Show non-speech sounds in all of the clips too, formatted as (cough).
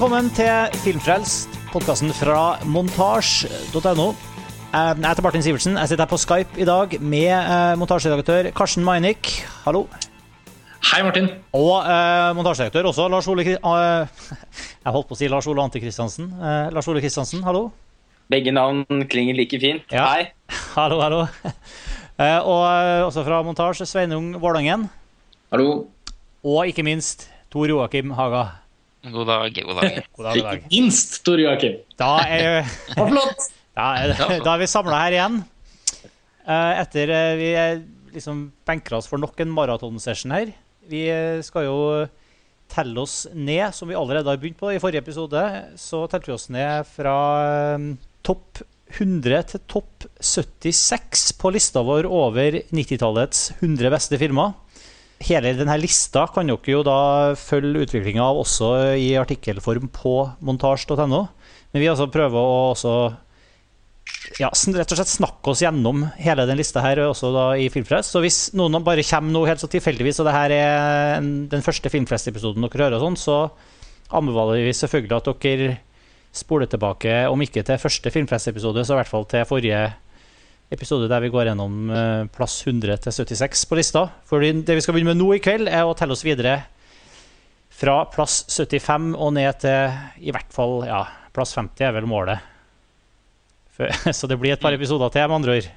velkommen til Filmfrelst, podkasten fra montasj.no. Jeg heter Martin Sivertsen. Jeg sitter her på Skype i dag med eh, montasjeredaktør Karsten Meinick. Hallo. Hei, Martin. Og eh, montasjeredaktør også, Lars Ole Kristiansen. eh, (laughs) Jeg holdt på å si Lars Ole Antikristiansen. Eh, Lars Ole Kristiansen, hallo. Begge navn klinger like fint. Ja. Hei. (laughs) Hallo, hallo. (laughs) Eh, og eh, også fra montasje, Sveinung Vårdangen. Hallo. Og ikke minst Tor Joakim Haga. God dag, god dag. (laughs) God dag, god dag. Ikke minst Tor Joakim. Da er, (laughs) (laughs) da er, da er vi samla her igjen. Eh, Etter eh, vi liksom benker oss for nok en maratonsession her. Vi eh, skal jo telle oss ned, som vi allerede har begynt på. I forrige episode så telte vi oss ned fra topp 100 til topp 76 på lista vår over 90-tallets 100 beste filmer. Hele denne lista kan dere jo da følge utviklinga av også i artikkelform på montasj.no. Men vi altså prøver å også ja, rett og slett snakke oss gjennom hele den lista her, også da i Filmfrelst. Så hvis noen bare kommer noe helt så tilfeldigvis, og det her er den første Filmfrelst-episoden dere hører, og sånn, så anbefaler vi selvfølgelig at dere spoler tilbake, om ikke til første Filmfrelst-episode, så i hvert fall til forrige episode der vi går gjennom eh, plass 100 til 76 på lista. For det vi skal begynne med nå i kveld, er å telle oss videre fra plass 75 og ned til i hvert fall ja, plass 50 er vel målet. (laughs) Så det blir et par episoder til, med andre ord.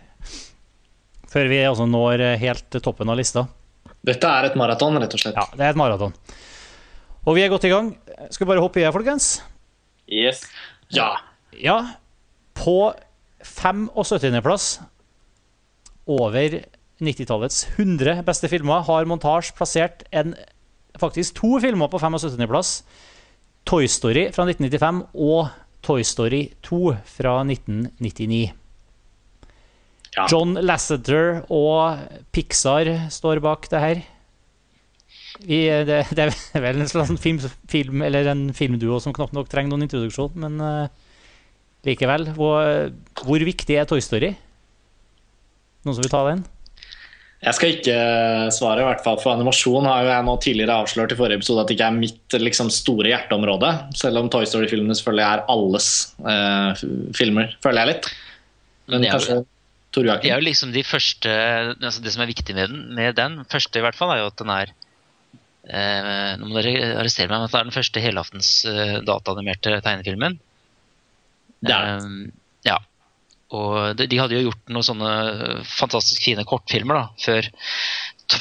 Før vi altså når eh, helt toppen av lista. Dette er et maraton, rett og slett. Ja, det er et maraton. Og vi er godt i gang. Skal vi bare hoppe i folkens? Yes. Ja. Ja. På 75.-plass over 90-tallets 100 beste filmer har Montasj plassert en, faktisk to filmer på 75.-plass. Toy Story fra 1995 og Toy Story 2 fra 1999. Ja. John Lasseter og Pixar står bak det her. Vi, det, det er vel en slags film, film, eller en filmduo som knapt nok trenger noen introduksjon, men eh, likevel. Hvor, hvor viktig er Toy Story? Noen som vil ta den? Jeg skal ikke svare, i hvert fall for animasjon har jo jeg nå tidligere avslørt i forrige episode at det ikke er mitt liksom, store hjerteområde. Selv om Toy Story-filmene selvfølgelig er alles eh, filmer, føler jeg litt. Men er kanskje Tor Det er jo liksom de første altså Det som er viktig med den, med den første i hvert fall, er jo at den er eh, Nå må dere arrestere meg, men at det er den første helaftens eh, dataanimerte tegnefilmen. Det er Eh, ja. Og de, de hadde jo gjort noen sånne fantastisk fine kortfilmer da, før,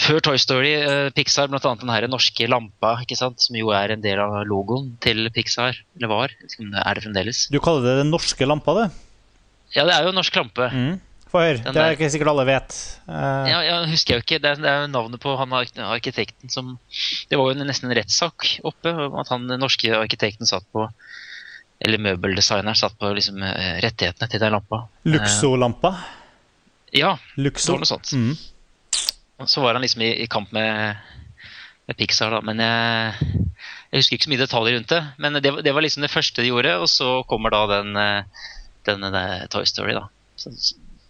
før Toy Story. Uh, Pixar, annet den her norske lampa, ikke sant? som jo er en del av logoen til Pixar. Eller var. Det Er det fremdeles? Du kaller det Den norske lampa, du? Ja, det er jo en norsk lampe. Mm. Få høre. Det er ikke sikkert alle vet. Uh... Ja, ja, husker jeg jo ikke. Det er, det er jo navnet på han arkitekten som Det var jo nesten en rettssak oppe om at han den norske arkitekten satt på Eller møbeldesigneren satt på liksom eh, rettighetene til den lampa. Luxo-lampa. Ja, det var noe sånt. Mm. Så var han liksom i, i kamp med, med Pixar, da. Men jeg, jeg husker ikke så mye detaljer rundt det. Men det, det var liksom det første de gjorde, og så kommer da den, den, den eh, Toy Story, da. Så,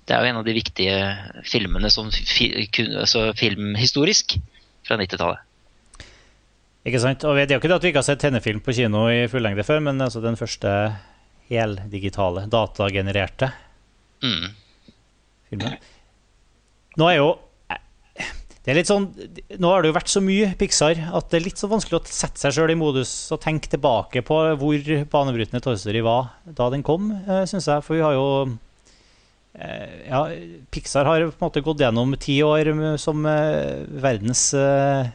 det er jo en av de viktige filmene som fi, kun, altså filmhistorisk fra 90-tallet. Ikke sant? Og Det er jo ikke det at vi ikke har sett tegnefilm på kino i fullengde før, men altså den første heldigitale, datagenererte Mm. filmen. Nå er jo det er litt sånn, Nå har det jo vært så mye Pixar at det er litt så vanskelig å sette seg sjøl i modus og tenke tilbake på hvor banebrytende Toy Story var da den kom, syns jeg. For vi har jo eh, Ja, Pixar har på en måte gått gjennom ti år som eh, verdens eh,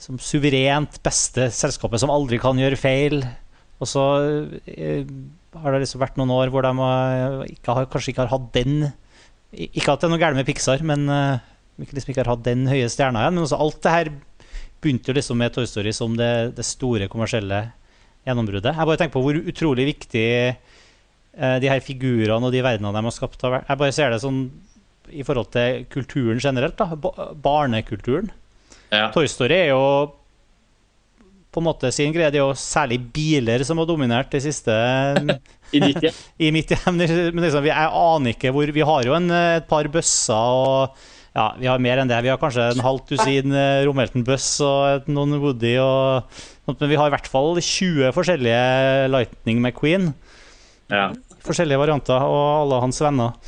som suverent beste selskapet som aldri kan gjøre feil. Og så eh, har det liksom vært noen år hvor de ikke har, kanskje ikke har hatt den Ikke at det er noe galt med Pixar, men eh, liksom ikke har hatt den høye stjerna igjen. Men også alt det her begynte jo liksom med Toy Story som det, det store kommersielle gjennombruddet. Jeg bare tenker på hvor utrolig viktig eh, de her figurene og de verdenene de har skapt har vært. Jeg bare ser det sånn i forhold til kulturen generelt. da, ba Barnekulturen. Ja. Toy Story er jo på en måte sin greie. Det er jo særlig biler som har dominert det siste (laughs) I ditt hjem. (laughs) i mitt hjem. Men liksom, jeg aner ikke hvor Vi har jo en, et par bøsser og ja, vi har mer enn det. Vi har kanskje en halvt dusin romhelten bøss og noen Woody og sånt, Men vi har i hvert fall 20 forskjellige Lightning McQueen. Ja. Forskjellige varianter, og alle hans venner.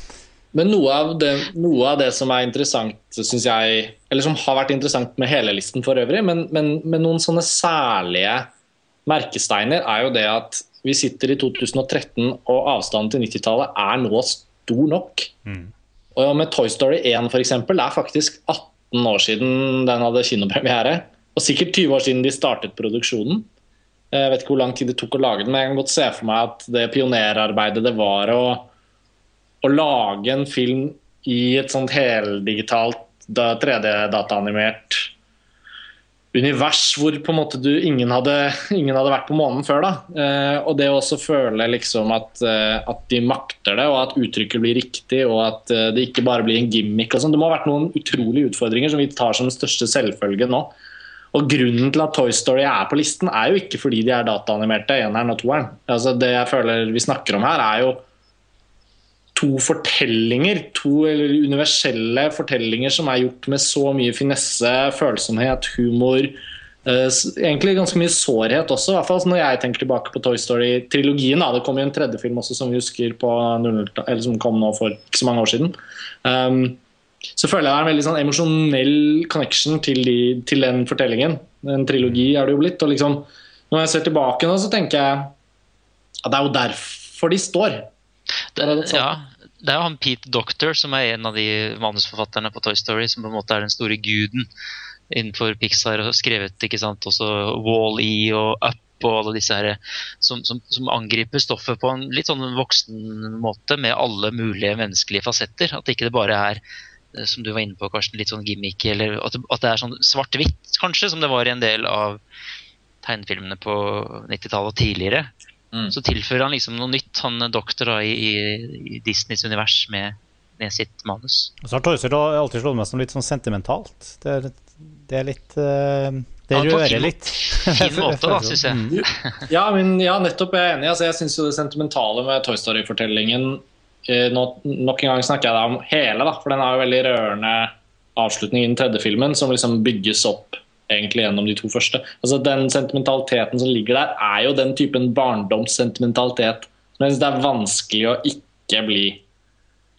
Men noe av, det, noe av det som er interessant, syns jeg Eller som har vært interessant med hele listen for øvrig, men, men, men noen sånne særlige merkesteiner er jo det at vi sitter i 2013, og avstanden til 90-tallet er nå stor nok. Og med Toy Story 1 for eksempel, det er faktisk 18 år siden den hadde kinopremiere. Og sikkert 20 år siden de startet produksjonen. Jeg vet ikke hvor lang tid det tok å lage den, men jeg kan godt se for meg at det pionerarbeidet det var å, å lage en film i et sånt heldigitalt 3D-dataanimert univers hvor på en måte du, ingen, hadde, ingen hadde vært på månen før. da. Eh, og det å også føle liksom at, eh, at de makter det, og at uttrykket blir riktig, og at eh, det ikke bare blir en gimmick. og sånn. Det må ha vært noen utrolige utfordringer som vi tar som den største selvfølge nå. Og Grunnen til at Toy Story er på listen, er jo ikke fordi de er dataanimerte, eneren og toeren. Altså, det jeg føler vi snakker om her, er jo to fortellinger, to universelle fortellinger som er gjort med så mye finesse, følsomhet, humor. Uh, egentlig ganske mye sårhet også, i hvert fall når jeg tenker tilbake på Toy Story-trilogien. Det kom jo en tredje film også som vi husker på 00, eller som kom nå for ikke så mange år siden. Um, så føler jeg det er en veldig sånn emosjonell connection til, de, til den fortellingen. En trilogi er det jo blitt. og liksom, Når jeg ser tilbake nå, så tenker jeg at det er jo derfor de står. Det, ja, det er jo han Pete Doctor som er en av de manusforfatterne på Toy Story, som på en måte er den store guden innenfor Pixar og skrevet ikke sant, også Wall-E og Up og alle disse her som, som, som angriper stoffet på en litt sånn voksen måte med alle mulige menneskelige fasetter. At ikke det bare er eh, som du var inne på, Karsten, litt sånn gimmick, eller at det, at det er sånn svart-hvitt, kanskje, som det var i en del av tegnefilmene på 90-tallet og tidligere. Mm. Så tilfører han liksom noe nytt, han doktor da, i, i, Disneys univers med, med sitt manus. Og så har Toy Story alltid slått meg som litt sånn sentimentalt. Det er, det er litt uh... Det Ja, rører fin- litt. Fin (laughs) måte, da, syns jeg. Mm. Ja, men ja, nettopp. Jeg er enig. Altså, jeg syns det sentimentale med Toy Story-fortellingen eh, nå, Nok en gang snakker jeg da om hele, da, for den har jo veldig rørende avslutning i den tredje filmen, som liksom bygges opp egentlig gjennom de to første. Altså Den sentimentaliteten som ligger der, er jo den typen barndomssentimentalitet som jeg syns det er vanskelig å ikke bli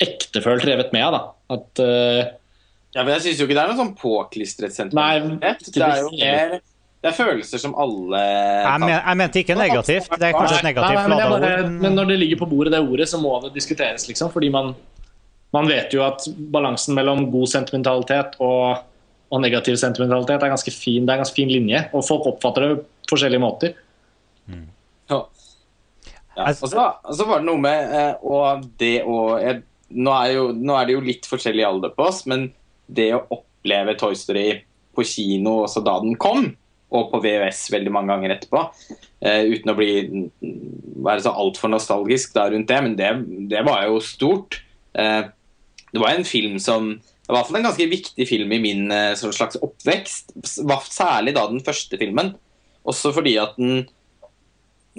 ektefølt revet med av. da. At uh... Ja, men jeg syns jo ikke det er noe sånn påklistret sentimentalitet. Nei, det er jo mer Det er følelser som alle Jeg, men, jeg mente ikke negativt. Det er kanskje et negativt Nei, nei, men, bare, men når det ligger på bordet, det ordet, så må det diskuteres, liksom. Fordi man, man vet jo at balansen mellom god sentimentalitet og, og negativ sentimentalitet er ganske fin. Det er en ganske fin linje, og folk oppfatter det på forskjellige måter. Ja. Ja. Og så, så var det noe med eh, og det å jeg, nå, er jo, nå er det jo litt forskjellig alder på oss, men det å oppleve Toy Story på kino også da den kom, og på VØS veldig mange ganger etterpå, eh, uten å bli være så altfor nostalgisk da rundt det, men det, det var jo stort. Eh, det var en film som det i hvert fall en ganske viktig film i min eh, slags oppvekst, særlig da den første filmen. Også fordi at den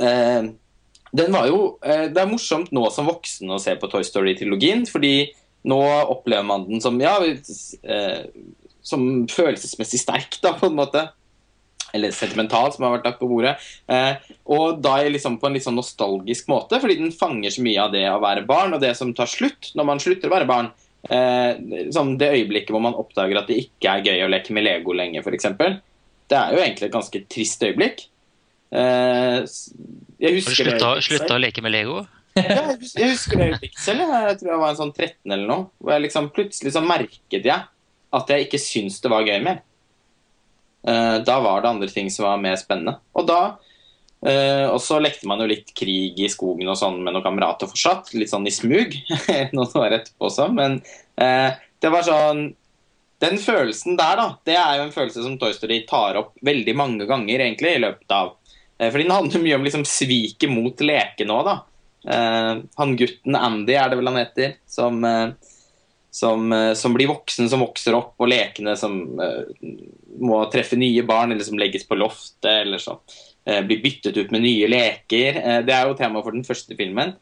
eh, den var jo, eh, Det er morsomt nå som voksen å se på Toy Story-trilogien, fordi nå opplever man den som ja, eh, som følelsesmessig sterk, da, på en måte. Eller sentimental, som har vært lagt på bordet. Eh, og da er liksom på en litt sånn nostalgisk måte, fordi den fanger så mye av det å være barn, og det som tar slutt når man slutter å være barn. Eh, sånn det øyeblikket hvor man oppdager at det ikke er gøy å leke med Lego lenger, f.eks. Det er jo egentlig et ganske trist øyeblikk. Eh, Har du husker slutta, å leke med Lego? Ja, jeg husker det øyeblikket selv. jeg. Jeg tror jeg var en sånn 13 eller noe. Hvor jeg liksom plutselig så merket jeg at jeg ikke syntes det var gøy mer. Eh, da var det andre ting som var mer spennende. Og da eh, Og så lekte man jo litt krig i skogen og sånn med noen kamerater fortsatt. Litt sånn i smug. (laughs) Noen år etterpå også. Men uh, det var sånn Den følelsen der, da, det er jo en følelse som Toy Story tar opp veldig mange ganger egentlig i løpet av uh, Fordi den handler mye om liksom sviket mot lekene òg, da. Han gutten Andy er det vel han heter, som, som, som blir voksen, som vokser opp, og lekene som må treffe nye barn, eller som legges på loftet, eller eh, blir byttet ut med nye leker. Eh, det er jo tema for den første filmen.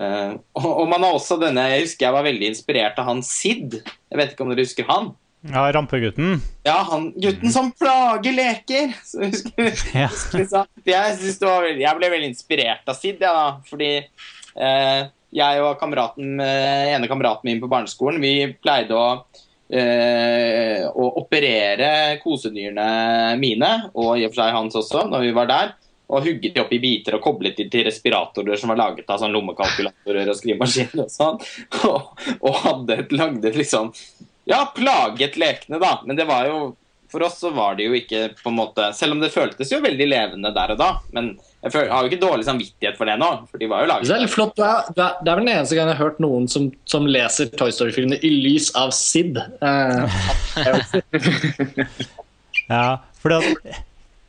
Uh, og, man har også denne Jeg husker jeg var veldig inspirert av han Sid. Jeg vet ikke om dere husker han? Ja, Rampegutten? Ja, han gutten som plager leker! Så husker, (laughs) ja. husker, jeg, var, jeg, ble veldig inspirert av Sid, ja, fordi eh, jeg og kameraten, ene kameraten min på barneskolen vi pleide å å operere kosedyrene mine, og i og for seg hans også, når vi var der og hugget de opp i biter og koblet de til respiratorer som var laget av sånn lommekalkulatorer og skrivemaskiner og sånn. (laughs) Og, og hadde et, lagde liksom Ja, plaget lekene, da. Men det var jo For oss så var det jo ikke på en måte Selv om det føltes jo veldig levende der og da. Men jeg, føler, har jo ikke dårlig samvittighet for det nå. For de var jo laget Det er litt flott. Det er, det er vel den eneste gang jeg har hørt noen som, som leser Toy Story-filmene i lys av Sid. Uh, (laughs) ja, for det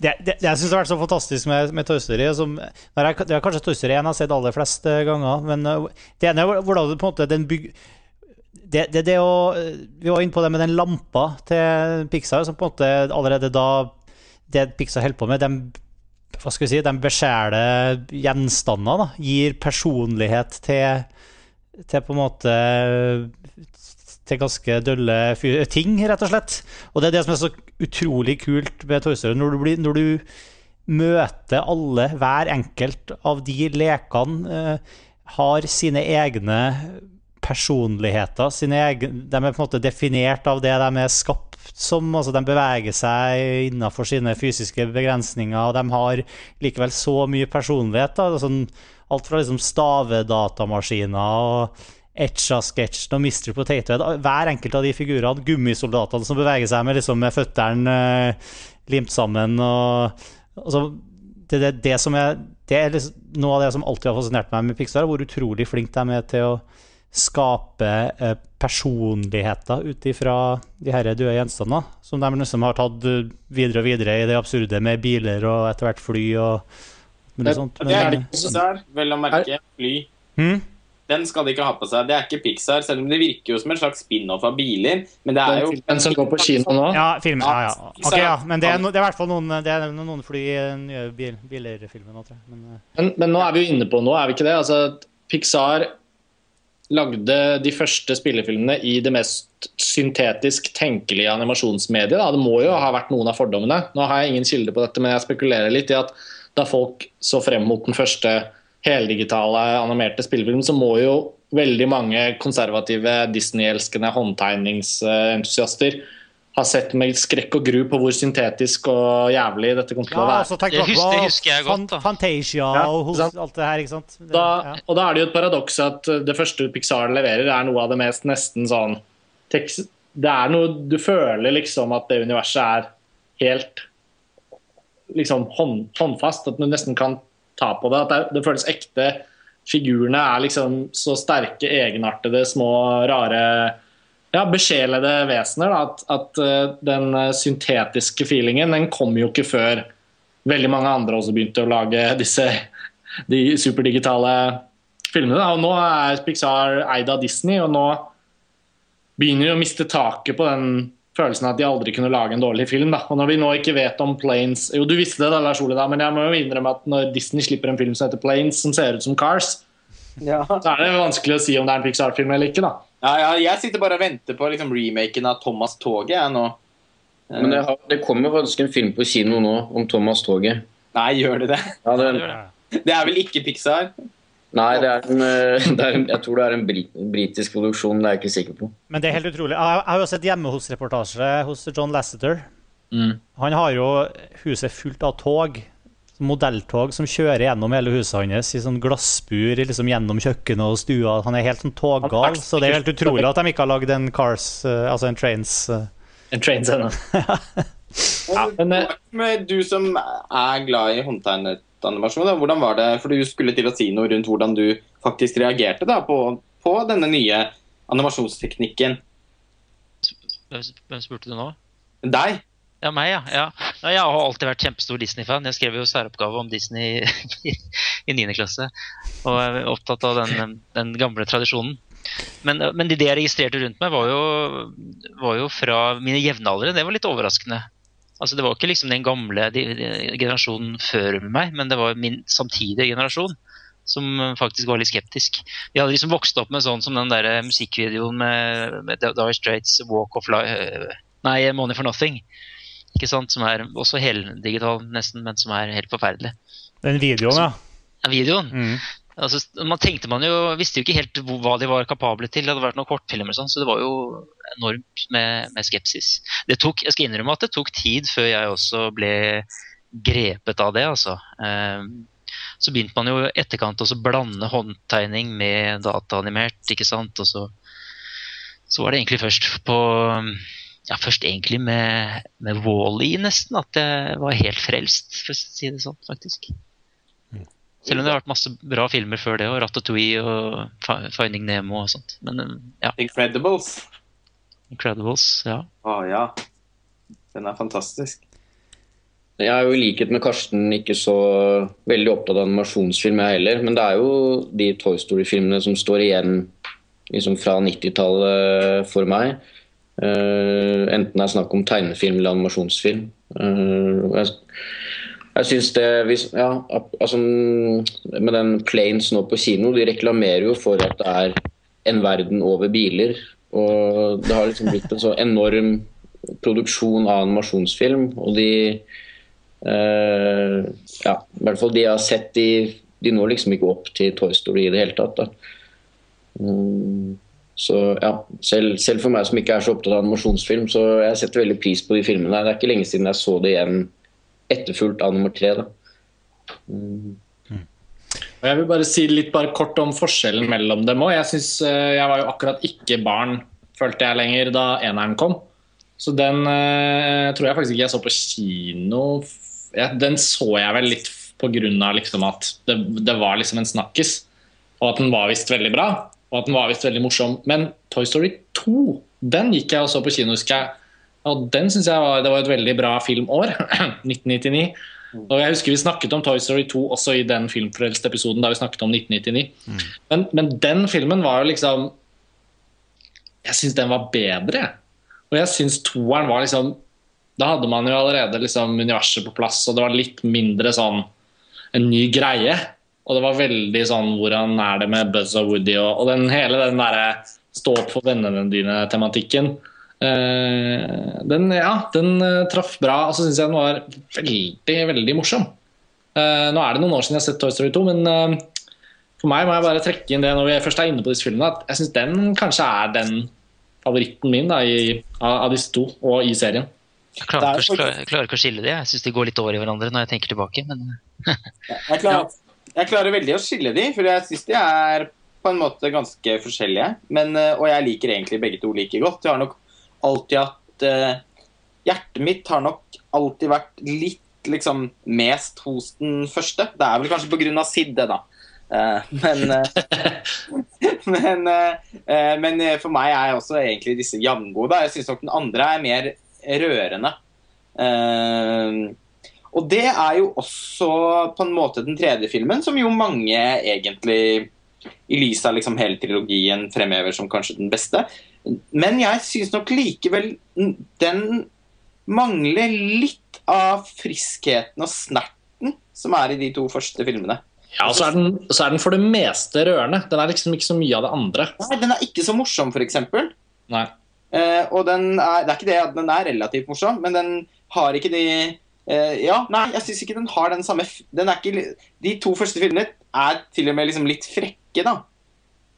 det, det, jeg syns det har vært så fantastisk med, med Toy Story. Som, jeg, det er kanskje Toy Story 1 jeg har sett aller flest eh, ganger. Men eh, det ene er hvordan på en måte den byg, det, det, det å, Vi var inne på det med den lampa til Pixar, som på en måte allerede da Det Pixar holder på med, de, hva skal vi si, de beskjærer gjenstander. Da, gir personlighet til, til på en måte til ganske dølle ting, rett og slett. Og det er det som er så utrolig kult med Toy. Når du, når du møter alle, hver enkelt av de lekene eh, har sine egne personligheter. Sine egne, de er på en måte definert av det de er skapt som. altså De beveger seg innenfor sine fysiske begrensninger, og de har likevel så mye personlighet. Da. Sånn, alt fra liksom stavedatamaskiner og Etcha-sketsjen og Mr. Potato Hver enkelt av de figurene, gummisoldatene som beveger seg med, liksom, med føttene uh, limt sammen og, altså, det, det, det, er, det er liksom, Noe av det som alltid har fascinert meg med Pixar, hvor utrolig flink de er til å skape uh, personligheter ut ifra de her døde gjenstandene. Som de liksom har tatt videre og videre i det absurde med biler og etter hvert fly og, det, sånt. Men, det er det ikke Pixar, vel å merke. Fly. Hmm? Den skal de ikke ha på seg. Det er ikke Pixar, selv om det virker jo som en slags spin-off av biler. Men det er jo Den som går på kino nå? Ja, filmen, ja, ja. Okay, ja. Men det er, no, det er i hvert fall noen, det er noen fly i den nye bil, biler-filmen nå, tror jeg. Men, eh. men, men, nå er vi jo inne på noe, er vi ikke det? Altså, Pixar lagde de første spillefilmene i det mest syntetisk tenkelige animasjonsmediet. Da. Det må jo ha vært noen av fordommene. Nå har jeg ingen kilde på dette, men jeg spekulerer litt i at da folk så frem mot den første heldigitale animerte spillefilm, så må jo veldig mange konservative Disney-elskende håndtegningsentusiaster ha sett med skrekk og gru på hvor syntetisk og jævlig dette kommer til å være. Ja, det, husker, det husker jeg godt. da. Fantasia ja, og alt det her. ikke sant? Det, da, ja. Og da er det jo et paradoks at det første Pixar leverer, er noe av det mest nesten sånn Det er noe Du føler liksom at det universet er helt liksom hånd, håndfast. At du nesten kan ta på det. At det, det føles ekte. Figurene er liksom så sterke, egenartede, små, rare ja, besjelede vesener. Da, at, at uh, den syntetiske feelingen den kom jo ikke før veldig mange andre også begynte å lage disse de superdigitale filmene. Og nå er Pixar eid av Disney, og nå begynner de å miste taket på den følelsen at de aldri kunne lage en dårlig film. Da. Og når vi nå ikke vet om Planes Jo, du visste det, da, Lars Ole, da, men jeg må jo innrømme at når Disney slipper en film som heter Planes, som ser ut som Cars, ja. så er det vanskelig å si om det er en Pixar-film eller ikke. da. Ja, ja, jeg sitter bare og venter på liksom, remaken av Thomas Toget jeg nå. Men det, har, det kommer faktisk en film på kino nå om Thomas Toget. Nei, gjør det det? Ja, det, det er vel ikke Pixar? Nei, det er en, eh, (laughs) det er en, jeg tror det er en britisk produksjon. Det er jeg ikke sikker på. Men det er helt utrolig. Jeg har jo sett hjemme hos-reportasje hos John Lasseter. Mm. Han har jo huset fullt av tog. Modelltog som kjører gjennom hele huset hans i sånn glassbur liksom gjennom kjøkkenet og stua. Han er helt sånn toggal, så det er helt utrolig at de ikke har lagd en Cars, uh, altså en Trains uh. En Trains ennå. (laughs) ja, men, du som er glad i håndtegnet animasjon. Da. Hvordan var det, for Du skulle til å si noe rundt hvordan du faktisk reagerte da, på, på denne nye animasjonsteknikken. Hvem spurte du nå? Deg. Ja, meg, ja. ja. Jeg har alltid vært kjempestor Disney-fan. Jeg skrev jo særoppgave om Disney (laughs) i 9. klasse. Og er opptatt av den, den gamle tradisjonen. Men, men, det jeg registrerte rundt meg, var jo, var jo fra mine jevnaldrende. Det var litt overraskende. Altså, det var ikke liksom den gamle de, de, generasjonen før meg, men det var min samtidige generasjon som faktisk var litt skeptisk. Vi hadde liksom vokst opp med sånn som den der musikkvideoen med, med Dire Straits 'Walk of Life' Nei, 'Money for Nothing'. Ikke sant? Som er også heldigital, nesten, men som er helt forferdelig. Den videoen, ja. Ja, videoen. Mm. Altså, man tenkte man jo, visste jo ikke helt hva de var kapable til. Det hadde vært noen kortfilmer, sånn, så det var jo enormt med, med skepsis. Det tok, jeg skal innrømme at det tok tid før jeg også ble grepet av det. altså. Eh, så begynte man jo i etterkant å blande håndtegning med dataanimert. ikke sant? Og så, så var det egentlig først på ja, Først egentlig med, med Wall-E nesten at jeg var helt frelst, for å si det sånn, faktisk. Selv om det har vært masse bra filmer før det, og Ratatouille og Finding Nemo og sånt. Men ja, Incredibles. Incredibles, ja. Å ja. Den er fantastisk. Jeg er jo i likhet med Karsten ikke så veldig opptatt av animasjonsfilm, jeg heller. Men det er jo de Toy Story-filmene som står igjen liksom fra 90-tallet for meg. Eh, enten det er snakk om tegnefilm eller animasjonsfilm. Uh, jeg jeg synes det hvis, ja, altså, Med den Planes nå på kino, de reklamerer jo for at det er en verden over biler. Og det har liksom blitt en så enorm produksjon av animasjonsfilm. Og de uh, Ja, i hvert fall de har sett, de, de når liksom ikke opp til Toy Story i det hele tatt. da. Mm, så ja, selv, selv for meg som ikke er så opptatt av animasjonsfilm, så jeg setter veldig pris på de filmene. Det er ikke lenge siden jeg så det igjen etterfulgt av nummer tre. da. Mm. Jeg vil bare si litt bare kort om forskjellen mellom dem òg. Jeg, synes, eh, jeg var jo akkurat ikke barn, følte jeg lenger, da eneren kom. Så den eh, tror jeg faktisk ikke jeg så på kino. Ja, den så jeg vel litt pga. Liksom at det, det var liksom en snakkis. Og at den var visst veldig bra. Og at den var visst veldig morsom. Men Toy Story 2 den gikk jeg og så på kino, husker jeg. Og den synes jeg var, det var et veldig bra filmår. (clears throat) 1999. Og jeg husker Vi snakket om Toy Story 2 også i den Filmfrelst-episoden da vi snakket om 1999. Men, men den filmen var jo liksom Jeg syns den var bedre. Og jeg syns toeren var liksom Da hadde man jo allerede liksom universet på plass, og det var litt mindre sånn en ny greie. Og det var veldig sånn Hvordan er det med Buzz og Woody og, og den, hele den derre stå opp for vennene dine-tematikken. Eh, den, ja, den eh, traff bra, og så syns jeg den var veldig, veldig morsom. Eh, nå er det noen år siden jeg har sett Toy Story 2, men eh, for meg må jeg bare trekke inn det når vi først er inne på disse filmene, at jeg syns den kanskje er den favoritten min da, i, av, av disse to, og i serien. Jeg klarer, er ikke, å- klarer, klarer ikke å skille det. Jeg syns de går litt over i hverandre når jeg tenker tilbake. Men Jeg klarer, jeg klarer veldig å skille de, for jeg syns de er på en måte ganske forskjellige. Men, eh, og jeg liker egentlig begge to like godt. Jeg har nok alltid hatt uh, Hjertet mitt har nok alltid vært litt liksom mest hos den første. Det er vel kanskje pga. Sidde, da. Uh, men uh, (laughs) men, men for meg er også egentlig disse jevngode. Jeg syns nok den andre er mer rørende. Eh, og det er jo også på en måte den tredje filmen, som jo mange egentlig i lys av liksom hele trilogien fremhever som kanskje den beste. Men jeg syns nok likevel den mangler litt av friskheten og snerten som er i de to første filmene. Ja, og så er, den, så er den for det meste rørende. Den er liksom ikke så mye av det andre. Nei, Den er ikke så morsom, f.eks. Nei. Eh, og den er, det er ikke det at den er relativt morsom, men den har ikke de Ja, nei, jeg syns ikke den har den samme den ikke, De to første filmene er til og med liksom litt frekke, da.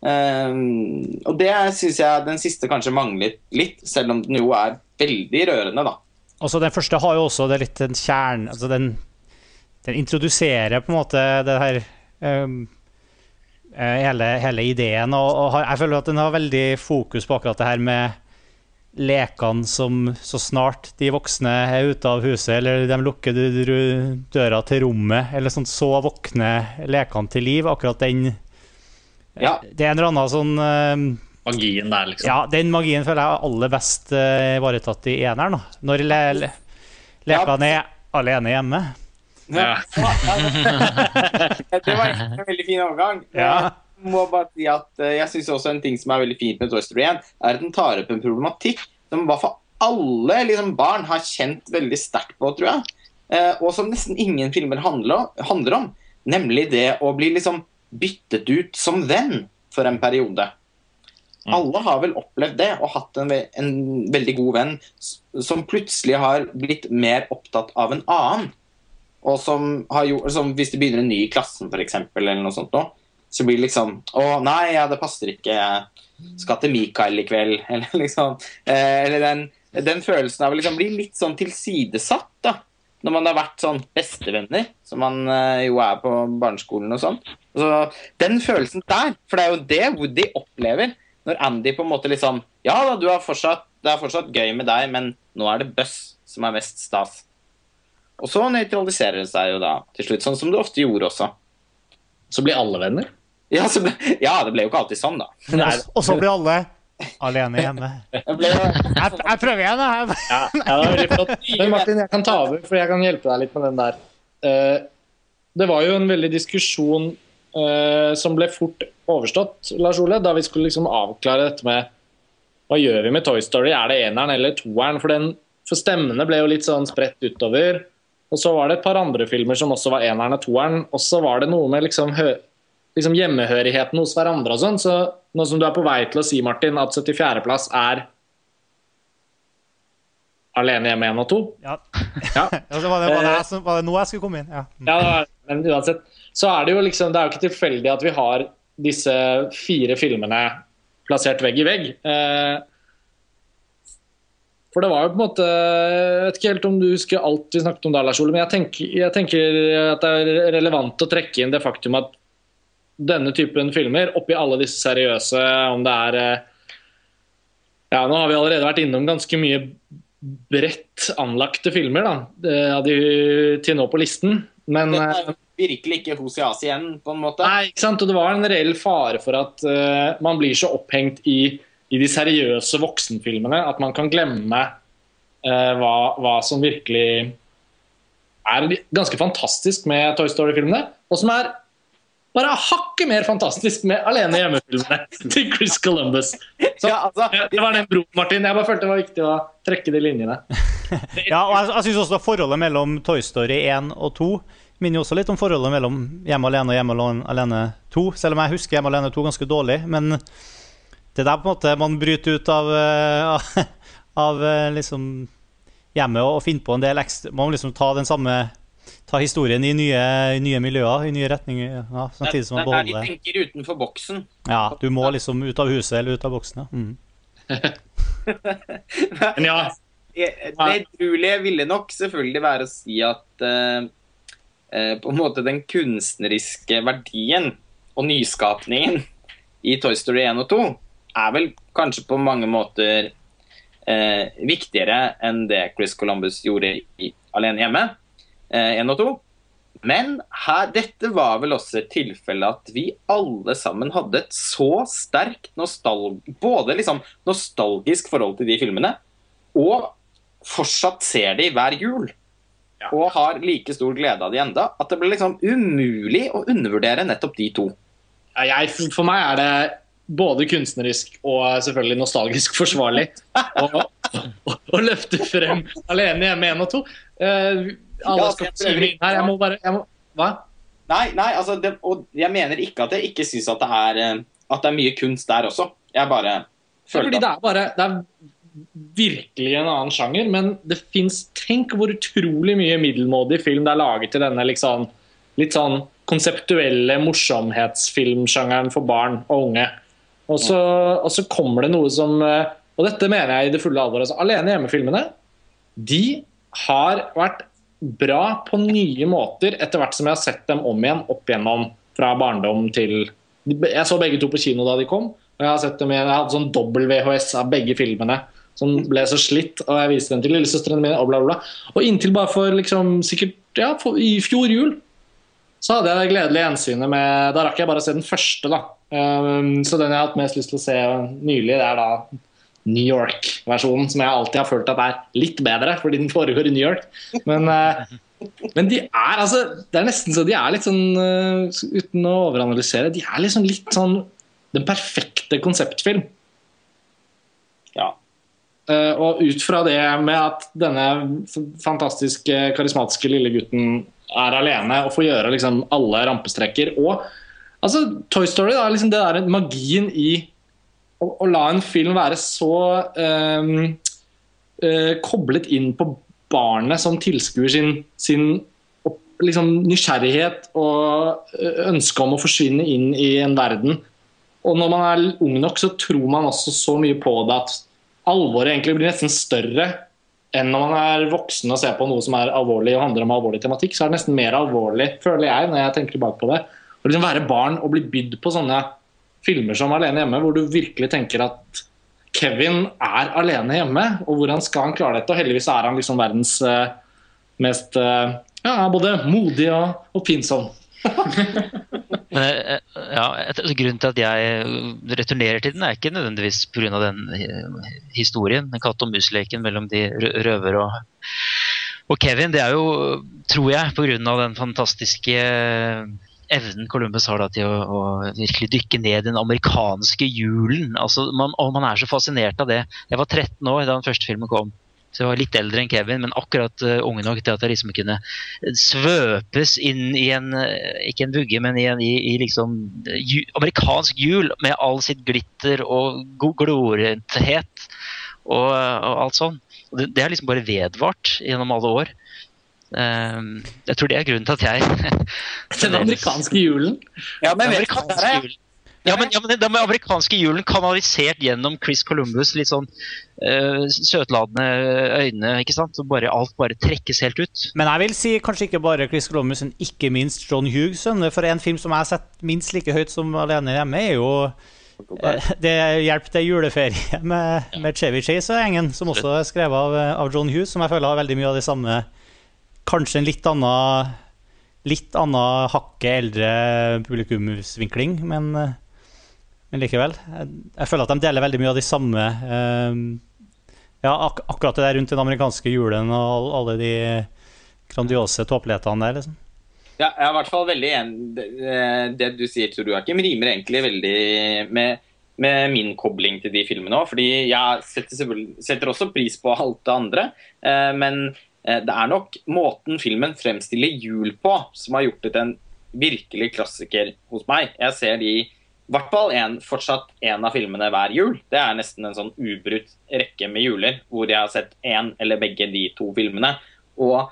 Eh, og det syns jeg den siste kanskje mangler litt, selv om den jo er veldig rørende, da. Også den første har jo også det litt den kjern... Altså, den, den introduserer på en måte det her um, eh, hele, hele ideen, og, og har, jeg føler at den har veldig fokus på akkurat det her med lekene som så snart de voksne er ute av huset, eller de lukker døra til rommet, eller sånt, så våkner lekene til liv. Akkurat den Ja. Det er en eller annen sånn uh, Magien der, liksom. ja, den magien føler jeg er aller best ivaretatt uh, i eneren. Når le le lekene er alene hjemme. Ja. (laughs) det var en veldig fin overgang. Ja. Må bare si at eh, jeg synes også en ting som er veldig fint med Toy Story 1, er at den tar opp en problematikk som i hvert fall alle liksom, barn har kjent veldig sterkt på, tror jeg. Eh, og som nesten ingen filmer handler, om. Nemlig det å bli liksom byttet ut som venn for en periode. Alle har vel opplevd det og hatt en, ve en veldig god venn som plutselig har blitt mer opptatt av en annen. Og som har gjort, som Hvis det begynner en ny i klassen, f.eks., eller noe sånt nå, så blir det liksom Å, nei, ja, det passer ikke. Jeg skal til Mikael i kveld. (laughs) Eller liksom eh, Eller den, den følelsen av å liksom bli litt sånn tilsidesatt, da. Når man har vært sånn bestevenner, som man eh, jo er på barneskolen og sånn. Så den følelsen der, for det er jo det Woody opplever når Andy på en måte liksom Ja da, du har fortsatt, det er fortsatt gøy med deg, men nå er det Buss som er mest stas. Og så nøytraliserer det seg jo da til slutt, sånn som det ofte gjorde også. Så blir alle venner. Ja, så ble, ja det ble jo ikke alltid sånn, da. Nei, og så blir alle alene hjemme. Jeg, (laughs) ble, Jeg, jeg prøver igjen, jeg. Ja, ja, det var veldig flott. Men Martin, jeg kan ta over, for jeg kan hjelpe deg litt med den der. Eh, det var jo en veldig diskusjon eh, som ble fort overstått, Lars Ole, da vi skulle liksom avklare dette med hva gjør vi med Toy Story? Er det eneren eller toeren? For, den, for stemmene ble jo litt sånn spredt utover. Og så var det et par andre filmer som også var eneren og toeren. Og så var det noe med liksom, hø, liksom hjemmehørigheten hos hverandre og sånn. Så nå som du er på vei til å si, Martin, at 74.-plass er Alene hjemme 1 og 2. (laughs) Ja. Ja. (laughs) altså, så var, det, var, det som, var det nå jeg skulle komme inn? Ja. Mm. Ja, det var- men uansett så er det jo liksom Det er jo ikke tilfeldig at vi har disse fire filmene plassert vegg i vegg. Eh, for det var jo på en måte Jeg vet ikke helt om du husker alt vi snakket om da, Lars Ole, men jeg tenker, jeg tenker at det er relevant å trekke inn det faktum at denne typen filmer, oppi alle disse seriøse, om det er eh, Ja, nå har vi allerede vært innom ganske mye bredt anlagte filmer da, eh, av de til nå på listen. Men eh, virkelig ikke Hosias igjen, på en måte. Nei, ikke sant? Og det var en reell fare for at uh, man blir så opphengt i, i de seriøse voksenfilmene at man kan glemme uh, hva, hva som virkelig er ganske fantastisk med Toy Story-filmene, og som er bare hakket mer fantastisk med Alene hjemme-filmene (laughs) til Chris Columbus. Så, Ja, altså, det var den broen, Martin. Jeg bare følte det var viktig å trekke de linjene. (laughs) Ja, og jeg, jeg syns også forholdet mellom Toy Story 1 og 2 minner jo også litt om forholdet mellom Hjemme alene og Hjemme alene- alene 2. Selv om jeg husker Hjemme alene 2 ganske dårlig. Men det der på en måte man bryter ut av, eh, (laughs) av eh, liksom hjemmet og finner på en del ekstra Man må liksom ta den samme Ta historien i nye, nye miljøer, i nye retninger. Ja, samtidig som er man der de tenker utenfor boksen. Ja, du må liksom ut av huset eller ut av boksen. Ja. Mm. (laughs) Men ja, Det edruelige ville nok selvfølgelig være å si at uh, uh, på en måte den kunstneriske verdien og nyskapningen i Toy Story 1 og 2 er vel kanskje på mange måter uh, viktigere enn det Chris Columbus gjorde i Alene hjemme eh, 1 og 2. Men her, dette var vel også et tilfelle at vi alle sammen hadde et så sterkt nostalg, både liksom nostalgisk forhold til de filmene, og fortsatt ser de hver jul. Ja. Og har like stor glede av de enda. At det ble liksom umulig å undervurdere nettopp de to. Jeg, for meg er det både kunstnerisk og selvfølgelig nostalgisk forsvarlig (laughs) å, løfte frem Alene hjemme 1 og 2. Eh, alle Ja, inn her. Jeg må bare jeg må, Hva? Nei, nei, altså det, og jeg mener ikke at jeg ikke syns at, det eh, at det er mye kunst der også. Jeg bare Fordi det er bare Det er virkelig en annen sjanger, men det fins Tenk hvor utrolig mye middelmådig film det er laget til denne liksom, litt sånn konseptuelle morsomhetsfilmsjangeren for barn og unge. Og så, og så kommer det noe som eh, Og dette mener jeg i det fulle alvor. Altså, alene hjemme-filmene de har vært bra på nye måter etter hvert som jeg har sett dem om igjen opp igjennom fra barndom til Jeg så begge to på kino da de kom. Og jeg har sett dem igjen, jeg hadde sånn dobbel VHS av begge filmene som ble så slitt, og jeg viste dem til lillesøstrene mine. Og bla, bla, bla. Og inntil bare for liksom sikkert ja, for, i fjor jul så hadde jeg det gledelige gjensynet med Da rakk jeg bare å se den første, da. Um, så den jeg har hatt mest lyst til å se nylig, det er da New York-versjonen, som jeg alltid har følt at er litt bedre, fordi den foregår i New York. Men, eh, men de er altså Det er nesten så de er litt sånn eh, Uten å overanalysere, de er liksom litt sånn den perfekte konseptfilm. Ja. Eh, og ut fra det med at denne fantastiske, karismatiske lille gutten er alene og får gjøre liksom alle rampestreker og Altså, Toy Story, da, liksom det der magien i å, å la en film være så um, uh, koblet inn på barnet som tilskuer sin, sin opp, liksom, nysgjerrighet og ønske om å forsvinne inn i en verden. Og når man er ung nok, så tror man også så mye på det at alvoret egentlig blir nesten større enn når man er voksen og ser på noe som er alvorlig og handler om alvorlig tematikk. Så er det nesten mer alvorlig, føler jeg, når jeg tenker tilbake på det. Å liksom være barn og bli bydd på sånne filmer som Alene hjemme, hvor du virkelig tenker at Kevin er alene hjemme, og hvordan skal han klare dette? Og heldigvis er han liksom verdens uh, mest uh, ja, både modig og oppfinnsom. (laughs) Men, eh, ja, grunnen til at jeg returnerer til den, er ikke nødvendigvis pga. den historien. Den katt og mus-leken mellom de røver og, og Kevin. Det er jo, tror jeg, pga. den fantastiske evnen Columbus har da, til å, å, virkelig dykke ned den amerikanske julen. Altså, man, og man er så fascinert av det. Jeg var 13 år da den første filmen kom. Så jeg var litt eldre enn Kevin, men akkurat uh, unge nok til at jeg liksom kunne svøpes inn i en uh, Ikke en vugge, men i en i, i liksom ju, amerikansk jul med all sitt glitter og glorenthet og, og, alt sånn. Det, det har liksom bare vedvart gjennom alle år. Um, jeg tror det er grunnen til at jeg (laughs) Den amerikanske julen? Ja, men vet du hva julen. Ja, men, ja, men Den amerikanske julen kanalisert gjennom Chris Columbus. Litt sånn uh, søtladende øyne. ikke sant? Så bare, Alt bare trekkes helt ut. Men jeg vil si kanskje ikke bare Chris Columbus, men ikke minst John Hughes. For en film som jeg har sett minst like høyt som Alene hjemme, er jo uh, det Hjelp til juleferie (laughs) med, med Chevy Chase og gjengen, som også er skrevet av, av, John Hughes, som jeg føler har veldig mye av de samme Kanskje en litt annen litt annen hakket eldre publikumsvinkling, men uh, men likevel. Jeg, jeg, føler at de deler veldig mye av de samme eh, Ja, ak akkurat det der rundt den amerikanske julen og alle de grandiose tåpelighetene der, liksom. Ja, jeg er i hvert fall veldig enig det, det du sier, Tor Joakim, rimer egentlig veldig med, med min kobling til de filmene òg. Fordi jeg setter, setter, også pris på alt det andre. Eh, men eh, det er nok måten filmen fremstiller jul på som har gjort det til en virkelig klassiker hos meg. Jeg ser de hvert fall en, fortsatt en av filmene hver jul. Det er nesten en sånn ubrutt rekke med juler hvor jeg har sett én eller begge de to filmene. Og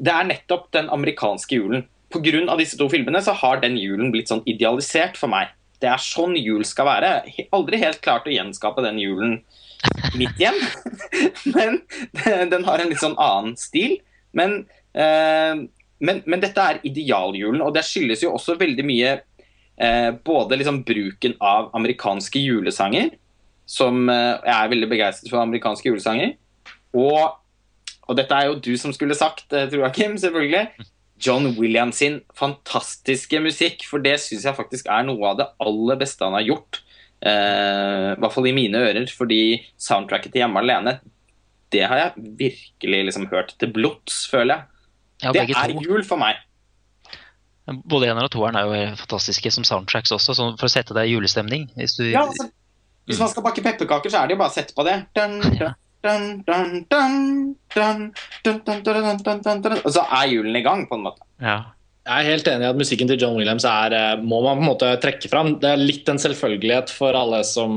det er nettopp den amerikanske julen. Pga. disse to filmene så har den julen blitt sånn idealisert for meg. Det er sånn jul skal være. Aldri helt klart å gjenskape den julen mitt hjem, (laughs) men den har en litt sånn annen stil. Men, eh, men, men dette er idealjulen, og det skyldes jo også veldig mye eh, både liksom bruken av amerikanske julesanger, som eh, jeg er veldig begeistret for amerikanske julesanger, og, og dette er jo du som skulle sagt, eh, tror jeg, Kim, selvfølgelig. John Williams sin fantastiske musikk, for det syns jeg faktisk er noe av det aller beste han har gjort. Eh, I hvert fall i mine ører, fordi soundtracket til 'Hjemme alene' det har jeg virkelig liksom hørt til blods, føler jeg. Ja, det er jul for meg. Både eneren og toeren er jo fantastiske som soundtracks også, for å sette deg i julestemning. Hvis, du... ja, altså, hvis man skal bakke pepperkaker, så er det jo bare å sette på det. Dun, dun, dun, og så er julen i gang, på en måte. Ja. Jeg er helt enig i at musikken til John Williams er, må man på en måte trekke fram. Det er litt en selvfølgelighet for alle som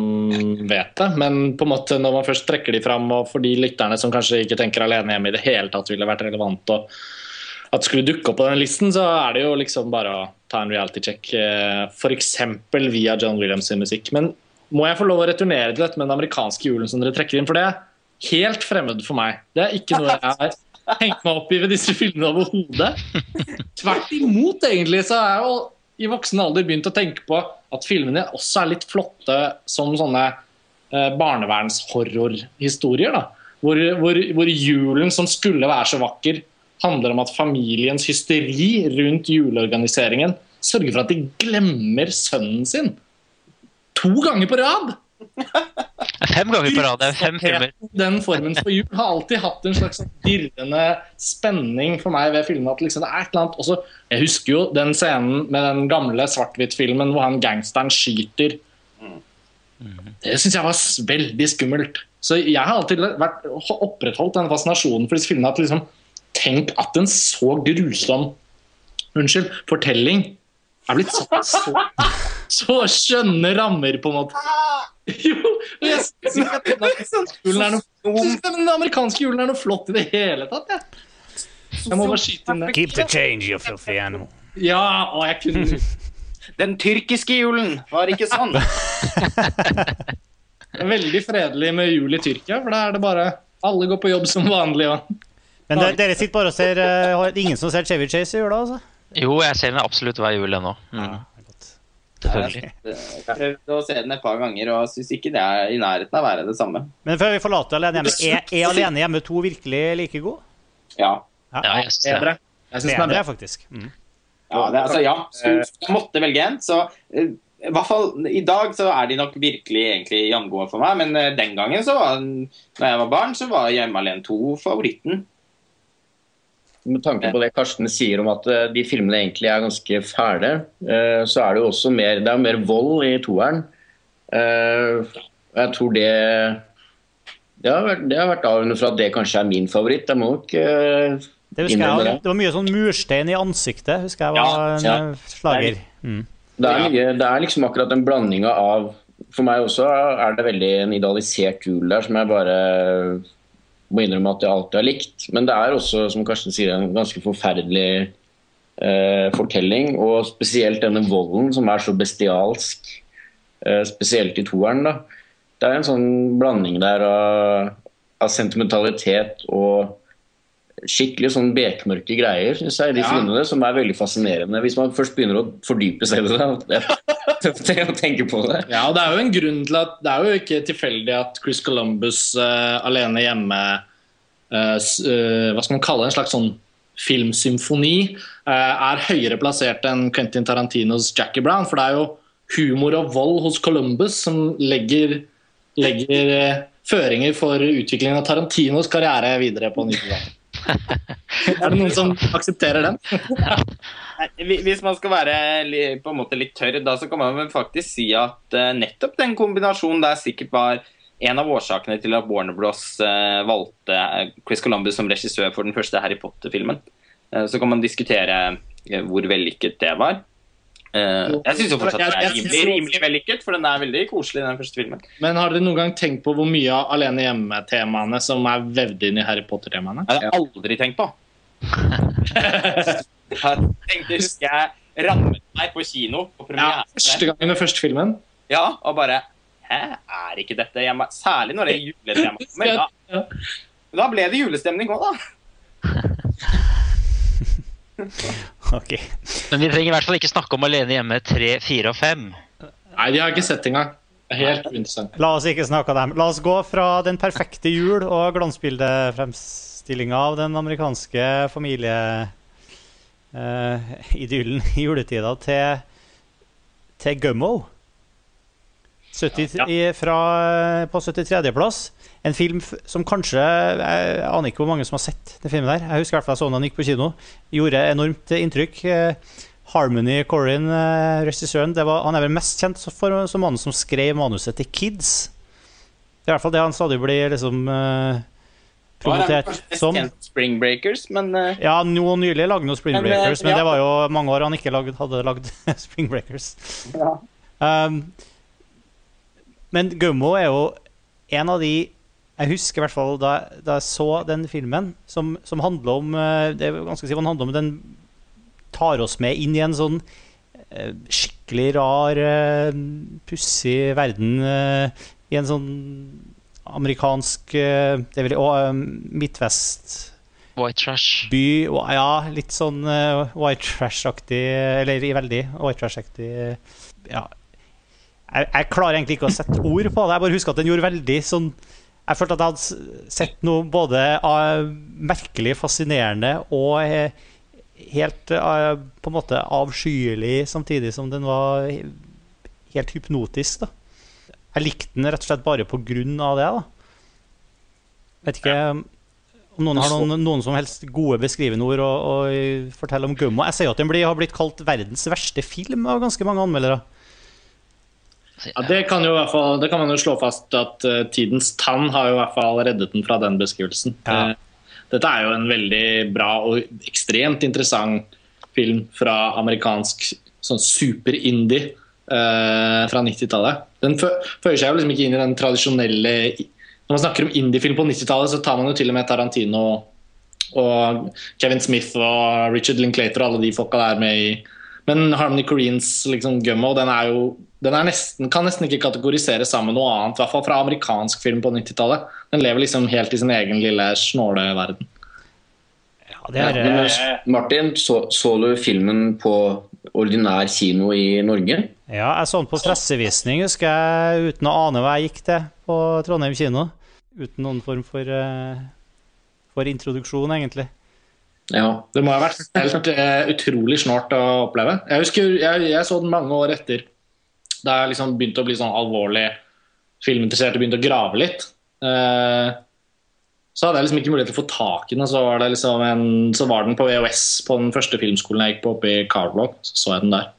vet det, men på en måte når man først trekker de fram, og for de lytterne som kanskje ikke tenker alene hjemme i det hele tatt ville vært relevant og at skulle dukke opp på den listen, så er det jo liksom bare å ta en reality check. Eh, F.eks. via John Williams' sin musikk. Men må jeg få lov å returnere til dette med den amerikanske julen som dere trekker inn? For det er helt fremmed for meg. Det er ikke noe jeg har hengt meg opp i ved disse filmene overhodet. Tvert imot, egentlig, så har jeg jo i voksen alder begynt å tenke på at filmene også er litt flotte som sånne eh, barnevernshorrorhistorier. Hvor, hvor, hvor julen som skulle være så vakker, handler om at familiens hysteri rundt juleorganiseringen sørger for at de glemmer sønnen sin. To ganger på rad! Fem ganger på rad. Det er fem filmer. Den formen for jul har alltid hatt en slags dirrende spenning for meg ved filmen. at liksom det er et eller annet også, Jeg husker jo den scenen med den gamle svart-hvitt-filmen hvor han gangsteren skyter. Det syns jeg var veldig skummelt. Så jeg har alltid vært, opprettholdt den fascinasjonen for disse filmene. at liksom tenk at en så grusom unnskyld, fortelling er blitt satt så, så skjønne rammer, på en måte. Jo, og jeg (laughs) syns ikke at den amerikanske julen noe, jeg synes ikke den amerikanske julen er noe flott i det hele tatt. Jeg, jeg må bare skyte inn det. Keep the change, you filthy animal. Ja, og jeg kunne (laughs) Den tyrkiske julen var ikke sånn. (laughs) Veldig fredelig med jul i Tyrkia, for da er det bare Alle går på jobb som vanlig. Og... Men dere, dere sitter bare og ser uh, Ingen som ser Chevy Chase i jula, altså? Jo, jeg ser den absolutt hver jul ennå. Mm. Selvfølgelig. Jeg har prøvd å se den et par ganger og syns ikke det er i nærheten av å være det samme. Men før vi forlater Alene hjemme, er, er (laughs) Alene hjemme 2 virkelig like god? Ja. Ja, jeg synes det. Bedre. Jeg synes den er Bedre, faktisk. Mm. Ja, det, altså, ja. Skulle jeg måtte velge en, så eh, i hvert fall i dag så er de nok virkelig egentlig jevngode for meg, men eh, den gangen så var når jeg var barn, så var Hjemme alene 2 favoritten. Med tanke på det Karsten sier om at eh, de filmene egentlig er ganske fæle, eh, så er det jo også mer, det er mer vold i toeren. Eh, Jeg tror det det har, vært, det har vært avgjørende for at det kanskje er min favoritt. Jeg må nok Det innrømme jeg, det. det var mye sånn murstein i ansiktet, husker jeg var Ja, en ja. slager. Mm. Det er, mye, det er liksom akkurat den blandinga av For meg også er det veldig en idealisert jul der som jeg bare må innrømme at jeg alltid har likt. Men det er også, som Karsten sier, en ganske forferdelig eh, fortelling. Og spesielt denne volden som er så bestialsk, eh, spesielt i toeren. da. Det er en sånn blanding der av, av sentimentalitet og skikkelig sånn bekmørke greier synes jeg, de Ja. filmene, som er veldig fascinerende. Hvis man først begynner å fordype seg i det (laughs) (laughs) og tenke på det. Ja, og det er jo en grunn til at Det er jo ikke tilfeldig at Chris Columbus uh, alene hjemme uh, Hva skal man kalle det? En slags sånn filmsymfoni er høyere plassert enn Quentin Tarantinos Jackie Brown. For det er jo humor og vold hos Columbus som legger, legger føringer for utviklingen av Tarantinos karriere videre på 90-tallet. Er det noen som aksepterer den? (laughs) Hvis man skal være på en måte litt tørr, da, så kan man faktisk si at eh, nettopp den kombinasjonen der sikkert var en av årsakene til at Warner Bros. eh, valgte eh, Chris Columbus som regissør for den første Harry Potter-filmen. Så kan man diskutere hvor vellykket det var. Eh, jeg syns jo fortsatt det er rimelig, rimelig vellykket, for den er veldig koselig, den første filmen. Men har dere noen gang tenkt på hvor mye av alene hjemme-temaene som er vevd inn i Harry Potter-temaene? Det har jeg aldri tenkt på. (laughs) Jeg tenkte, husker jeg rammet meg på kino på Ja, første gang under første filmen. Ja, og bare Hæ, er ikke dette hjemme? Særlig når det er juletema Men Da, da ble det julestemning òg, da. (laughs) (laughs) Ok. Men vi trenger i hvert fall ikke snakke om Alene hjemme 3, 4 og 5. Nei, de har ikke sett engang. Helt uinteressant. La oss ikke snakke av dem. La oss gå fra den perfekte jul og glansbildefremstillinga av den amerikanske familieidyllen i juletida til, til Gummo. 70, Ja. i, fra, på 73.-plass. En film som kanskje Jeg aner ikke hvor mange som har sett den filmen. der Jeg husker i hvert fall jeg så den gikk på kino. Gjorde enormt inntrykk. Eh, Harmony Corin, eh, regissøren, det var, han er vel mest kjent for, som mannen som skrev manuset til Kids. Det er i hvert fall det han stadig blir liksom eh, promotert som. Spring Breakers, men uh, Ja, nå nylig lagde han Spring Men, Breakers, men ja. det var jo mange år han ikke lagd, hadde lagd (laughs) Spring Breakers. Ja. Um, men Gummo er jo en av de Jeg husker i hvert fall da, da jeg så den filmen, som, som handler om eh, Det er ganske si, hva den handler om Den tar oss med inn i en sånn eh, skikkelig rar, uh, pussig verden. eh, I en sånn amerikansk eh, Det er vel Midtvest White Trash. by Ja, litt sånn eh, white trash-aktig Eller veldig white trash-aktig Ja. Jeg, jeg klarer egentlig ikke å sette ord på det. Jeg bare husker at den gjorde veldig sånn Jeg følte at jeg hadde sett noe både eh, merkelig, fascinerende og eh, helt eh, på en måte avskyelig, samtidig som den var helt hypnotisk. da Jeg likte den rett og slett bare på grunn av det. da Vet ikke om noen har noen, noen som helst gode beskrivende ord å, å fortelle om Gummo. Jeg sier jo at den blir, har blitt kalt verdens verste film av ganske mange anmeldere. Ja, det kan, jo i hvert fall, det kan man jo slå fast at uh, Tidens tann har jo i hvert fall reddet den fra den beskrivelsen. Ja. Uh, dette er jo en veldig bra og ekstremt interessant film fra amerikansk sånn super-indie uh, fra 90-tallet. Den føyer seg jo liksom ikke inn i den tradisjonelle Når man snakker om indiefilm på 90-tallet, så tar man jo til og med Tarantino og Kevin Smith og Richard Linklater og alle de folka der med i Men Harmony Koreans liksom, Gummo den, er jo, den er nesten, kan nesten ikke kategoriseres sammen med noe annet, i hvert fall fra amerikansk film på 90-tallet. Den lever liksom helt i sin egen lille snåle verden. Ja, er, ja, Martin, så, så, du filmen på ordinær kino i Norge? Ja, jeg så den på pressevisning, husker jeg, uten å ane hva jeg gikk til på Trondheim kino. Uten noen form for, uh, for introduksjon, egentlig. Ja. Det må ha vært helt uh, utrolig snålt å oppleve. Jeg husker jeg, jeg, så den mange år etter. Da jeg liksom begynte å bli sånn alvorlig filminteressert og begynte å grave litt. eh, så hadde jeg liksom ikke mulighet til å få tak i den. Så var, liksom en, så var den på VHS på den første filmskolen jeg gikk på oppe i Cardblock. Så så jeg den der.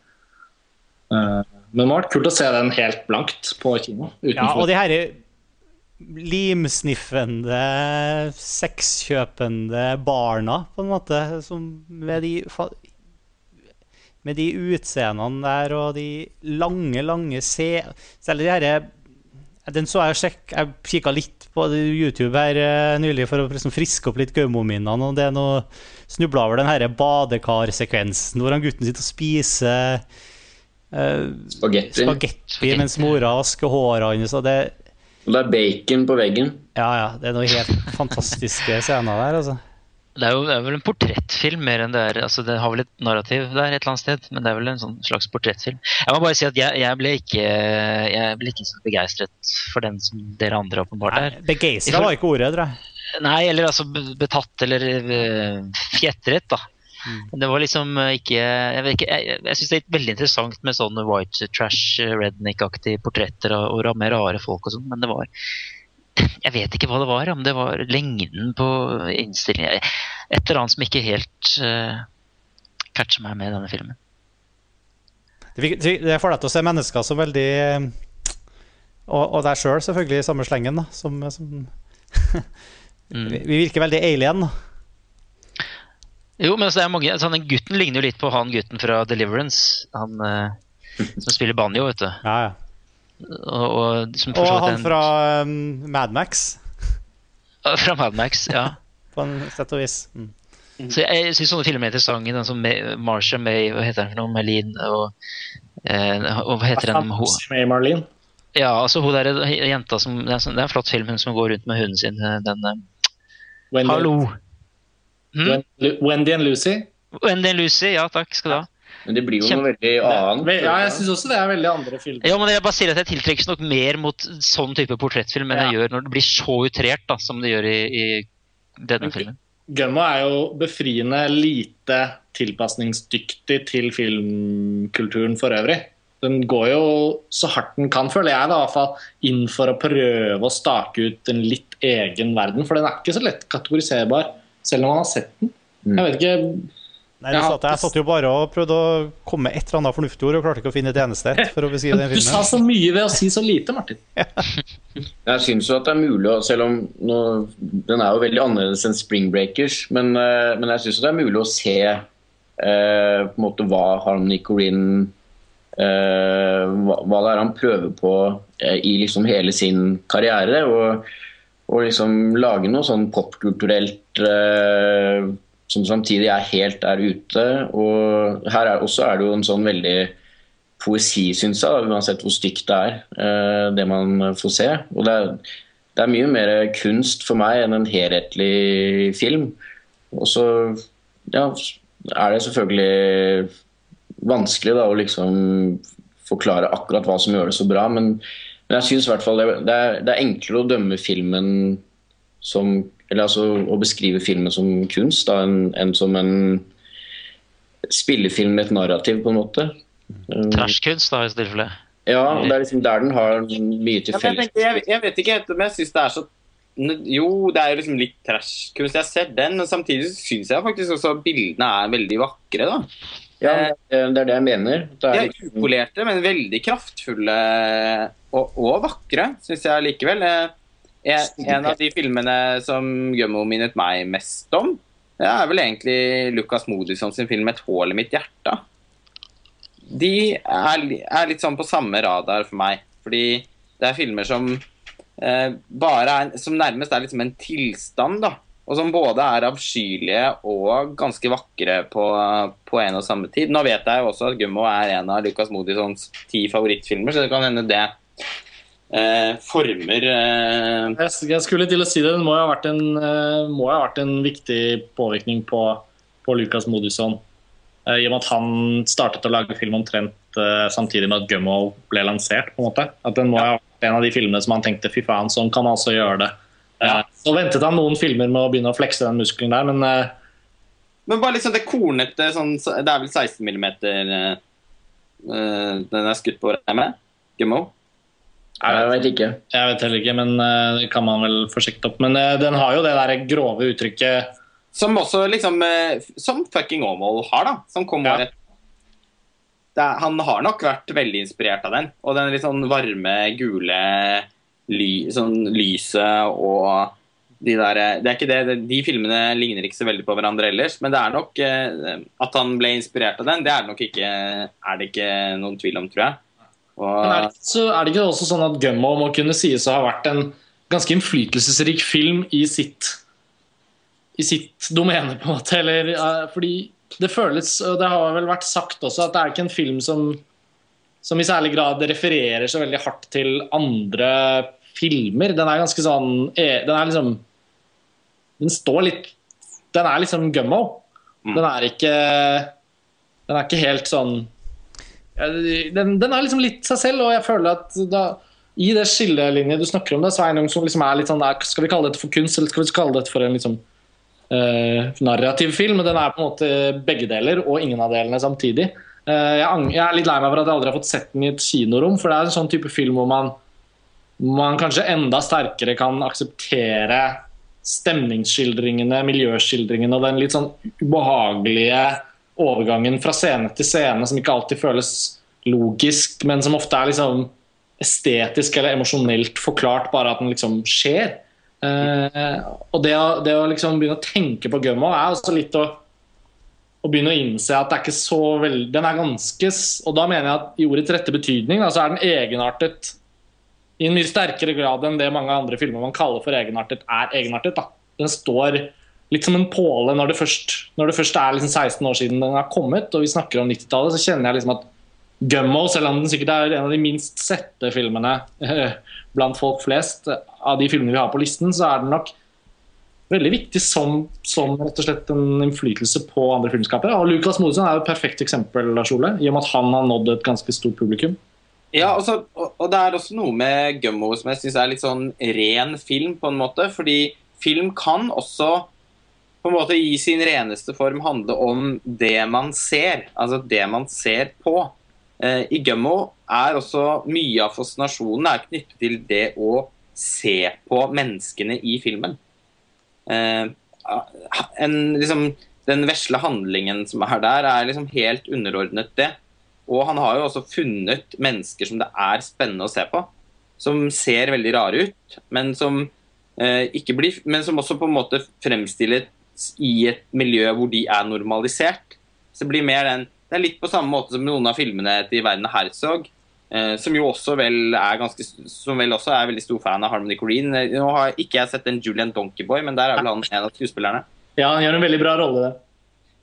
Eh, men det var kult å se den helt blankt på kino. Utenfor. Ja, og de her limsniffende, sexkjøpende barna, på en måte, som med de med de utseendene der og de lange, lange se... Selv de herre Den så jeg sjekk, Jeg kikka litt på YouTube her uh, nylig for å liksom friske opp litt Gaumo-minnene. Og det er noe snubla over den her badekarsekvensen hvor han gutten sitter og spiser uh, spagetti. spagetti mens mora vasker håret hans. Og det, det er bacon på veggen. Ja, ja. Det er noen helt fantastiske scener der, altså. Det er jo det er vel en portrettfilm mer enn det er altså Det har vel et narrativ der et eller annet sted, men det er vel en sånn slags portrettfilm. Jeg må bare si at jeg, jeg ble ikke Jeg ble ikke så begeistret for den som dere andre åpenbart er. Begeistra var ikke ordet, tror jeg. Nei, eller altså betatt eller uh, fjetret, da. Mm. Det var liksom ikke Jeg, vet ikke, jeg, jeg syns det er veldig interessant med sånne white trash, redneck-aktige portretter og, og med rare folk og sånn, men det var jeg vet ikke hva det var, om det var lengden på innstillingen Et eller annet som ikke helt uh, catcher meg med denne filmen. Det får deg til å se mennesker som veldig Og, og deg sjøl, selv, selvfølgelig, i samme slengen. Da, som, som (laughs) mm. Vi virker veldig alien. Jo, men altså, det er mange, altså, den gutten ligner jo litt på han gutten fra Deliverance. Han uh, som spiller banjo, vet du. Ja, ja. Og, og, og han fra um, Mad Max. (laughs) Fra Mad Max, ja. (laughs) På en sett og vis. Mm. Så jeg, jeg syns sånne filmer er interessante. Den som Marsha May, hva heter den for noe? Merlin og, eh, og hva heter den? May Marlene. Ja, altså hun der jenta som Det er, sånn, det er en flott film, hun som går rundt med hunden sin. Eh, den eh, Wendy. Hallo! Hmm? Wendy and Lucy? Wendy and Lucy, ja takk skal du ha. Men det blir jo Kjempe... noe veldig annet. Ja, jeg syns også det er veldig andre filmer. Ja, men Jeg bare sier at jeg tiltrekkes nok mer mot sånn type portrettfilm enn ja. jeg gjør når det blir så utrert da, som det gjør i, i denne okay. filmen. Gunmo er jo befriende lite tilpasningsdyktig til filmkulturen for øvrig. Den går jo så hardt den kan, føler jeg, da, i hvert fall, inn for å prøve å stake ut en litt egen verden. For den er ikke så lett kategoriserbar, selv om man har sett den. Jeg vet ikke Nei, ja, satt, Jeg satt jo bare og prøvde å komme med et eller annet fornuftig ord og klarte ikke å finne et eneste et. for å beskrive den filmen. Du sa så mye ved å si så lite, Martin. (laughs) ja. Jeg syns jo at det er mulig, selv om nå, den er jo veldig annerledes enn Spring Breakers, men, uh, men jeg syns det er mulig å se eh, på en måte hva Harmony Corinne eh, hva, hva, det er han prøver på i liksom hele sin karriere. Og, og liksom lage noe sånn popkulturelt som samtidig er helt der ute. Og her er, også er det jo en sånn veldig poesi, syns jeg, uansett hvor stygt det er, eh, det man får se. Og det er, det er, mye mer kunst for meg enn en helhetlig film. Og så ja, er det selvfølgelig vanskelig da, å liksom forklare akkurat hva som gjør det så bra, men, men jeg syns i hvert fall det, det, er, det er enklere å dømme filmen som eller altså å beskrive filmen som kunst da, enn en som en spillefilm med et narrativ, på en måte. Trashkunst, da, i tilfelle? Ja, det er liksom der den har mye til felles. Ja, jeg, jeg, vet ikke helt om jeg syns det er så Jo, det er jo liksom litt trashkunst. Jeg ser den, men samtidig syns jeg faktisk også bildene er veldig vakre, da. Ja, det er det jeg mener. Det er, de er liksom- upolerte, men veldig kraftfulle og, og vakre, syns jeg likevel. En, av de filmene som Gummo minnet meg mest om, det er vel egentlig Lukas Modisson sin film 'Et hål i mitt hjerte'. de er, er, litt sånn på samme radar for meg. Fordi det er filmer som eh, bare er Som nærmest er liksom en tilstand, da. Og som både er avskyelige og ganske vakre på, på, en og samme tid. Nå vet jeg jo også at 'Gummo' er en av Lucas Modisons ti favorittfilmer, så det kan hende det eh, former eh... jeg, skulle til å si det. Det må jo ha vært en, må ha vært en viktig påvirkning på, på Lucas Modusson. Uh, I og med at han startet å lage film omtrent uh, samtidig med at 'Gummo' ble lansert. på en måte. At den må ja. ha vært en av de filmene som han tenkte 'fy faen, sånn kan altså gjøre det'. Ja. Så ventet han noen filmer med å begynne å flekse den muskelen der, men. Men bare liksom det kornete sånn, Det er vel 16 mm uh, den er skutt på, regner med? Gummo? Jeg vet ikke. Jeg vet heller ikke, men uh, det kan man vel få sjekket opp. Men uh, den har jo det der grove uttrykket Som også liksom Som fucking Aamodt har, da. Som kom ja. året er, Han har nok vært veldig inspirert av den. Og den litt sånn varme, gule ly, sånn lyset og de der Det er ikke det, de filmene ligner ikke så veldig på hverandre ellers, men det er nok eh, At han ble inspirert av den, det er det nok ikke Er det ikke noen tvil om, tror jeg. Og, er, det, så er det ikke også sånn at Gummo må kunne sies å ha vært en ganske innflytelsesrik film i sitt i sitt domene, på en måte. Eller, fordi det føles, og det har vel vært sagt også, at det er ikke en film som som i særlig grad refererer så veldig hardt til andre filmer. Den er ganske sånn eh, Den er liksom Den står litt Den er liksom gummo. Mm. Den er ikke Den er ikke helt sånn den, den, er liksom litt seg selv, og jeg føler at da, i det skillelinjet du snakker om, det, Sveinung, som liksom er litt sånn Skal vi kalle dette for kunst, eller skal vi kalle dette for en liksom uh, narrativ film? Den er på en måte begge deler, og ingen av delene samtidig. Eh, jeg, er litt lei meg for at jeg aldri har fått sett den i et kinorom. For det er en sånn type film hvor man, man kanskje enda sterkere kan akseptere stemningsskildringene, miljøskildringene og den litt sånn ubehagelige overgangen fra scene til scene som ikke alltid føles logisk, men som ofte er liksom estetisk eller emosjonelt forklart, bare at den liksom skjer. Eh, og det å, det å liksom begynne å tenke på Gummo er også litt å og begynne å innse at det er ikke så veldig Den er ganske Og da mener jeg at i ordets rette betydning da, så er den egenartet i en mye sterkere grad enn det mange andre filmer man kaller for egenartet, er egenartet. da. Den står litt som en påle når det først, når det først er liksom 16 år siden den har kommet, og vi snakker om 90-tallet, så kjenner jeg liksom at Gummo, selv om den sikkert er en av de minst sette filmene blant folk flest, av de filmene vi har på listen, så er den nok veldig viktig som, som, rett og slett en innflytelse på andre filmskapere. Og Lucas Modesson er jo et perfekt eksempel, Lars Ole, i og med at han har nådd et ganske stort publikum. Ja, også, og, og, det er også noe med Gummo som jeg syns er litt sånn ren film, på en måte. Fordi film kan også på en måte i sin reneste form handle om det man ser. Altså det man ser på. Eh, I Gummo er også mye av fascinasjonen er knyttet til det å se på menneskene i filmen. Eh, en, liksom, den vesle handlingen som er der, er liksom helt underordnet det. Og han har jo også funnet mennesker som det er spennende å se på. Som ser veldig rare ut, men som, eh, blir, men som også på en måte fremstilles i et miljø hvor de er normalisert. Så det blir mer den Det er litt på samme måte som noen av filmene til Verden Herzog. Eh, som jo også vel er ganske Som vel også er veldig stor fan av Harmony Corrine. Eh, nå har ikke jeg sett en Julian Donkeyboy, men der er vel han en av skuespillerne. Ja, han gjør en veldig bra rolle, det.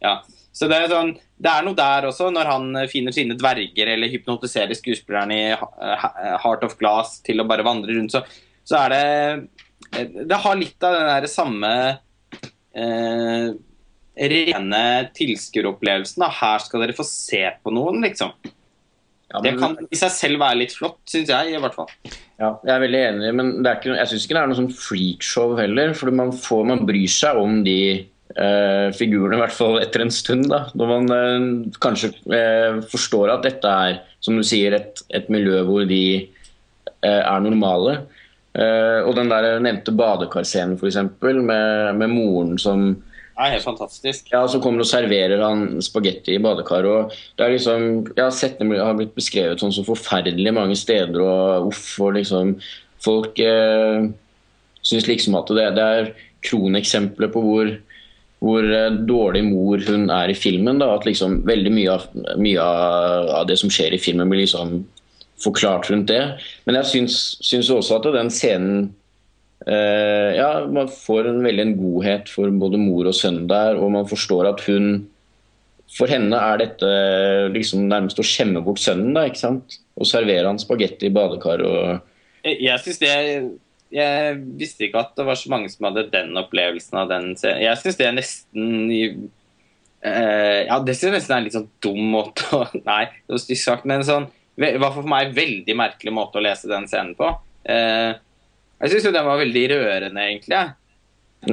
Ja. Så det er, sånn, det er noe der også, når han eh, finner sine dverger eller hypnotiserer skuespillerne i Heart of Glass til å bare vandre rundt, så, så er det Det har litt av den der samme eh, rene tilskueropplevelsen. Her skal dere få se på noen, liksom. Ja, men... Det kan i seg selv være litt flott, syns jeg. i hvert fall. Ja, Jeg er veldig enig, men ikke, jeg syns ikke det er noe sånn freakshow heller. For man, får, man bryr seg om de eh, figurene, i hvert fall etter en stund. da, Når man eh, kanskje eh, forstår at dette er, som du sier, et, et miljø hvor de eh, er normale. Eh, og den der nevnte badekarscenen, f.eks., med, med moren som det er helt fantastisk. Ja, Som kommer og serverer han spagetti i badekar. og det er liksom, Jeg har sett det har blitt beskrevet sånn så forferdelig mange steder, og uff, og liksom Folk eh, syns liksom at det, det er kroneksempler på hvor hvor eh, dårlig mor hun er i filmen. Da, at liksom veldig mye av, mye av det som skjer i filmen, blir liksom forklart rundt det. Men jeg syns, syns også at den scenen eh, Ja, man får en veldig en godhet for både mor og sønn der, og man forstår at hun For henne er dette liksom nærmest å skjemme bort sønnen, da, ikke sant? Og servere han spagetti i badekar og Jeg, jeg synes det jeg visste ikke at det var så mange som hadde den opplevelsen av den scenen. Jeg syns det er nesten uh, Ja, det synes jeg nesten er en litt sånn dum måte å (laughs) Nei, det var stygt sagt, men sånn i hvert fall for meg veldig merkelig måte å lese den scenen på. Uh, jeg syns jo den var veldig rørende, egentlig.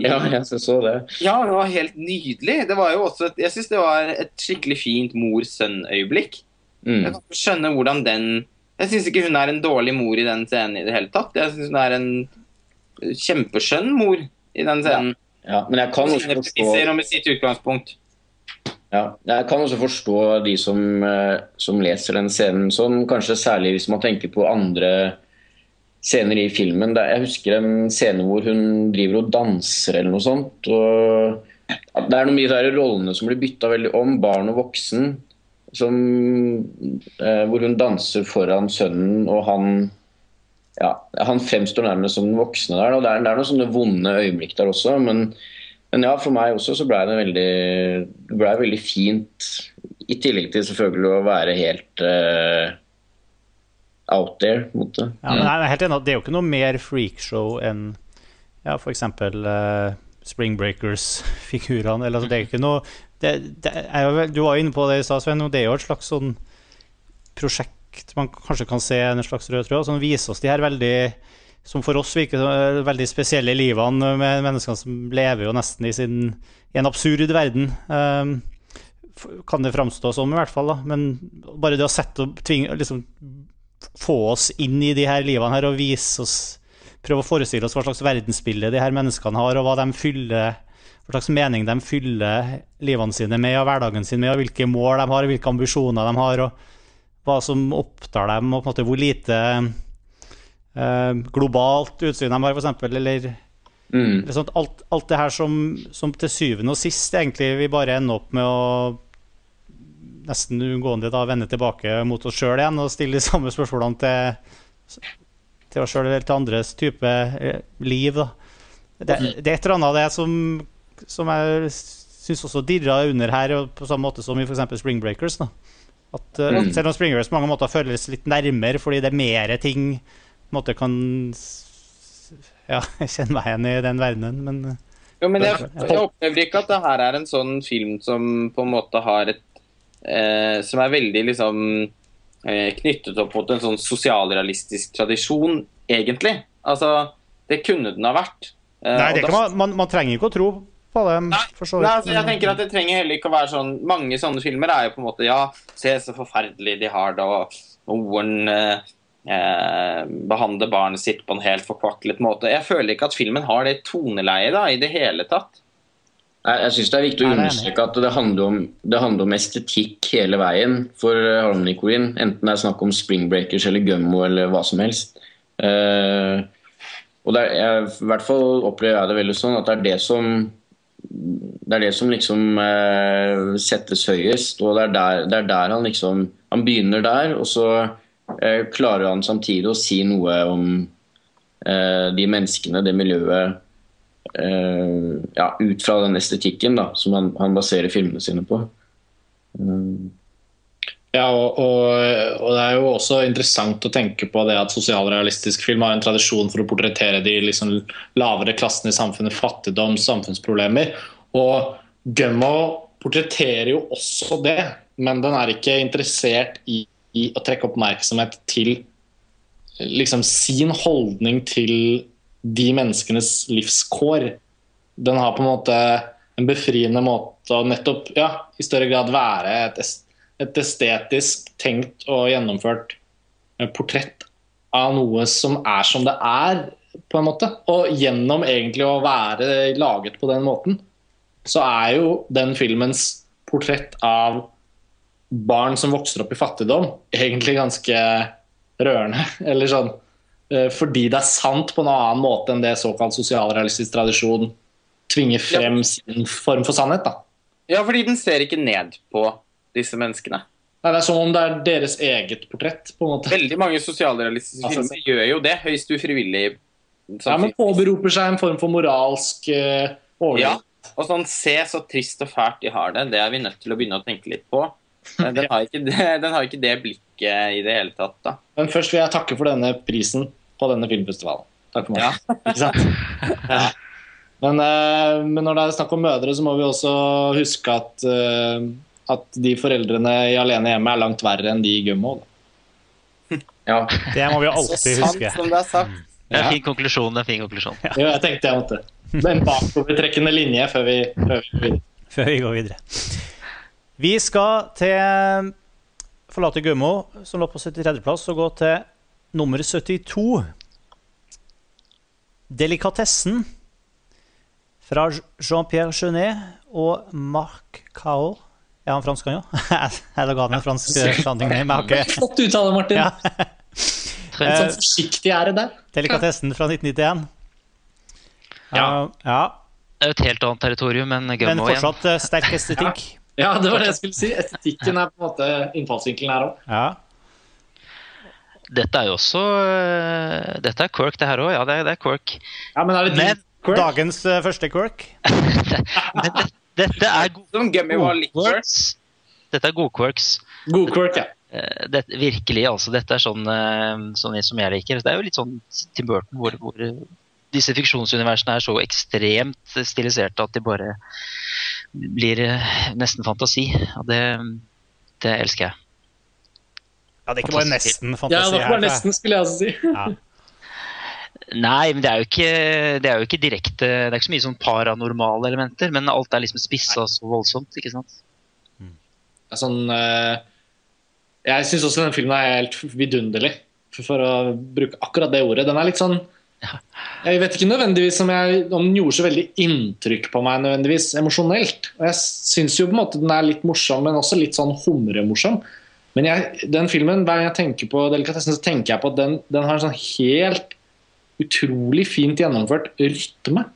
Ja, jeg så det. Ja, det var helt nydelig. Det var jo også et, jeg syns det var et skikkelig fint mor-sønn-øyeblikk. Mm. Jeg kan skjønne hvordan den jeg syns ikke hun er en dårlig mor i den scenen i det hele tatt. Jeg syns hun er en kjempeskjønn mor i den scenen. Ja, ja men jeg kan også forstå med sitt utgangspunkt. Ja, jeg kan også forstå de som, eh, som, leser den scenen sånn, kanskje særlig hvis man tenker på andre scener i filmen. Jeg husker en scene hvor hun driver og danser eller noe sånt. og Det er noen mye der rollene som blir bytta veldig om, barn og voksen som, eh, hvor hun danser foran sønnen, og han ja, han fremstår nærmest som den voksne der. Det er, det er noen sånne vonde øyeblikk der også. Men, men ja, for meg også så ble det veldig, ble veldig fint. I tillegg til selvfølgelig å være helt uh, out there. Måte. Ja, men jeg er helt enig, Det er jo ikke noe mer freakshow enn ja, f.eks. Uh, Spring Breakers-figurene. Altså, det er ikke noe det, det jo, Du var inne på det i stad, Sven. Det er jo et slags sånn prosjekt man kanskje kan se en slags rød tråd, som viser oss de her veldig som for oss virker veldig spesielle livene med mennesker som lever jo nesten i, sin, i en absurd verden. Um, kan det framstå som, i hvert fall. da, Men bare det å sette og tvinge, liksom, få oss inn i de her livene her og vise oss Prøve å forestille oss hva slags verdensbilde de her menneskene har, og hva fyller hva slags mening de fyller livene sine med, og hverdagen sin med, og hvilke mål de har, og hvilke ambisjoner de har, og hva som opptar dem, og på en måte hvor lite eh, globalt utsyn de har, f.eks., eller mm. sånt, alt, alt, det her som, som, til syvende og sist egentlig vi bare ender opp med å nesten uunngåelig vende tilbake mot oss sjøl igjen og stille de samme spørsmålene til, til oss sjøl eller til andres type eh, liv. Det, det, er et eller annet av det som som jeg syns også dirra under her, på samme måte som i f.eks. Spring Breakers. Da. At, uh, mm. Selv om Spring Breakers på mange måter føles litt nærmere fordi det er mer ting måte kan Ja, (laughs) kjenne meg igjen i den verdenen, men eh, jo, men jeg, jeg, opplever ikke at det her er en sånn film som på en måte har et eh, Som er veldig liksom eh, knyttet opp mot en sånn sosialrealistisk tradisjon, egentlig. Altså, det kunne den ha vært. Eh, Nei, det kan man, man, man trenger ikke å tro på det. Nei, nei altså, jeg tenker at det trenger heller ikke å være sånn Mange sånne filmer er jo på en måte Ja, se så forferdelig de har det, og noen eh, eh, behandler barnet sitt på en helt forkvaklet måte. Jeg føler ikke at filmen har det toneleiet da, i det hele tatt. Jeg, jeg syns det er viktig å understreke at det handler, om, det handler, om, estetikk hele veien for eh, Harmony Queen. Enten det er snakk om Spring Breakers eller Gummo eller hva som helst. Uh, og er, jeg, I hvert fall opplever jeg det veldig sånn at det er det som det er det som liksom eh, settes høyest. Og det er, der, det er, der, han liksom Han begynner der, og så klarer han samtidig å si noe om eh, de menneskene, det miljøet eh, ja, Ut fra den estetikken da, som han, han baserer filmene sine på. Mm. Ja, og, og, og, det er jo også interessant å tenke på det at sosialrealistisk film har en tradisjon for å portrettere de liksom lavere klassene i samfunnet, fattigdom, samfunnsproblemer. Og Gummo portretterer jo også det, men den er ikke interessert i, i å trekke oppmerksomhet til liksom sin holdning til de menneskenes livskår. Den har på en måte en befriende måte å nettopp ja, i større grad være et et estetisk tenkt og gjennomført eh, portrett av noe som er som det er, på en måte. Og gjennom egentlig å være laget på den måten, så er jo den filmens portrett av barn som vokser opp i fattigdom, egentlig ganske rørende. (laughs) Eller sånn eh, Fordi det er sant på en annen måte enn det såkalt sosialrealistisk tradisjon tvinger frem sin form for sannhet. da. Ja, fordi den ser ikke ned på disse menneskene. Nei, Det er som om det er deres eget portrett. på en måte. Veldig mange sosialrealistiske Altså, filmer gjør jo det, høyst ufrivillig. Ja, men Påberoper seg en form for moralsk uh, Ja, og sånn Se så trist og fælt de har det. Det er vi nødt til å begynne å tenke litt på. Den har ikke det, den har ikke det blikket i det hele tatt. da. Men først vil jeg takke for denne prisen på denne filmfestivalen. Takk for meg. Ja. (laughs) Ikke sant? Ja. Men, eh, men når det er snakk om mødre, så må vi også huske at, eh, at de foreldrene i Alene hjemme er langt verre enn de i Gummo. Ja. Det må vi Så alltid sant huske. som det er sagt. Det er en fin konklusjon. det er en fin konklusjon. Jo, jeg tenkte jeg måtte. En bakovertrekkende linje før vi, før vi går videre. før vi går videre. Vi skal til forlate Gummo, som lå på 73.-plass, og gå til nummer 72. Delikatessen fra Jean-Pierre Jeunet og Marc Cao. Er han fransk, han òg? Jeg laga en fransk standing sounding name. Okay. Flott uttale, Martin. ja. (laughs) En sånn forsiktig ære der. Delikatessen fra 1991. Ja. ja. Det er jo et helt annet territorium enn Men Gummo igjen. fortsatt eh, sterk estetikk. (laughs) Ja, det var det jeg skulle si. Estetikken er på en måte innfallsvinkelen her òg. Ja. Dette er jo også øh, Dette er Quirk, det her òg. Ja, det er, det er Quirk. Ja, men er det Men quirk? Dagens uh, første quirk. (laughs) Men det, dette er gode quirks. Dette er gode quirks. God quirk, ja. Eh, det, virkelig, altså. Dette er sånn, eh, sånn som jeg liker. Det er jo litt sånn Tim Burton hvor, hvor eh, disse fiksjonsuniversene er så ekstremt stiliserte at de bare blir eh, nesten fantasi. Og det, det elsker jeg. Ja, det er ikke bare nesten fantasi her. Ja, det er bare nesten, skulle jeg også si. Ja. Nei, men det er jo ikke, det er jo ikke direkte Det er ikke så mye sånn paranormale elementer, men alt er liksom spissa så voldsomt. ikke sant? Det er Sånn, eh, jeg syns også den filmen er helt vidunderlig, for, for å bruke akkurat det ordet. Den er litt sånn Jeg vet ikke nødvendigvis om, jeg, om den gjorde så veldig inntrykk på meg nødvendigvis emosjonelt. Og jeg syns jo på en måte den er litt morsom, men også litt sånn humremorsom. Men jeg, den filmen, hver gang jeg tenker på delikatessen, så tenker jeg på at den, den har en sånn helt utrolig fint gjennomført rytme.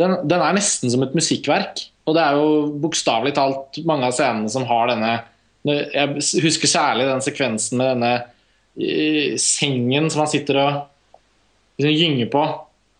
Den, den er nesten som et musikkverk. Og det er jo bokstavelig talt mange av scenene som har denne Jeg husker særlig den sekvensen med denne eh, sengen som han sitter og liksom gynger på.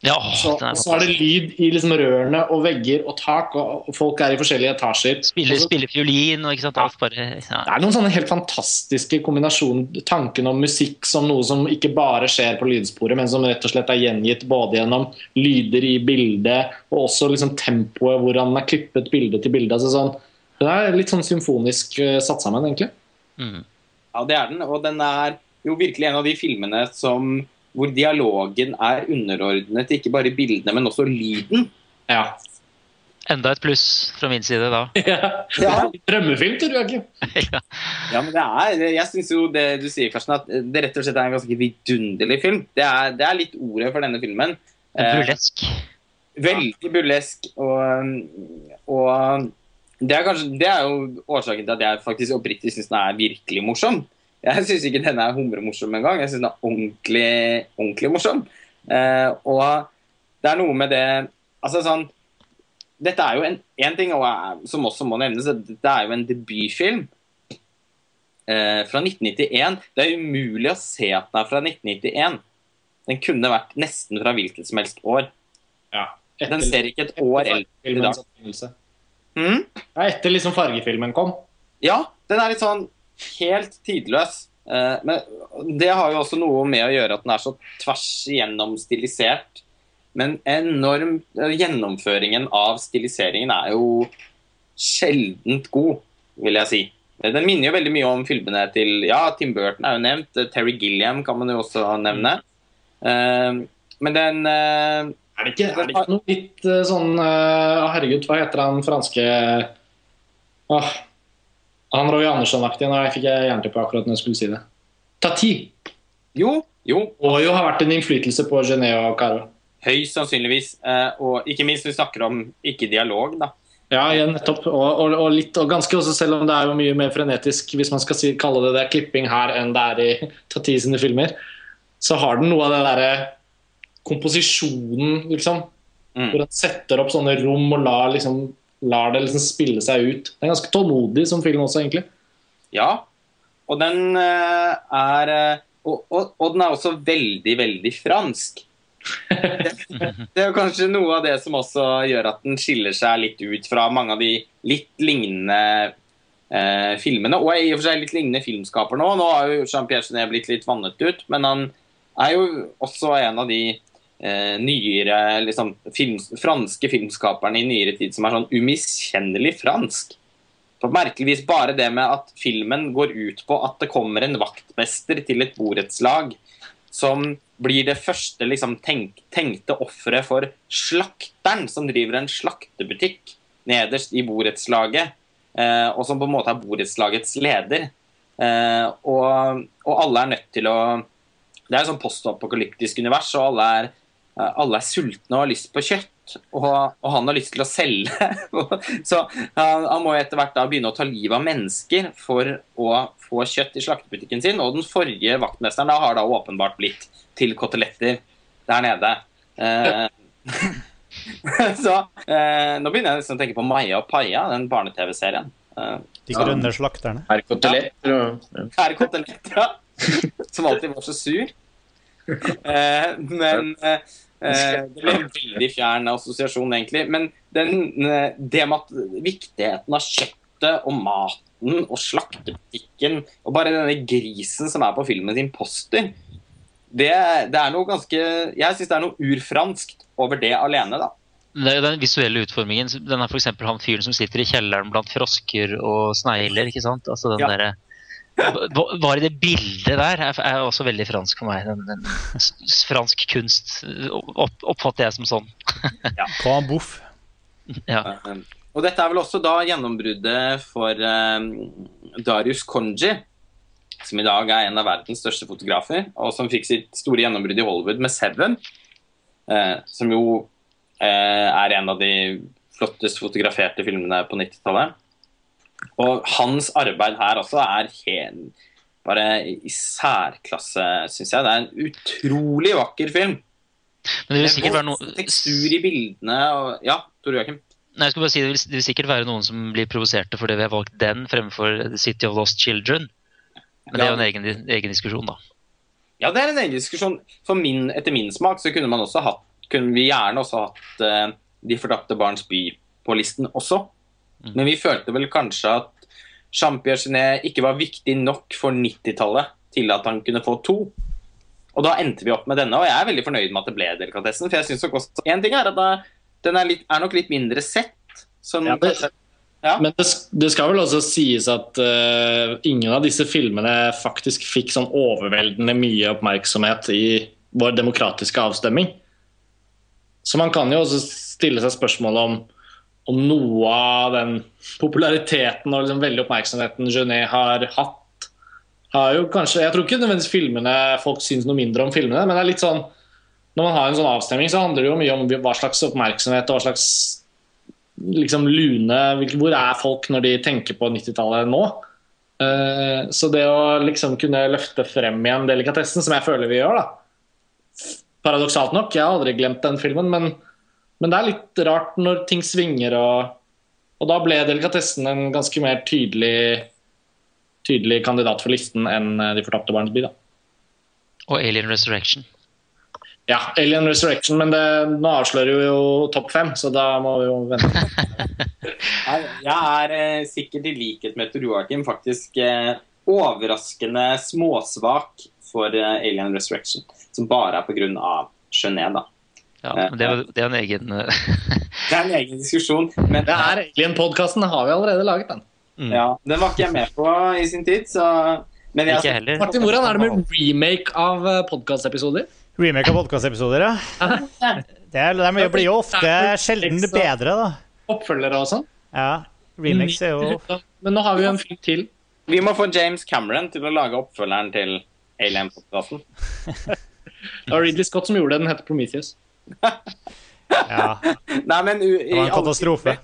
Ja, åh, Så, er så er det lyd i liksom rørene og vegger og tak, og, og folk er i forskjellige etasjer. Spiller, så- spiller fiolin og ikke sant, alt bare ja. det er noen sånne helt fantastiske kombinasjoner. Tanken om musikk som noe som ikke bare skjer på lydsporet, men som rett og slett er gjengitt både gjennom lyder i bildet og også liksom tempoet, hvordan den er klippet bilde til bilde. Altså sånn, det er litt sånn symfonisk uh, satt sammen, egentlig. Mm. Ja, det er den. Og den er jo virkelig en av de filmene som, hvor dialogen er underordnet ikke bare bildene, men også lyden. Ja. Enda et pluss fra min side da. (laughs) Ja. Drømmefilm, tror jeg egentlig. (laughs) ja. Ja, men det er, Jeg syns jo det du sier, Karsten, at det rett og slett er en ganske vidunderlig film. Det er, det er litt ordet for denne filmen. Eh, Burlesk. veldig burlesk. Og, og det, er kanskje, det er jo årsaken til at jeg faktisk oppriktig syns den er virkelig morsom. Jeg syns ikke denne er humremorsom engang. Jeg syns den er ordentlig, ordentlig morsom. Eh, og det er noe med det Altså sånn Dette er jo en, en ting og, som også må nevnes. Dette er jo en debutfilm eh, fra 1991. Det er umulig å se at den er fra 1991. Den kunne vært nesten fra hvilket som helst år. Ja. Den ser ikke et år eldre i dag. Mm? Ja, etter liksom fargefilmen kom. Ja, den er litt sånn helt tidløs. Eh, men det har jo også noe med å gjøre at den er så tvers igjennom stilisert. Men enorm eh, Gjennomføringen av stiliseringen er jo sjeldent god, vil jeg si. Eh, Den minner jo veldig mye om filmene til Ja, Tim Burton er jo nevnt. Terry Gilliam kan man jo også nevne. Men den Er det ikke, er det ikke noe litt sånn Herregud, hva heter han franske Åh, Han Roy Andersson-aktig. Nå fikk jeg jernteppe akkurat når jeg skulle si det. Tati Jo, jo, må jo ha vært en innflytelse på Geneo og Caro. høyst sannsynligvis. Eh, Og ikke minst vi snakker om ikke dialog, da. Ja, ja, nettopp. Og, og, og litt, og ganske også, selv om det er jo mye mer frenetisk, hvis man skal si, kalle det det, klipping her enn det er i (laughs) Tati sine filmer, så har den noe av det derre komposisjonen, liksom. Mm. Hvor han setter opp sånne rom og lar, liksom, lar det liksom spille seg ut. Det er ganske tålmodig som film også, egentlig. Ja. Og den eh, er eh, og, og, og den er også veldig, veldig fransk. Det, det er kanskje noe av det som også gjør at den skiller seg litt ut fra mange av de litt lignende eh, filmene. Og i og for seg litt lignende filmskaper nå. Nå har jo Jean-Pierre Genet blitt litt vannet ut, men han er jo også en av de eh, nyere liksom, film, franske filmskaperne i nyere tid som er sånn umiskjennelig fransk. For merkeligvis bare det med at filmen går ut på at det kommer en vaktmester til et borettslag som blir det første liksom, tenk, tenkte offeret for slakteren som driver en slaktebutikk nederst i borettslaget, eh, og som på en måte er borettslagets leder. Eh, og, og, alle er nødt til å Det er et sånn postapokalyptisk univers, og alle er, alle er sultne og har lyst på kjøtt. Og, og, han har lyst til å selge. (laughs) så han, han, må etter hvert da begynne å ta livet av mennesker for å få kjøtt i slaktebutikken sin. Og den forrige vaktmesteren da har da åpenbart blitt til koteletter der nede. Eh, (laughs) så eh, nå begynner jeg liksom å tenke på Maja og Paja, den barne-TV-serien. Eh, De grønne slakterne. Er koteletter og ja. Herr koteletter, ja. (laughs) Som alltid var så sur. Eh, men eh, eh, det ble en veldig fjern assosiasjon, egentlig. Men den, eh, det med at viktigheten av kjøttet og maten og slaktebutikken og bare denne grisen som er på filmen sin poster, det, det er noe ganske Jeg syns det er noe urfranskt over det alene, da. Det er jo den visuelle utformingen. Den er f.eks. han fyren som sitter i kjelleren blant frosker og snegler. ikke sant? Altså den Ja. Hva- Bare det bildet der er, også veldig fransk for meg. Den, den, fransk kunst opp, oppfatter jeg som sånn. ja. en boff. Ja. Eh, Og dette er vel også da gjennombruddet for eh, Darius Konji, som i dag er en av verdens største fotografer, og som fikk sitt store gjennombrudd i Hollywood med Seven, eh, som jo eh, er en av de flottest fotograferte filmene på 90-tallet. Og hans arbeid her også er helt bare i særklasse, syns jeg. Det er en utrolig vakker film. Men det vil sikkert være noe Tekstur i bildene og Ja, Tore Joakim? Nei, jeg skulle bare si det vil, det vil sikkert være noen som blir provoserte fordi vi har valgt den fremfor The City of Lost Children. Men det er jo en egen, egen diskusjon, da. Ja, det er en egen diskusjon. Min, etter min smak så kunne man også hatt kunne vi gjerne også hatt uh, De fortapte barns by på listen også. Mm. Men vi følte vel kanskje at Genet ikke var viktig nok for 90-tallet til at han kunne få to. Og da endte vi opp med denne, og jeg er veldig fornøyd med at det ble delikatessen. For jeg synes også En ting er at da- den er, litt, er nok litt mindre sett. Som Ja, det- Ja. Men det, det skal vel også sies at uh, ingen av disse filmene faktisk fikk sånn overveldende mye oppmerksomhet i vår demokratiske avstemning. Så man kan jo også stille seg spørsmål om om noe av den populariteten og liksom veldig oppmerksomheten Genet har hatt, har jo kanskje Jeg tror ikke nødvendigvis filmene folk syns noe mindre om filmene, men det er litt sånn når man har en sånn avstemning, så handler det jo mye om hva slags oppmerksomhet og hva slags liksom lune Hvor er folk når de tenker på 90-tallet nå? Eh, så det å liksom kunne løfte frem igjen delikatessen, som jeg føler vi gjør, da Paradoksalt nok, jeg har aldri glemt den filmen, men, men det er litt rart når ting svinger, og, og da ble delikatessen en ganske mer tydelig tydelig kandidat for listen enn eh, De fortapte barns by. Og Alien Resurrection. Ja, Alien Resurrection, men det, nå avslører jo, jo topp fem, så da må vi jo vente. (laughs) Jeg er eh, sikkert i likhet med Tor Joakim faktisk eh, overraskende småsvak for eh, Alien Resurrection, som bare er pga. Genet. da. Ja, men det, det er en egen eh, (laughs) Det er en egen diskusjon, men Det er Alien-podkasten, har vi allerede laget den. mm. ja, den var ikke jeg med på i sin tid, så men jeg, Ikke heller. Martin, hvordan er det med remake av podkastepisoder? Remake av podkastepisoder, ja. Det er, de blir jo ofte sjelden bedre, da. Oppfølgere og sånn? Ja, Remakes er jo Men nå har vi jo en film til. Vi må få James Cameron til å lage oppfølgeren til Alien-podkasten. Det var Ridley Scott som gjorde det. Den heter Prometheus. Ja, Nei, men u- det var en katastrofe.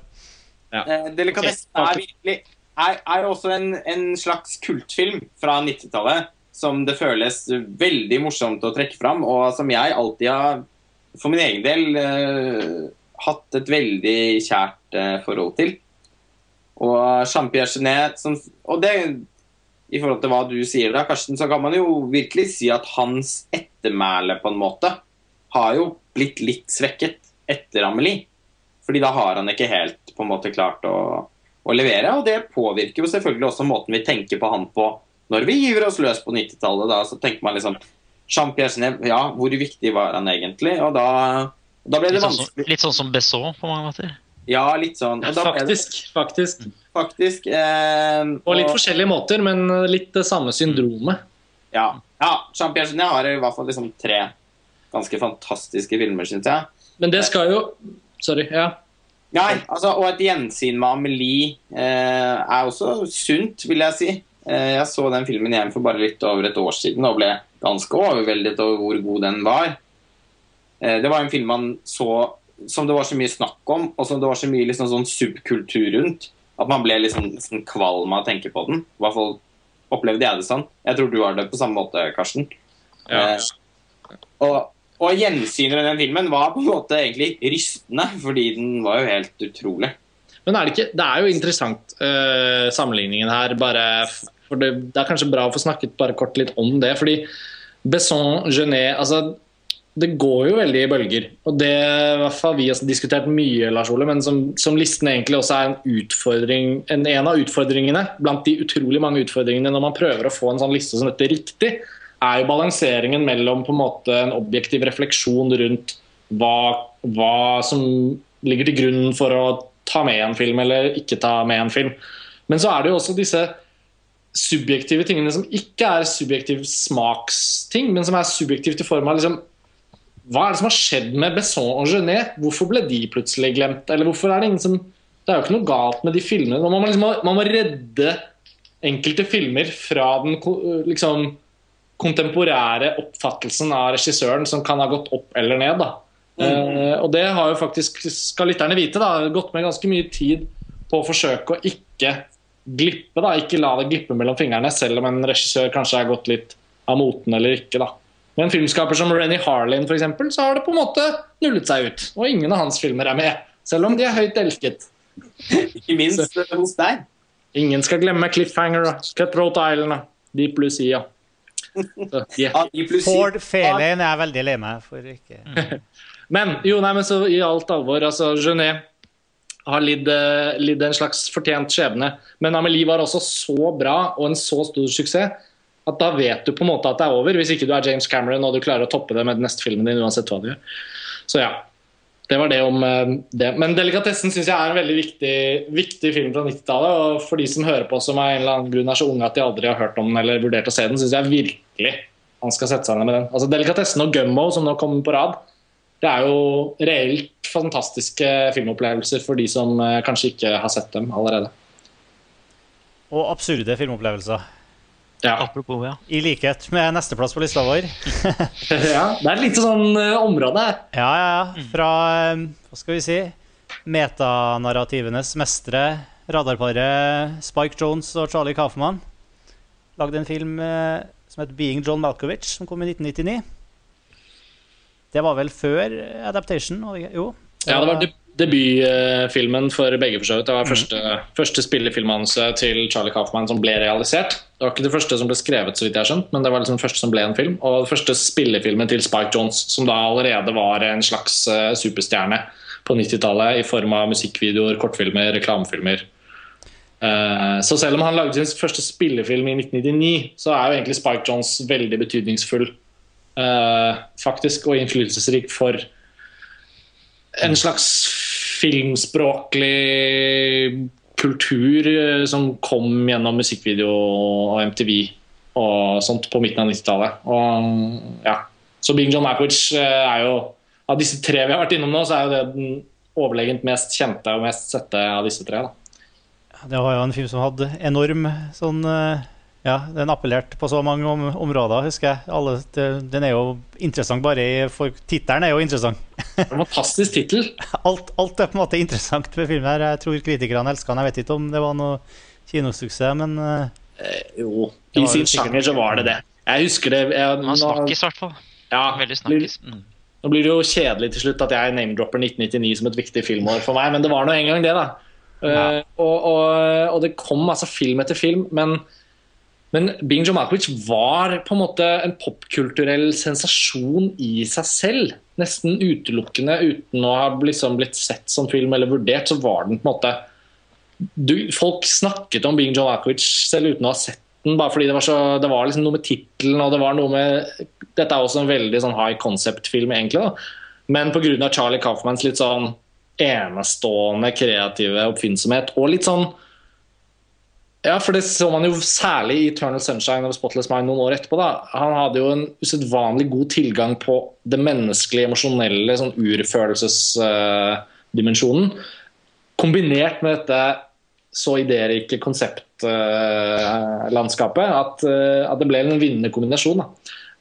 Uh, Delikatessen er virkelig er, er også en, en slags kultfilm fra 90-tallet som det føles veldig morsomt å trekke fram, og som jeg alltid har for min egen del uh, hatt et veldig kjært uh, forhold til. Og Jean-Pierre Genet som, Og det, i forhold til hva du sier da, Karsten, så kan man jo virkelig si at hans ettermæle på en måte har jo blitt litt svekket etter Amelie. Fordi da har han ikke helt på en måte klart å, å levere. Og det påvirker jo selvfølgelig også måten vi tenker på han på når vi giver oss løs på 90-tallet. Da så tenker man liksom Jean-Pierre ja, hvor viktig var han egentlig? Og da, da ble det Litt sånn, vanskelig. litt sånn som Besson på mange måter. Ja, litt sånn. Og da ble det Faktisk. faktisk. faktisk eh, På litt og- forskjellige måter, men litt det samme syndromet. Ja, ja Jean-Pierre Genet har i hvert fall liksom tre ganske fantastiske filmer, syns jeg. Men det skal jo Sorry. Ja. Nei, altså, og et gjensyn med Amelie eh, er også sunt, vil jeg si. Eh, jeg så den filmen igjen for bare litt over et år siden og ble ganske overveldet over hvor god den var. Eh, det var en film man så som det var så mye snakk om, og som det var så mye liksom sånn subkultur rundt, at man ble liksom liksom kvalm av å tenke på den. I hvert fall opplevde jeg det sånn. Jeg tror du har det på samme måte, Karsten. Ja. Eh, og, og gjensynet med den filmen var på en måte egentlig rystende, fordi den var jo helt utrolig. Men er det ikke Det er jo interessant uh, sammenligningen her, bare for det, det er kanskje bra å få snakket bare kort litt om det. Fordi Besson, Genet altså, Det går jo veldig i bølger. Og det har vi har diskutert mye, Lars Ole, men som, som listen egentlig også er en utfordring en, en av utfordringene blant de utrolig mange utfordringene når man prøver å få en sånn liste som dette riktig, er jo balanseringen mellom på en måte en objektiv refleksjon rundt hva, hva som ligger til grunn for å ta med en film eller ikke ta med en film. Men så er det jo også disse subjektive tingene som ikke er subjektiv smaksting, men som er subjektivt i form av liksom, Hva er det som har skjedd med Besson og Genet? Hvorfor ble de plutselig glemt? Eller hvorfor er det ingen som Det er jo ikke noe galt med de filmene. Man må, liksom, man må redde enkelte filmer fra den liksom, kontemporære oppfattelsen av regissøren som kan ha gått opp eller ned. da. Eh, og det har jo faktisk, skal lytterne vite, da, gått med ganske mye tid på å forsøke å ikke glippe, da, ikke la det glippe mellom fingrene, selv om en regissør kanskje er gått litt av moten eller ikke. da. Med en filmskaper som Renny Harlin for eksempel, så har det på en måte nullet seg ut. Og ingen av hans filmer er med, selv om de er høyt elsket. Ikke minst eh, hos deg. Ingen skal glemme Cliffhanger Cutthroat Island Deep Blue Ford Fairlane er veldig lei meg for ikke Men jo, nei, men så i alt alvor, altså Genet har lidd, eh, lidd en slags fortjent skjebne. Men Amelie var også så bra og en så stor suksess at da vet du på en måte at det er over, hvis ikke du er James Cameron og du klarer å toppe det med den neste filmen din uansett hva du gjør. Så ja. Det var det om eh, det. Men 'Delikatessen' syns jeg er en veldig viktig, viktig film fra 90-tallet. Og for de som hører på som av en eller annen grunn er så unge at de aldri har hørt om den eller vurdert å se den, syns jeg virkelig han skal sette seg ned med den. Altså 'Delikatessen' og 'Gummo', som nå kommer på rad, det er jo reelt fantastiske filmopplevelser for de som eh, kanskje ikke har sett dem allerede. Og absurde filmopplevelser. Ja. Apropos, ja. I likhet med nesteplass på lista vår. (laughs) ja, det er et lite sånn eh, område her. Ja, ja, ja. Fra eh, hva skal vi si metanarrativenes mestere, radarparet Spike Jones og Charlie Kaufman, lagde en film eh, som het 'Being John Malkovich', som kom i 1999. Det var vel før Adaptation? Jo. Ja, det var debutfilmen for begge, for så vidt. Det var første, første spillefilmannonse til Charlie Kaufman som ble realisert. Det var ikke det første som ble skrevet, så vidt jeg har skjønt, men det var liksom det første som ble en film. Og det første spillefilmen til Spike Jones, som da allerede var en slags eh, superstjerne på 90-tallet i form av musikkvideoer, kortfilmer, reklamefilmer. Eh, Så selv om han lagde sin første spillefilm i 1999, så er jo egentlig Spike Jones veldig betydningsfull eh, faktisk, og innflytelsesrik for en slags filmspråklig kultur eh, som kom gjennom musikkvideo og MTV og sånt på midten av 90-tallet. Ja, Så Bing John Malkovich eh, er jo Av disse tre vi har vært innom nå, så er jo det den overlegent mest kjente og mest sette av disse tre. da. Det var jo en film som hadde enorm sånn eh, Ja, den appellerte på så mange om, områder, husker jeg. Alle, den er jo interessant bare i For tittelen er jo interessant. En fantastisk tittel. (laughs) Alt, alt er på en måte interessant med filmen. her Jeg tror kritikerne elsker den. Jeg vet ikke om det var noe kinosuksess, men eh, Jo, i sin sjanger så var det det. Jeg husker det jeg, Han nå- snakkes i hvert fall. ja, Veldig snakkes. Mm. Nå blir det jo kjedelig til slutt at jeg name-dropper 1999 som et viktig filmår for meg, men det var nå en gang det, da. Uh, og, og, og, det kom altså film etter film, men, men Bing John Malkovich var på en måte en popkulturell sensasjon i seg selv. Nesten utelukkende uten å ha liksom blitt sett som film eller vurdert, så var den på en måte du, Folk snakket om Bing John Malkovich selv uten å ha sett den, bare fordi det var, så, det var liksom noe med tittelen og det var noe med Dette er også en veldig sånn high concept-film, egentlig. Da. Men pga. Charlie Kaufmans litt sånn enestående kreative oppfinnsomhet og litt sånn ja, for det så man jo særlig i 'Eternal Sunshine of Spotless Mind' noen år etterpå. da. Han hadde jo en usedvanlig god tilgang på det menneskelige, emosjonelle, sånn urfølelsesdimensjonen. Uh, kombinert med dette så idérike konseptlandskapet uh, at, uh, at, det ble en vinnende kombinasjon. da.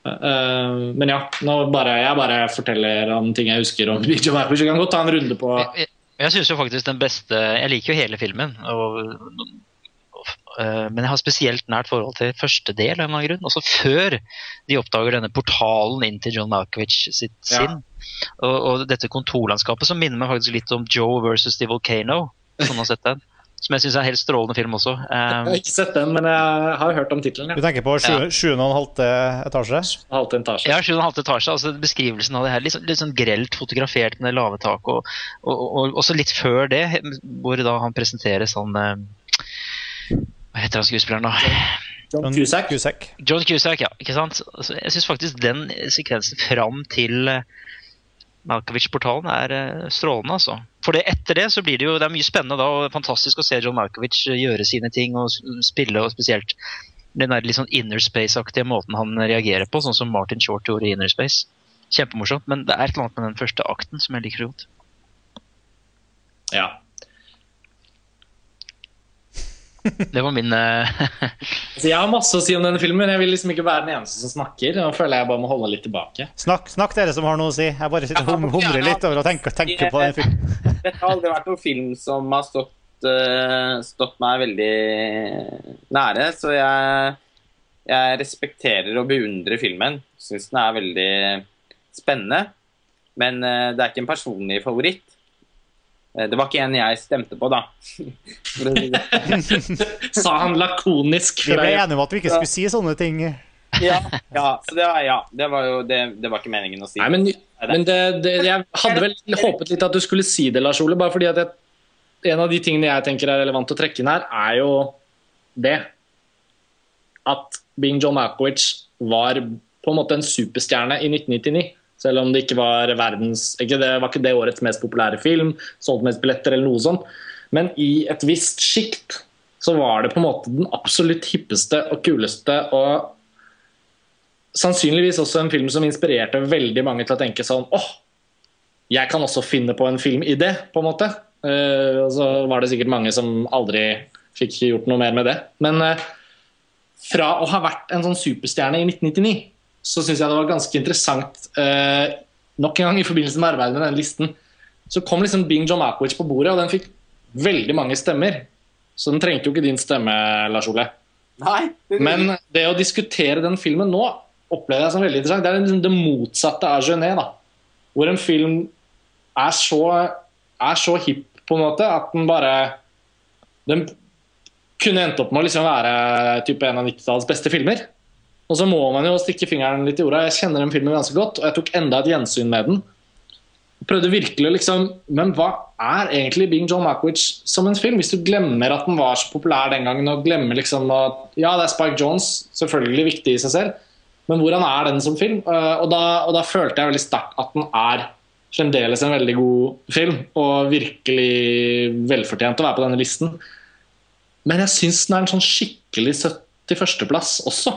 Uh, men ja, nå bare, jeg bare forteller om ting jeg husker om (laughs) of Apples. Vi kan godt ta en runde på Jeg, jeg, jeg synes jo faktisk den beste Jeg liker jo hele filmen. Og, men jeg har spesielt nært forhold til første del. av en grunn, Også før de oppdager denne portalen inn til John Malkovich sitt sinn. Og, og, dette kontorlandskapet som minner meg faktisk litt om Joe versus The Volcano. Som har sett den. Som jeg syns er en helt strålende film også. Um, jeg har ikke sett den, men jeg har hørt om tittelen. Ja. Du tenker på 7,5 etasje? Halvt etasje. Ja, 7,5 etasje. altså Beskrivelsen av det her, litt, sånn, litt sånn grelt fotografert med lave taket. Og, og, og, også litt før det, hvor da han presenteres sånn Hva heter han skuespilleren, da? John Cusack. Cusack. John Cusack, ja. ikke sant? Altså, jeg syns faktisk den sekvensen fram til Malkovich-portalen er uh, strålende. altså. For det, etter det så blir det jo det er mye spennende da, og fantastisk å se John Malkovich eh, gjøre sine ting og spille, og spesielt den der litt sånn Inner Space-aktige måten han reagerer på, sånn som Martin Short gjorde i Inner Space. Kjempemorsomt, men det er et eller annet med den første akten som jeg liker godt. Ja. Det var min uh... (laughs) altså, Jeg har masse å si om denne filmen, men jeg vil liksom ikke være den eneste som snakker. Nå føler jeg bare må holde litt tilbake. Snakk, snakk dere som har noe å si. Jeg bare sitter og humrer litt over å tenke, tenke på den filmen. (laughs) Dette har aldri vært noen film som har stått, uh, stått meg veldig nære, så jeg, jeg respekterer og beundrer filmen. Syns den er veldig spennende. Men uh, det er ikke en personlig favoritt. Eh, det var ikke en jeg stemte på, da. (laughs) (laughs) Sa han lakonisk. Vi ble enige om at vi ikke skulle si sånne ting. ja, ja, så det var, ja, det var jo det, det, var ikke meningen å si. Nei, men, men det, det, jeg hadde vel håpet litt at du skulle si det, Lars Ole. Bare fordi at jeg, en av de tingene jeg tenker er relevant å trekke inn her, er jo det at Bing John Malkovich var på en måte en superstjerne i 1999. Selv om det ikke var verdens ikke det var ikke det årets mest populære film, solgte mest billetter eller noe sånt. Men i et visst sjikt så var det på en måte den absolutt hippeste og kuleste og sannsynligvis også en film som inspirerte veldig mange til å tenke sånn åh, jeg kan også finne på en film i det, på en måte. Uh, og så var det sikkert mange som aldri fikk gjort noe mer med det. Men uh, fra å ha vært en sånn superstjerne i 1999 så syns jeg det var ganske interessant eh, Nok en gang i forbindelse med arbeidet med denne listen, så kom liksom Bing John Malkovich på bordet, og den fikk veldig mange stemmer. Så den trengte jo ikke din stemme, Lars Ole. Nei, det Men det å diskutere den filmen nå opplever jeg som veldig interessant. Det er liksom det motsatte av Genet. da. Hvor en film er så, er så hipp på en måte at den bare Den kunne endt opp med å liksom være type en av 90-tallets beste filmer. Og så må man jo stikke fingeren litt i jorda. Jeg kjenner den filmen ganske godt, og jeg tok enda et gjensyn med den. Prøvde virkelig liksom Men hva er egentlig Bing John Malkovich som en film? Hvis du glemmer at den var så populær den gangen, og glemmer liksom at Ja, det er Spike Jones, selvfølgelig viktig i seg selv, men hvordan er den som film? Eh, og da, og da følte jeg veldig sterkt at den er fremdeles en veldig god film, og virkelig velfortjent å være på denne listen. Men jeg syns den er en sånn skikkelig 71.-plass også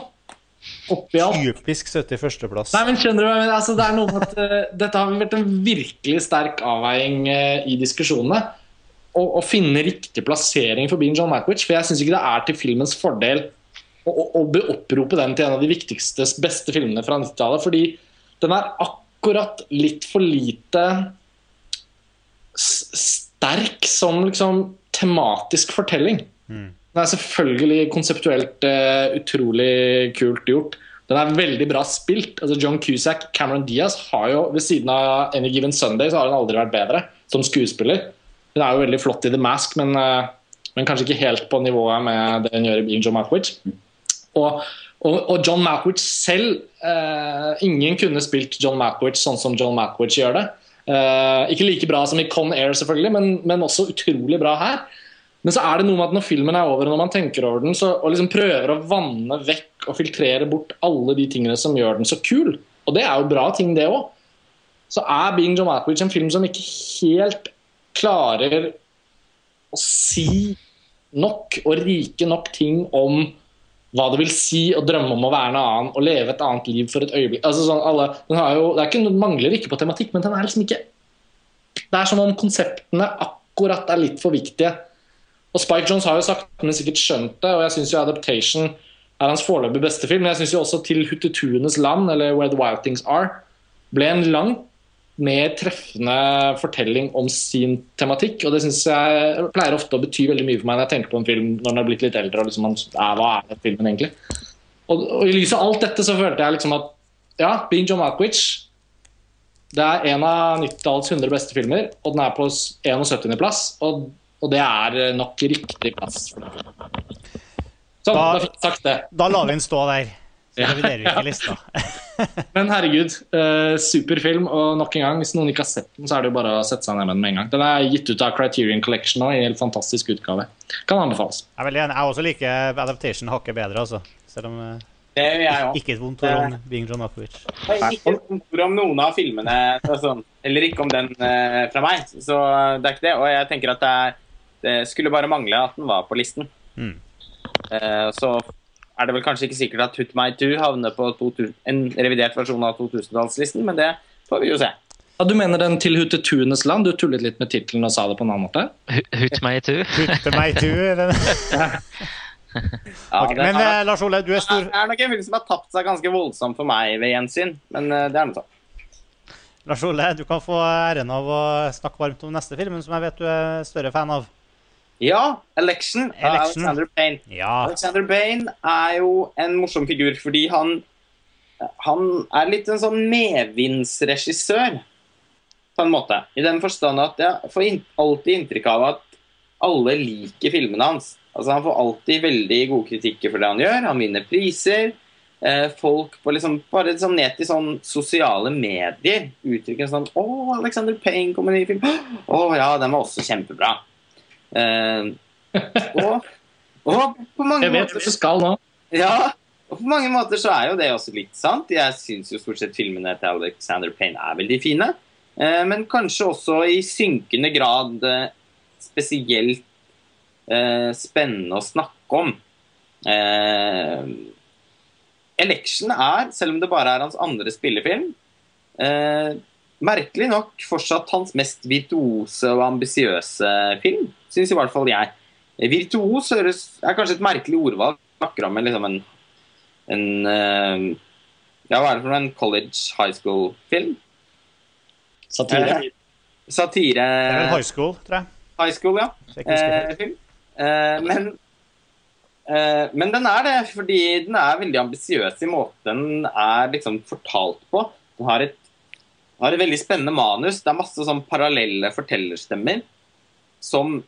oppi alt. Typisk 71.-plass. Nei, men skjønner du, men, altså, det er noe med at uh, Dette har vært en virkelig sterk avveiing uh, i diskusjonene. Å finne riktig plassering for Bean John Malkovich. For jeg syns ikke det er til filmens fordel å, å, å beopprope den til en av de viktigste, beste filmene fra 90-tallet. Fordi den er akkurat litt for lite sterk som liksom tematisk fortelling. Mm. Den er selvfølgelig konseptuelt uh, utrolig kult gjort. Den er veldig bra spilt. altså John Cusack, Cameron Diaz har jo ved siden av Any Given Sunday så har hun aldri vært bedre som skuespiller. Hun er jo veldig flott i The Mask, men, eh, men kanskje ikke helt på nivået med det hun gjør i Being John Malkovich. Og, og, og John Malkovich selv eh, Ingen kunne spilt John Malkovich sånn som John Malkovich gjør det. Eh, ikke like bra som i Con Air, selvfølgelig, men, men også utrolig bra her. Men så er det noe med at når filmen er over, og når man tenker over den, så, og liksom prøver å vanne vekk og filtrere bort alle de tingene som gjør den så kul, og det er jo bra ting, det òg, så er Being John Atwich' en film som ikke helt klarer å si nok og rike nok ting om hva det vil si å drømme om å være en annen og leve et annet liv for et øyeblikk. Altså, sånn, alle, jo, det ikke, mangler ikke på tematikk, men den er liksom ikke Det er som om konseptene akkurat er litt for viktige. Og Spike Jones har jo sagt, men sikkert skjønt det, og jeg syns jo Adaptation er hans foreløpig beste film. Men jeg syns jo også Til Huttetuenes land, eller Where the Wild Things Are, ble en lang, mer treffende fortelling om sin tematikk. Og det synes jeg pleier ofte å bety veldig mye for meg når jeg tenker på en film når den har blitt litt eldre. og liksom Hva er den filmen egentlig? Og, og, I lys av alt dette så følte jeg liksom at ja, Being John Malkwich det er en av 90-tallets 100 beste filmer, og den er på 71.-plass. Og og det er eh, nok riktig plass. Sånn, da, da fikk jeg sagt det. Da lar vi den stå der. Så reviderer vi ikke (laughs) lista. Men herregud, eh, super film. Og nok en gang, hvis noen ikke har sett den, så er det jo bare å sette seg ned med den med en gang. Den er gitt ut av Criterion Collection nå, i en helt fantastisk utgave. Kan anbefales. Jeg er veldig enig. Jeg også liker Adaptation hakket bedre, altså. Selv om uh, det gjør jeg òg. Ikke et vondt ord om Bing John Akovic. Ikke et vondt ord om noen av filmene, sånn, eller ikke om den eh, fra meg. Så det er ikke det. Og jeg tenker at det er det skulle bare mangle at den var på listen. Mm. Uh, så er det vel kanskje ikke sikkert at Hut My Too havner på 2000, en revidert versjon av 2000-tallslisten, men det får vi jo se. Ja, Du mener den til Hutetunes land? Du tullet litt med tittelen og sa det på en annen måte? Hut My Too. Hutte meg too. ja. okay, men er, Lars Ole, du er stor Det er nok en film som har tapt seg ganske voldsomt for meg ved gjensyn, men uh, det er noe sånn. Lars Ole, du kan få æren av å snakke varmt om neste film, som jeg vet du er større fan av. Ja, 'Election' av Alexander Payne. Ja. Alexander Payne er jo en morsom figur fordi han han er litt en sånn medvindsregissør, på en måte. I den forstand at jeg får alltid inntrykk av at alle liker filmene hans. Altså Han får alltid veldig gode kritikker for det han gjør. Han vinner priser. Eh, folk på liksom, bare liksom ned til sånn sosiale medier uttrykker sånn 'Å, Alexander Payne kommer i ny film.' 'Å ja, den var også kjempebra'. Uh, og, og, på mange Jeg vet måter du skal nå. Ja, og på mange måter så er jo det også litt sant. Jeg syns jo stort sett filmene til Alexander Payne er veldig fine. Uh, men kanskje også i synkende grad uh, spesielt spennende å snakke om. Election er, selv om det bare er hans andre spillefilm, merkelig nok fortsatt hans mest virtuose og ambisiøse film syns i hvert fall jeg. Virtuos høres, er kanskje et merkelig ordvalg. Snakker om en, liksom en, en uh, Ja, hva er det for? En college high school-film? Satire. Eh, satire Det er high school, tror jeg. High school, ja. Eh, film. men men den er det fordi den er veldig ambisiøs i måten den er liksom fortalt på. Den har et, har et veldig spennende manus. Det er masse sånn parallelle fortellerstemmer som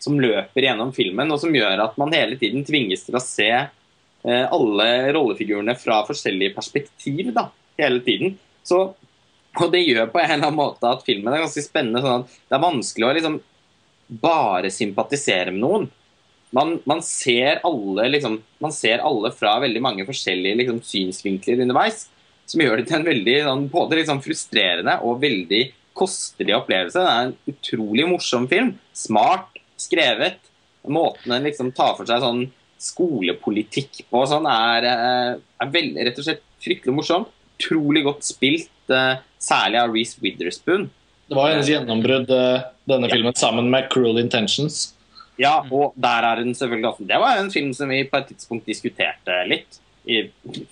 som løper gjennom filmen, og som gjør at man hele tiden tvinges til å se eh, alle rollefigurene fra forskjellige perspektiv da, hele tiden. Så, og det gjør på en eller annen måte at filmen er ganske spennende. sånn at Det er vanskelig å liksom bare sympatisere med noen. Man, man, ser alle, liksom, man ser alle fra veldig mange forskjellige liksom, synsvinkler underveis. Som gjør det til en veldig sånn, både liksom, frustrerende og veldig kostelig opplevelse. Det er en utrolig morsom film. Smart, skrevet. Måten den liksom tar for seg sånn skolepolitikk på sånn, er, eh, er veldig, rett og slett fryktelig morsom. Utrolig godt spilt, eh, særlig av Reece Witherspoon. Det var hennes gjennombrudd, eh, denne ja. filmen, sammen med 'Cruel Intentions'. Ja, og der er den selvfølgelig også. Det var en film som vi på et tidspunkt diskuterte litt. I,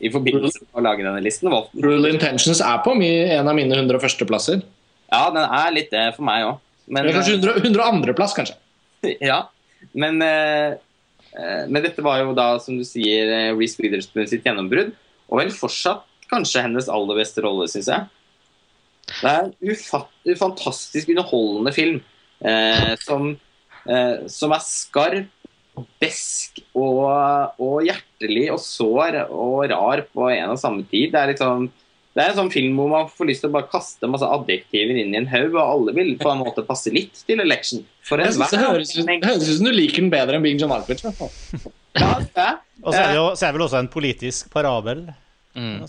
i forbindelse med å lage denne listen. Rule Intentions er på en av mine 101. plasser. Ja, den er litt det for meg òg. Kanskje 100, 102. plass, kanskje. (laughs) ja, men, eh, eh, men dette var jo da, som du sier, eh, Reece Witherspoon sitt gjennombrudd. og vel fortsatt kanskje hennes aller beste rolle, syns jeg. Det er en fantastisk underholdende film eh, som, eh, som er skarp, besk og, og, hjertelig og sår og rar på en og samme tid. Det er, liksom, det er en sånn film hvor man får lyst til å bare kaste masse adjektiver inn i en haug, og alle vil på en måte passe litt til Election. For en det høres ut som du liker den bedre enn Bing John Malkovich. Ja, og så er, det jo, så er det vel også en politisk parabel. Mm.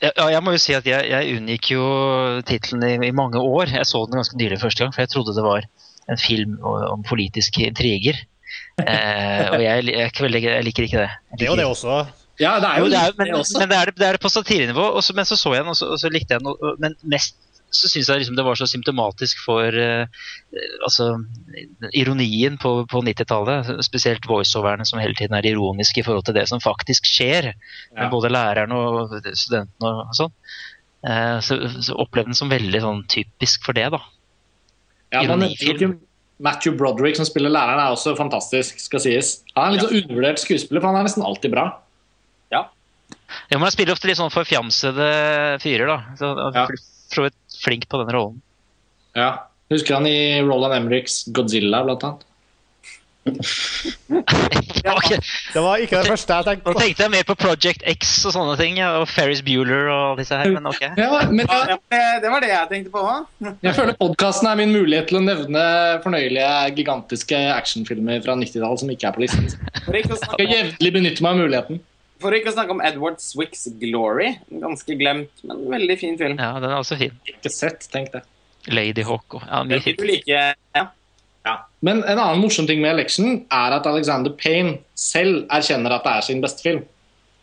Ja, jeg må jo si at jeg, jeg unngikk jo tittelen i, i, mange år. Jeg så den ganske nylig første gang, for jeg trodde det var en film om politiske intriger. Eh, og jeg, jeg, jeg, liker ikke det. Liker det er jo det også. Ja, det er jo, jo det er, men, det også. men det er det, det er på satirenivå. men så så jeg den, og så, og så likte jeg den. Men mest så syns jeg liksom det var så symptomatisk for uh, altså, ironien på, på 90-tallet. Spesielt voiceoverne som hele tiden er ironiske i forhold til det som faktisk skjer. Ja. Med både læreren og studentene og, sånn. Uh, så, så opplevde den som veldig sånn typisk for det, da. Ja, Ironifilm. Matthew Broderick som spiller læreren, er også fantastisk, skal sies. Han er en litt så ja. undervurdert skuespiller, for han er nesten alltid bra. Ja. ja men han spiller ofte litt sånn forfjamsede fyrer, da. Så, ja er flink på den rollen. Ja. Husker han i Roland Emmerichs Godzilla, blant annet? (laughs) Det var ikke det første jeg tenkte på. Nå tenkte jeg mer på Project X og sånne ting. Og Ferris Bueller og disse her, men ok. Ja, men, ja, det var det jeg tenkte på òg. Jeg føler podkasten er min mulighet til å nevne fornøyelige, gigantiske actionfilmer fra 90-tallet som ikke er på listen. Jeg skal jevnlig benytte meg av muligheten. For ikke å snakke om Edward Swicks Glory. Ganske glemt, men veldig fin film. Ja, den er også fin. Ikke sett, tenk det. Ladyhawk og ja, mye hit. Like, ja. Ja. Men en annen morsom ting med leksen er at Alexander Payne selv erkjenner at det er sin beste film.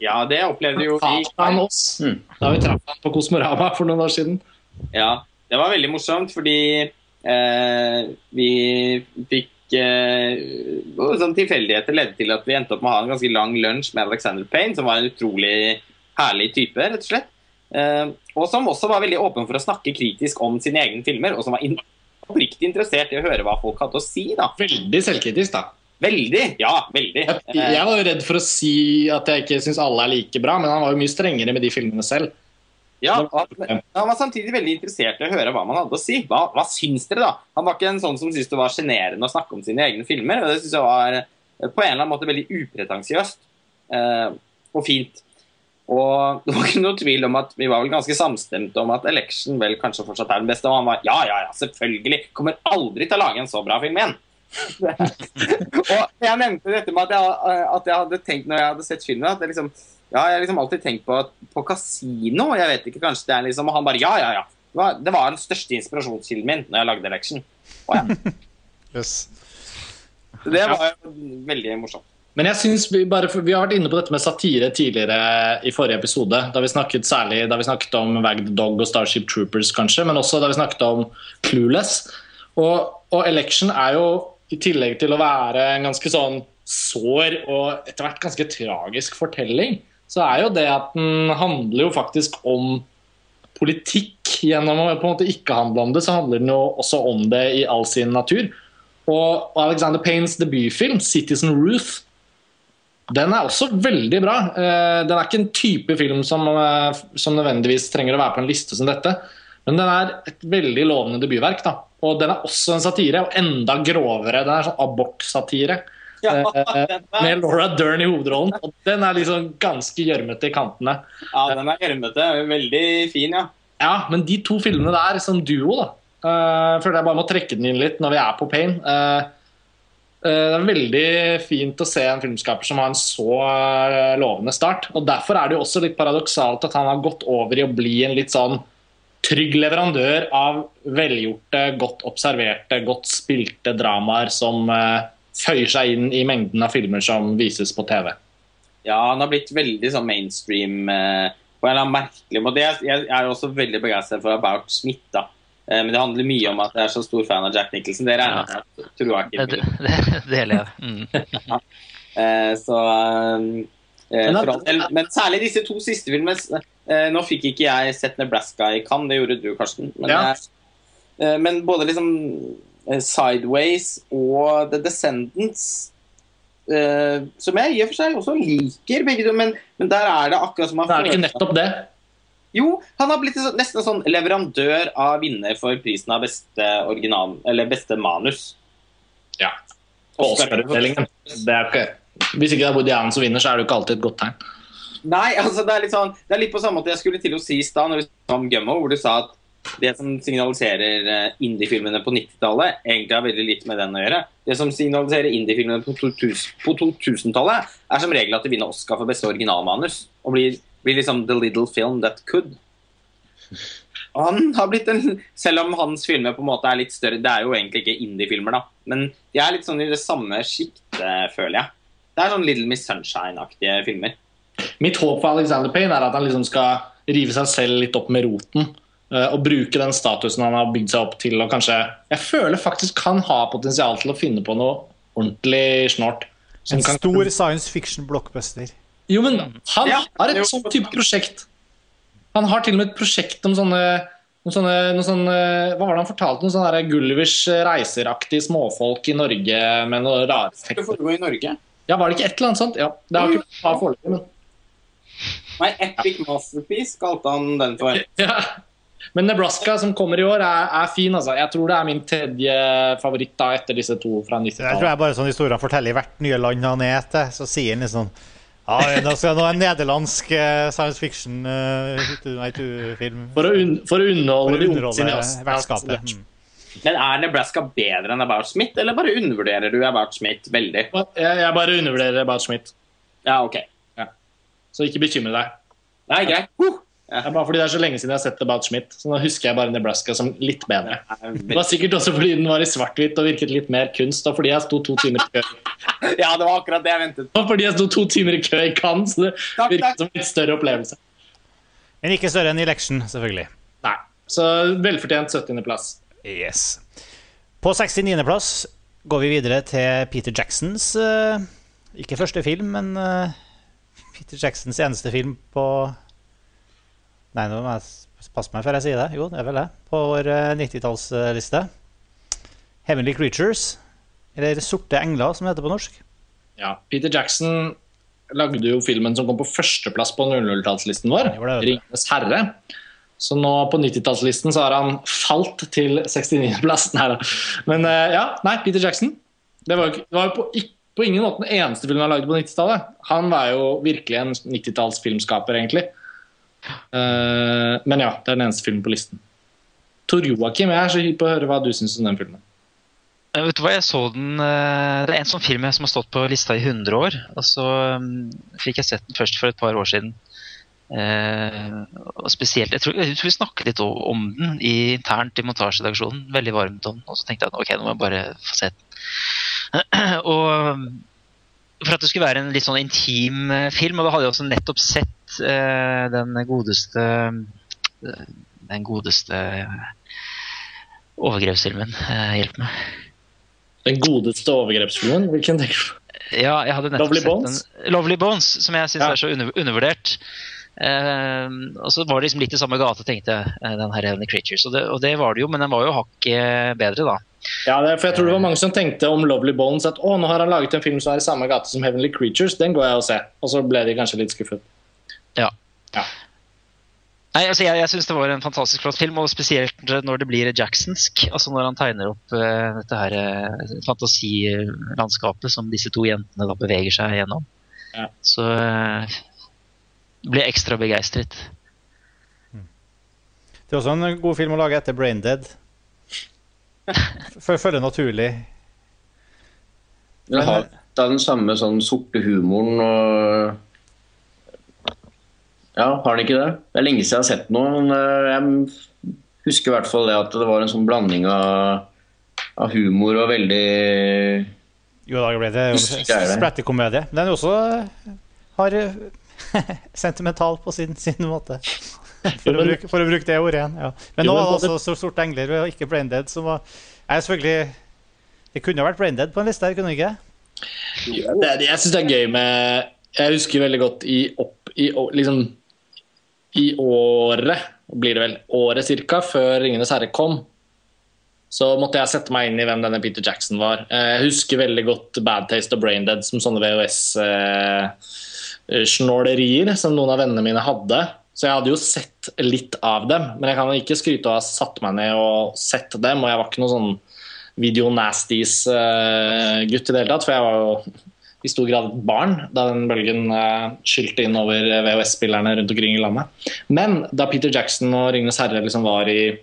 Ja, det opplevde jo vi. Han oss, mm. Da vi traff ham på Kosmorama for noen år siden. Ja, det var veldig morsomt, fordi eh, vi fikk uh, sånn tilfeldigheter ledde til at vi endte opp med å ha en ganske lang lunsj med Alexander Payne, som var en utrolig herlig type, rett og slett. Uh, og som også var veldig åpen for å snakke kritisk om sine egne filmer, og som var oppriktig interessert i å høre hva folk hadde å si. da. Veldig selvkritisk, da. Veldig, ja, veldig. Jeg, jeg var jo redd for å si at jeg ikke syns alle er like bra, men han var jo mye strengere med de filmene selv. Ja, han, han, var samtidig veldig interessert i å høre hva man hadde å si. Hva, hva syns dere, da? Han var ikke en sånn som syntes det var sjenerende å snakke om sine egne filmer. og Det syns jeg var eh, på en eller annen måte veldig upretensiøst eh, og fint. Og det var ikke noe tvil om at vi var vel ganske samstemte om at Election vel kanskje fortsatt er den beste. Og han var ja, ja, ja, selvfølgelig. Kommer aldri til å lage en så bra film igjen. (laughs) og jeg nevnte dette med at jeg, at jeg, hadde tenkt når jeg hadde sett filmen, at liksom ja, jeg har liksom alltid tenkt på, på kasino. Jeg vet ikke, kanskje det er liksom Og han bare Ja, ja, ja. Det var, det var den største inspirasjonskilden min når jeg lagde Election. Å ja. (laughs) yes. Det var jo veldig morsomt. Men jeg synes vi, bare, vi har vært inne på dette med satire tidligere i forrige episode. Da vi snakket særlig da vi snakket om Wag the Dog og Starship Troopers, kanskje, men også da vi snakket om Clueless. Og, og Election er jo, i tillegg til å være en ganske sånn sår og etter hvert ganske tragisk fortelling, så er jo det at den handler jo faktisk om politikk. Gjennom å på en måte ikke handle om det, så handler den jo også om det i all sin natur. Og Alexander Paynes debutfilm, 'Citizen Ruth', den er også veldig bra. Eh, den er ikke en type film som, eh, som nødvendigvis trenger å være på en liste som dette. Men den er et veldig lovende debutverk. da. Og den er også en satire, og enda grovere. Den er sånn abortsatire. Eh, med Laura Dern i hovedrollen. Og den er liksom ganske gjørmete i kantene. Ja, den er gjørmete. Veldig fin, ja. Ja, men de to filmene der som duo, da uh, Føler jeg bare må trekke den inn litt når vi er på Pain. Uh, det er veldig fint å se en filmskaper som har en så lovende start. og Derfor er det jo også litt paradoksalt at han har gått over i å bli en litt sånn trygg leverandør av velgjorte, godt observerte, godt spilte dramaer som føyer seg inn i mengden av filmer som vises på TV. Ja, han har blitt veldig sånn mainstream eh, på en eller annen merkelig måte. Jeg, er også veldig begeistret for About Smith. da. Eh, men det handler mye om at jeg er så stor fan av Jack Nicholson. Det regner jeg med. Tror jeg ikke. (laughs) Det, det, deler jeg. Mm. (laughs) ja. eh, så eh, men, men, særlig disse to siste filmene eh, Nå fikk ikke jeg sett Nebraska i Cannes, det gjorde du, Karsten. Men, ja. Eh, men både liksom Sideways og The Descendants eh, som jeg i og for seg også liker, begge to, men, men der er det akkurat som han Det er det ikke nettopp det. Jo, han har blitt sånn- nesten en sånn leverandør av vinner for prisen av beste original, eller beste manus. Ja. Oscar-utdelingen. Det ikke Hvis ikke det er Woody Allen som vinner, så er det jo ikke alltid et godt tegn. Nei, altså det er litt sånn Det er litt på samme måte jeg skulle til å si i stad, når vi snakket om Gummo, hvor du sa at det som signaliserer eh, indie-filmene på 90-tallet, egentlig har veldig litt med den å gjøre. Det som signaliserer indie-filmene på 2000 på 2000-tallet, er som regel at de vinner Oscar for beste originalmanus. Og blir, blir liksom the little film that could. Og han har blitt en Selv om hans filmer på en måte er litt større Det er jo egentlig ikke indie-filmer, da. Men de er litt sånn i det samme sjiktet, føler jeg. Det er sånn Little Miss Sunshine-aktige filmer. Mitt håp for Alexander Payne er at han liksom skal rive seg selv litt opp med roten. eh, Og bruke den statusen han har bygd seg opp til. Og kanskje Jeg føler faktisk han har potensial til å finne på noe ordentlig snort. En En kan- stor science fiction blockbuster. Jo, men han Ja, har et sånt type prosjekt. Han har til og med et prosjekt om sånne, noen sånne, noen sånne Hva var det han fortalte? Noen sånne Gullivers reiseraktige småfolk i Norge med noe rare effekter. foregår i Norge. Ja, var det ikke et eller annet sånt? Ja, Det har ikke vært foreløpig, men Nei, Epic Masterpiece kalte han den for. (laughs) ja. Men Nebraska, som kommer i år, er, er fin. altså. Jeg tror det er min tredje favoritt da, etter disse to fra 90-tallet. jeg tror er bare sånn historier han forteller i hvert nye land han er til. Så sier han liksom ja, nå skal nå en nederlandsk eh, science fiction uh, film For å, un for å for underholde å de underholde cineastene. vertskapet. Mm. Men er Nebraska bedre enn About Smith, eller bare undervurderer du About Smith veldig? Jeg, jeg bare undervurderer About Smith. Ja, ok. så ikke bekymre deg. Nei, greit. Uh, Det er bare fordi det er så lenge siden jeg har sett About Schmidt, så nå husker jeg bare Nebraska som litt bedre. Det var sikkert også fordi den var i svart-hvitt og virket litt mer kunst, og fordi jeg sto to timer i kø. (laughs) ja, det var akkurat det jeg ventet. Og fordi jeg sto to timer i kø i Cannes, så det Takk, virket takk. som en litt større opplevelse. Men ikke større enn Election, selvfølgelig. Nei. Så velfortjent 70.-plass. Yes. På 69.-plass går vi videre til Peter Jacksons eh, Ikke første film, men eh, (laughs) Peter Jacksons eneste film på Nei, nå må jeg passe meg før jeg sier det. Jo, det er vel det. På vår eh, 90-tallsliste. 'Heavenly Creatures', eller 'Sorte engler', som det heter på norsk. Ja. Peter Jackson lagde jo filmen som kom på førsteplass på 00-tallslisten vår, du. 'Ringenes herre'. Så nå på 90-tallslisten så har han falt til 69.-plass. (laughs) Nei da. Men eh, ja, nei, Peter Jackson. Det var jo det var jo på, på ingen måte den eneste filmen han lagde på 90-tallet. Han var jo virkelig en 90-tallsfilmskaper, egentlig. Eh, men ja, det er den eneste filmen på listen. Tor Joakim, jeg er så hypp på å høre hva du syns om den filmen. Jeg Vet du hva, jeg så den eh, Det er en sånn film som har stått på lista i 100 år. Og så mm, fikk jeg sett den først for et par år siden. Eh, og spesielt, jeg tror, jeg tror vi snakket litt om den internt i montasjeredaksjonen. Veldig varmt om den. Og så tenkte jeg ok, nå må jeg bare få se den. (clears throat) og mm, for at det skulle være en litt sånn intim eh, film, og da hadde jeg også nettopp sett eh, den godeste eh, Den godeste eh, overgrepsfilmen. Eh, hjelp meg. Den godeste overgrepsfilmen? Hvilken tenker du? Ja, jeg hadde Lovely Bones? Den. Lovely Bones, som jeg syns Ja. er så under, undervurdert. Eh, og så var det liksom litt i samme gate, tenkte jeg, eh, den her Heavenly Creatures. Og det, og det var det jo, men den var jo hakket bedre, da. Ja, for jeg tror det var mange som tenkte om Lovely Bones at å, nå har han laget en film som er i samme gate som Heavenly Creatures, den går jeg og ser. Og så ble de kanskje litt skuffet. Ja. Ja. Nei, altså Jeg, jeg syns det var en fantastisk flott film, og spesielt når det blir jacksonsk. Altså når han tegner opp uh, dette her uh, fantasilandskapet som disse to jentene da beveger seg gjennom. Ja. Så uh, ble jeg ekstra begeistret. Det er også en god film å lage etter 'Braindead'. (laughs) For føler naturlig. Den har da den samme sånn sorte humoren og Ja, har den ikke det? Det er lenge siden jeg har sett noe, men øh, jeg husker i hvert fall det at det var en sånn blanding av, av humor og veldig Jo da, ble det det. sprettekomedie. Den er også eh, har eh, (laughs) sentimental på sin, sin måte. For, Jo, å bruke, for å bruke det ordet igjen. Ja. Men Jo, nå men var det også Sorte engler og ikke Braindead som var Jeg selvfølgelig Det kunne ha vært Braindead på en liste her, kunne det ikke? det, er- Jeg syns det er gøy med Jeg husker veldig godt i opp i, liksom, i året, blir det vel, året cirka, før 'Ringenes herre' kom, så måtte jeg sette meg inn i hvem denne Peter Jackson var. Eh, jeg husker veldig godt Bad Taste og Braindead som sånne VHS-snålerier eh, som noen av vennene mine hadde. Så jeg hadde jo sett litt av dem, men jeg kan ikke skryte av å ha satt meg ned og sett dem. Og jeg var ikke noen sånn video nasties-gutt i det hele tatt, for jeg var jo i stor grad barn da den bølgen uh, skylte inn over VHS-spillerne rundt omkring i landet. Men da Peter Jackson og Ringenes herre liksom var i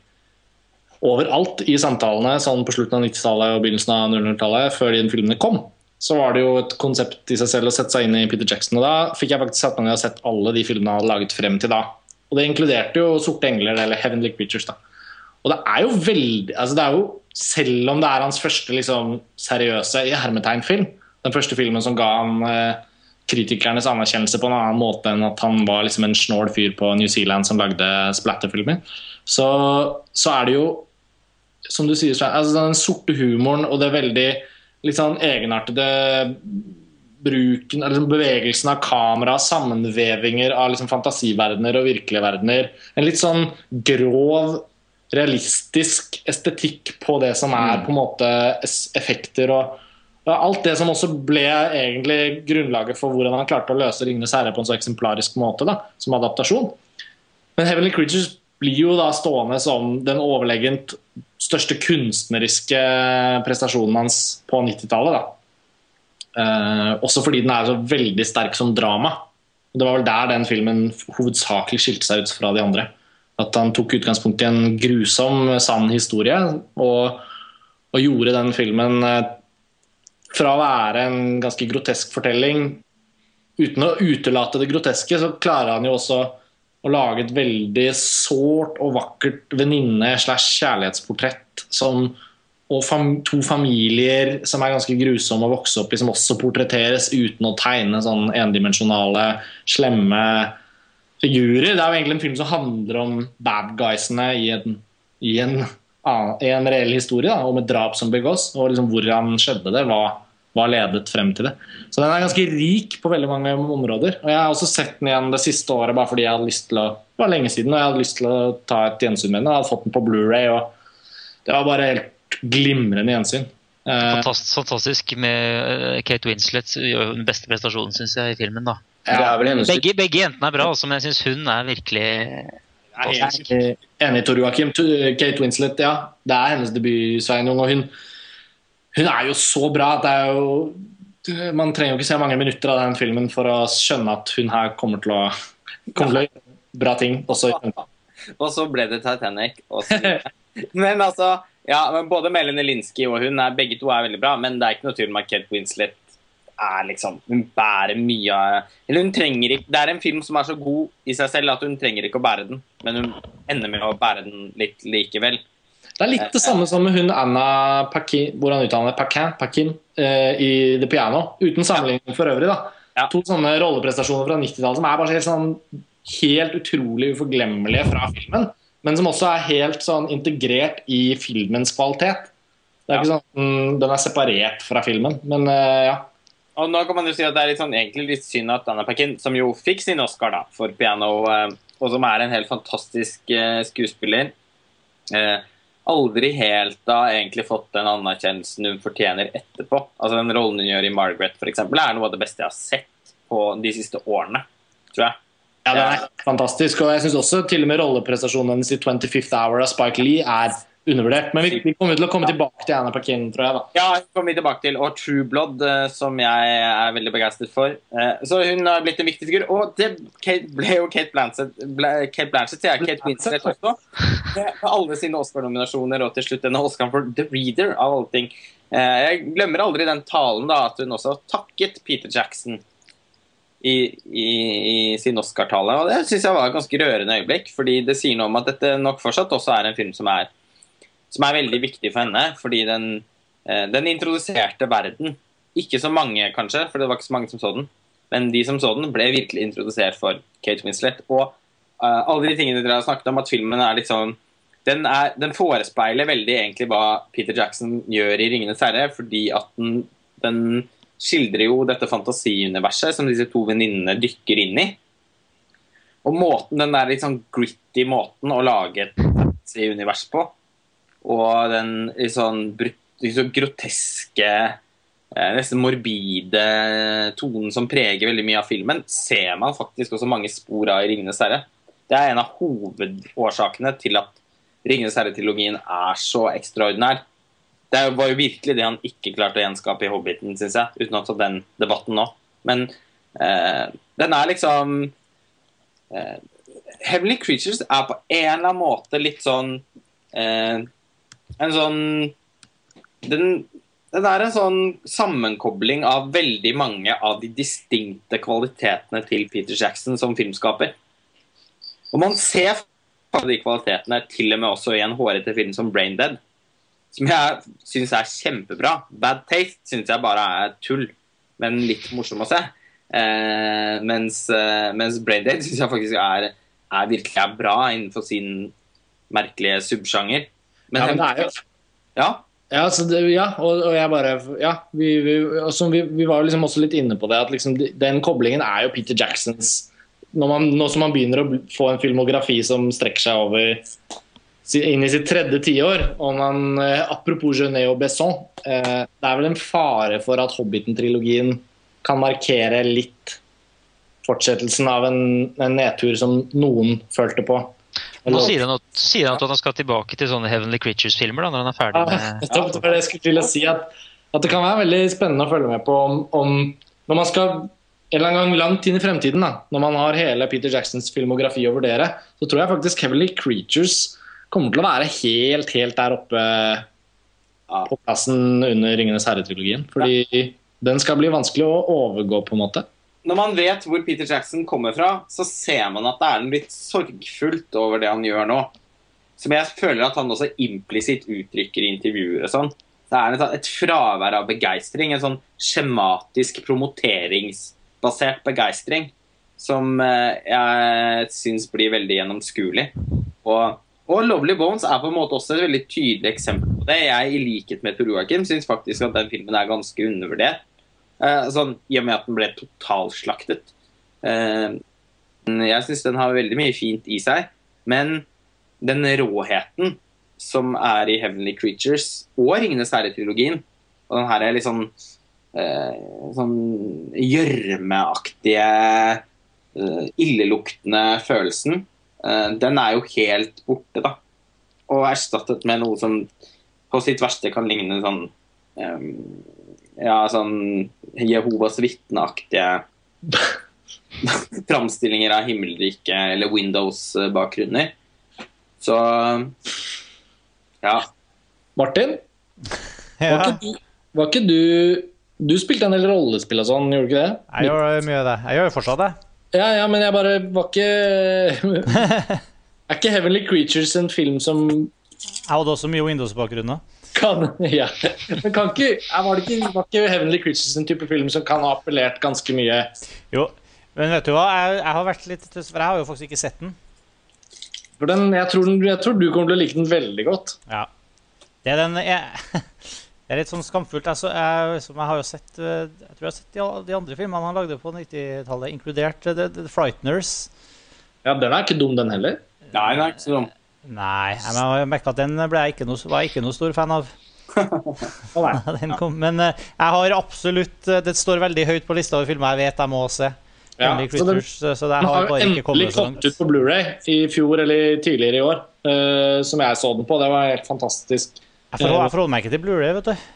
overalt i samtalene sånn på slutten av 90-tallet og begynnelsen av 00-tallet, før de filmene kom, så var det jo et konsept i seg selv å sette seg inn i Peter Jackson. Og da fikk jeg faktisk satt meg ned og sett alle de filmene han hadde laget frem til da. Og det inkluderte jo 'Sorte engler' eller 'Heavenly Creatures'. da. Og det er jo veldig altså det er jo, Selv om det er hans første liksom, seriøse i hermetegnfilm, den første filmen som ga han eh, kritikernes anerkjennelse på en annen måte enn at han var liksom en snål fyr på New Zealand som lagde splatterfilmer, så, så er det jo som du sier, altså den sorte humoren og det veldig litt sånn egenartede bruken, liksom bevegelsen av kamera, sammenvevinger av liksom fantasiverdener og virkelige verdener. En litt sånn grov, realistisk estetikk på det som er mm. på en måte effekter og Alt det som også ble egentlig grunnlaget for hvordan han klarte å løse 'Ringenes herre' på en så eksemplarisk måte da, som adaptasjon. Men 'Heavenly Creatures' blir jo da stående som den overlegent største kunstneriske prestasjonen hans på 90-tallet. Eh, også fordi den er så veldig sterk som drama. Det var vel der den filmen hovedsakelig skilte seg ut fra de andre. At han tok utgangspunkt i en grusom, sann historie, og, og gjorde den filmen eh, fra å være en ganske grotesk fortelling Uten å utelate det groteske, så klarer han jo også å lage et veldig sårt og vakkert venninne- slash kjærlighetsportrett som og fam to familier som er ganske grusomme å vokse opp i, som også portretteres uten å tegne sånn endimensjonale, slemme figurer. Det er jo egentlig en film som handler om bad guysene i en, i en, i en reell historie, da, om et drap som begås, og liksom hvordan skjedde det. hva hva ledet frem til det. Så den er ganske rik på veldig mange områder. Og Jeg har også sett den igjen det siste året bare fordi jeg hadde lyst til å det var lenge siden, og jeg hadde lyst til å ta et gjensyn med den. Jeg hadde fått den på Blu-ray og det var bare helt glimrende gjensyn. Eh, fantastisk, fantastisk med eh, Kate Winslet den beste prestasjonen synes jeg, i filmen. da. Ja, begge, begge, jentene er bra, også, men jeg syns hun er virkelig jeg er enig, Tor Joakim. Kate Winslet, ja. Det er hennes debutseining. Og hun, hun er jo så bra det er jo Man trenger jo ikke se mange minutter av den filmen for å skjønne at hun her kommer til å, kommer til å gjøre bra ting. Også. (laughs) og så ble det Titanic. (laughs) men altså ja, men Både Melanie Linsky og hun er, begge to er veldig bra, men det er ikke noe tvil om at Kate Winslet er liksom Hun bærer mye av Eller hun trenger ikke Det er en film som er så god i seg selv at hun trenger ikke å bære den, men hun ender med å bære den litt likevel. Det er litt det samme som med hun Anna Paquin, hvordan uttaler Paquin, Paquin uh, i The Piano. Uten sammenligning for øvrig. da. Ja. To sånne rolleprestasjoner fra 90-tallet som er bare helt, sånn, helt utrolig uforglemmelige fra filmen. Men som også er helt sånn integrert i filmens kvalitet. Det er ja. ikke sånn, Den er separert fra filmen, men uh, ja. Og nå kan man jo si at Det er litt sånn, egentlig litt synd at Anna Paquin, som jo fikk sin Oscar da, for piano, uh, og som er en helt fantastisk skuespiller aldri helt da egentlig fått den anerkjennelsen hun fortjener etterpå. Altså Den rollen hun gjør i Margaret eksempel, er noe av det beste jeg har sett på de siste årene. tror jeg. Ja, det er fantastisk. Og jeg syns også til og med rolleprestasjonen hennes i 25th Hour av Spike Lee er undervurdert. Men vi, vi, kommer til å komme tilbake til Anna Paquin, tror jeg. da. Ja, kommer vi tilbake til. Og True Blood, eh, som jeg er veldig begeistret for. Eh, så hun har blitt en viktig figur. Og det ble jo Kate Blanchett, Kate Blanchett sier jeg, Kate Winslet også. Med alle sine Oscar-nominasjoner og til slutt denne Oscar for The Reader, av alle ting. Eh, jeg glemmer aldri den talen da, at hun også takket Peter Jackson. I, i, i, sin Oscar-tale. Og Det synes jeg var et ganske rørende øyeblikk. fordi det sier noe om at dette nok fortsatt også er en film som er som er veldig viktig for henne. Fordi den, eh, den, introduserte verden. Ikke så mange, kanskje, for det var ikke så mange som så den. Men de som så den, ble virkelig introdusert for Kate Winslet. Og uh, alle de tingene dere har snakket om, at filmen er liksom den, er, den forespeiler veldig egentlig hva Peter Jackson gjør i 'Ringenes herre', fordi at den, den skildrer jo dette fantasiuniverset som disse to venninnene dykker inn i. Og måten, den der litt sånn gritty måten å lage et fantasy-univers på, og den litt sånn, sånn groteske, eh, nesten morbide tonen som preger veldig mye av filmen, ser man faktisk også mange spor av i 'Ringenes herre'. Det er en av hovedårsakene til at 'Ringenes herre'-trilogien er så ekstraordinær. Det var jo virkelig det han ikke klarte å gjenskape i 'Hobbiten', syns jeg, uten å ta den debatten nå. Men eh, den er liksom eh, Heavenly Creatures er på en eller annen måte litt sånn eh, en sånn den, den er en sånn sammenkobling av veldig mange av de distinkte kvalitetene til Peter Jackson som filmskaper. Og man ser de kvalitetene til og med også i en hårete film som Brain Dead. Som jeg syns er kjempebra. Bad Taste syns jeg bare er tull, men litt morsom å se. Eh, mens, eh, mens Brain Dead syns jeg faktisk er, er virkelig er bra innenfor sin merkelige subsjanger. Men, ja, men det er jo Ja. Ja, det, ja, og, og, jeg bare Ja, vi, vi, vi, vi var liksom også litt inne på det, at liksom, den koblingen er jo Peter Jacksons når man, Nå som man begynner å få en filmografi som strekker seg over inn i sitt tredje tiår, og man eh, Apropos Genet og Besson, eh, det er vel en fare for at Hobbiten-trilogien kan markere litt fortsettelsen av en, en nedtur som noen følte på. Nå sier han, at, sier han at han skal tilbake til sånne Heavenly Creatures-filmer når han er ferdig med (laughs) ja, det var det jeg skulle til å si, at, at, det kan være veldig spennende å følge med på om, om når man skal en eller annen gang langt inn i fremtiden, da, når man har hele Peter Jacksons filmografi å vurdere, så tror jeg faktisk Heavenly Creatures kommer til å være helt, helt der oppe på plassen under Ringenes herre-trilogien. Fordi ja. den skal bli vanskelig å overgå, på en måte når man vet hvor Peter Jackson kommer fra, så ser man at det er litt sorgfullt over det han gjør nå. Som jeg føler at han også implisitt uttrykker i intervjuer og sånn. Det er et, et fravær av begeistring. En sånn skjematisk promoteringsbasert begeistring som eh, jeg syns blir veldig gjennomskuelig. Og, og, Lovely Bones er på en måte også et veldig tydelig eksempel på det. Jeg, i likhet med Tor Joakim, syns faktisk at den filmen er ganske undervurdert. Eh, sånn, I og med at den ble totalslaktet. Eh, jeg syns den har veldig mye fint i seg, men den råheten som er i Heavenly Creatures og Ringenes herre-trilogien, og den her er litt sånn eh, sånn gjørmeaktige, illeluktende følelsen, den er jo helt borte, da. Og erstattet med noe som på sitt verste kan ligne sånn um, ja, sånn Jehovas vitneaktige (laughs) framstillinger av himmelriket eller Windows-bakgrunner. Så ja. Martin? Ja. Var, ikke du, var ikke du Du spilte en del rollespill og sånn, gjorde du ikke det? Jeg gjør mye av det. Jeg gjør jo fortsatt det. Ja, ja, men jeg bare var ikke (laughs) Er ikke Heavenly Creatures en film som Jeg hadde også mye Windows-bakgrunn. Kan, (laughs) ja. Men kan ikke, var det ikke, var ikke Heavenly Creatures en type film som kan ha appellert ganske mye? Jo, men vet du hva? Jeg, jeg har vært litt For jeg har jo faktisk ikke sett den. For den, jeg, tror, jeg tror du kommer til å like den veldig godt. Ja. Det er den jeg, (laughs) Det er litt sånn skamfullt. Jeg, så, jeg, jeg, har jo sett Jeg tror jeg har sett de, de andre filmene han lagde på 90-tallet, inkludert The, The Frighteners. Ja, den er ikke dum, den heller. Nei, den er ikke så dum. Nei, jeg merka at den ble jeg ikke noe, var jeg ikke noe stor fan av. (laughs) (laughs) kom, men uh, jeg har absolutt uh, Det står veldig høyt på lista over filmer jeg vet jeg må se. Ja, så den, så det har, jo endelig kommet ut på Blu-ray i fjor eller tidligere i år, uh, som jeg så den på. Det var helt fantastisk. Jeg forholder, jeg meg ikke til Blu-ray, vet du.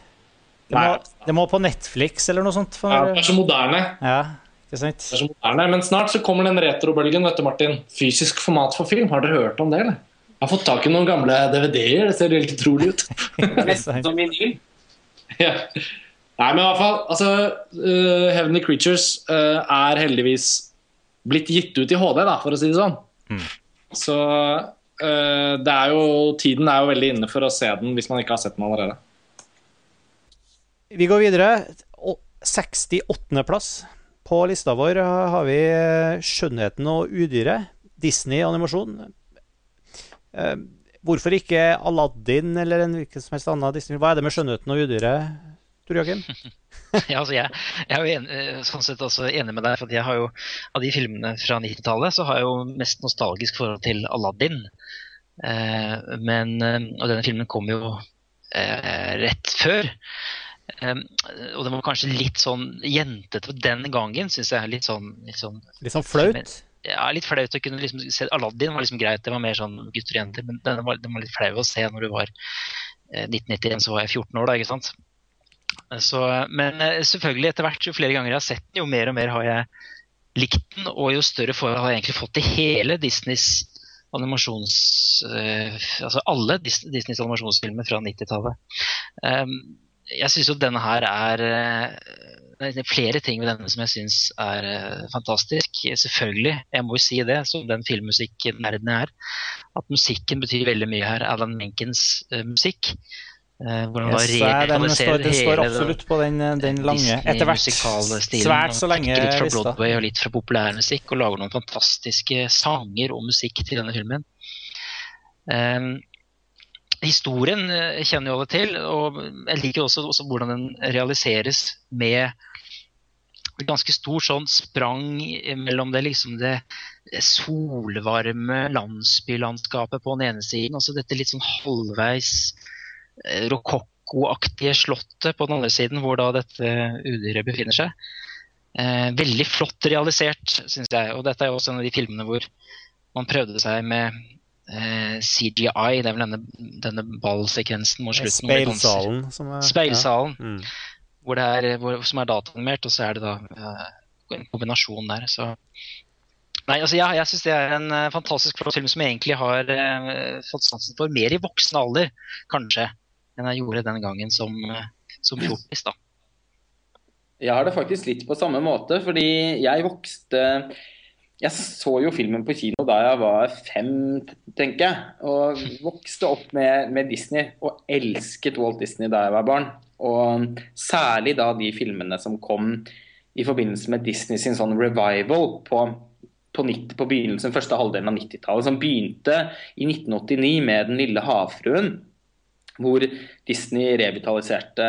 Det må, det må, på Netflix eller noe sånt. For, ja, det er så moderne. Ja, ikke sant? Det er så moderne. Men snart så kommer den retrobølgen, vet du, Martin. Fysisk format for film. Har dere hørt om det, eller? Jeg har fått tak i noen gamle DVD-er. Det ser helt utrolig ut. (laughs) Som vinyl. ja. Nei, men i hvert fall altså, uh, Heavenly Creatures uh, er heldigvis blitt gitt ut i HD, da, for å si det sånn. Mm. Så uh, det er jo, tiden er jo veldig inne for å se den hvis man ikke har sett den allerede. Vi går videre. 68.-plass på lista vår har vi 'Skjønnheten og udyret'. Disney-animasjon. Uh, hvorfor ikke Aladdin eller en hvilken som helst annen Disney? Hva er det med skjønnheten og udyret, Tor Joakim? (laughs) ja, altså jeg, jeg, er jo enig, eh, sånn sett også enig med deg. for jeg har jo, Av de filmene fra 90-tallet så har jeg jo mest nostalgisk forhold til Aladdin. men, og denne filmen kom jo rett før. Um, og den var kanskje litt sånn jentete den gangen, syns jeg. Litt sånn, litt sånn, litt sånn flaut? Ja, litt flaut å kunne liksom se Aladdin var liksom greit, det var mer sånn gutter og jenter. Men den var, den var litt flau å se når du var eh, 1991, så var jeg 14 år da, ikke sant. Så, men eh, selvfølgelig, etter hvert, jo flere ganger jeg har sett den, jo mer og mer har jeg likt den. Og jo større forhold har jeg egentlig fått til hele Disneys animasjons... Eh, altså alle Disneys animasjonsfilmer fra 90-tallet. Um, jeg syns jo denne her er Det er flere ting ved denne som jeg syns er eh, fantastisk. Selvfølgelig, jeg må jo si det, som den filmmusikknerden jeg er, at musikken betyr veldig mye her. Alan Menkens uh, musikk. Uh, yes, den, står, den står absolutt på den, den lange Etter hvert svært så lenge Litt fra Broadway og litt fra populærmusikk, og lager noen fantastiske sanger og musikk til denne filmen. Um, historien kjenner jo alle til, og jeg liker også, også hvordan den realiseres med ganske stort sånn sprang mellom det, liksom det solvarme landsbylandskapet på den ene siden, og så dette litt sånn halvveis eh, rokokkoaktige slottet på den andre siden, hvor da dette udyret befinner seg. Eh, veldig flott realisert, syns jeg. Og dette er jo også en av de filmene hvor man prøvde seg med eh, CGI. Det er vel denne, denne ballsekvensen mot slutten. Speilsalen. Som er, Speilsalen. Ja. Mm. Hvor det er, hvor, som er dataanimert, og så er det da uh, en kombinasjon der. Så Nei, altså ja, jeg syns det er en uh, fantastisk flott film som jeg egentlig har uh, fått sansen for mer i voksen alder, kanskje, enn jeg gjorde den gangen som, som fjortis. da. Jeg har det faktisk litt på samme måte, fordi jeg vokste jeg så jo filmen på kino da jeg var fem, tenker jeg. Og vokste opp med, med, Disney og elsket Walt Disney da jeg var barn. Og særlig da de filmene som kom i forbindelse med Disney sin sånn revival på, på, 90, på begynnelsen, første halvdelen av 90-tallet. Som begynte i 1989 med 'Den lille havfruen'. Hvor Disney revitaliserte,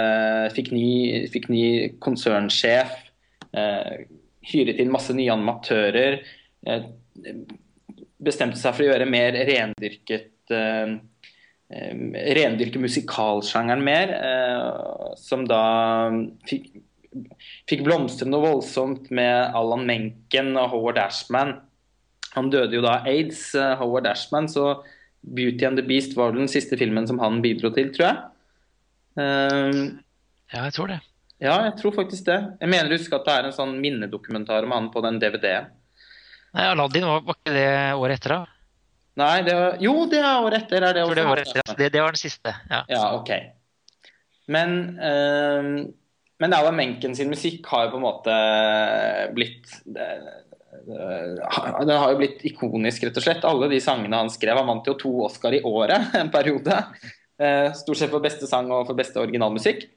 fikk ny, fikk ny konsernsjef. Eh, hyret inn masse nye animatører. Eh, bestemte seg for å gjøre mer rendyrket eh, rendyrke musikalsjangeren mer, som da fikk, fikk blomstre noe voldsomt med Alan Menken og Howard Ashman. Han døde jo da av aids, Howard Ashman, så 'Beauty and the Beast' var vel den siste filmen som han bidro til, tror jeg. ja, jeg tror det. Ja, jeg tror faktisk det. Jeg mener å huske at det er en sånn minnedokumentar om han på den DVD-en. Nei, Aladdin var, var ikke det året etter, da? Nei, det var, jo, det er året etter. Er det, det, var etter, det, det, var den siste. Ja, ja ok. Men, øh, men Alan Menken sin musikk har jo på en måte blitt det, Den har jo blitt ikonisk, rett og slett. Alle de sangene han skrev. Han vant jo to Oscar i året (laughs) en periode. Uh, stort sett for beste sang og for beste originalmusikk.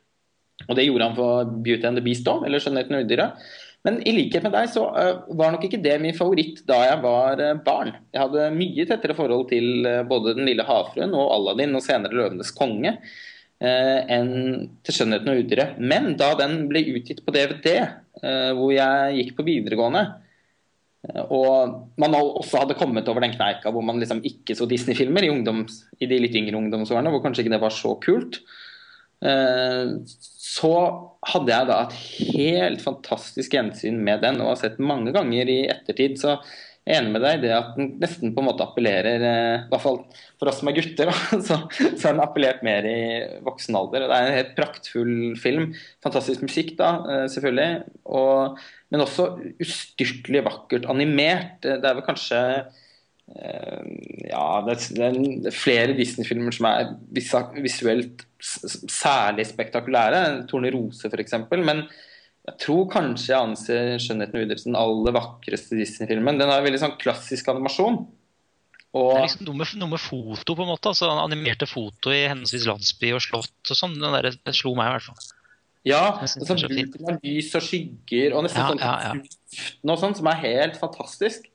Og det gjorde han for Beauty and the Beast òg, eller Skjønnheten og udyret. Men i likhet med deg så uh, var nok ikke det min favoritt da jeg var uh, barn. Jeg hadde mye tettere forhold til uh, både Den lille havfruen og Aladdin og senere Løvenes konge enn til Skjønnheten og udyret. Men da den ble utgitt på DVD, hvor jeg gikk på videregående, og man også hadde kommet over den kneika hvor man liksom ikke så Disney-filmer i, i, de litt yngre ungdomsårene, hvor kanskje ikke det var så kult, så hadde jeg da et helt fantastisk gjensyn med den og har sett mange ganger i ettertid. Så jeg er enig med deg i det at den nesten på en måte appellerer eh, I hvert fall for oss som er gutter, (laughs) så, så har den appellert mer i voksen alder. Det er en helt praktfull film. Fantastisk musikk, da, eh, selvfølgelig. Og, men også ustyrtelig vakkert animert. Det er vel kanskje Eh, ja, det er, flere Disney-filmer som er visuelt særlig spektakulære. 'Tornerose' f.eks. Men jeg tror kanskje jeg anser 'Skjønnheten og udelsen' den aller vakreste Disney-filmen. Den har veldig sånn klassisk animasjon. Og... Det er liksom noe med, noe med, foto, på en måte. altså Animerte foto i henholdsvis landsby og slott og sånn. Det slo meg i hvert fall. Ja, sånn bruken av lys og skygger og nesten ja, sånn ja, ja. og sånn, som er helt fantastisk.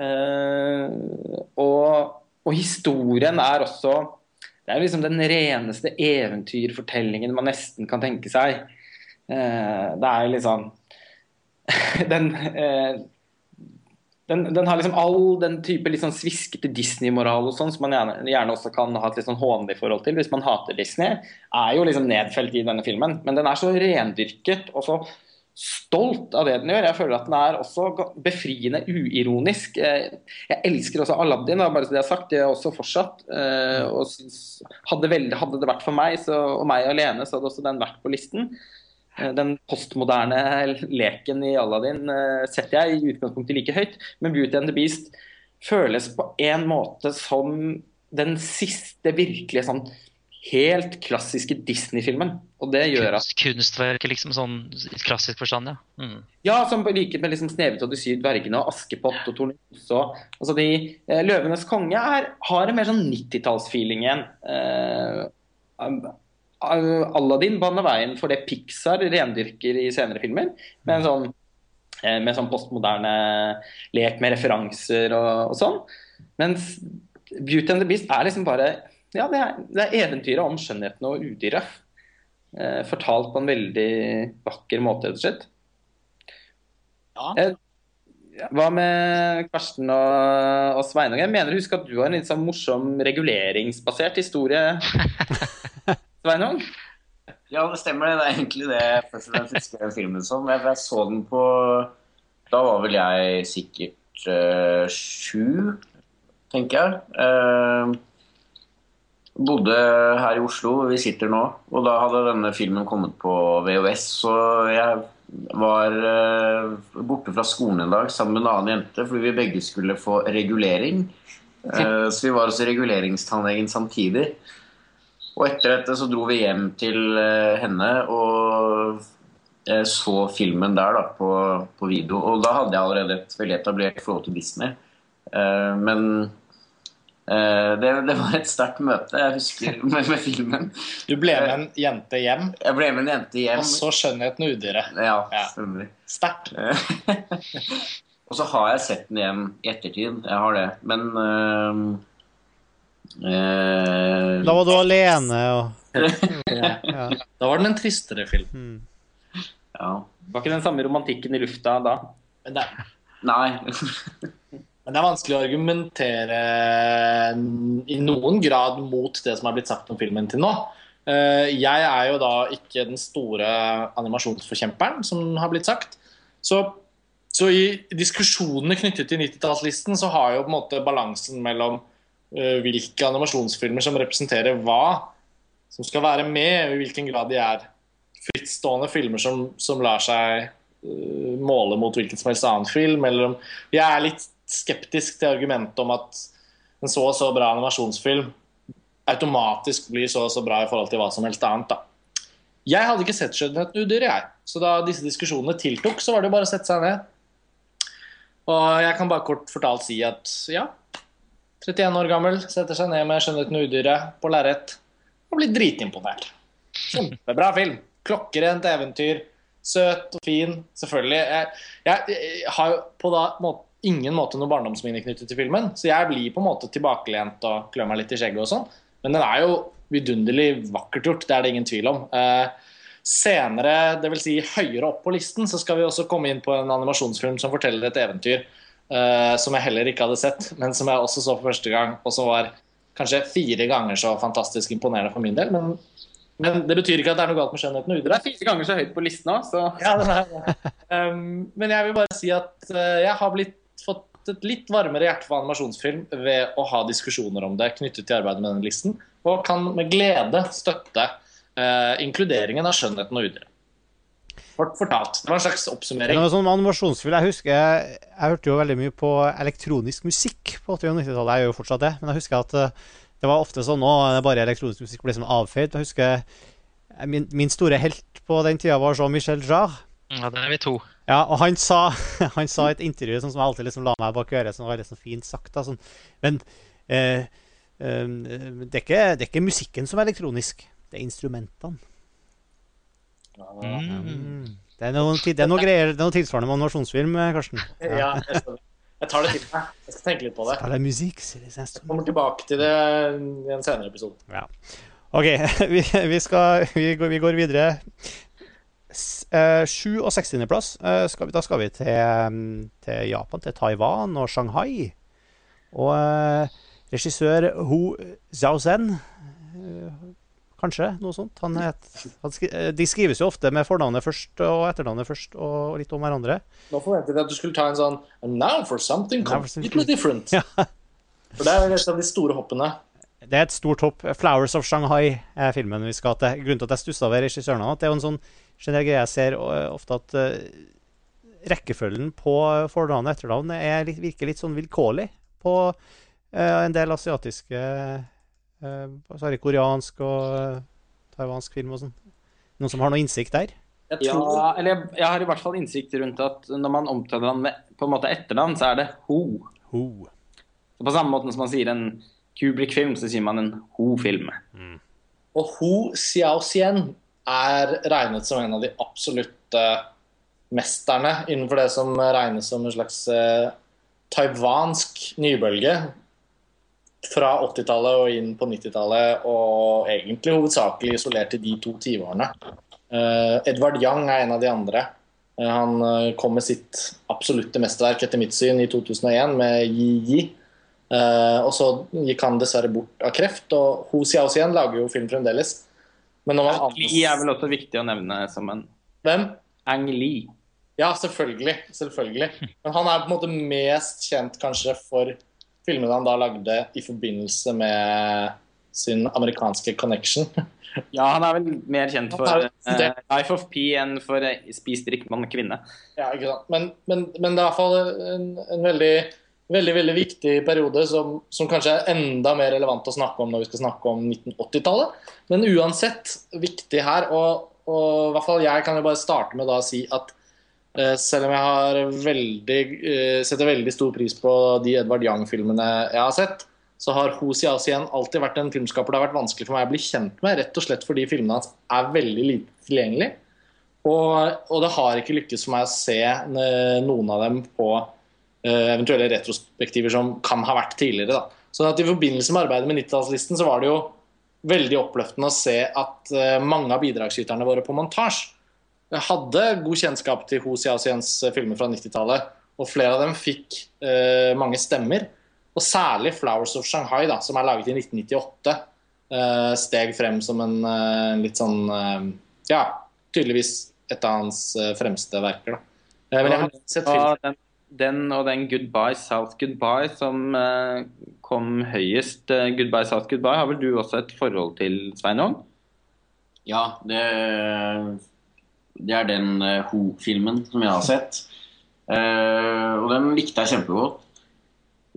Uh, og, og, historien er også Det er liksom den reneste eventyrfortellingen man nesten kan tenke seg. Eh, det er liksom (laughs) den, eh, den, den, har liksom all den type litt sånn sviskete Disney-moral og sånn, som man gjerne, gjerne, også kan ha et litt sånn hånlig forhold til hvis man hater Disney, er jo liksom nedfelt i denne filmen. Men den er så rendyrket og så stolt av det den gjør. Jeg føler at den er også befriende uironisk. Jeg elsker også Aladdin, bare så det er sagt. Det er også fortsatt. Eh, og hadde, vel, hadde, det vært for meg så, og meg alene, så hadde også den vært på listen. Eh, den postmoderne leken i Aladdin eh, setter jeg i utgangspunktet like høyt, men Beauty and the Beast føles på en måte som den siste virkelige sånn helt klassiske Disney-filmen. Og det gjør at Kunstverket, liksom, sånn klassisk forstand, ja. Mm. Ja, som like med liksom 'Snevete og de syv dvergene' og 'Askepott' og Tornose. Altså de, eh, 'Løvenes konge' er, har en mer sånn 90-tallsfeeling igjen. Eh, Aladdin baner veien for det Pixar rendyrker i senere filmer. Med en sånn, eh, med sånn postmoderne lek med referanser og, og, sånn. Mens Beauty and the Beast er liksom bare Ja, det er, det er eventyret om skjønnheten og udyret. Eh, fortalt på en veldig vakker måte, rett og slett. Ja. Eh, hva med Karsten og, og Sveinung? Jeg mener husk at du har en litt sånn morsom reguleringsbasert historie. (laughs) Sveinung? Ja, det stemmer. Det er egentlig det jeg først og fremst husker filmen som. Jeg, jeg, så den på Da var vel jeg sikkert uh, sju, tenker jeg. Uh, bodde her i Oslo, hvor vi sitter nå. Og da hadde denne filmen kommet på VHS. Så jeg var uh, borte fra skolen en dag sammen med en annen jente fordi vi begge skulle få regulering. så vi var hos reguleringstannlegen samtidig. Og etter dette så dro vi hjem til eh, henne og eh, så filmen der da, på, på, video. Og da hadde jeg allerede et veldig etablert forhold til Disney. Men det, det, var et sterkt møte, jeg husker, (laughs) med, med, filmen. Du ble med en jente hjem? Jeg ble med en jente hjem. Og så 'Skjønnheten og udyret'. Ja, stemmer. Ja. Sterkt. (laughs) og så har jeg sett den igjen i ettertid. Jeg har det. Men uh, uh, da var du alene og (laughs) ja. ja. Da var den en tristere film. Mm. Ja. Var ikke den samme romantikken i lufta da? Nei. Men det er vanskelig å argumentere i noen grad mot det som er blitt sagt om filmen til nå. Eh, jeg er jo da ikke den store animasjonsforkjemperen, som har blitt sagt. Så, så i diskusjonene knyttet til 90-tallslisten så har jo på en måte balansen mellom Eh, hvilke animasjonsfilmer som representerer hva som skal være med, i hvilken grad de er frittstående filmer som, som lar seg måle mot hvilken som helst annen film. Eller om jeg er litt skeptisk til argumentet om at en så og så bra animasjonsfilm automatisk blir så og så bra i forhold til hva som helst annet. da. Jeg hadde ikke sett 'Skjønnheten udyr', jeg. Så da disse diskusjonene tiltok, så var det jo bare å sette seg ned. Og jeg kan bare kort fortalt si at ja, 31 år gammel, setter seg ned med 'Skjønnheten og udyret' på lerret og blir dritimponert. Kjempebra film. Klokkerent eventyr. Søt og fin, selvfølgelig. Jeg, jeg, jeg har jo på da måte, ingen måte noe barndomsminne knyttet til filmen, så jeg blir på en måte tilbakelent og klør meg litt i skjegget og sånn. Men den er jo vidunderlig vakkert gjort, det er det ingen tvil om. Eh, senere, dvs. Si høyere opp på listen, så skal vi også komme inn på en animasjonsfilm som forteller et eventyr eh, som jeg heller ikke hadde sett, men som jeg også så for første gang, og som var kanskje fire ganger så fantastisk imponerende for min del. Men, men det betyr ikke at det er noe galt med skjønnheten og Det er fire ganger så høyt på listen òg, så ja, (laughs) um, Men jeg vil bare si at uh, jeg har blitt, fått et litt varmere hjerte for animasjonsfilm ved å ha diskusjoner om det knyttet til arbeidet med denne listen, og kan med glede støtte eh, inkluderingen av skjønnheten og udyret. Kort fortalt. Det var en slags oppsummering. Det var sånn animasjonsfilm. Jeg husker, jeg, hørte jo veldig mye på elektronisk musikk på 80- og 90-tallet. Jeg gjør jo fortsatt det. Men jeg husker at uh, det var ofte sånn nå bare elektronisk musikk ble sånn avfeid. Jeg husker eh, min, min, store helt på den tida var Jean-Michel Jarre. Ja, det er vi to. Ja, og han sa, (laughs) han sa i et intervju sånn som jeg alltid liksom la meg bak øret, som var litt sånn fint sagt. Da, sånn. Men eh, eh, det, er ikke, det er ikke musikken som er elektronisk, det er instrumentene. Mm. Det er noe, det er noe greier, det er noe tilsvarende med animasjonsfilm, eh, Karsten. (laughs) Ja, jeg, jeg tar det til meg. Jeg skal tenke litt på det. Spiller musikk, jeg kommer tilbake til det i en senere episode. Ja. OK, (laughs) vi, vi, skal, vi, går, vi går videre. Uh, 7- og 60.-plass. Uh, da skal vi til, um, til, Japan, til Taiwan og Shanghai. Og uh, regissør Hu Zhaozen Kanskje, noe sånt. Han het, han skri, de skrives jo ofte med fornavnet først og etternavnet først, og litt om hverandre. Nå forventet jeg at du skulle ta en sånn And Now for something completely different. (laughs) Ja. For det er et av de store hoppene. Det er et stort hopp. 'Flowers of Shanghai' er filmen vi skal til. Grunnen til at jeg stussa ved regissøren, at det er jo en sånn generell greie jeg ser ofte at uh, rekkefølgen på fornavn og etternavn er litt, virker litt sånn vilkårlig på uh, en del asiatiske uh, er koreansk og taiwansk film og sånn. Noen som har noe innsikt der? Ja, eller jeg, jeg, har i hvert fall innsikt rundt at når man omtaler han med på en måte etternavn, så er det ho. ho. Så på samme måte som man sier en Kubrick-film, så sier man en ho-film. Mm. Og Ho Xiaoxian er regnet som en av de absolutte mesterne innenfor det som regnes som en slags eh, taiwansk nybølge. Fra 80-tallet og inn på 90-tallet, og egentlig hovedsakelig isolert til de to tiårene. Eh, Edvard Young er en av de andre. Eh, han kom med sitt absolutte mesterverk etter mitt syn i 2001 med Yi Yi. Og så gikk han dessverre bort av kreft. Og Ho Xiaoxian lager jo film fremdeles. Men Ang Lee er vel også viktig å nevne som en Hvem? Ang Lee. Ja, selvfølgelig. selvfølgelig. Men han er på en måte mest kjent kanskje for filmene han da lagde i forbindelse med sin amerikanske connection. (laughs) Ja, han er vel mer kjent for uh, Life of P enn for uh, Spis, drikk, mann, kvinne. Ja, ikke sant. Men, men, men det er i hvert fall en, en veldig veldig veldig viktig periode som, som, kanskje er enda mer relevant å snakke om når vi skal snakke om 1980-tallet. Men uansett viktig her. Og, og, i hvert fall jeg kan jo bare starte med da å si at eh, selv om jeg har veldig, eh, setter veldig stor pris på de Edvard Young-filmene jeg har sett, så har Ho Asien alltid vært en filmskaper det har vært vanskelig for meg å bli kjent med, rett og slett fordi filmene hans er veldig lite tilgjengelige. Og, og det har ikke lykkes for meg å se eh, noen av dem på eventuelle retrospektiver som kan ha vært tidligere. Da. Så at I forbindelse med arbeidet med 90-tallslisten så var det jo veldig oppløftende å se at uh, mange av bidragsyterne våre på montasje hadde god kjennskap til Ho Xiaoxiens eh, filmer fra 90-tallet. Og flere av dem fikk uh, mange stemmer. Og særlig 'Flowers of Shanghai', da, som er laget i 1998, uh, steg frem som en litt sånn Ja, tydeligvis et av hans fremste verker. da. men jeg har sett filmen den og den 'Goodbye South Goodbye' som uh, kom høyest. Uh, 'Goodbye South Goodbye' har vel du også et forhold til, Sveinung? Ja, det, det, er den uh, Ho-filmen som jeg har sett. og den likte jeg kjempegodt.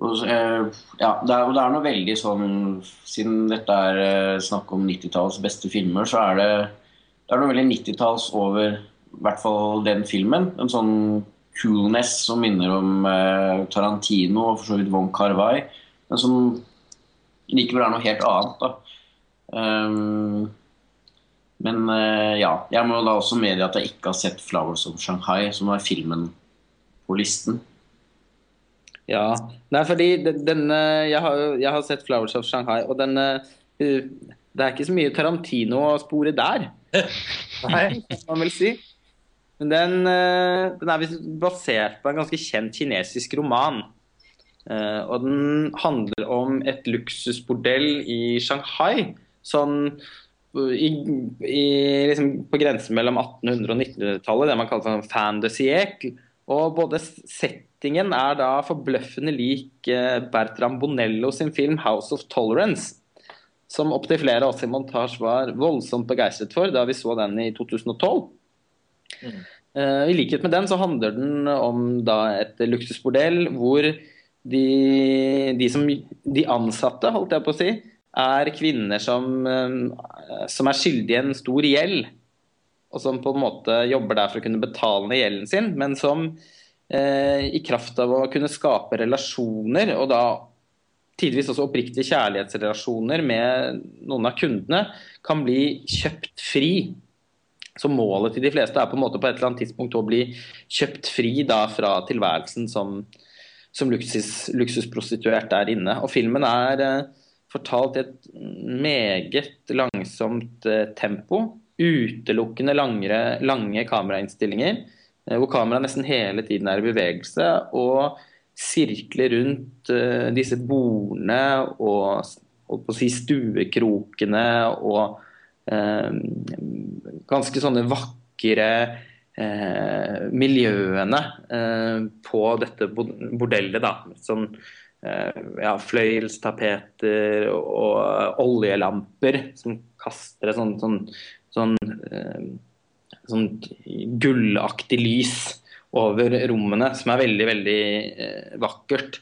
Og, ja, det er, og det er noe veldig sånn Siden dette er snakk om 90-tallets beste filmer, så er det, det er noe veldig 90-talls over i hvert fall den filmen. En sånn coolness som minner om uh, Tarantino og for så vidt Von Carvai, men som likevel er noe helt annet. Um, men uh, ja, jeg må da også medgi at jeg ikke har sett 'Flowers of Shanghai', som er filmen på listen. Ja, Nei, fordi denne jeg har, jeg har sett 'Flowers of Shanghai', og denne uh, Det er ikke så mye Tarantino å spore der. Nei, (laughs) kan man vel si. Men den, eh, den, er basert på en ganske kjent kinesisk roman. Eh, og den handler om et luksusbordell i Shanghai. Sånn i, i, liksom på grensen mellom 1800- og 1900-tallet, det man kaller sånn fan de siècle. Og både settingen er da forbløffende lik Bertram Bonello sin film 'House of Tolerance'. Som opptil flere av oss i montasje var voldsomt begeistret for da vi så den i 2012. Mm. Uh, I likhet med den så handler den om et luksusbordell hvor de, de, som, de, ansatte, holdt jeg på å si, er kvinner som, uh, som er skyldige i en stor gjeld. Og som på en måte jobber der for å kunne betale ned gjelden sin, men som eh, i kraft av å kunne skape relasjoner, og da tidvis også oppriktige kjærlighetsrelasjoner med noen av kundene, kan bli kjøpt fri så målet til de fleste er på en måte på et eller annet tidspunkt å bli kjøpt fri da fra tilværelsen som, som luksus, luksusprostituert der inne. Og filmen er eh, fortalt i et meget langsomt eh, tempo. utelukkende langere, lange kamerainnstillinger, eh, hvor kameraet nesten hele tiden er i bevegelse og sirkler rundt uh, disse bordene og, og si stuekrokene og ganske sånne vakre uh, miljøene på dette bordellet. da, sånn ja, fløyelstapeter og oljelamper som kaster et sånn, sånn sånn, eh, sånn gullaktig lys over rommene, som er veldig, veldig eh, vakkert.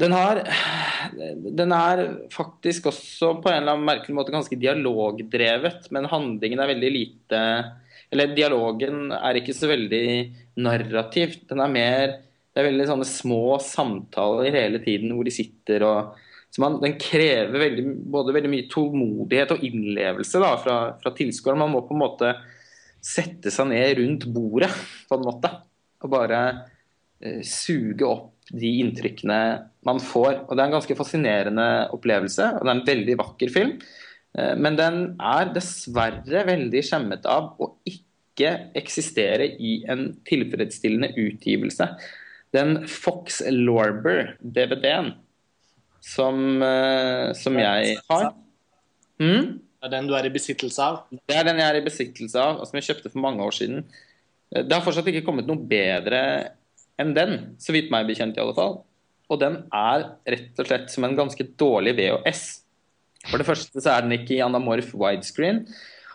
Den, har, den er faktisk også på en eller annen merkelig måte ganske dialogdrevet, men handlingen er veldig lite Eller dialogen er ikke så veldig narrativ. Den er mer Det er veldig sånne små samtaler hele tiden hvor de sitter og så man, Den krever veldig, både veldig mye tålmodighet og innlevelse da, fra, fra tilskueren. Man må på en måte sette seg ned rundt bordet på en måte, og bare uh, suge opp de inntrykkene man får. Og Det er en ganske fascinerende opplevelse, og det er en veldig vakker film. Eh, men den er dessverre veldig skjemmet av å ikke eksistere i en tilfredsstillende utgivelse. Den Fox Lorber, DVD-en, som, uh, som jeg har. Mm? Det er den du er i besittelse av? Det er den jeg er i besittelse av, og som jeg kjøpte for mange år siden. Eh, det har fortsatt ikke kommet noe bedre enn den, så vidt meg bekjent i alle fall. Og den er rett og slett som en ganske dårlig VHS. For det første så er den ikke i anamorf widescreen.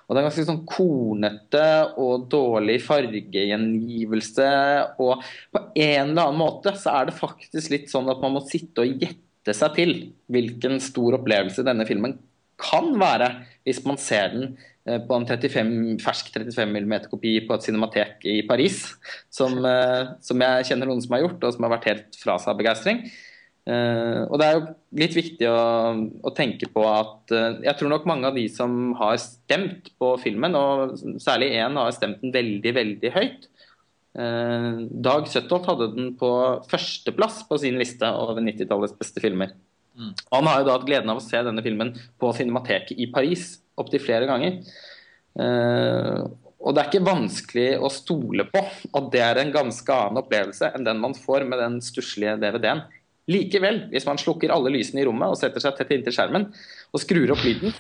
Og det er ganske sånn kornete og dårlig fargegjengivelse. Og på en eller annen måte så er det faktisk litt sånn at man må sitte og gjette seg til hvilken stor opplevelse denne filmen kan være hvis man ser den på en 35, fersk 35 mm-kopi på et cinematek i Paris, som, eh, som, jeg kjenner noen som har gjort, og som har vært helt fra seg av begeistring. Uh, og Det er jo litt viktig å, å tenke på at jeg tror nok mange av de som har stemt på filmen, og særlig én har stemt den veldig, veldig høyt, Eh, Dag Søtholt hadde den på førsteplass på sin liste over 90-tallets beste filmer. Mm. Han har jo da hatt gleden av å se denne filmen på Cinemateket i Paris opptil flere ganger. Uh, og det er ikke vanskelig å stole på at det er en ganske annen opplevelse enn den man får med den stusslige DVD-en. Likevel, hvis man slukker alle lysene i rommet og setter seg tett inntil skjermen og skrur opp lyden,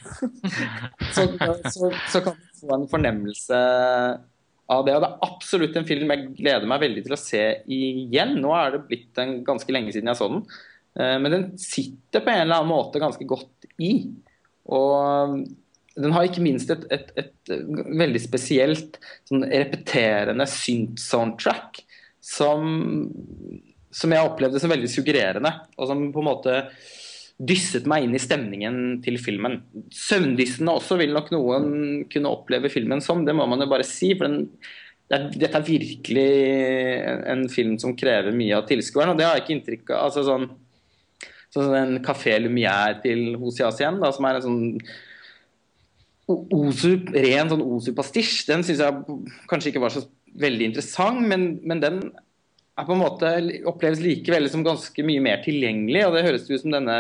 (laughs) så, så, så kan man få en fornemmelse av det. Og det er absolutt en film jeg gleder meg veldig til å se igjen. Nå er det blitt en ganske lenge siden jeg så den. Eh, men den sitter på en eller annen måte ganske godt i. Og den har ikke minst et, et, et veldig spesielt sånn repeterende synt-soundtrack som, som jeg opplevde som veldig suggererende. Og som på en måte dysset meg inn i stemningen til filmen. Søvndyssende også vil nok noen kunne oppleve filmen som, det må man jo bare si. for den, dette er virkelig en film som krever mye av tilskueren, og det har jeg ikke inntrykk av. altså sånn Sånn en Café Lumière til Hosias igjen, da, som er en sånn Osu, ren sånn Osup-pastisj, Den syns jeg kanskje ikke var så veldig interessant, men, men den er på en måte oppleves likevel som ganske mye mer tilgjengelig. Og det høres ut som denne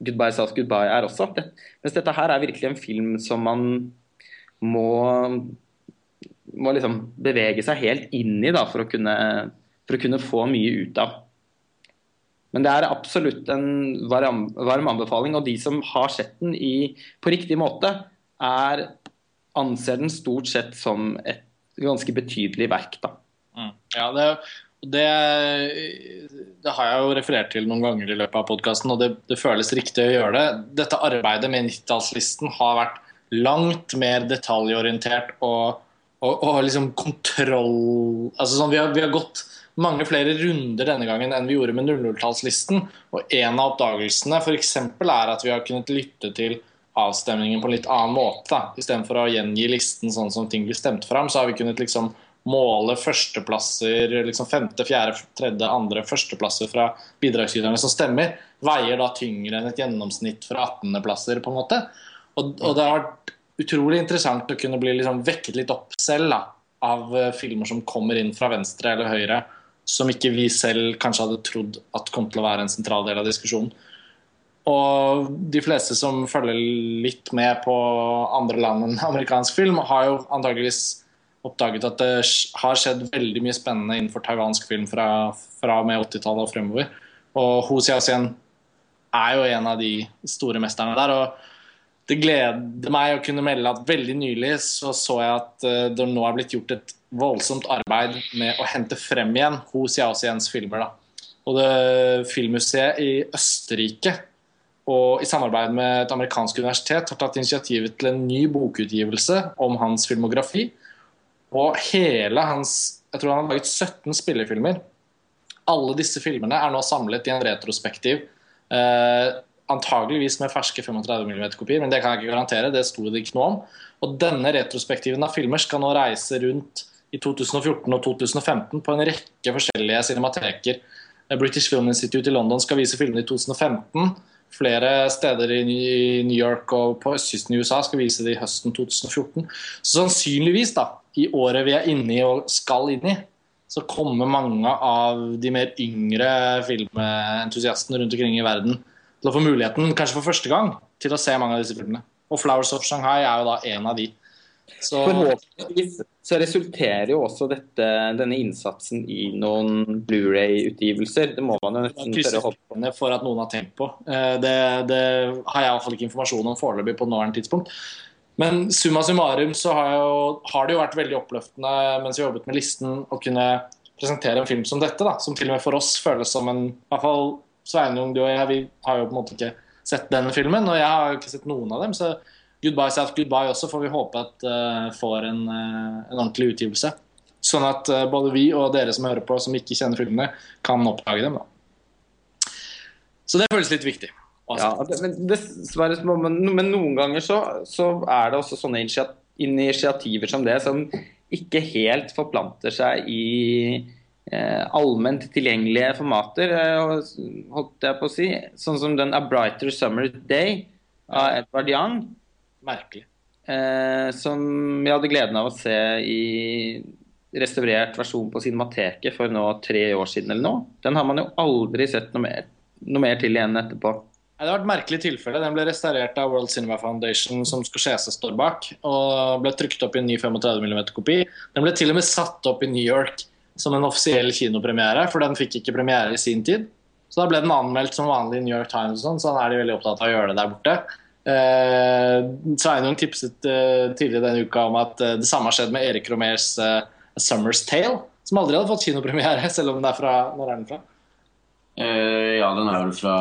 'Goodbye South Goodbye' er også. Det, mens dette her er virkelig en film som man må, må liksom bevege seg helt inn i da, for, å kunne, for å kunne få mye ut av. Men det er absolutt en varm, varm anbefaling. Og de som har sett den i, på riktig måte, er, anser den stort sett som et ganske betydelig verk. da. Mm. Ja, det, det, det, har jeg jo referert til noen ganger i løpet av podkasten, og det, det, føles riktig å gjøre det. Dette arbeidet med 90-tallslisten har vært langt mer detaljorientert og, og, og liksom kontroll altså sånn, vi, har, vi, har, gått mange flere runder denne gangen enn vi gjorde med 00-tallslisten. Og en av oppdagelsene f.eks. er at vi har kunnet lytte til avstemningen på en litt annen måte. Istedenfor å gjengi listen sånn som ting blir stemt fram, så har vi kunnet liksom måle førsteplasser, liksom femte, fjerde, tredje, andre førsteplasser fra bidragsyterne som stemmer, veier da tyngre enn et gjennomsnitt fra 18.-plasser, på en måte. Og, og, det har vært utrolig interessant å kunne bli liksom vekket litt opp selv da, av uh, filmer som kommer inn fra venstre eller høyre, som ikke vi selv kanskje hadde trodd at kom til å være en sentral del av diskusjonen. Og de fleste som følger litt med på andre land enn amerikansk film, har jo antageligvis oppdaget at det har skjedd veldig mye spennende innenfor taiwansk film fra, fra og med 80-tallet og fremover. Og Ho Xiaoxian er jo en av de store mesterne der. og det gleder meg å kunne melde at veldig nylig så, så jeg at uh, det nå er blitt gjort et voldsomt arbeid med å hente frem igjen Ho Xiaoxians filmer. da. Og det Filmmuseet i Østerrike og i samarbeid med et amerikansk universitet har tatt initiativet til en ny bokutgivelse om hans filmografi. Og hele hans Jeg tror han har laget 17 spillefilmer. Alle disse filmene er nå samlet i en retrospektiv. Eh, antageligvis med ferske 35 mm-kopier, men det kan jeg ikke garantere. Det sto det ikke noe om. Og denne retrospektiven av filmer skal nå reise rundt i 2014 og 2015 på en rekke forskjellige cinemateker. British Film Institute i London skal vise filmene i 2015. Flere steder i New York og på østkysten i USA skal vise det i høsten 2014. Så sannsynligvis, da, i året vi er inne i og skal inn i, så kommer mange av de mer yngre filmentusiastene rundt omkring i verden til å få muligheten, kanskje for første gang, til å se mange av disse filmene. Og 'Flowers of Shanghai' er jo da en av de. Så, Forhåpentligvis så resulterer jo også dette, denne innsatsen i noen Blu-ray-utgivelser. Det må man jo nesten tørre å håpe For at noen har tenkt på. Eh, det, det har jeg iallfall ikke informasjon om foreløpig på nåværende tidspunkt. Men summa summarum så har, jo, har, det jo vært veldig oppløftende mens vi jobbet med listen, å kunne presentere en film som dette, da, som til og med for oss føles som en i hvert fall Sveinung, du og jeg, vi har jo på en måte ikke sett denne filmen, og jeg har jo ikke sett noen av dem. så Goodbye South Goodbye også får vi håpe at uh, får en, uh, en, ordentlig utgivelse. Sånn at uh, både vi og dere som hører på, som ikke kjenner filmene, kan oppdage dem. Da. Så det føles litt viktig. Ja, men, dessverre, men noen ganger så, så, er det også sånne initiativer som det, som ikke helt forplanter seg i eh, allment tilgjengelige formater, holdt jeg på å si. Sånn som den A Brighter Summer Day av Edvard Young Merkelig. Eh, som vi hadde gleden av å se i restaurert versjon på Cinemateket for nå tre år siden eller noe. Den har man jo aldri sett noe mer, noe mer til igjen etterpå. Det var et merkelig tilfelle. Den ble restaurert av World Cinema Foundation, som Scorsese står bak, og ble trykt opp i en ny 35 mm-kopi. Den ble til og med satt opp i New York som en offisiell kinopremiere, for den fikk ikke premiere i sin tid. Så da ble den anmeldt som vanlig i New York Times, og sånn, så da er de veldig opptatt av å gjøre det der borte. Eh, Sveinung tipset eh, tidligere denne uka om at eh, det samme har skjedd med Erik Romers eh, 'Summer's Tale', som aldri hadde fått kinopremiere, (laughs) selv om den er fra Når er den fra? Eh, ja, den er vel fra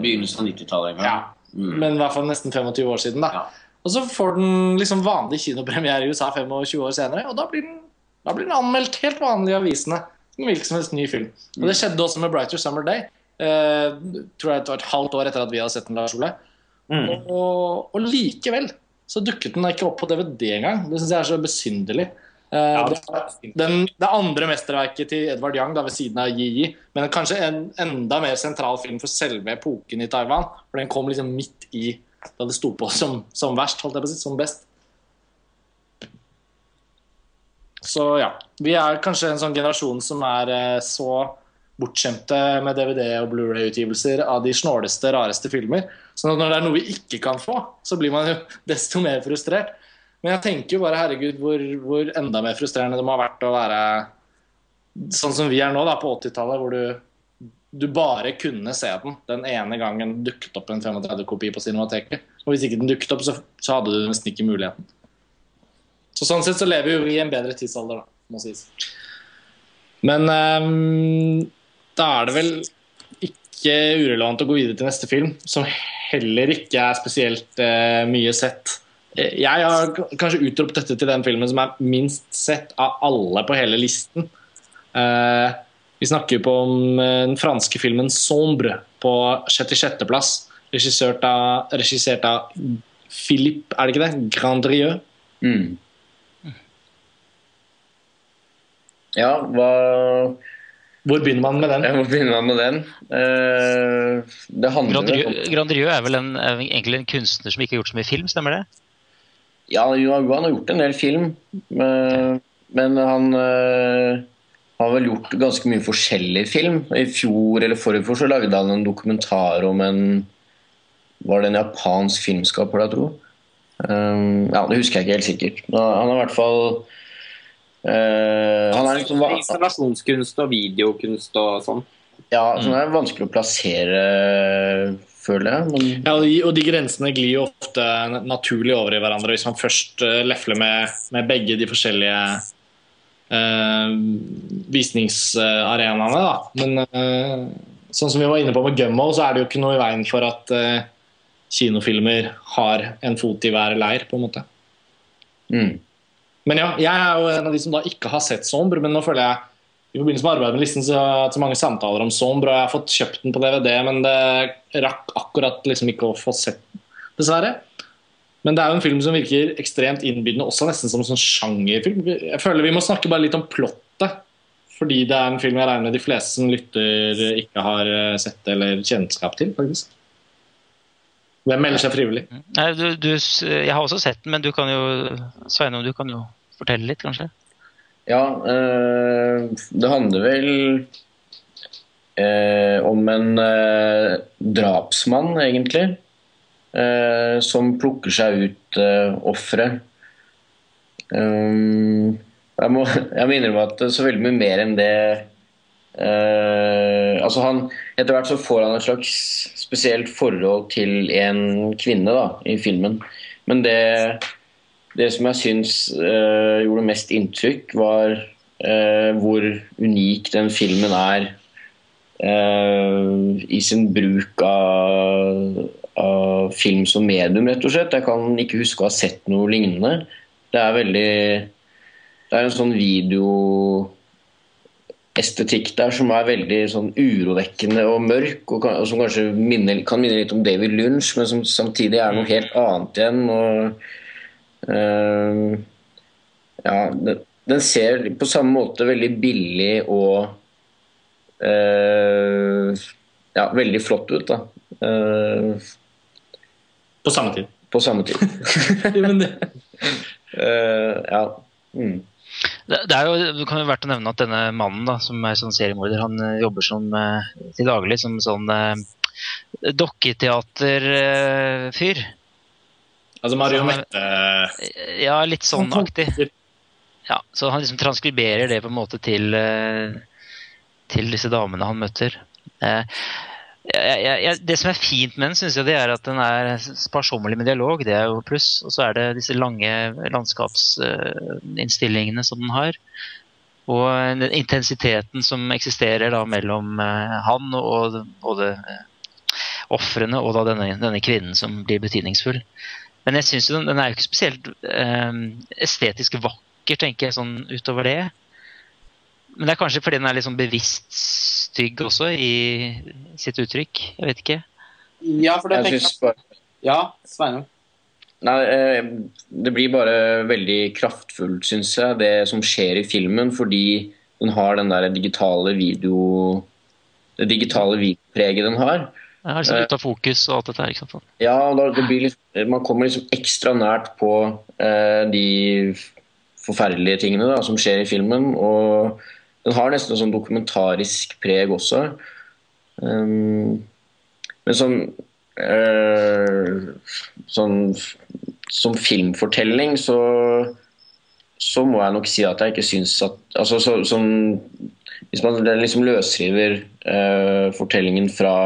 begynnelsen av 90-tallet. Ja. Mm. Men i hvert fall nesten 25 år siden. da ja. Og så får den liksom vanlig kinopremiere i USA 25 år senere, og da blir den, da blir den anmeldt helt vanlig i avisene. Som hvilken som helst ny film. Og det skjedde også med 'Brighter Summer Day'. Uh, tror jeg det var et halvt år etter at vi hadde sett den, Lars Ole. Mm. Og, og, likevel så dukket den ikke opp på DVD engang. Det syns jeg er så besynderlig. Ja, det, den, det andre mesterverket til Edvard Young da, ved siden av Yi-Yi, men kanskje en enda mer sentral film for selve epoken i Taiwan. For den kom liksom midt i da det sto på som, som verst, holdt jeg på å si, som best. Så ja. Vi er kanskje en sånn generasjon som er uh, så bortskjemte med DVD- og Blu-ray-utgivelser av de snåleste, rareste filmer. Så når det er noe vi ikke kan få, så blir man jo (laughs) desto mer frustrert. Men jeg tenker jo bare herregud hvor, hvor enda mer frustrerende det må ha vært å være sånn som vi er nå, da, på 80-tallet, hvor du, du, bare kunne se den den ene gangen dukket opp en 35-kopi på Cinemateket. Og hvis ikke den dukket opp, så, så hadde du nesten ikke muligheten. Så sånn sett så lever vi i en bedre tidsalder, da, må sies. Men um, da er det vel ikke urelevant å gå videre til neste film, som heller ikke er spesielt uh, mye sett. Eh, jeg har kanskje utropt dette til den filmen som er minst sett av alle på hele listen. Uh, vi snakker på om den franske filmen 'Sombre' på 66.-plass. Regissert regissert av Philippe, er det ikke det? Grandrieux. Mm. Ja, hva hvor begynner man med den? Ja, hvor begynner man med den? Uh, det Grandrieux er vel en, egentlig en kunstner som ikke har gjort så mye film, stemmer det? Ja, jo, han har gjort en del film, uh, men han uh, har vel gjort ganske mye forskjellig film. I fjor eller forrige fjor så lagde han en dokumentar om en Var det en japansk filmskaper, da, tro? Um, ja, det husker jeg ikke helt sikkert. Men han har i hvert fall uh, Han er liksom Installasjonskunst og videokunst og sånn. Ja, så det er vanskelig å plassere, føler jeg. Men... Ja, og de, grensene glir jo ofte naturlig over i hverandre hvis man først uh, lefler med, med begge de forskjellige uh, visningsarenaene. Da. Men uh, sånn som vi var inne på med Gummo, så er det jo ikke noe i veien for at uh, kinofilmer har en fot i hver leir, på en måte. Mm. Men ja, jeg er jo en av de som da ikke har sett Sombre, men nå føler jeg i forbindelse med arbeidet med listen så har jeg hatt så mange samtaler om Sombre, og jeg har fått kjøpt den på DVD, men det rakk akkurat liksom ikke å få sett den, dessverre. Men det er jo en film som virker ekstremt innbydende, også nesten som en sånn sjangerfilm. Jeg føler vi må snakke bare litt om plottet, fordi det er en film jeg regner med de fleste som lytter, ikke har eh, sett eller kjennskap til, faktisk. Hvem melder seg frivillig? Nei, du, du, jeg har også sett den, men du kan jo Sveinung, du kan jo fortelle litt, kanskje? Ja, eh, det handler vel eh, om en eh, drapsmann, egentlig. som plukker seg ut eh, ofre. Um, jeg, må, jeg må innrømme at så veldig mye mer enn det altså han, Etter hvert så får han et slags spesielt forhold til en kvinne da, i filmen. Men det det som jeg syns uh, gjorde mest inntrykk, var uh, hvor unik den filmen er uh, i sin bruk av, av, film som medium, rett og slett. Jeg kan ikke huske å ha sett noe lignende. Det er veldig Det er en sånn videoestetikk der som er veldig sånn urovekkende og mørk, og, kan, og som kanskje minner, kan minne litt om David Lunch, men som samtidig er noe helt annet igjen. og Uh, ja, den ser på samme måte veldig billig og uh, ja, veldig flott ut, da. Uh, på samme tid. På samme tid. (laughs) ja. Mm. Det, det, er jo, det kan jo verdt å nevne at denne mannen da, som er sånn seriemorder, han jobber som, til daglig som sånn dokketeaterfyr. Altså marionette Ja, litt sånn aktig. Ja, så han liksom transkriberer det på en måte til, eh, til disse damene han møter. Jeg, jeg, jeg, det som er fint med den, syns jeg det er at den er sparsommelig med dialog. Det er jo pluss. Og så er det disse lange landskapsinnstillingene som den har. Og den intensiteten som eksisterer da mellom eh, han og både eh, ofrene og da denne, denne kvinnen som blir betydningsfull. Men jeg syns den, den er jo ikke spesielt øh, estetisk vakker, tenker jeg, sånn utover det. Men det er kanskje fordi den er litt sånn bevisst stygg også i sitt uttrykk. Jeg vet ikke. Ja, for det jeg synes bare... Ja, Sveinung? Nei, eh, det blir bare veldig kraftfullt, syns jeg, det som skjer i filmen. Fordi den har den der digitale video... Det digitale videopreget den har. Ja, liksom ute av fokus og alt dette her. ikke sant? Ja, liksom, man kommer liksom ekstra nært på eh, de forferdelige tingene da, som skjer i filmen. Og den har nesten sånn dokumentarisk preg også. Um, men sånn, eh, sånn Som filmfortelling så, så må jeg nok si at jeg ikke syns at altså, så, sånn, Hvis man liksom løsriver eh, fortellingen fra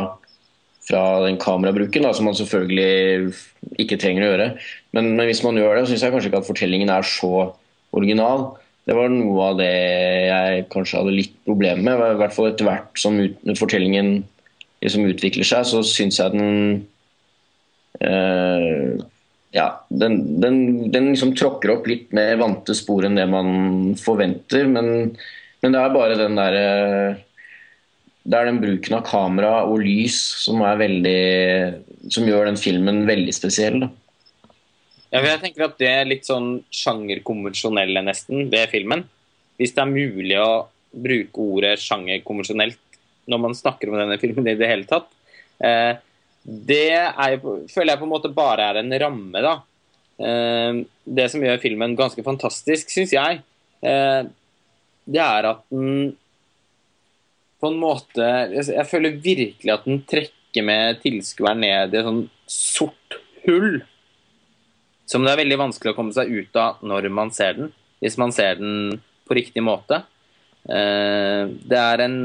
fra den kamerabruken, da, som man selvfølgelig ikke trenger å gjøre. Men, men hvis man gjør det, syns jeg kanskje ikke at fortellingen er så original. Det var noe av det jeg kanskje hadde litt problemer med. I hvert fall etter hvert som ut, fortellingen liksom utvikler seg, så syns jeg den øh, ja, den, den, den, liksom tråkker opp litt mer vante spor enn det man forventer. Men, men det er bare den derre øh, det er den bruken av kamera og lys som, veldig, som gjør den filmen veldig spesiell. Da. Ja, jeg tenker at Det er litt sånn sjangerkonvensjonelle nesten ved filmen. Hvis det er mulig å bruke ordet sjangerkonvensjonelt når man snakker om denne filmen i det hele tatt. Eh, det er, føler jeg på en måte bare er en ramme. da. Eh, det som gjør filmen ganske fantastisk, syns jeg, eh, det er at den på en måte Jeg føler virkelig at den trekker med tilskueren ned i et sånn sort hull som det er veldig vanskelig å komme seg ut av når man ser den, hvis man ser den på riktig måte. Eh, det er en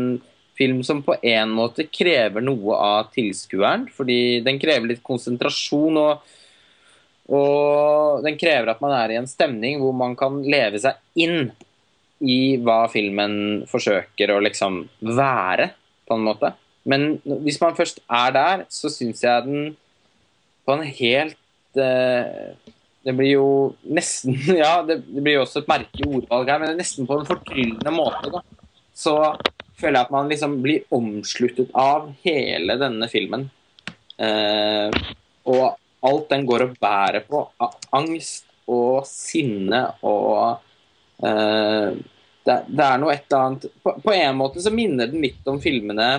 film som på en måte krever noe av tilskueren, fordi den krever litt konsentrasjon. og og den krever at man er i en stemning hvor man kan leve seg inn i hva filmen forsøker å liksom være, på en måte. Men hvis man først er der, så syns jeg den på en helt eh, Det blir jo nesten (laughs) Ja, det, det blir jo også et merkelig ordvalg her, men nesten på en fortryllende måte. da. Så føler jeg at man liksom blir omsluttet av hele denne filmen. Eh, og alt den går og bærer på angst og sinne og eh, det, det, er noe et eller annet på, på, en måte så minner den litt om filmene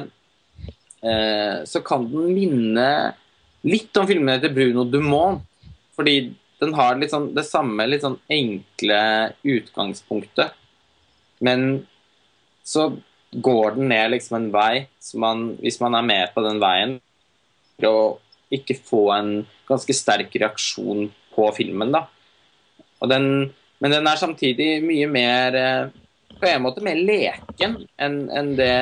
uh, Så kan den minne litt om filmene til Bruno Dumont. Fordi den har sånn, det samme litt sånn enkle utgangspunktet. Men så går den ned liksom en vei så man, hvis man er med på den veien, og ikke få en ganske sterk reaksjon på filmen, da. Den, men den er samtidig mye mer eh, på en måte mer leken enn en det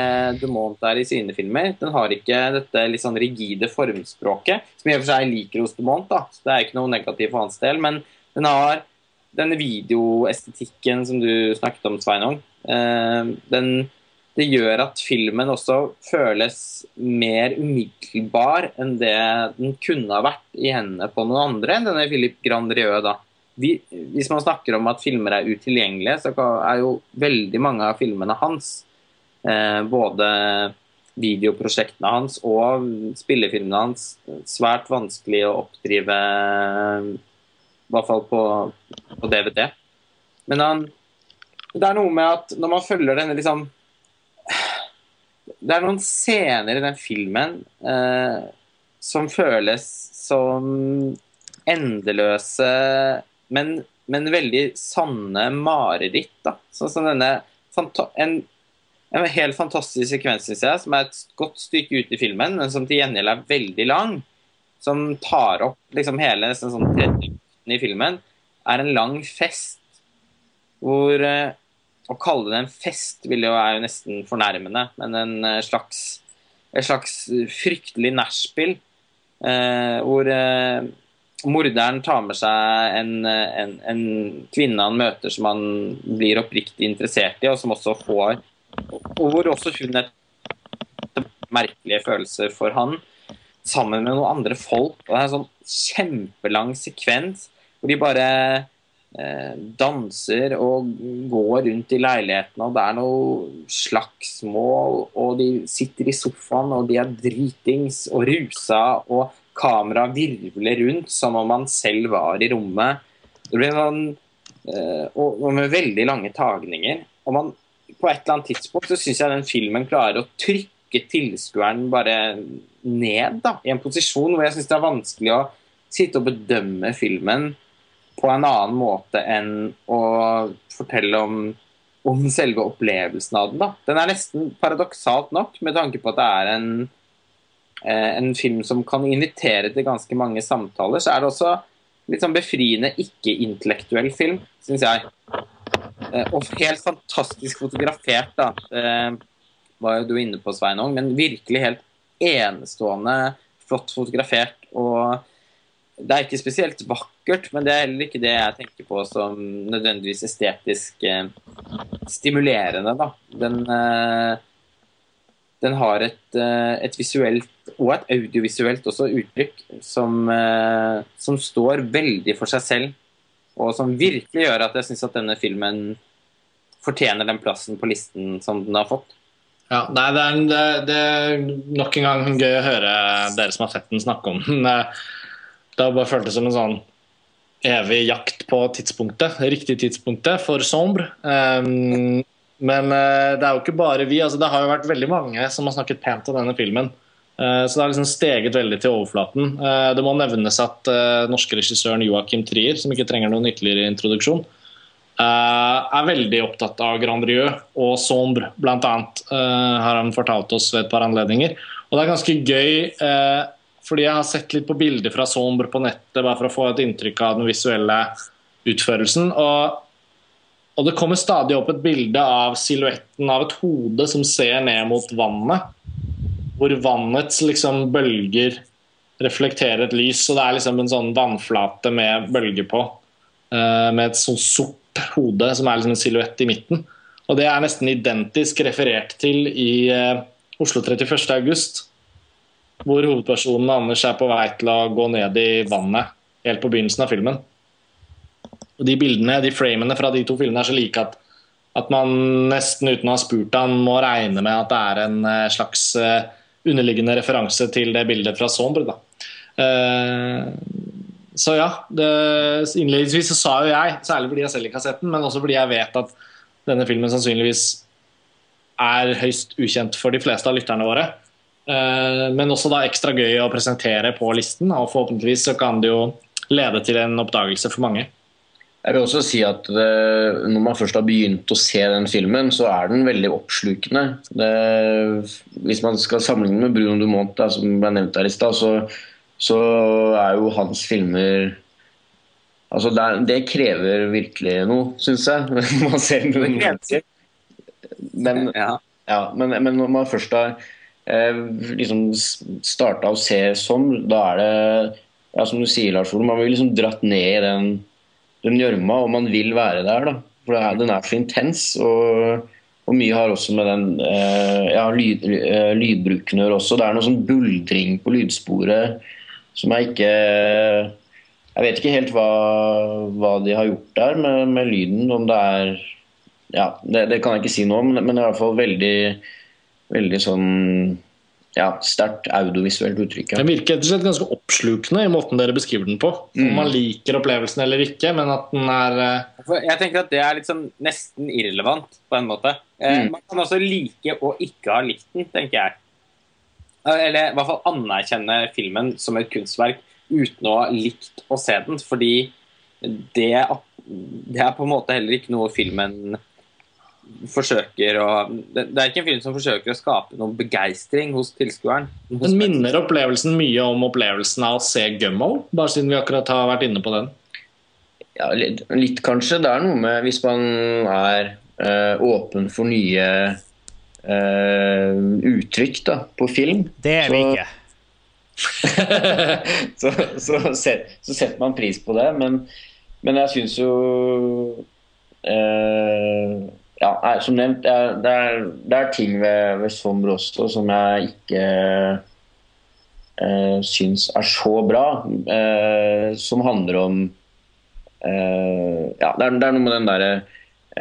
DeMont er i sine filmer. Den har ikke dette litt sånn rigide formspråket, som i og for seg liker hos DeMont. da, så Det er ikke noe negativt for hans del. Men den har denne videoestetikken som du snakket om, Sveinung. Eh, den, det gjør at filmen også føles mer umiddelbar enn det den kunne ha vært i hendene på noen andre enn denne Philip Grandrieux. da vi, hvis man snakker om at filmer er utilgjengelige, så er jo veldig mange av filmene hans, eh, både videoprosjektene hans og spillefilmene hans, svært vanskelig å oppdrive, i hvert fall på, på DVD. Men han, det er noe med at når man følger denne liksom Det er noen scener i den filmen eh, som føles som endeløse men, men veldig sanne mareritt. da. Sånn som denne en, en helt fantastisk sekvens, syns jeg, som er et godt stykke ute i filmen, men som til gjengjeld er veldig lang. Som tar opp liksom hele nesten sånn 30 i filmen, er en lang fest hvor eh, Å kalle det en fest vil jo er jo nesten fornærmende, men en eh, slags, et slags fryktelig nachspiel. Eh, hvor eh, morderen tar med seg en, en, en, kvinne han møter som han blir oppriktig interessert i, og som også får Og hvor også hun er merkelige følelser for han, sammen med noen andre folk. og Det er en sånn kjempelang sekvens hvor de bare eh, danser og går rundt i leiligheten, og det er noe slagsmål, og de sitter i sofaen, og de er dritings og rusa. og kameraet virvler rundt som om man selv var i rommet. Det blir noen, eh, og, med veldig lange tagninger. Og man, på et eller annet tidspunkt så syns jeg den filmen klarer å trykke tilskueren bare ned da, i en posisjon hvor jeg syns det er vanskelig å sitte og bedømme filmen på en annen måte enn å fortelle om, om selve opplevelsen av den. da. Den er nesten paradoksalt nok, med tanke på at det er en en film som kan invitere til ganske mange samtaler, så er det også litt sånn befriende ikke-intellektuell film, syns jeg. Eh, og helt fantastisk fotografert, da. Det var jo du inne på, Sveinung, men virkelig helt enestående flott fotografert. Og det er ikke spesielt vakkert, men det er heller ikke det jeg tenker på som nødvendigvis estetisk eh, stimulerende, da. Den eh, den har et, eh, et, visuelt og et audiovisuelt også uttrykk som, eh, som, står veldig for seg selv, og som virkelig gjør at jeg syns at denne filmen fortjener den plassen på listen som den har fått. Ja, nei, det, er, det, det, er, nok en gang gøy å høre dere som har sett den, snakke om den. Det har bare føltes som en sånn evig jakt på tidspunktet, riktig tidspunktet for Sombre. Um, men uh, det er jo ikke bare vi. altså Det har jo vært veldig mange som har snakket pent om denne filmen. Uh, så det har liksom steget veldig til overflaten. Uh, det må nevnes at norske regissøren Joakim Trier, som ikke trenger noen ytterligere introduksjon, er veldig opptatt av Grand Rieu og Sombre, blant annet. har han fortalt oss ved et par anledninger. Og det er ganske gøy, fordi jeg har sett litt på bilder fra Sombre på nettet, bare for å få et inntrykk av den visuelle utførelsen. Og, og det kommer stadig opp et bilde av silhuetten av et hode som ser ned mot vannet. Hvor vannets liksom, bølger reflekterer et lys. Og det er liksom en sånn vannflate med bølger på. Uh, med et sånn sort hode som er liksom en silhuett i midten. Og det er nesten identisk referert til i uh, Oslo 31. august. Hvor hovedpersonen Anders er på vei til å gå ned i vannet helt på begynnelsen av filmen. Og De bildene, de framene fra de to filmene er så like at, at man nesten uten å ha spurt han må regne med at det er en uh, slags underliggende referanse til det bildet fra Sombre. Da. Uh, så ja, innledningsvis så sa jo jeg, særlig fordi jeg selv ikke har sett den, men også fordi jeg vet at denne filmen sannsynligvis er høyst ukjent for de fleste av lytterne våre. Men også da ekstra gøy å presentere på listen, og forhåpentligvis så kan det jo lede til en oppdagelse for mange. Jeg vil også si at det, Når man først har begynt å se den filmen, så er den veldig oppslukende. Det, hvis man skal sammenligne med Bruno Dumont, da, som ble nevnt her i stad, så, så, er jo hans filmer altså det, det krever virkelig noe, syns jeg. (laughs) Man ser den. Men, ja. Ja, men, men, når man først har eh, liksom starta å se sånn, da er det ja, som du sier, Lars Ole, man blir liksom dratt ned i den den gjørma, og man vil være der. da. For Den er så intens. og, og mye har også med den eh, ja, lyd, eh, lydbruken å gjøre også. Det er noe sånn buldring på lydsporet som jeg ikke Jeg vet ikke helt hva, hva de har gjort der med, med lyden. Om det er Ja, det, det, kan jeg ikke si noe om, men det er i hvert fall veldig, veldig sånn ja, sterkt audiovisuelt uttrykk. Den virker rett og slett ganske oppslukende i måten dere beskriver den på. Om mm. man liker opplevelsen eller ikke, men at den er uh... Jeg tenker at det er liksom nesten irrelevant på en måte. Eh, mm. Man kan også like og ikke ha likt den, tenker jeg. Eh, eller i hvert fall anerkjenne filmen som et kunstverk uten å ha likt å se den. Fordi det, det er på en måte heller ikke noe filmen forsøker å Det er ikke en film som forsøker å skape noen begeistring hos tilskueren. Den minner opplevelsen mye om opplevelsen av å se Gummo, bare siden vi akkurat har vært inne på den. Ja, litt, litt kanskje. Det er noe med hvis man er øh, åpen for nye øh, uttrykk da, på film. Det er vi ikke. (laughs) så, så, set, så, setter man pris på det, men, men jeg syns jo øh, ja, som nevnt, det er, det er, det er ting ved, ved Sommer også som jeg ikke eh, syns er så bra. Eh, som handler om eh, Ja, det er, det er, noe med den derre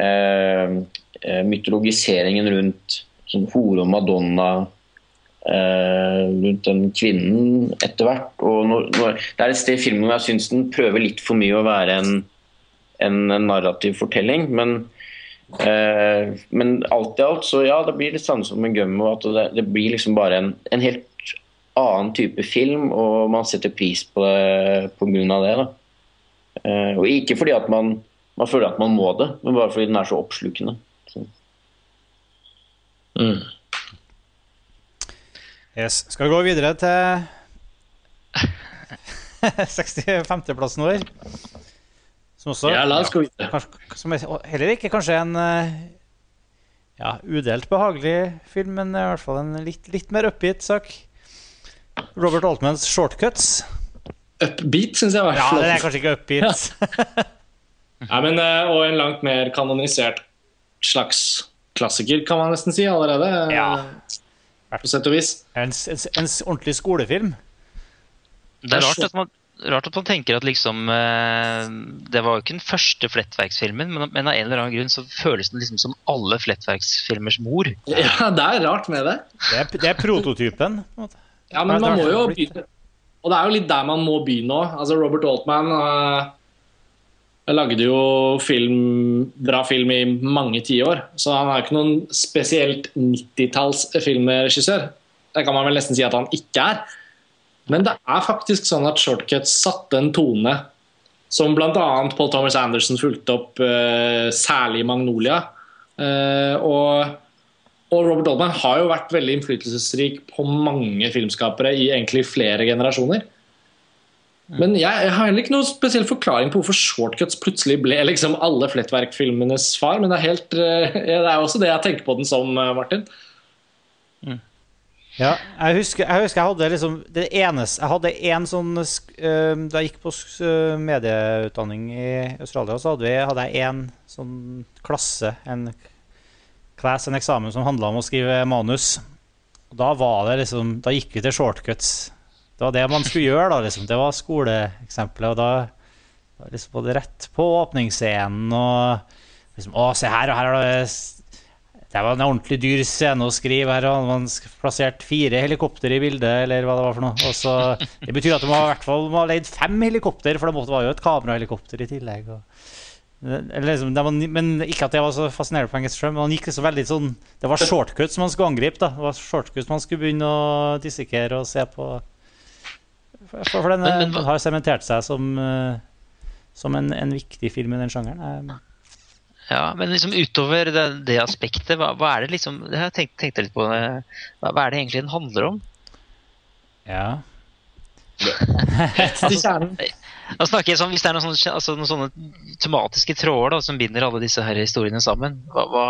eh, mytologiseringen rundt sånn hore og madonna. rundt den kvinnen etter hvert. Det er et sted i filmen hvor jeg syns den prøver litt for mye å være en, en narrativ fortelling. men Eh, men alt i alt så ja, det blir litt samme som med Gummo. At det, det, blir liksom bare en, en, helt annen type film, og man setter pris på det pga. det. da. Eh, og ikke fordi at man, man, føler at man må det, men bare fordi den er så oppslukende. Så. Mm. Yes. Skal vi gå videre til (laughs) 65.-plassen vår? Som også ja, la oss gå videre. Som er heller ikke kanskje en eh, ja, udelt behagelig film, men i hvert fall en litt, litt mer oppgitt sak. Robert Altmans 'Shortcuts'. Upbeat, syns jeg var Ja, det er kanskje ikke upbeat. (laughs) ja, men, eh, og en langt mer kanonisert slags klassiker, kan man nesten si allerede. Ja. På sett og vis. En, en, en ordentlig skolefilm. Det er rart at man rart at man tenker at liksom eh, Det var jo ikke den første Flettverksfilmen, men, men av en eller annen grunn så føles den liksom som alle Flettverksfilmers mor. Ja, det er rart med det. Det er, det er prototypen. Ja, men man må jo begynne Og det er jo litt der man må begynne òg. Altså, Robert Altman uh, lagde jo film, bra film i mange tiår, så han er jo ikke noen spesielt 90-talls filmregissør. Det kan man vel nesten si at han ikke er. Men det er faktisk sånn at Shortcuts satte en tone som bl.a. Paul Thomas Anderson fulgte opp uh, særlig Magnolia. Uh, og, og, Robert Oldman har jo vært veldig innflytelsesrik på mange filmskapere i egentlig flere generasjoner. Men jeg, jeg, har heller ikke noen spesiell forklaring på hvorfor Shortcuts plutselig ble liksom alle Flettverk-filmenes far, men det er, helt, uh, (laughs) det er også det jeg tenker på den som, Martin. Ja, jeg husker, jeg husker, jeg hadde liksom det eneste Jeg hadde én sånn Da jeg gikk på uh, medieutdanning i Australia, så hadde, vi, hadde jeg én sånn klasse, en class, en eksamen, som handla om å skrive manus. Og da var det liksom Da gikk vi til shortcuts. Det var det man skulle gjøre, da. liksom Det var skoleeksempelet. Og da liksom var det rett på åpningsscenen og liksom Å, se her, og her er det det var en ordentlig dyr scene å skrive. Her Og man plassert fire helikopter i bildet, eller hva det var for noe. Også, det betyr at de har, i hvert fall må ha leid fem helikopter, for det var jo et kamerahelikopter i tillegg. Og, liksom, var, men ikke at det var så fascinerende på engelsk, men han gikk liksom veldig sånn Det var shortcuts man skulle angripe. da Det var shortcuts man skulle begynne å dissekere og se på. For, for den, men, men, den har sementert seg som, eh, som en, en, viktig film i den sjangeren. Ja, Men liksom utover det, det aspektet, hva, hva, er det liksom Jeg har tenkt, tenkt litt på det. Hva, hva, er det egentlig den handler om? Ja (laughs) altså, nå snakker jeg sånn, Hvis det er noen sånne, altså, noen sånne tematiske tråder da, som binder alle disse her historiene sammen hva, hva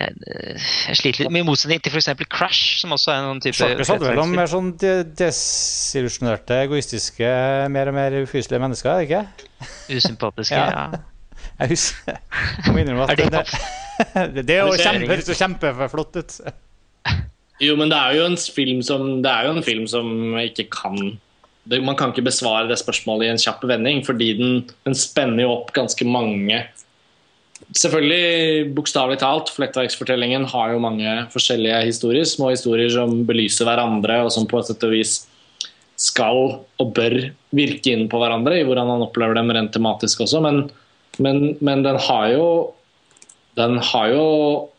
jeg, jeg, sliter litt med motsetning til f.eks. Crash, som også er en type Sjakkes handler vel om mer sånn desillusjonerte, egoistiske, mer og mer ufyselige mennesker, er det ikke? Usympatiske, ja. Jeg husker (laughs) jeg må innrømme at (laughs) det, det, det, det kjempe, høres jo kjempeflott ut. Jo, men det er jo en film som, det er jo en film som ikke kan det, Man kan ikke besvare det spørsmålet i en kjapp vending, fordi den, den spenner jo opp ganske mange Selvfølgelig, bokstavelig talt, Flettverksfortellingen har jo mange forskjellige historier. Små historier som belyser hverandre, og som på et sett og vis skal og bør virke inn på hverandre i hvordan man opplever dem rent tematisk også. Men men, men den har jo den har jo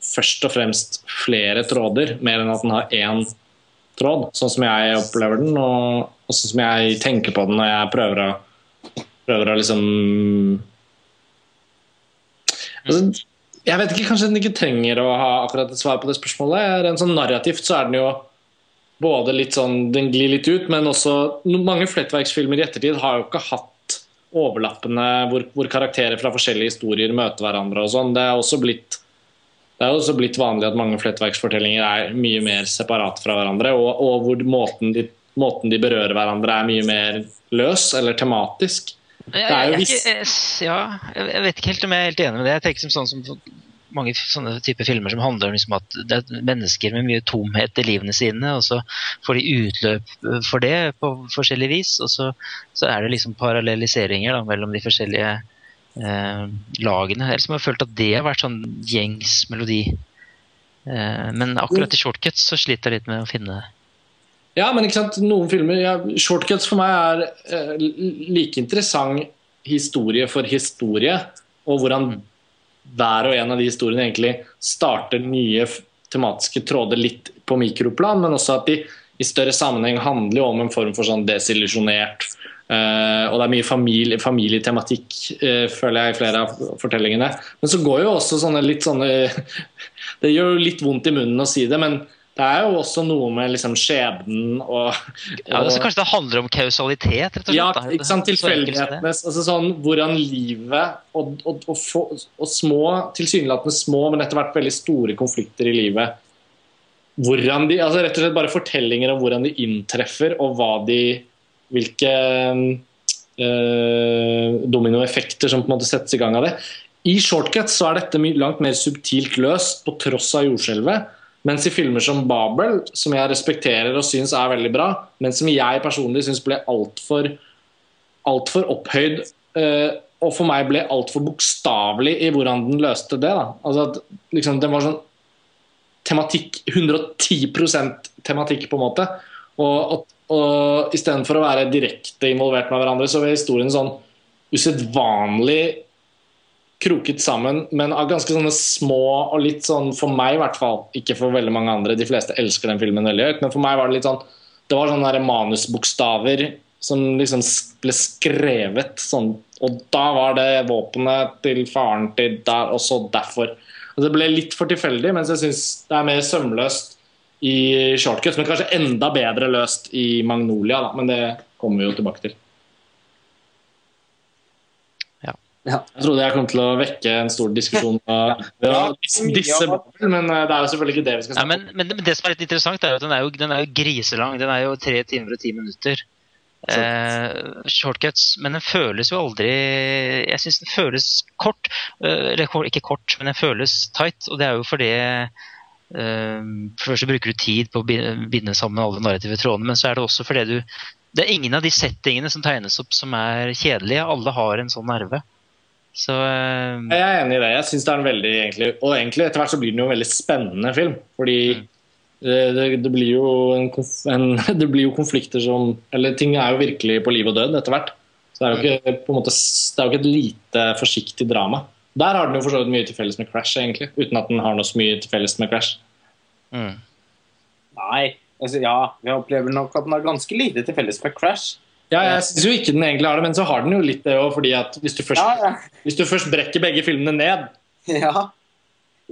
først og fremst flere tråder, mer enn at den har én tråd, sånn som jeg opplever den, og, og sånn som jeg tenker på den når jeg prøver å, prøver å liksom altså, Jeg vet ikke, kanskje den ikke trenger å ha akkurat et svar på det spørsmålet. Rent sånn narrativt så er den jo både litt sånn Den glir litt ut, men også Mange flettverksfilmer i ettertid har jo ikke hatt overlappende hvor, hvor, karakterer fra forskjellige historier møter hverandre og sånn. Det er også blitt det er også blitt vanlig at mange flettverksfortellinger er mye mer separate fra hverandre, og, og hvor måten de, måten de, berører hverandre er mye mer løs eller tematisk. Jeg, jeg, jeg, ja, jeg vet ikke helt om jeg er helt enig med det. Jeg tenker som sånn som mange sånne type filmer som handler om liksom at det er mennesker med mye tomhet i livene sine, og så får de utløp for det på forskjellig vis. Og så, så er det liksom parallelliseringer da, mellom de forskjellige eh, lagene. Ellers har følt at det har vært sånn gjengs melodi. Eh, men akkurat i shortcuts så sliter jeg litt med å finne. Ja, men ikke sant, noen filmer ja, Shortcuts for meg er eh, like interessant historie for historie, og hvordan hver og en av de historiene egentlig starter nye tematiske tråder litt på mikroplan, men også at de i større sammenheng handler om en form for sånn desillusjonert uh, Og det er mye familie, familietematikk, uh, føler jeg, i flere av fortellingene. Men så går jo også sånne litt sånne (laughs) Det gjør jo litt vondt i munnen å si det, men det er jo også noe med liksom skjebnen og, og ja, altså, Kanskje det handler om kausalitet? rett og slett? Ja, ikke sant, tilfeldighetene. Altså sånn, hvordan livet og, og, og, og små, tilsynelatende små, men etter hvert veldig store konflikter i livet hvordan de, altså Rett og slett bare fortellinger om hvordan de inntreffer, og hva de Hvilke øh, dominoeffekter som på en måte settes i gang av det. I Shortcuts så er dette langt mer subtilt løst på tross av jordskjelvet. Mens i filmer som Babel, som jeg respekterer og syns er veldig bra, men som jeg personlig syns ble altfor alt for opphøyd, uh, og for meg ble altfor bokstavelig i hvordan den løste det. Da. Altså at liksom, Den var sånn tematikk 110% tematikk, på en måte. Og, og, og istedenfor å være direkte involvert med hverandre, så var historien sånn usedvanlig kroket sammen, men av ganske sånne små og litt sånn, for meg i hvert fall, ikke for veldig mange andre, de fleste elsker den filmen veldig høyt, men for meg var det litt sånn det var sånne manusbokstaver som liksom ble skrevet sånn Og da var det våpenet til faren til der, og så derfor. Og det ble litt for tilfeldig, mens jeg syns det er mer sømløst i Shortcuts, men kanskje enda bedre løst i Magnolia, da. Men det kommer vi jo tilbake til. Ja. Ja. Jeg trodde jeg kom til å vekke en stor diskusjon (laughs) av Ja, disse, men eh, det er jo selvfølgelig ikke det vi skal snakke om. men, men, det- men det som er litt interessant, er at den er jo, den er jo griselang. Den er jo tre timer og ti minutter. Eh, shortcuts. Men den føles jo aldri Jeg syns den føles kort. Eh, eller ikke kort, men den føles tight. Og det er jo fordi eh, For det første bruker du tid på å binde sammen alle narrative trådene, men så er det også fordi du Det er ingen av de settingene som tegnes opp som er kjedelige. Alle har en sånn nerve. Så eh, Jeg er enig i det. Jeg synes det er en veldig egentlig, Og egentlig etter hvert så blir den jo en veldig spennende film. Fordi Mm. det, det, det blir jo en, konf- en, (laughs) Det blir jo konflikter som Eller ting er jo virkelig på liv og død etter hvert. Så det er jo ikke, på en måte, det er jo ikke et lite forsiktig drama. Der har den jo for så vidt mye til felles med Crash, egentlig. Uten at den har noe så mye til felles med Crash. mm. Nei, altså, ja, jeg opplever nok at den har ganske lite til felles med Crash. Ja, jeg syns jo ikke den egentlig har det, men så har den jo litt det òg, fordi at hvis du, først, Ja, hvis du først brekker begge filmene ned ja.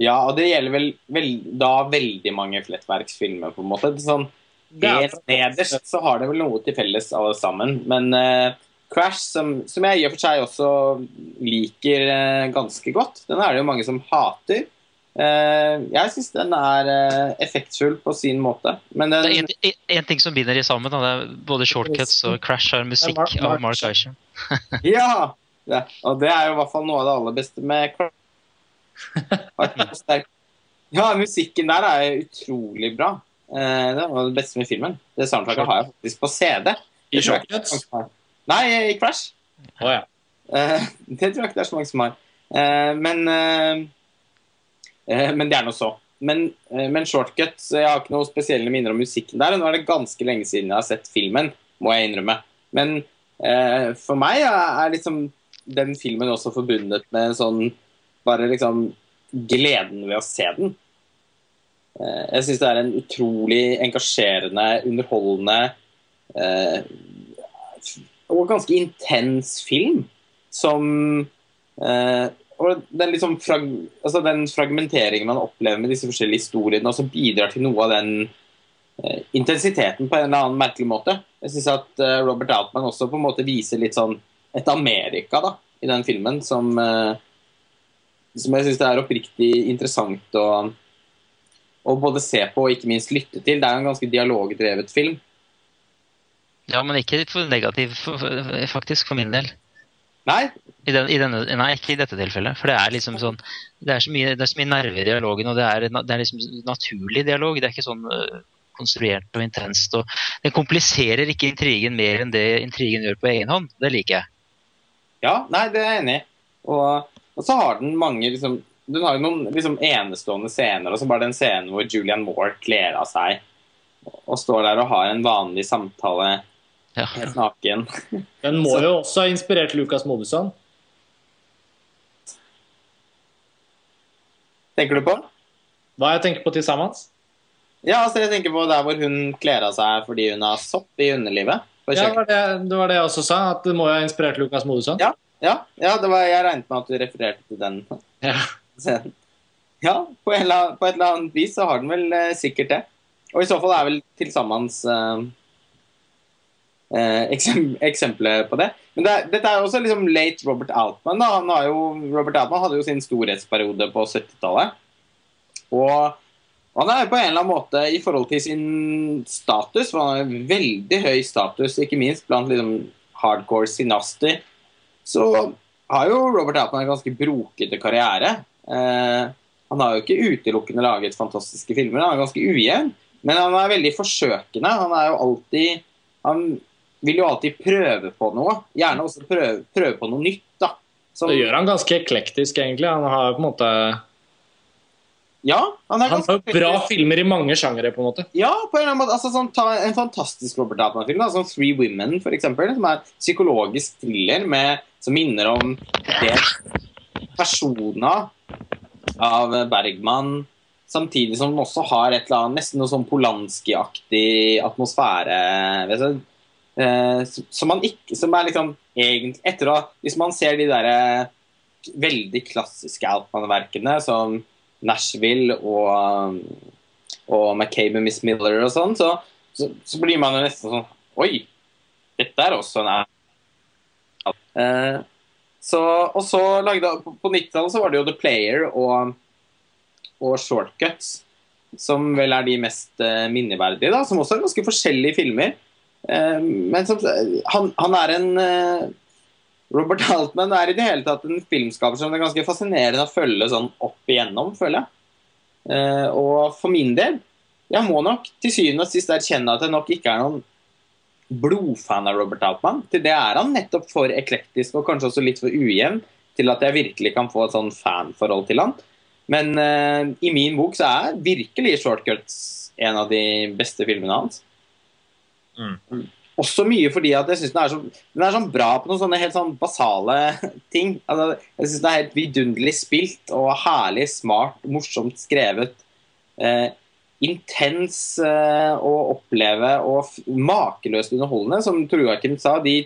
ja, og det gjelder vel, vel da veldig mange flettverksfilmer, på en måte. Sånn, Det er- Helt nederst så har det vel noe til felles, alle sammen. Men uh, Crash, som, som jeg i og for seg også liker uh, ganske godt, den er det jo mange som hater. Eh, jeg syns den er eh, effektfull på sin måte. Men Det er en, en ting som binder de sammen. Da. Det er både shortcuts og Crash har musikk Mark- av Mark Eicher. (laughs) Ja! ja! Og det er jo i hvert fall noe av det aller beste med Crash. (laughs) Ja, musikken der er utrolig bra. Eh, det var det beste med filmen. Det soundtracket har jeg faktisk på CD. i Det det Shortcuts. Nei, i Crash. Oh, ja. Eh, (laughs) det tror jeg ikke det er så mange som har. Eh, men Men det er nå så. Men, eh, men Shortcut Jeg har ikke noe spesielle minner om musikken der. Nå er det ganske lenge siden jeg har sett filmen, må jeg innrømme. Men eh, for meg er, liksom den filmen også forbundet med en sånn Bare liksom gleden ved å se den. Eh, jeg syns det er en utrolig engasjerende, underholdende eh, og ganske intens film som eh, den, liksom frag, altså den fragmenteringen man opplever med disse forskjellige historiene, også bidrar til noe av den eh, intensiteten på en eller annen merkelig måte. Jeg syns at eh, Robert Altman også på en måte viser litt sånn et Amerika da, i den filmen som, eh, som jeg syns er oppriktig interessant å, å både se på og ikke minst lytte til. Det er en ganske dialogdrevet film. Ja, men ikke for negativ, faktisk, for min del. Nei, I den, i denne, nei, ikke i dette tilfellet. For det er liksom sånn Det er så mye, det er så mye nerver i dialogen, og det er, det er liksom naturlig dialog. Det er ikke sånn øh, konstruert og intenst. Og den kompliserer ikke intrigen mer enn det intrigen gjør på egen hånd. Det liker jeg. Ja, nei, det er jeg enig i. Og, og så har den mange liksom, Den har jo noen liksom, enestående scener, og så bare den scenen hvor Julian Moore kler av seg og står der og har en vanlig samtale Ja. helt naken. (laughs) Den må Så- jo også ha inspirert Lukas Modusson. Tenker du på? Hva jeg tenker på til sammen? Ja, altså jeg tenker på der hvor hun kler av seg fordi hun har sopp i underlivet. På Ja, det var det, det var det jeg også sa, at det må jo ha inspirert Lukas Modusson. Ja. ja, ja det var, jeg regnet med at du refererte til den Ja. (laughs) Ja, på, en på et eller annet vis så har den vel eh, sikkert det. Og i så fall er vel til sammen eh, eksempler på det. Men det, dette er også liksom late Robert Altman. Da. Han har jo, Robert Altman hadde jo sin storhetsperiode på 70-tallet. Og han er på en eller annen måte i forhold til sin status, for han har veldig høy status, ikke minst blant liksom hardcore sinaster, så har jo Robert Altman en ganske brokete karriere. Eh, han har jo ikke utelukkende laget fantastiske filmer, han er ganske ujevn. Men han er veldig forsøkende. Han er jo alltid Han vil jo alltid prøve på noe. Gjerne også prøve, prøve på noe nytt, da. Som, Det gjør han ganske eklektisk, egentlig. Han har på en måte ja, han Han har bra filmer i mange sjangere, på en måte. Ja, på en eller annen måte. Altså, sånn, ta en fantastisk Robert Altman-film, som Three Women, for eksempel, som er psykologisk thriller med, som minner om det personer av Bergman, samtidig som den også har et eller annet, nesten noe sånn Polanski-aktig atmosfære Vet seg. Eh, som, man ikke Som er liksom egentlig Etter å Hvis man ser de derre veldig klassiske Altmann-verkene som Nashville og, og McCabe og Miss Miller og sånn, så, så, så, blir man jo nesten sånn Oi! Dette er også en uh, så, Og så lagde På, på 90-tallet så var det jo The Player og, og Shortcuts som vel er de mest uh, minneverdige, da, som også er ganske forskjellige filmer. Uh, men som, han, han, er en uh, Robert (laughs) Altman er i det hele tatt en filmskaper som det er ganske fascinerende å følge sånn opp igjennom, føler jeg. og for min del, jeg må nok til syvende og sist erkjenne at jeg nok ikke er noen blodfan av Robert Altman. Til det er han nettopp for eklektisk og kanskje også litt for ujevn til at jeg virkelig kan få et sånn fanforhold til han. Men uh, i min bok så er virkelig 'Shortcuts' en av de beste filmene hans. Mm. Også mye fordi at jeg syns den, så, den, er sånn bra på noen sånne helt sånn basale (laughs) ting. Altså, jeg syns den er helt vidunderlig spilt og herlig, smart, morsomt skrevet. Eh, intens eh, å oppleve og makeløst underholdende, som Tor Joakim sa. De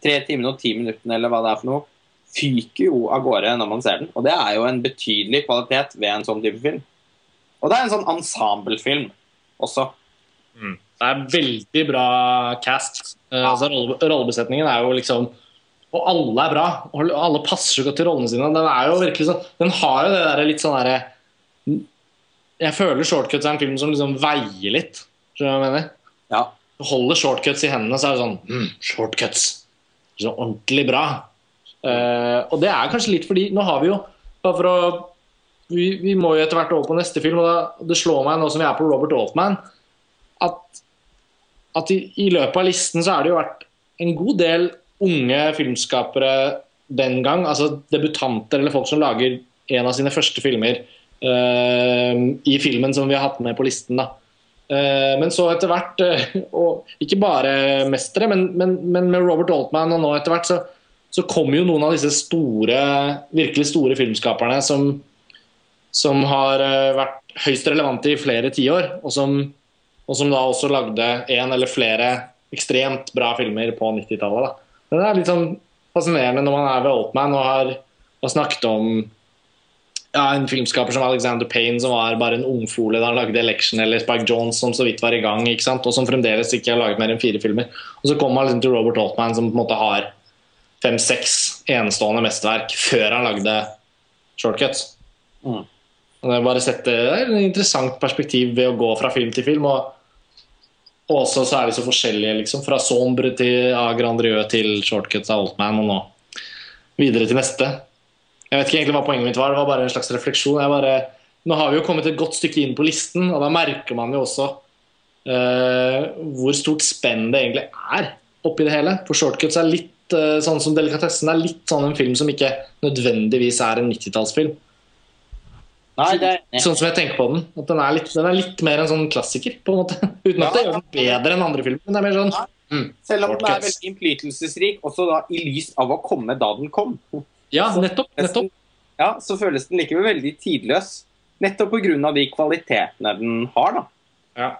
tre timene og ti minuttene eller hva det er for noe, fyker jo av gårde når man ser den. Og det er jo en betydelig kvalitet ved en sånn type film. Og det er en sånn ensemblefilm også. Mm. Det er veldig bra cast. Uh, altså, rollebesetningen er jo liksom Og alle er bra. Og alle passer så godt til rollene sine. Den er jo virkelig sånn Den har jo det der litt sånn derre Jeg føler Shortcuts er en film som liksom veier litt. Skjønner du hva jeg mener? Ja. Du holder shortcuts i hendene, så er det sånn mm, Shortcuts. Så ordentlig bra. Uh, og det er kanskje litt fordi Nå har vi jo bare for å vi, vi, må jo etter hvert over på neste film, og da, det slår meg nå som vi er på Robert Altman, at, at i, i, løpet av listen så har det jo vært en god del unge filmskapere den gang, altså debutanter eller folk som lager en av sine første filmer uh, i filmen som vi har hatt med på listen. da. Uh, men så etter hvert, og ikke bare mestere, men, men, men med Robert Altman og nå etter hvert, så så kommer jo noen av disse store, virkelig store filmskaperne som, som har eh, vært høyst relevante i flere tiår, og, som, og som da også lagde en eller flere ekstremt bra filmer på 90-tallet. Det er litt sånn fascinerende når man er ved Altman og har, har snakket om ja, en filmskaper som Alexander Payne, som var bare en ungfole da han lagde 'Election', eller Spike Jones, som så vidt var i gang, ikke sant? og som fremdeles ikke har laget mer enn fire filmer. Og så kommer man liksom til Robert Altman, som på en måte har fem-seks enestående mesterverk før han lagde shortcuts. Mm. Det er bare sett, det er et interessant perspektiv ved å gå fra film til film. og også så er vi så forskjellige, liksom. Fra Sombre til A Grandrieux til Shortcuts av Altman, og nå videre til neste. Jeg vet ikke egentlig hva poenget mitt var, det var bare en slags refleksjon. Bare, nå har vi jo kommet et godt stykke inn på listen, og da merker man jo også uh, hvor stort spenn det egentlig er oppi det hele. For Shortcuts er litt uh, sånn som Delikatessen er litt sånn en film som ikke nødvendigvis er en 90-tallsfilm. Sånn som jeg tenker på den. At den er, litt, den er litt mer en sånn klassiker, på en måte. (laughs) Uten at det gjør den bedre enn andre filmer. Men det er mer sånn mm, Selv om den er veldig innflytelsesrik, også da i lys av å komme da den kom. Ja, nettopp. nettopp. Ja, så føles den likevel veldig tidløs. Nettopp pga. de kvalitetene den har, da. Ja.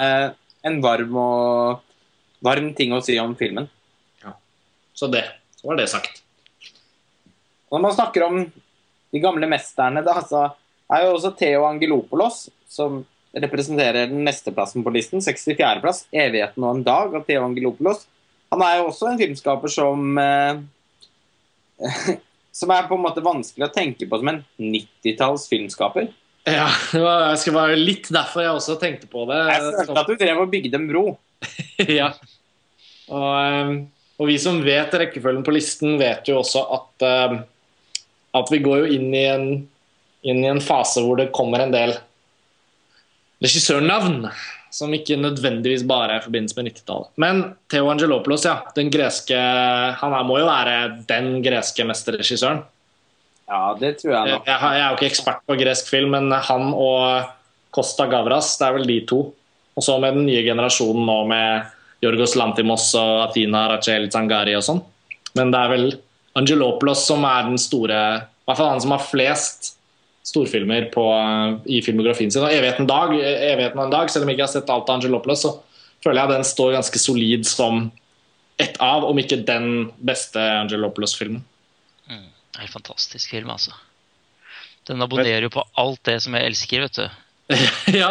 Eh, en varm og varm ting å si om filmen. Så det. Så var det sagt. Når man snakker om de gamle mesterne, da, så er jo også Theo Angelopoulos, som representerer den neste plassen på listen, 64.-plass, 'Evigheten og en dag' av Theo Angelopoulos. Han er jo også en filmskaper som eh, (laughs) Som er på en måte vanskelig å tenke på som en 90-talls filmskaper. Ja, det skal være litt derfor jeg også tenkte på det. Jeg følte at du drev og bygde en bro. (laughs) ja. Og um og vi som vet rekkefølgen på listen, vet jo også at, uh, at vi går jo inn i, en, inn i en fase hvor det kommer en del regissørnavn som ikke nødvendigvis bare er i forbindelse med 90-tallet. Men Theo Angelopoulos, ja. Den greske Han her må jo være den greske mesterregissøren. Ja, det tror jeg nok. Jeg, jeg, er jo ikke ekspert på gresk film, men han og Costa Gavras, det er vel de to. Og så med den nye generasjonen nå med Jorgos Lantimos og Athena Rachel Zangari og sånn. Men det er vel Angelopoulos som er den store I hvert fall han som har flest storfilmer på, i filmografien sin. Og 'Evigheten dag', 'Evigheten en dag', selv om jeg ikke har sett alt av Angelopoulos, så føler jeg den står ganske solid som ett av, om ikke den beste Angelopoulos-filmen. Mm. En fantastisk film, altså. Den abonnerer jo på alt det som jeg elsker, vet du. (laughs) ja.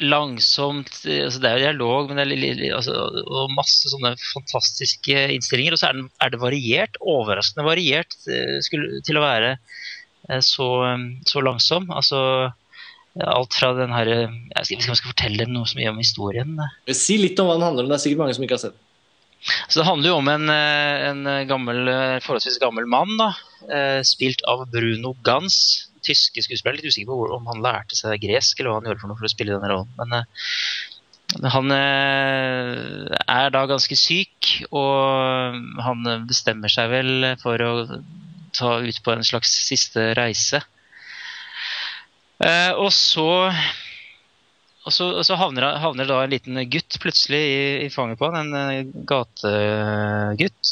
Langsomt altså Det er jo dialog, men det er altså, og masse sånne fantastiske innstillinger. Og så er, den, er det variert, overraskende variert eh, skulle, til å være eh, så, så langsom. Altså alt fra den her Jeg vet ikke om jeg skal fortelle noe så mye om historien. Si litt om hva den handler om. Det er sikkert mange som ikke har sett så Det handler jo om en, eh, en gammel, forholdsvis gammel mann, da, spilt av Bruno Gans tyske skuespiller. Litt usikker på om han lærte seg gresk eller hva han gjorde for noe for å spille denne rollen. Men uh, han uh, er da ganske syk, og han bestemmer seg vel for å ta ut på en slags siste reise. Uh, og så og så, og så havner, havner, da en liten gutt plutselig i, i fanget på han, en gategutt.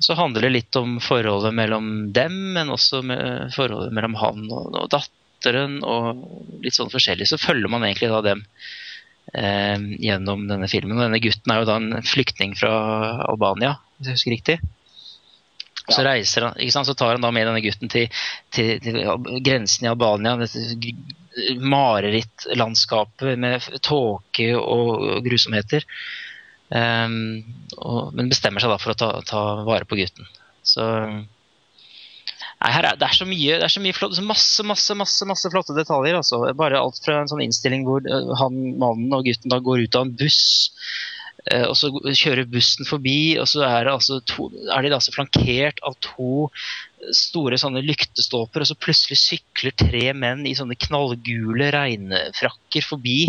Så handler det litt om forholdet mellom dem, men også forholdet mellom han og, og datteren. og litt sånn forskjellig. Så følger man egentlig da dem eh, gjennom denne filmen. Og denne gutten er jo da en flyktning fra Albania, hvis jeg husker riktig. Ja. så reiser han, ikke sant, så tar han da med denne gutten til, til, til grensen i Albania. Dette marerittlandskapet med tåke og grusomheter. Um, og, men bestemmer seg da for å ta, ta vare på gutten. Så nei, er, det er så mye, det er så mye flott, masse, masse, masse, masse flotte detaljer. Altså. Bare alt fra en sånn innstilling hvor eh, han, mannen og gutten da går ut av en buss. Uh, og så kjører bussen forbi, og så er, altså to, er de altså flankert av to store sånne lyktestolper, og så plutselig sykler tre menn i sånne knallgule regnfrakker forbi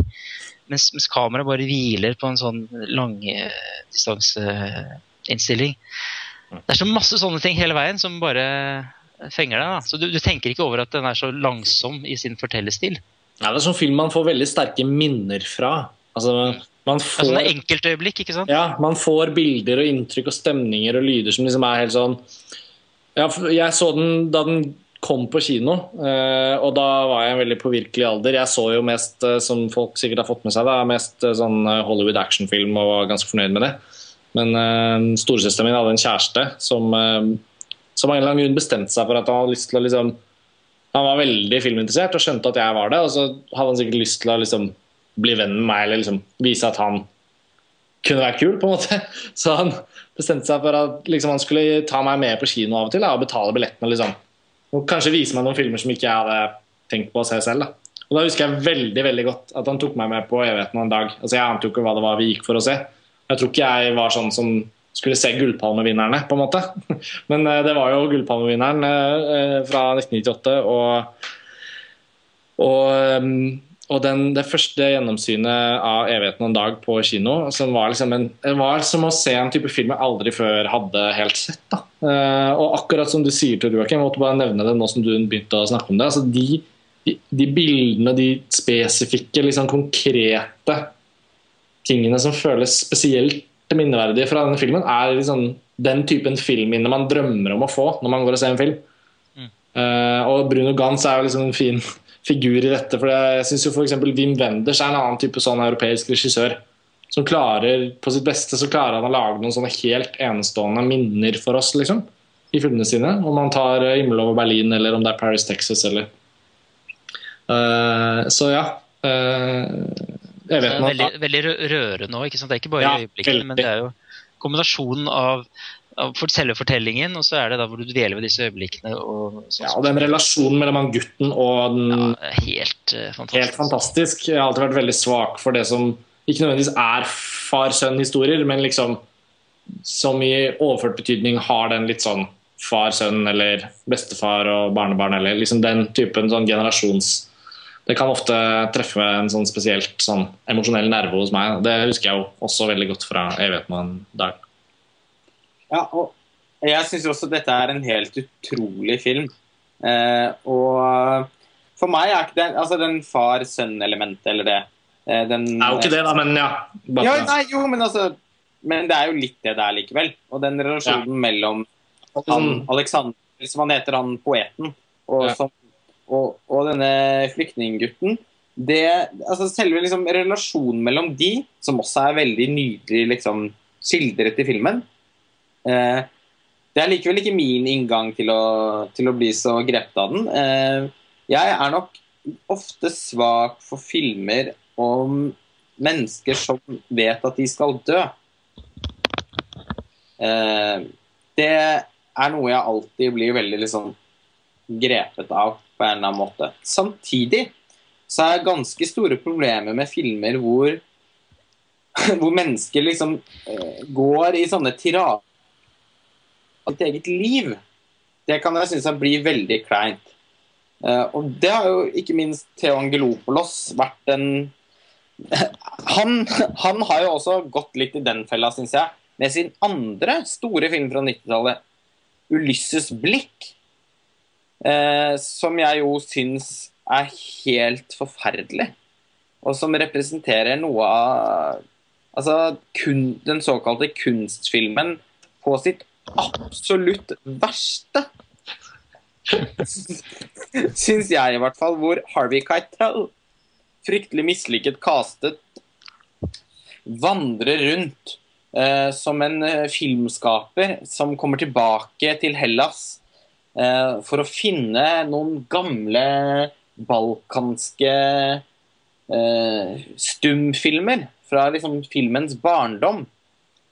mens, mens kameraet bare hviler på en sånn langdistanseinnstilling. Det er så masse sånne ting hele veien som bare fenger deg. Da. Så du, du, tenker ikke over at den er så langsom i sin fortellerstil. Ja, det er sånn film man får veldig sterke minner fra. Altså, man får, sånne enkeltøyeblikk, ikke sant? Ja, man får bilder og inntrykk og stemninger og lyder som liksom er helt sånn ja, Jeg så den da den kom på kino, eh, og da var jeg en veldig påvirkelig alder. Jeg så jo mest, eh, som folk sikkert har fått med seg, da, mest eh, sånn Hollywood actionfilm og var ganske fornøyd med det. Men uh, storesøsteren min hadde en kjæreste som, uh, som av en eller annen grunn bestemte seg for at han hadde lyst til å liksom Han var veldig filminteressert og skjønte at jeg var det, og så hadde han sikkert lyst til å liksom bli venn med meg eller liksom vise at han kunne være kul, på en måte. (laughs) Så han bestemte seg for at liksom, han skulle ta meg med på kino av og til da, og betale billettene. liksom og kanskje vise meg noen filmer som ikke jeg hadde tenkt på å se selv. Da. Og da husker jeg veldig veldig godt at han tok meg med på Evigheten en dag. Altså Jeg ante jo ikke hva det var vi gikk for å se. Jeg tror ikke jeg var sånn som skulle se Gullpalmevinnerne, på en måte. (laughs) Men uh, det var jo Gullpalmevinneren uh, fra 1998. Og, og um, og den, det første gjennomsynet av 'Evigheten en dag' på kino som var, liksom en, var som å se en type film jeg aldri før hadde helt sett. Da. Uh, og akkurat som du sier til Joakim, jeg måtte bare nevne det nå som du begynte å snakke om det. altså De, de, de bildene, de spesifikke, liksom konkrete tingene som føles spesielt minneverdige fra denne filmen, er liksom den typen filmminne man drømmer om å få når man går og ser en film. Mm. Uh, og Bruno Gans er jo liksom en fin figur i dette. for Jeg synes jo f.eks. Wim Wenders er en annen type sånn europeisk regissør. Som klarer, På sitt beste så klarer han å lage noen sånne helt enestående minner for oss. liksom, I filmene sine. Om han tar eh, 'Himmel over Berlin' eller om det er 'Paris, Texas' eller uh, Så ja. Uh, jeg vet det er veldig, veldig rørende òg. Det er ikke bare ja, øyeblikkene, men det er jo kombinasjonen av for selve fortellingen, og så er det da hvor du dveler ved disse øyeblikkene. Og, sånn ja, og den relasjonen mellom gutten og den ja, helt, uh, fantastisk. helt fantastisk. Jeg har alltid vært veldig svak for det som ikke nødvendigvis er far-sønn-historier, men liksom som i overført betydning har den litt sånn far-sønn eller bestefar og barnebarn eller liksom den typen sånn generasjons det kan ofte treffe en sånn spesielt sånn emosjonell nerve hos meg. Det husker jeg jo også veldig godt fra 'Evigheten og en dag'. Ja, og jeg syns også dette er en helt utrolig film. Eh, og for meg er ikke den, altså den far-sønn-elementet eller det eh, den, Er jo ikke det, da, men ja. ja nei, jo, men, altså, men det er jo litt det det er likevel. Og den relasjonen ja. mellom han Alexander, som han heter, han poeten, og, ja. som, og, og denne flyktninggutten, det, altså selve liksom, relasjonen mellom de, som også er veldig nydelig liksom, skildret i filmen eh, Det er likevel ikke min inngang til å, til å bli så grepet av den. Eh, jeg er nok ofte svak for filmer om mennesker som vet at de skal dø. Eh, det er noe jeg alltid blir veldig liksom grepet av på en eller annen måte. Samtidig så er jeg ganske store problemer med filmer hvor, (laughs) hvor mennesker liksom eh, går i sånne tirader av ditt eget liv. Det kan jeg synes blir veldig kleint. Uh, og det har jo ikke minst Theo Angelopolos vært en (laughs) han, han, har jo også gått litt i den fella, syns jeg, med sin andre store film fra 90-tallet, 'Ulysses blikk'. Uh, som jeg jo syns er helt forferdelig. Og som representerer noe av Altså kun, den såkalte kunstfilmen på sitt absolutt verste. Syns jeg, i hvert fall. Hvor Harvey Keitel, fryktelig mislykket castet, vandrer rundt eh, som en eh, filmskaper som kommer tilbake til Hellas eh, for å finne noen gamle balkanske eh, stumfilmer fra liksom, filmens barndom.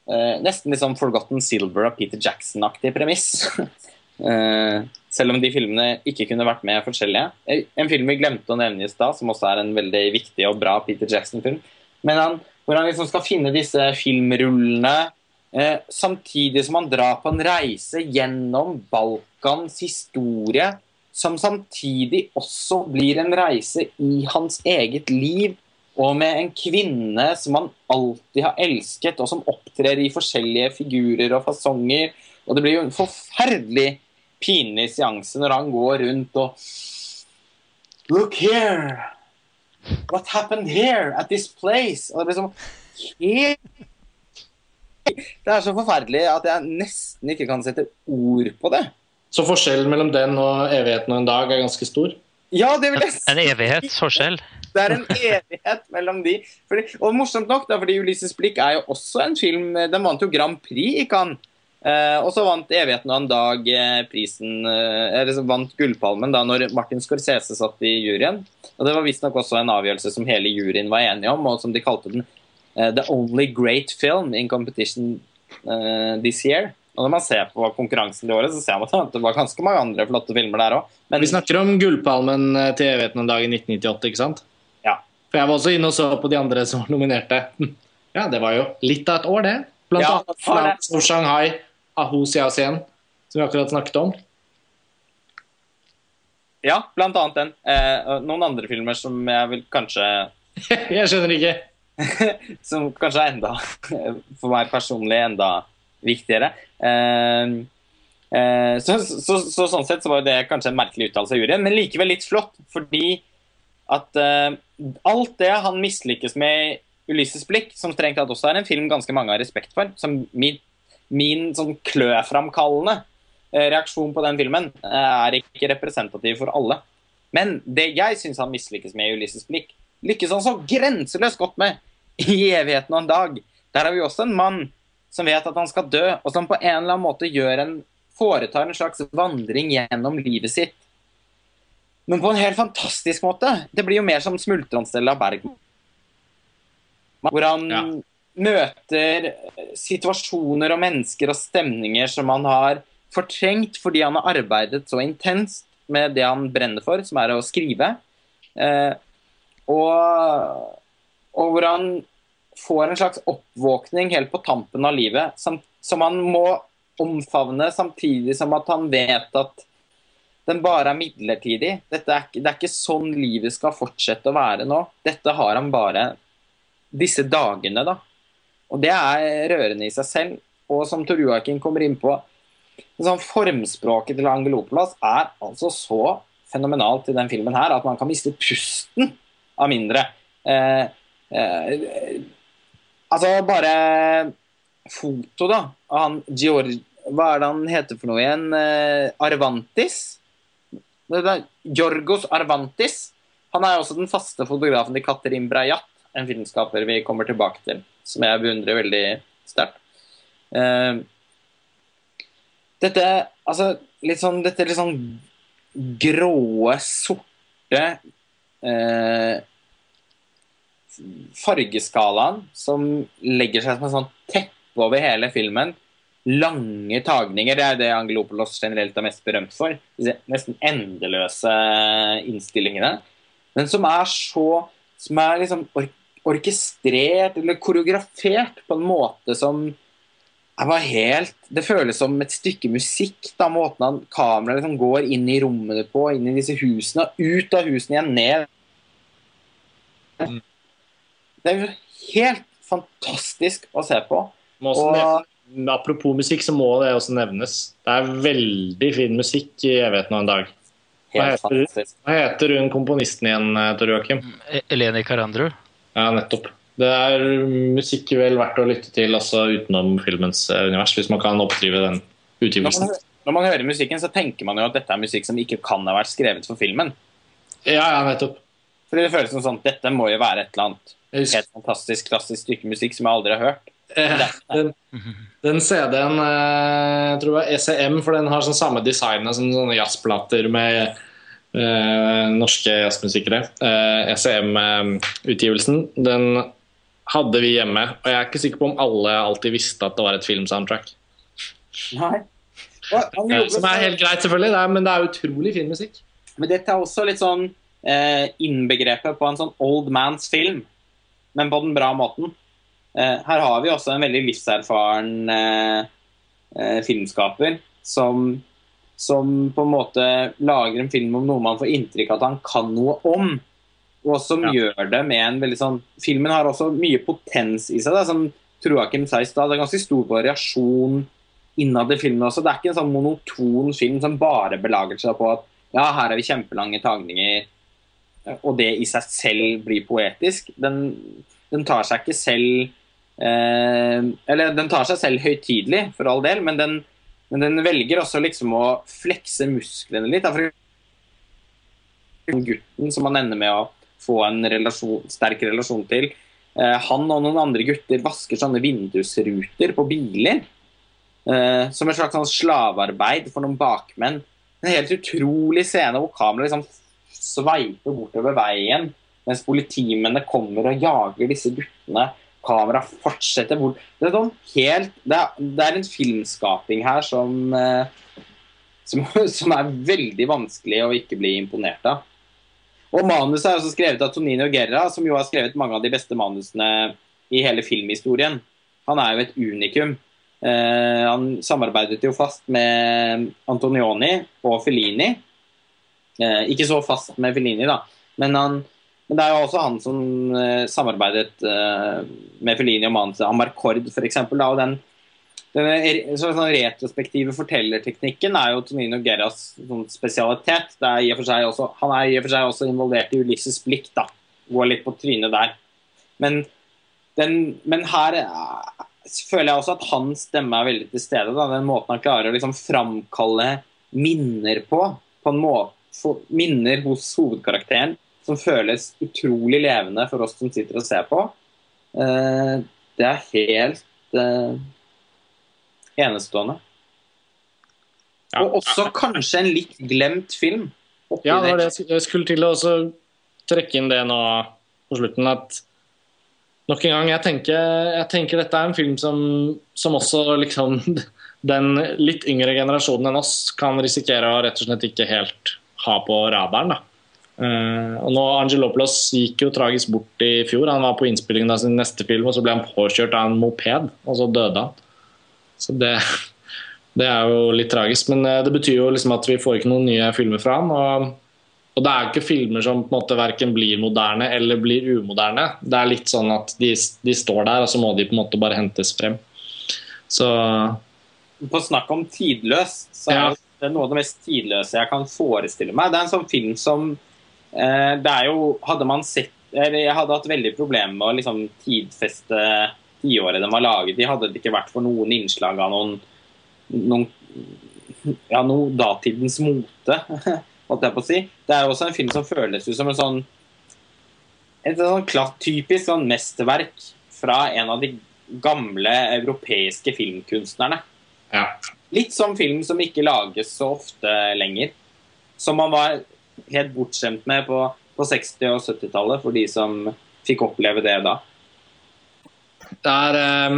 Eh, nesten liksom Forgotten Silver og Peter Jackson-aktig premiss. (laughs) Eh, selv om de filmene ikke kunne vært med forskjellige. Eh, en film vi glemte å nevne i stad, som også er en veldig viktig og bra Peter Jackson-film. Men han, hvor han liksom skal finne disse filmrullene eh, samtidig som han drar på en reise gjennom Balkans historie, som samtidig også blir en reise i hans eget liv, og med en kvinne som han alltid har elsket, og som opptrer i forskjellige figurer og fasonger. Og det blir jo en forferdelig pinlig seanse når han går rundt og Look here! What happened here? At this place? Og det blir sånn Det er så forferdelig at jeg nesten ikke kan sette ord på det. Så forskjellen mellom den og 'Evigheten og en dag' er ganske stor? Ja, det vil jeg si. (laughs) En evighetsforskjell? Det er en evighet mellom de. Fordi, og morsomt nok, da, fordi 'Ulysses blikk' er jo også en film Den vant jo Grand Prix i Cannes. Eh, og så vant 'Evigheten og en dag' eh, prisen eh, eller så vant Gullpalmen da når Martin Scorsese satt i juryen. Og Det var visstnok også en avgjørelse som hele juryen var enige om, og som de kalte den uh, 'The only great film in competition this year'. Og Når man ser på konkurransen det året, så ser man at det var ganske mange andre flotte filmer der òg. Vi snakker om Gullpalmen til 'Evigheten en dag' i 1998, ikke sant? Ja. For jeg var også inne og så på de andre som nominerte. (laughs) Ja, det var jo litt av et år, det. Blant Ja, annet Flats of Shanghai, Ahu Siasen, som vi akkurat snakket om. Ja, blant annet den. Eh, noen andre filmer som jeg vil kanskje (laughs) jeg skjønner ikke. (laughs) Som kanskje er enda, for meg personlig, enda viktigere. Eh, eh, så, så, så, sånn sett så var det kanskje en merkelig uttalelse av juryen, men likevel litt flott. Fordi at eh, alt det han mislykkes med Ulysses blikk, som strengt tatt også er en film ganske mange har respekt for, som min, min sånn kløframkallende eh, reaksjon på den filmen, er ikke representativ for alle. Men det jeg syns han mislykkes med i Ulysses blikk, lykkes han så grenseløst godt med i Evigheten og en dag. Der har vi også en mann som vet at han skal dø, og som på en eller annen måte gjør en, foretar en slags vandring gjennom livet sitt. Men på en helt fantastisk måte. Det blir jo mer som Smultronstella Bergman. Hvor han Ja. møter situasjoner og mennesker og stemninger som han har fortrengt fordi han har arbeidet så intenst med det han brenner for, som er å skrive. Eh, og, og hvor han får en slags oppvåkning helt på tampen av livet, som, som han må omfavne, samtidig som at han vet at den bare er midlertidig. Er, det er ikke sånn livet skal fortsette å være nå. Dette har han bare disse dagene, da. Og det er rørende i seg selv. Og som Tor Joakim kommer inn på, sånn formspråket til Angelopolas er altså så fenomenalt i den filmen her at man kan miste pusten av mindre. Eh, eh, altså, bare foto, da, han Georg... Hva er det han heter for noe igjen? Eh, Arvantis? Jorgos Arvantis. Han er også den faste fotografen til Katrin Brayat, en filmskaper vi kommer tilbake til, som jeg beundrer veldig sterkt. Uh, dette altså litt sånn Dette litt sånn gråe, sorte eh, fargeskalaen som legger seg som en sånn teppe over hele filmen. Lange tagninger, det er det Angelopolos generelt er mest berømt for. Nesten endeløse innstillingene. Men som er så Som er liksom or orkestrert eller koreografert på en måte som helt, Det føles som et stykke musikk. da, Måten han kameraet liksom går inn i rommene på, inn i disse husene, ut av husene igjen, ned. Det er jo helt fantastisk å se på. Må også Og- nevne- apropos musikk, så må det også nevnes. Det er veldig fin musikk i 'Evigheten og en dag'. Hva Helt heter, hva heter hun komponisten igjen, eh, Tor Joakim? E- Eleni Karandru. Ja, nettopp. Det er musikk vel verdt å lytte til altså utenom filmens eh, univers, hvis man kan oppdrive den Når utgivelsen. man, når man hører musikken, så tenker man jo at dette er musikk som ikke kan ha vært skrevet for filmen. Ja, ja, nettopp. Fordi det føles som sånn Dette må jo være et eller annet helt fantastisk klassisk stykke musikk som jeg aldri har hørt. eh, den, den CD-en, eh, jeg tror det var ECM, for den har sånn samme design som sånne jazzplater med eh, norske jazzmusikere. Eh, ECM-utgivelsen, den hadde vi hjemme, og jeg er ikke sikker på om alle alltid visste at det var et filmsoundtrack. Nei. Eh, Som er helt greit, selvfølgelig, det er, men det er utrolig fin musikk. Men dette er også litt sånn eh, innbegrepet på en sånn old man's film, men på den bra måten. Eh, her har vi også en veldig livserfaren eh, eh, filmskaper som, som på en måte lager en film om noe man får inntrykk av at han kan noe om. Og som Ja. gjør det med en veldig sånn Filmen har også mye potens i seg. Da, som Troakim sa i stad. Det er ganske stor variasjon innad i filmen også. Det er ikke en sånn monoton film som bare belager seg på at ja, her er vi kjempelange tagninger, og det i seg selv blir poetisk. Den, den tar seg ikke selv eh, Eller den tar seg selv høytidelig, for all del, men den, men den velger også liksom å flekse musklene litt. For gutten som man ender med å få en relasjon, sterk relasjon til, eh, han og noen andre gutter vasker sånne vindusruter på biler. Eh, som et slags sånn slavearbeid for noen bakmenn. En helt utrolig scene hvor kameraet liksom sveiper bortover veien mens politimennene kommer og jager disse guttene. Kameraet fortsetter bort. Det er, sånn helt, det er, det er en filmskaping her som, eh, som, (laughs) som er veldig vanskelig å ikke bli imponert av. Og Manuset er også skrevet av Tonino Guerra, som jo har skrevet mange av de beste manusene i hele filmhistorien. Han er jo et unikum. Eh, han samarbeidet jo fast med Antonioni og Fellini. Eh, ikke så fast med Fellini, da, men, han, men det er jo også han som eh, samarbeidet eh, med Fellini om annet Amarcord, f.eks. Den, den sånn retrospektive fortellerteknikken er jo Tonino Gerras sånn spesialitet. Er også, han er i og for seg også involvert i Ulysses blikk, da. Går litt på trynet der. Men, den, men her føler jeg også at hans stemme er veldig til stede. Da. Den måten han klarer å liksom framkalle minner på. på en måte, minner hos hovedkarakteren som føles utrolig levende for oss som sitter og ser på. Eh, det er helt eh, enestående. Og også kanskje en litt glemt film. Ja, det var det jeg skulle til å trekke inn det nå på slutten. At nok en gang, jeg tenker, jeg tenker dette er en film som, som også liksom (laughs) den litt yngre generasjonen enn oss kan risikere å rett og slett ikke helt ha på radaren. da. Uh, og nå Angelopoulos gikk jo tragisk bort i fjor. Han var på innspillingen av sin neste film, og så ble han påkjørt av en moped, og så døde han. Så det, det er jo litt tragisk. Men eh, det betyr jo liksom at vi får ikke noen nye filmer fra han. og og det er jo ikke filmer som på en måte verken blir moderne eller blir umoderne. Det er litt sånn at de, de står der, og så må de på en måte bare hentes frem. Så På snakk om tidløs, så er Ja. Det er noe av det mest tidløse jeg kan forestille meg. Det er en sånn film som eh, Det er jo Hadde man sett eller Jeg hadde hatt veldig problemer med å liksom tidfeste tiåret den var laget i. Hadde det ikke vært for noen innslag av noen, noen ja, noe datidens mote, (laughs) holdt jeg på å si. Det er jo også en film som føles ut som en sånn et sånn klatt, typisk sånn mesterverk fra en av de gamle europeiske filmkunstnerne. Ja. Litt som film som ikke lages så ofte lenger. Som man var helt bortskjemt med på, på 60- og 70-tallet, for de som fikk oppleve det da. Det er, eh,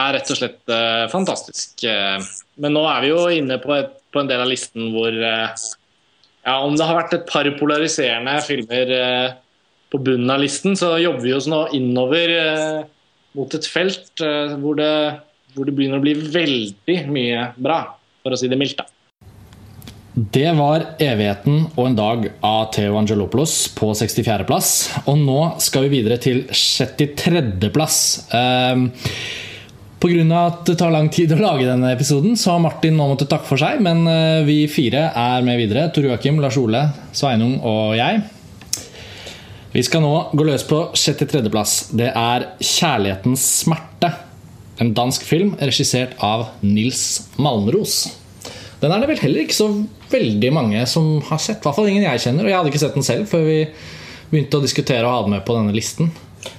er rett og slett uh, fantastisk. Eh, men nå er vi jo inne på, et, på en del av listen hvor ja, Om det har vært et par polariserende filmer på bunnen av listen, så jobber vi oss nå innover mot et felt hvor det, hvor, det, begynner å bli veldig mye bra, for å si det mildt. da. Det var 'Evigheten og en dag' av Theo Angelopoulos på 64.-plass. Og nå skal vi videre til 63.-plass. Um, Pga. at det tar lang tid å lage denne episoden, så har Martin nå måttet takke for seg. Men uh, vi fire er med videre. Tor Joakim, Lars Ole, Sveinung og jeg. Vi skal nå gå løs på 63.-plass. Det er 'Kjærlighetens smerte'. En dansk film regissert av Nils Malmros. Den er det vel heller ikke så veldig mange som har sett. I hvert fall ingen jeg kjenner. Og jeg hadde ikke sett den selv før vi begynte å diskutere og ha den med på denne listen.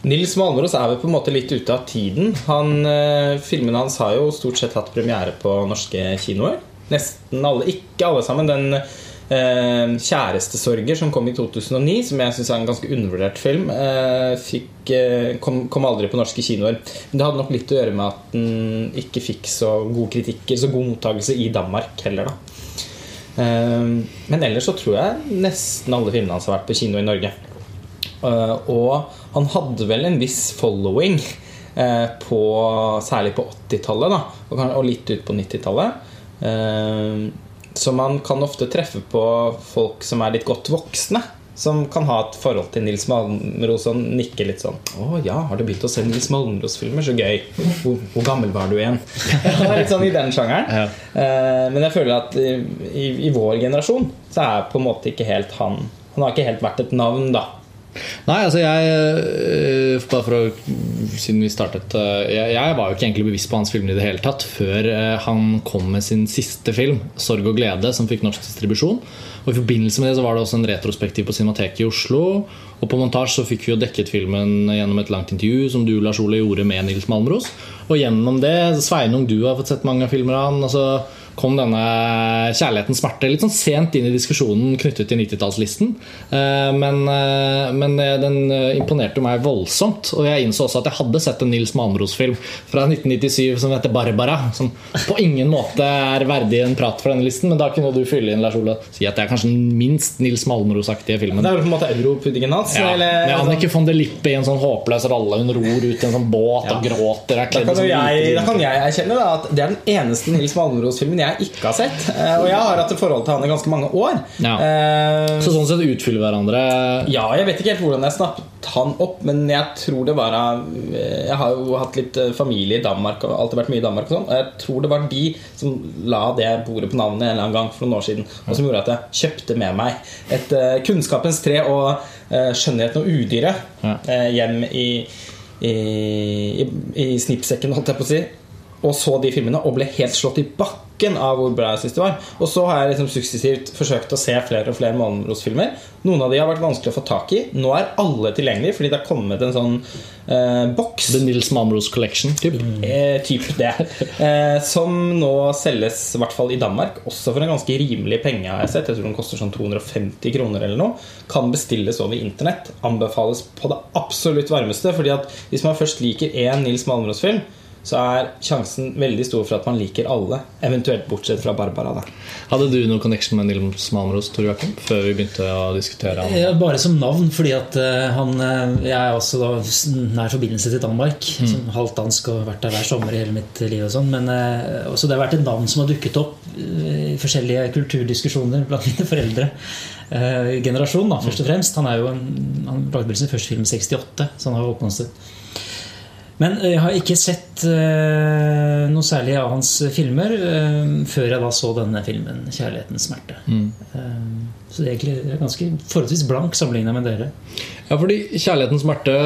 Nils Malmros er vel på en måte litt ute av tiden. Han, eh, filmene hans har jo stort sett hatt premiere på norske kinoer. Nesten alle, ikke alle sammen. Den 'Kjærestesorger', som kom i 2009, som jeg syns er en ganske undervurdert film, eh, fikk, eh, kom, kom, aldri på norske kinoer. Men det hadde nok litt å gjøre med at den ikke fikk så gode kritikker, så god mottakelse i Danmark heller, da. Men ellers så tror jeg nesten alle filmene hans har vært på kino i Norge. Og han hadde vel en viss following, på, særlig på 80-tallet, og litt ut på 90-tallet. Så man kan ofte treffe på folk som er litt godt voksne. Som kan ha et forhold til Nils Malmros og nikke litt sånn 'Å ja, har du begynt å se Nils Malmros-filmer? Så gøy. Hvor, hvor, gammel var du igjen?' (laughs) litt sånn i den sjangeren. Ja. Eh, men jeg føler at i, i, i, vår generasjon så er på en måte ikke helt han Han har ikke helt vært et navn, da. Nei, altså jeg eh, Bare for å Siden vi startet eh, jeg, jeg, var jo ikke egentlig bevisst på hans filmer i det hele tatt før eh, han kom med sin siste film, 'Sorg og glede', som fikk norsk distribusjon. Og I forbindelse med det så var det også en retrospektiv på Cinemateket i Oslo. Og på montasje så fikk vi jo dekket filmen gjennom et langt intervju som du Lars Ole gjorde med Nils Malmros. Og gjennom det Sveinung, du har fått sett mange filmer av han. altså kom denne kjærlighetens smerte litt sånn sent inn i diskusjonen knyttet til 90-tallslisten. Eh, men, eh, men, eh, den imponerte meg voldsomt. Og jeg innså også at jeg hadde sett en Nils Malmros-film fra 1997 som heter 'Barbara'. Som på ingen måte er verdig en prat for denne listen, men da kunne du fylle inn Lars Ole si at det er kanskje den minst Nils Malmros-aktige filmen. Det er på en måte europuddingen hans? Ja, eller, med Annike von der Lippe i en sånn håpløs rolle. Hun ror ut i en sånn båt ja. og gråter. Da kan, jeg, da kan jeg erkjenne da, at det er den eneste Nils Malmros-filmen jeg jeg ikke har sett. Eh, og jeg har hatt et forhold til han i ganske mange år. Ja. Uh, så sånn sett utfyller hverandre? Ja, jeg vet ikke helt hvordan jeg snappet han opp, men jeg tror det var eh, Jeg har jo hatt litt familie i Danmark og alltid vært mye i Danmark. Og sånn Og jeg tror det var de som la det bordet på navnet en eller annen gang for noen år siden, og som gjorde at jeg kjøpte med meg et kunnskapens tre og skjønnheten og udyret hjem i i, i, i snippsekken, holdt jeg på å si og så de filmene og ble helt slått i bakken av hvor bra jeg synes de var. Og så har jeg liksom suksessivt forsøkt å se flere og flere Malmros-filmer. Noen av de har vært vanskelig å få tak i. Nå er alle tilgjengelige fordi det har kommet en sånn eh, boks. The Nils Malmros Collection? Typ, eh, typ det. Eh, som nå selges, i hvert fall i Danmark, også for en ganske rimelig penge. har Jeg sett Jeg tror den koster sånn 250 kroner eller noe. Kan bestilles over internett. Anbefales på det absolutt varmeste. Fordi at hvis man først liker én Nils Malmros-film så er sjansen veldig stor for at man liker alle. Eventuelt bortsett fra Barbara. Da. Hadde du noen connection med Nils Malmros Tor Joakim, før vi begynte å diskutere han? Ja, bare som navn, fordi at uh, han uh, Jeg er også da nær forbindelse til Danmark. Mm. Som halvt dansk og vært der hver sommer i hele mitt liv. og sånn Men uh, også det har vært et navn som har dukket opp i forskjellige kulturdiskusjoner blant mine foreldre. generasjon, da, først og fremst. Han er jo en, han lagde sin første film i 68, så han har oppnådd men eh, jeg har ikke sett uh, noe særlig av hans filmer uh, før jeg da så denne filmen 'Kjærlighetens smerte'. Mm. Så det er egentlig ganske forholdsvis blank sammenligna med dere. Ja, fordi 'Kjærlighetens smerte'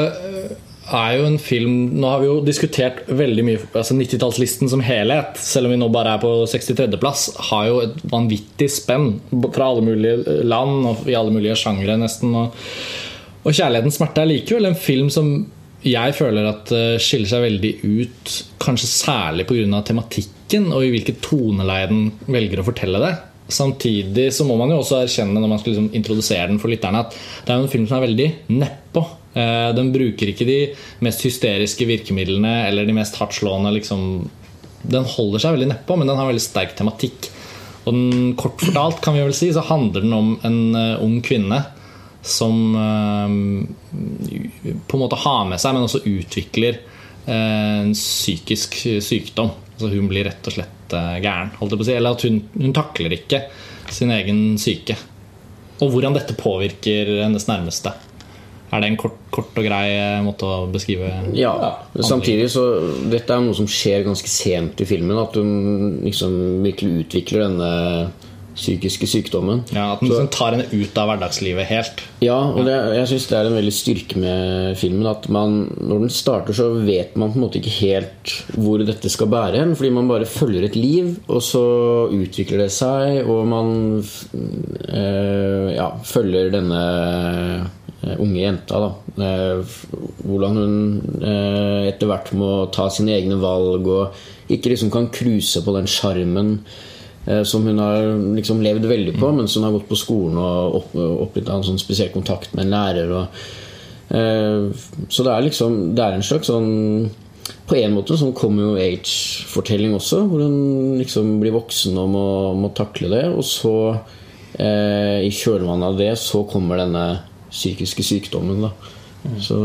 er jo en film Nå har vi jo diskutert veldig mye altså 90-tallslisten som helhet, selv om vi nå bare er på 63.-plass, har jo et vanvittig spenn fra alle mulige land og i alle mulige sjangre, nesten. og Og 'Kjærlighetens smerte' er likevel en film som jeg føler at det skiller seg veldig ut, kanskje særlig pga. tematikken og i hvilket toneleie den velger å fortelle det. Samtidig så må man jo også erkjenne når man skal liksom introdusere den for lytterne, at det er en film som er veldig nedpå. Eh, Den bruker ikke de mest hysteriske virkemidlene eller de mest hardtslående liksom. Den holder seg veldig nedpå, men den har veldig sterk tematikk. Og den, kort fortalt kan vi vel si, så handler den om en eh, ung kvinne som eh, på en måte har med seg, men også utvikler eh, en psykisk sykdom. Altså hun blir rett og slett eh, gæren. Si. Eller at hun, hun takler ikke sin egen syke. Og hvordan dette påvirker hennes nærmeste. Er det en kort, kort og grei eh, måte å beskrive Ja, samtidig så Dette er noe som skjer ganske sent i filmen. At hun liksom virkelig utvikler denne psykiske sykdommen. Ja, At den Så- liksom tar henne ut av hverdagslivet helt. Ja, og det, jeg syns det er en veldig styrke med filmen. At man, når den starter, så vet man på en måte ikke helt hvor dette skal bære hen. Fordi man bare følger et liv, og så utvikler det seg, og man øh, ja, følger denne eh, unge jenta. Da. Eh, hvordan hun etter hvert må ta sine egne valg, og ikke liksom kan cruise på den sjarmen som hun har liksom levd veldig på mens hun har gått på skolen og opp, opplevd en sånn spesiell kontakt med en lærer. Og, eh, så det er liksom Det er en slags sånn På en måte sånn come of age-fortelling også, hvor hun liksom blir voksen og må, må takle det. Og så, eh, i kjølvannet av det, så kommer denne psykiske sykdommen. Da. Så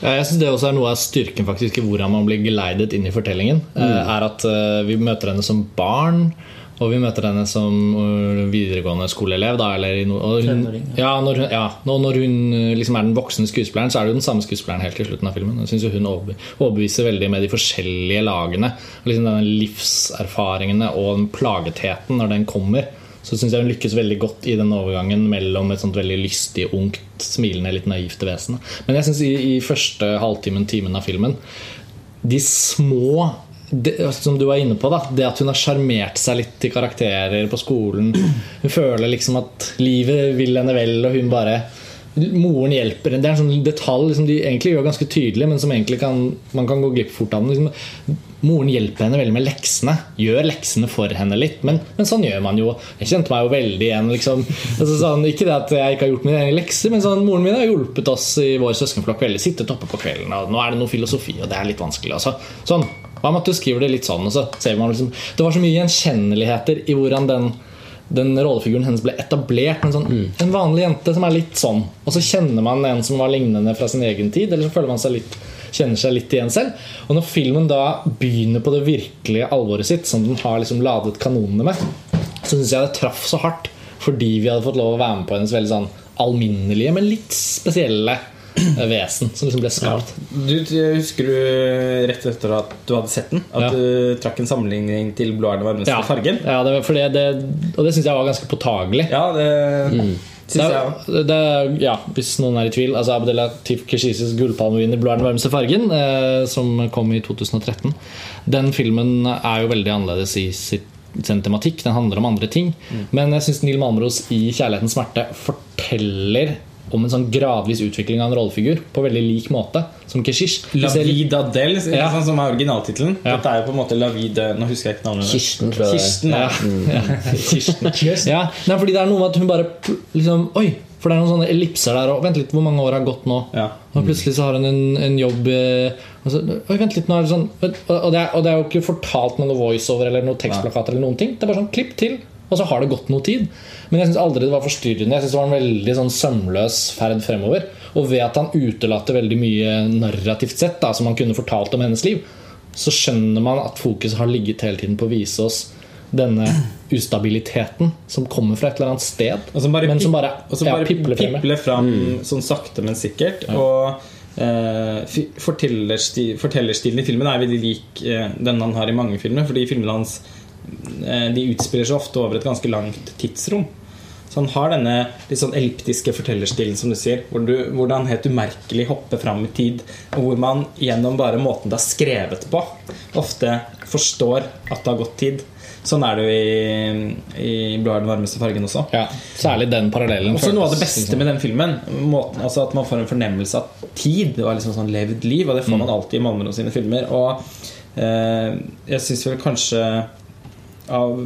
Ja, jeg synes Det også er noe av styrken faktisk i hvordan man blir geleidet inn i fortellingen. Mm. Er at eh, Vi møter henne som barn, og vi møter henne som eh, videregående skoleelev. Da, no, og hun, ja, når hun, ja, når hun eh, liksom er den voksne skuespilleren, så er det jo den samme skuespilleren helt til slutten av filmen. Jeg synes jo Hun overbeviser veldig med de forskjellige lagene. Liksom denne Livserfaringene og den plagetheten når den kommer. Så syns jeg hun lykkes veldig godt i den overgangen mellom et sånt veldig lystig, ungt, smilende, litt naivt vesen. Men jeg syns i, i første halvtimen, timen av filmen De små det, som du var inne på, da det at hun har sjarmert seg litt til karakterer på skolen. Hun føler liksom at livet vil henne vel, og hun bare Moren hjelper. Det er en sånn detalj som de egentlig gjør ganske tydelig, men som egentlig kan, man kan gå glipp fort av. Liksom, moren hjelper henne veldig med leksene. Gjør leksene for henne litt. Men, men sånn gjør man jo. Jeg kjente meg jo veldig igjen. Liksom. Altså, sånn, ikke det at jeg ikke har gjort mine egne lekser, men sånn, moren min har hjulpet oss i vår søskenflokk veldig. Sittet oppe på kvelden, og nå er det noe filosofi, og det er litt vanskelig. Altså. Sånn. Hva med at du skriver det litt sånn? Og så ser man liksom, det var så mye gjenkjenneligheter i hvordan den den rollefiguren hennes ble etablert. En, sånn, en vanlig jente som er litt sånn. Og så kjenner man en som var lignende fra sin egen tid. Eller så føler man seg litt, kjenner seg litt igjen selv. Og når filmen da begynner på det virkelige alvoret sitt, som den har liksom ladet kanonene med, så syns jeg det traff så hardt. Fordi vi hadde fått lov å være med på hennes veldig sånn alminnelige, men litt spesielle vesen som liksom ble skapt. Du, Husker du rett etter at du hadde sett den, at Ja. du trakk en sammenligning til 'Blå er den varmeste Ja, fargen'? ja det, fordi det, og det syns jeg var ganske påtagelig. Ja, det Det er, det er, ja, hvis noen er i tvil altså Abdelatif Keshises gullpalmevinner 'Blå er den varmeste fargen', eh, som kom i 2013. Den filmen er jo veldig annerledes i sitt, sin tematikk. Den handler om andre ting. Men jeg syns Neil Malmros i 'Kjærlighetens smerte' forteller om en sånn gradvis utvikling av en rollefigur på veldig lik måte som Keshish. La Vida Del, Ja. sånn som er originaltittelen. Ja. Dette er jo på en måte La Vida Nå husker jeg ikke navnet. Kirsten, tror jeg. Kirsten, Ja. ja. (laughs) Kirsten. Ja, nei, fordi det er noe med at hun bare liksom, Oi! For det er noen sånne ellipser der. Og vent litt, hvor mange år har gått nå? Ja. Og plutselig så har hun en, en jobb eh, og så, Oi, vent litt, nå er det sånn og, og, det er, og det er jo ikke fortalt med noe voiceover eller noe tekstplakat eller noen ting. Det er bare sånn klipp til, og så har det gått noe tid. Men jeg syns aldri det var forstyrrende. Jeg synes det var en veldig sånn sømløs ferd fremover. Og ved at han utelater veldig mye narrativt sett, da, som han kunne fortalt om hennes liv, så skjønner man at fokuset har ligget hele tiden på å vise oss denne ustabiliteten som kommer fra et eller annet sted, Og som bare, men som bare, og som ja, bare pipler frem. pipler fram sånn sakte, men sikkert. Og eh, fortellerstilen i filmen er veldig lik eh, den han har i mange filmer. Fordi filmene hans De utspiller seg ofte over et ganske langt tidsrom. Så han har denne litt sånn elliptiske fortellerstilen, som du sier, hvor, du, hvor helt umerkelig hopper fram i tid, og hvor man gjennom bare måten det er skrevet på, ofte forstår at det har gått tid. Sånn er det jo i, i 'Blå er den varmeste fargen' også. Ja, Særlig den parallellen. Også noe av det beste med den filmen. Måten, altså At man får en fornemmelse av tid og liksom sånn levd liv. Og det får man alltid i Malmro sine filmer. Og eh, jeg syns vel kanskje av,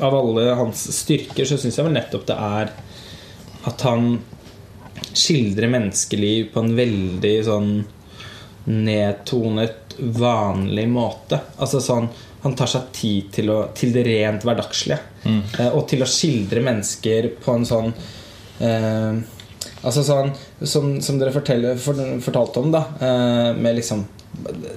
av alle hans styrker, så syns jeg vel nettopp det er at han skildrer menneskeliv på en veldig sånn nedtonet, vanlig måte. Altså sånn Han tar seg tid til, å, til det rent hverdagslige. Mm. og til å skildre mennesker på en sånn eh, Altså sånn som, som dere fortalte om, da. Eh, med liksom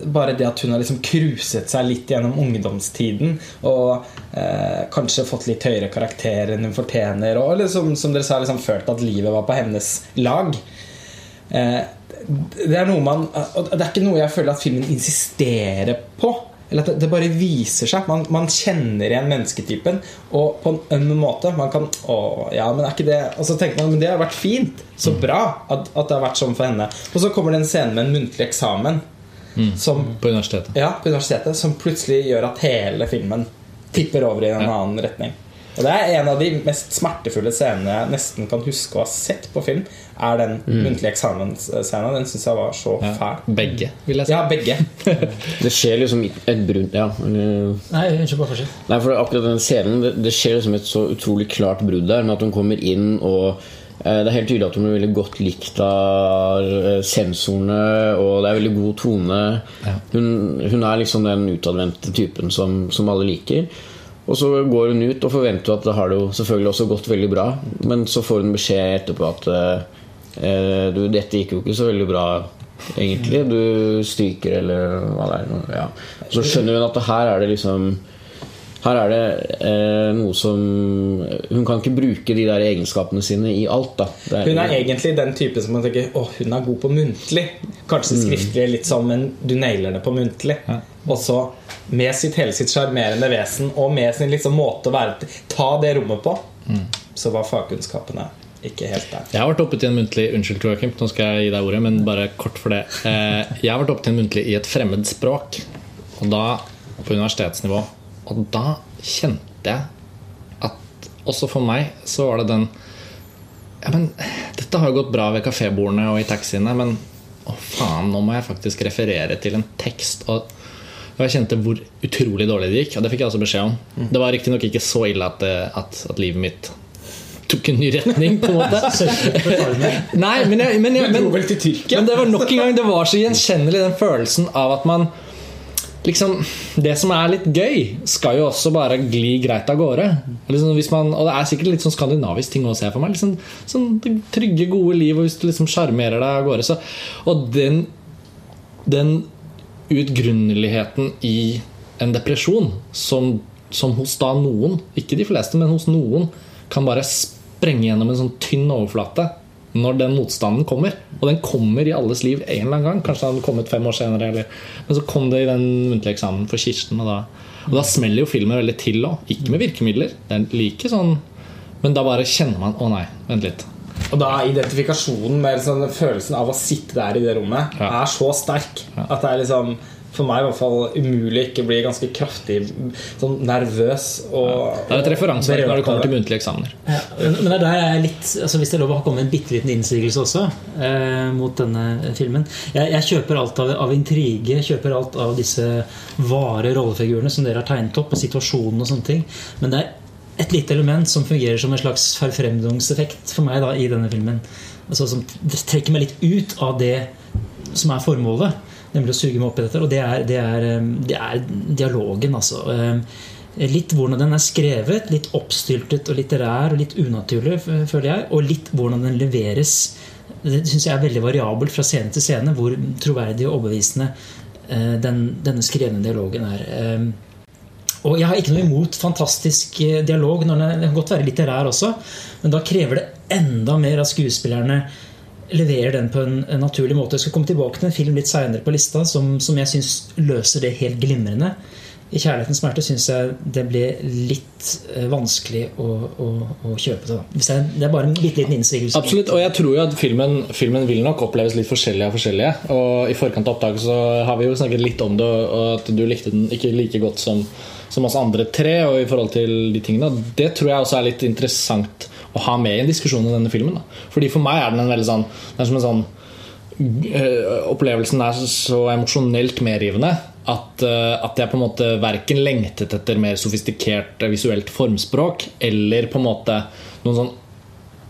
bare det at hun har liksom cruiset seg litt gjennom ungdomstiden og eh, kanskje fått litt høyere karakter enn hun fortjener, og liksom, som dere sa, liksom følt at livet var på hennes lag. Eh, det er noe man og Det er ikke noe jeg føler at filmen insisterer på. Eller at det, bare viser seg. Man, man kjenner igjen mennesketypen. Og på en øm måte. Man kan Å, ja, men er ikke det Og så tenker man men det har vært fint. Så bra at, at det har vært sånn for henne. Og så kommer det en scene med en muntlig eksamen. Som, På universitetet. ja, på universitetet som plutselig gjør at hele filmen tipper over i en annen retning. Og Det er en av de mest smertefulle scenene jeg nesten kan huske å ha sett på film. Er den muntlige eksamensscenen. Den syns jeg var så Ja. fæl. Begge, vil jeg si. Ja, begge. (laughs) Det skjer liksom et brudd Ja. øh, Nei, unnskyld, bare fortsett. Nei, for akkurat den scenen Det, det skjer liksom et så utrolig klart brudd der med at hun kommer inn og eh, det er helt tydelig at hun blir veldig godt likt av eh, sensorene, og det er veldig god tone. Hun, hun er liksom den utadvendte typen som, som alle liker. Og så går hun ut og forventer at det har det jo selvfølgelig også gått veldig bra, men så får hun beskjed etterpå at eh, du, dette gikk jo ikke så veldig bra, egentlig. Du stryker, eller hva det er. Ja. Så skjønner hun at her er det liksom her er det eh, noe som Hun kan ikke bruke de der egenskapene sine i alt. da det Hun er egentlig den type som man tenker Å, hun er god på muntlig. Kanskje skriftlig litt sånn, men du nailer det på muntlig. Og så med sitt hele sitt sjarmerende vesen og med sin liksom måte å være ta det rommet på, så var fagkunnskapene ikke helt der. Jeg har vært oppe til en muntlig Unnskyld, Joakim, nå skal jeg gi deg ordet, men bare kort for det. Eh, Jeg har vært oppe til en muntlig i et fremmed språk, og da på universitetsnivå. Og da kjente jeg at også for meg så var det den Ja, men dette har jo gått bra ved kafébordene og i taxiene, men å faen, nå må jeg faktisk referere til en tekst. Og jeg kjente hvor utrolig dårlig det gikk, og det fikk jeg også beskjed om. Det var riktignok ikke så ille at, det- at, at livet mitt tok en ny retning, på en måte. (laughs) Nei, men, jeg, men, jeg, men, men det var nok en gang Det var så gjenkjennelig den følelsen av at man Liksom, Det som er litt gøy, skal jo også bare gli greit av gårde. Liksom, man, og det er sikkert litt sånn skandinavisk ting å se for meg. Liksom, sånn trygge, gode liv, og hvis du liksom sjarmerer deg av gårde. Så, og den, den utgrunneligheten i en depresjon som, som hos da noen, ikke de fleste, men hos noen, kan bare sprenge gjennom en sånn tynn overflate når den motstanden kommer. Og den kommer i alles liv en eller annen gang. Kanskje den hadde kommet fem år senere. Eller. Men så kom det i den muntlige eksamen for Kirsten. Og da, og da smeller jo filmen veldig til òg. Ikke med virkemidler. Det er like sånn Men da bare kjenner man Å nei, vent litt. Og da er identifikasjonen med liksom, følelsen av å sitte der i det rommet Ja. er så sterk at det er liksom for meg i hvert fall umulig ikke bli ganske kraftig sånn nervøs og Det er et referanseverk når det kommer til muntlige eksamener. Ja, men men det er der jeg er litt altså Hvis det er lov å komme med en bitte liten innsigelse også eh, mot denne filmen. Jeg, jeg kjøper alt av, av intrige, kjøper alt av disse vare rollefigurene som dere har tegnet opp, og situasjonen og sånne ting. Men det er et lite element som fungerer som en slags forfremdungseffekt for meg da, i denne filmen. Altså, som trekker meg litt ut av det som er formålet, nemlig å suge meg opp i dette. Og det er, det er, eh, det er dialogen, altså. Eh, Litt hvordan den er skrevet, litt oppstyltet og litterær og litt unaturlig, føler jeg. Og litt hvordan den leveres. Det syns jeg er veldig variabelt fra scene til scene, hvor troverdig og overbevisende eh, den, denne skrevne dialogen er. Eh, Og jeg har ikke noe imot fantastisk eh, dialog. Den, den kan godt være litterær også, men da krever det enda mer av skuespillerne leverer den på en, naturlig måte. Jeg skal komme tilbake til en film litt seinere på lista som, som jeg syns løser det helt glimrende. i 'Kjærlighetens smerte' syns jeg det blir litt eh, vanskelig å, å, å kjøpe det. da. Det er bare en bitte liten innsigelse. Absolutt, og jeg tror jo at filmen, filmen vil nok oppleves litt forskjellig av forskjellige. Og i forkant av opptaket så har vi jo snakket litt om det, og at du likte den ikke like godt som, som oss andre tre. Og i forhold til de tingene Det tror jeg også er litt interessant å ha med i en diskusjon om denne filmen. Da. Fordi For meg er den en veldig sånn Det er som en sånn øh, Opplevelsen er så, emosjonelt medrivende at, øh, at jeg på en måte verken lengtet etter mer sofistikert visuelt formspråk eller på en måte noen sånn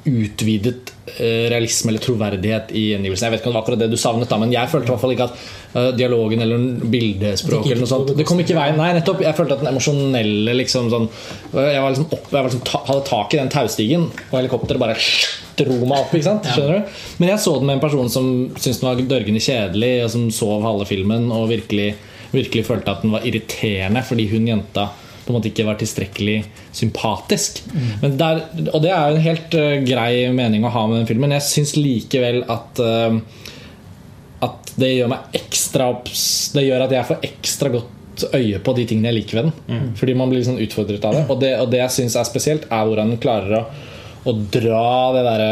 utvidet eh, realisme eller troverdighet i gjengivelsen. Jeg vet ikke om det var akkurat det du savnet, da, men jeg følte i hvert fall ikke at eh, dialogen eller bildespråk eller noe sånt Det kom ikke i veien. Nei, nettopp. Jeg følte at den emosjonelle liksom sånn Jeg, var liksom opp, jeg var liksom ta, hadde tak i den taustigen, og helikopteret bare dro meg opp. ikke sant? Skjønner du? Men jeg så den med en person som syntes den var dørgende kjedelig, og som sov halve filmen og virkelig, virkelig følte at den var irriterende fordi hun jenta på en måte ikke var tilstrekkelig sympatisk. Men der, og det er jo en helt uh, grei mening å ha med den filmen. Jeg syns likevel at uh, At det gjør meg ekstra Det gjør at jeg får ekstra godt øye på de tingene jeg liker ved den. Fordi man blir liksom utfordret av det. Og det, og det jeg syns er spesielt, er hvordan den klarer å, å dra det derre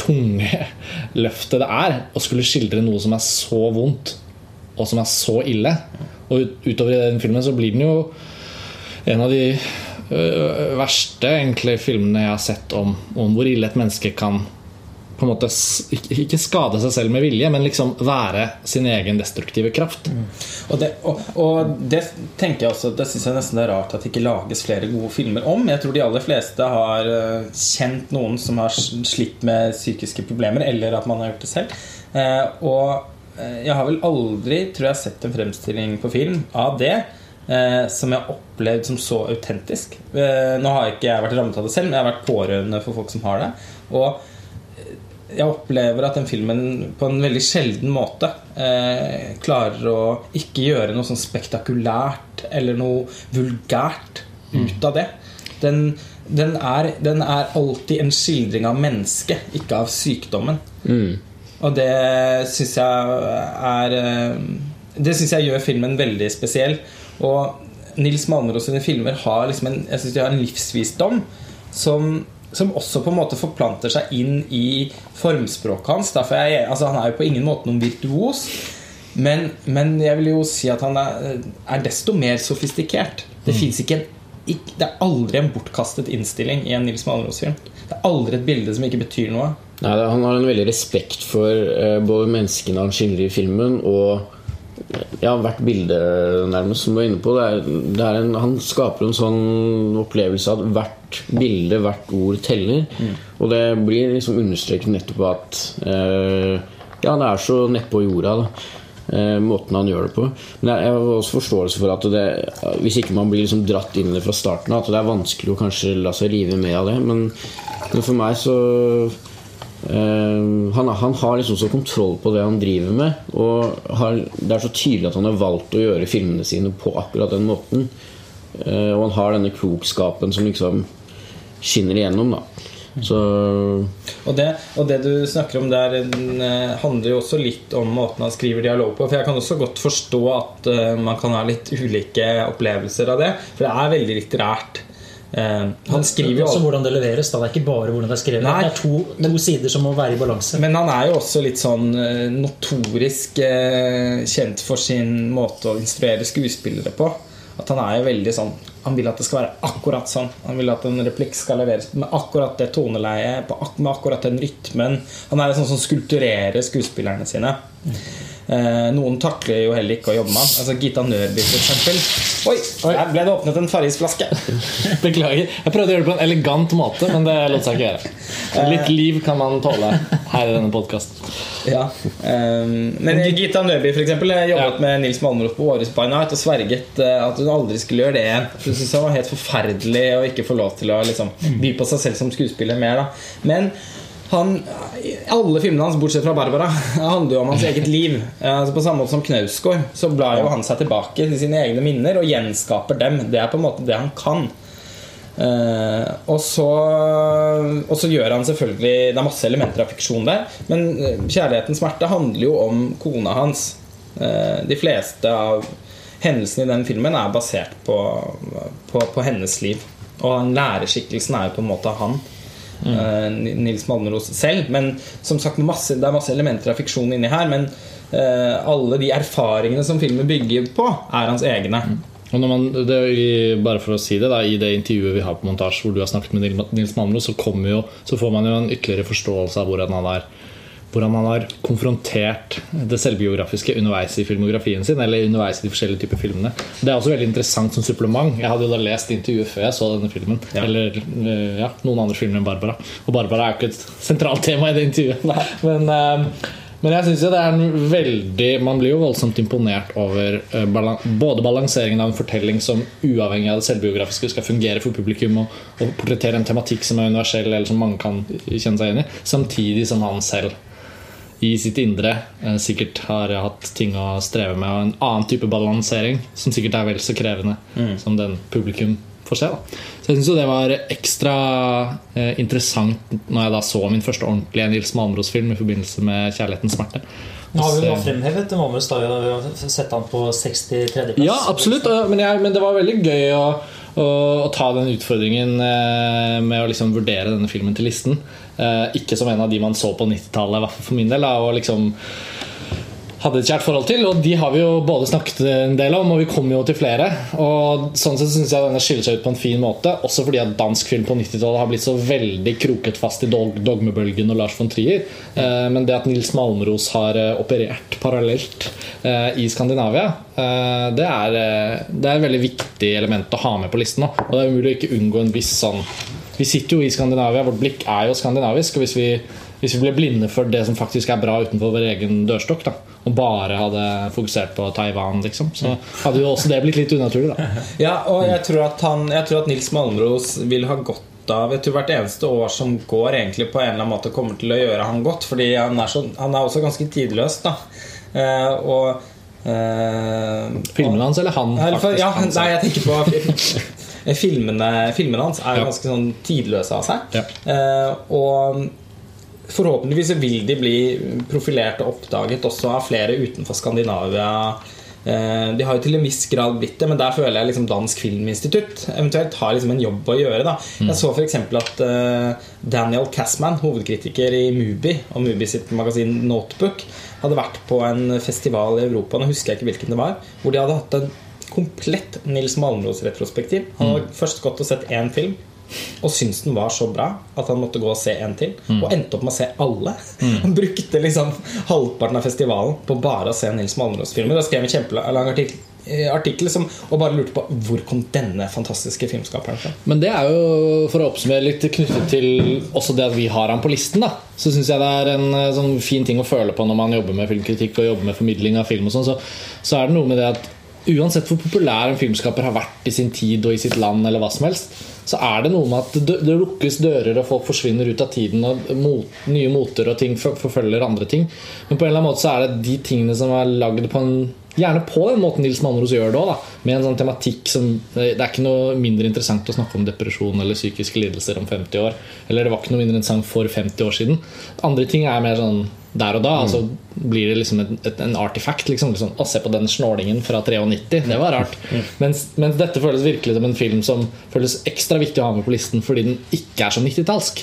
tunge (laughs) løftet det er å skulle skildre noe som er så vondt, og som er så ille. Og utover i den filmen så blir den jo en av de øh, verste egentlig filmene jeg har sett om, om hvor ille et menneske kan på en måte ikke skade seg selv med vilje, men liksom være sin egen destruktive kraft. Og det, og, og det tenker jeg også Det synes jeg nesten er rart at det ikke lages flere gode filmer om. Jeg tror de aller fleste har eh, kjent noen som har slitt med psykiske problemer, eller at man har gjort det selv. Eh, og eh, jeg har vel aldri, tror jeg, sett en fremstilling på film av det. Eh, som jeg har opplevd som så autentisk. Eh, nå har ikke jeg vært rammet av det selv, men jeg har vært pårørende for folk som har det. Og jeg opplever at den filmen på en veldig sjelden måte eh, klarer å ikke gjøre noe sånn spektakulært eller noe vulgært ut av det. Den, den, er, den er alltid en skildring av mennesket, ikke av sykdommen. Og det syns jeg er eh, Det syns jeg gjør filmen veldig spesiell. Og Nils Malmros sine filmer har liksom en, jeg synes de har en livsvisdom som, som også på en måte forplanter seg inn i formspråket hans. Jeg, altså han er jo på ingen måte noen virtuos. Men, men jeg vil jo si at han er, er desto mer sofistikert. Det finnes ikke en ikke, det er aldri en bortkastet innstilling i en Nils Malmros-film. Det er aldri et bilde som ikke betyr noe. Nei, Han har en veldig respekt for eh, både menneskene han skildrer i filmen, og ja, hvert bilde, nærmest, som du var inne på. Det er, det er en, han skaper en sånn opplevelse av at hvert bilde, hvert ord teller. Og det blir liksom understreket nettopp at eh, Ja, det er så nedpå jorda. da eh, Måten han gjør det på. Men jeg jeg har også forståelse for at det, hvis ikke man blir liksom dratt inn i det fra starten av, at det er vanskelig å kanskje la seg rive med av det. Men, men for meg så Eh, han, han har liksom så kontroll på det han driver med. Og har, det er så tydelig at han har valgt å gjøre filmene sine på akkurat den måten. Eh, og han har denne klokskapen som liksom skinner igjennom. da Så Og det, og det du snakker om der, eh, handler jo også litt om måten han skriver dialog på. For jeg kan også godt forstå at man kan ha litt ulike opplevelser av det. For det er veldig litterært. Eh, han skriver jo også hvordan det leveres. Da. Det er ikke bare hvordan det er skrevet. Nei, det er to, to sider som må være i balanse. Men han er jo også litt sånn eh, notorisk eh, kjent for sin måte å instruere skuespillere på. At han er jo veldig sånn Han vil at det skal være akkurat sånn. Han vil at en replikk skal leveres med akkurat det toneleiet, med akkurat den rytmen. Han er sånn som skulpturerer skuespillerne sine. Eh, noen takler jo heller ikke å jobbe med han. Altså Gita Nørby, eksempel. Oi! Der ble det åpnet en Farris-flaske. (laughs) Beklager. Jeg prøvde å gjøre det på en elegant måte, men det lot seg ikke gjøre. Litt liv kan man tåle her i denne podkasten. Ja. ehm, men Gita Nørby for eksempel, jobbet med Nils Malmros på Årets by Night og sverget eh, at hun aldri skulle gjøre det igjen. Hun syntes det var helt forferdelig å ikke få lov til å liksom, by på seg selv som skuespiller mer. Da. Men han, alle filmene hans, bortsett fra 'Barbara', (laughs) handler jo om hans eget liv. Eh, Altså på samme måte som Knausgård, så blar jo han seg tilbake til sine egne minner og gjenskaper dem. Det er på en måte det han kan. Eh, og, så, og så gjør han selvfølgelig Det er masse elementer av fiksjon der, men eh, 'Kjærlighetens smerte' handler jo om kona hans. De fleste av hendelsene i den filmen er basert på, på, på hennes liv. Og lærerskikkelsen er jo på en måte han. Eh, Nils Malmros selv. Men som sagt, masse, det er masse elementer av fiksjon inni her. Men uh, alle de erfaringene som filmen bygger på, er hans egne. Og når man, det, bare for å si det da, I det intervjuet vi har på montasje hvor du har snakket med Nils Malmros, så, jo, så får man jo en ytterligere forståelse av hvordan han har hvordan han har konfrontert det selvbiografiske underveis i filmografien sin. Eller underveis i de forskjellige typer filmene Det er også veldig interessant som supplement. Jeg hadde jo da lest intervjuet før jeg så denne filmen. Eller eh, ja, noen andre filmer enn Barbara. Og Barbara er jo ikke et sentralt tema i det intervjuet. Men, eh, men jeg synes jo det er en veldig Man blir jo voldsomt imponert over eh, både balanseringen av en fortelling som uavhengig av det selvbiografiske skal fungere for publikum, og, og portrettere en tematikk som er universell, eller som mange kan kjenne seg igjen i, samtidig som han selv i sitt indre eh, sikkert har hatt ting å streve med, og en annen type balansering som sikkert er vel så krevende som den publikum får se. Da. Så jeg syns det var ekstra eh, interessant når jeg da så min første ordentlige Nils Malmros-film i forbindelse med 'Kjærlighetens smerte'. Nå har vi jo fremhevet Malmros da vi har sett han på 63.-plass. Ja, absolutt. Men, jeg, men det var veldig gøy å, å, å ta den utfordringen eh, med å liksom vurdere denne filmen til listen. Eh, ikke som en av de man så på 90-tallet, i hvert fall for min del. Og liksom hadde et kjært forhold til. Og de har vi jo både snakket en del om, og vi kommer jo til flere. Og sånn sett syns jeg denne skiller seg ut på en fin måte. Også fordi at dansk film på 90-tallet har blitt så veldig kroket fast i dog dogmebølgen og Lars von Trier. Eh, men det at Nils Malmros har eh, operert parallelt i Skandinavia, det, er, det er et veldig viktig element å ha med på listen. Og det er umulig å ikke unngå en viss sånn Vi sitter jo i Skandinavia, vårt blikk er jo skandinavisk. Og hvis vi hvis vi ble blinde for det som faktisk er bra utenfor vår egen dørstokk, da, og bare hadde fokusert på Taiwan, liksom, så hadde jo også det blitt litt unaturlig. Da. (laughs) Ja, og jeg tror at, han, jeg tror at Nils Malmros vil ha godt av Jeg tror hvert eneste år som går, egentlig på en eller annen måte kommer til å gjøre han godt. Fordi han er, så, han er også ganske tidløs. da Eh, Og eh, Filmene hans eller han? Eller, faktisk, ja, nei, jeg tenker på (laughs) filmene, filmene hans er Ja. ganske sånn tidløse av seg. Ja. Eh, og forhåpentligvis vil de bli profilert og oppdaget også av flere utenfor Skandinavia. Eh, De har jo til en viss grad blitt det, men der føler jeg liksom Dansk Filminstitutt eventuelt har liksom en jobb å gjøre. da Jeg så f.eks. at eh, Daniel Cassman, hovedkritiker i Mubi og Mubi sitt magasin Notebook, hadde vært på en festival i Europa, nå husker jeg ikke hvilken det var, hvor de hadde hatt en komplett Nils Malmros-retrospektiv. Han hadde først gått og sett én film. Og syntes den var så bra at han måtte gå og se en til. Og endte opp med å se alle. (laughs) Han brukte liksom halvparten av festivalen på bare å se Nils Malmros-filmer. Og skrev en kjempelang artikkel, eh, artikkel som, og bare lurte på hvor kom denne fantastiske filmskaperen fra. Men det er jo, for å oppsummere litt knyttet til også det at vi har han på listen, da, så syns jeg det er en eh, sånn fin ting å føle på når man jobber med filmkritikk og jobber med formidling av film. og sånn, så, så er det noe med det at uansett hvor populær en filmskaper har vært i sin tid og i sitt land, eller hva som helst, så er det noe med at det, lukkes dører, og folk forsvinner ut av tiden, og mot, nye moter og ting forfølger andre ting. Men på en eller annen måte så er det de tingene som er lagd på en Gjerne på den måten Nils Manros gjør det òg, med en sånn tematikk som Det er ikke noe mindre interessant å snakke om depresjon eller psykiske lidelser om 50 år. Eller det var ikke noe mindre interessant for 50 år siden. Andre ting er mer sånn der og da. Altså blir det liksom et, et, en artifact. Liksom, liksom, å, se på den snålingen fra 93. Det var rart. (laughs) Mens, mens dette føles virkelig som en film som føles ekstra viktig å ha med på listen fordi den ikke er så 90-tallsk.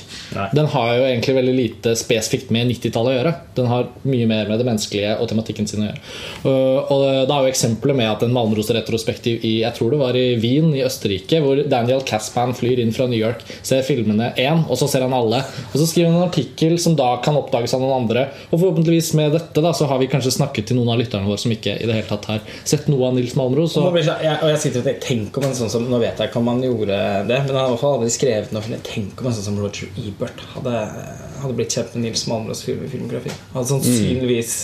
Den har jo egentlig veldig lite spesifikt med 90-tallet å gjøre. Den har mye mer med det menneskelige og tematikken sin å gjøre. Og, og da er jo eksempelet med at en Malmros-retrospektiv i jeg tror det var i Wien i Østerrike, hvor Daniel Caspan flyr inn fra New York, ser filmene én, og så ser han alle. Og så skriver han en artikkel som da kan oppdages av noen andre. Og forhåpentligvis med dette da, så har vi kanskje snakket til noen av lytterne våre som ikke i det hele tatt har sett noe av Nils Malmro. Så Og, jeg, og jeg sitter og tenker Tenk om en sånn som Nå vet jeg ikke om han gjorde det, men han har i hvert fall aldri skrevet noe. Tenk om en sånn som Roger Ebert hadde, hadde blitt kjent med Nils Malmros film, filmografi. Han hadde sannsynligvis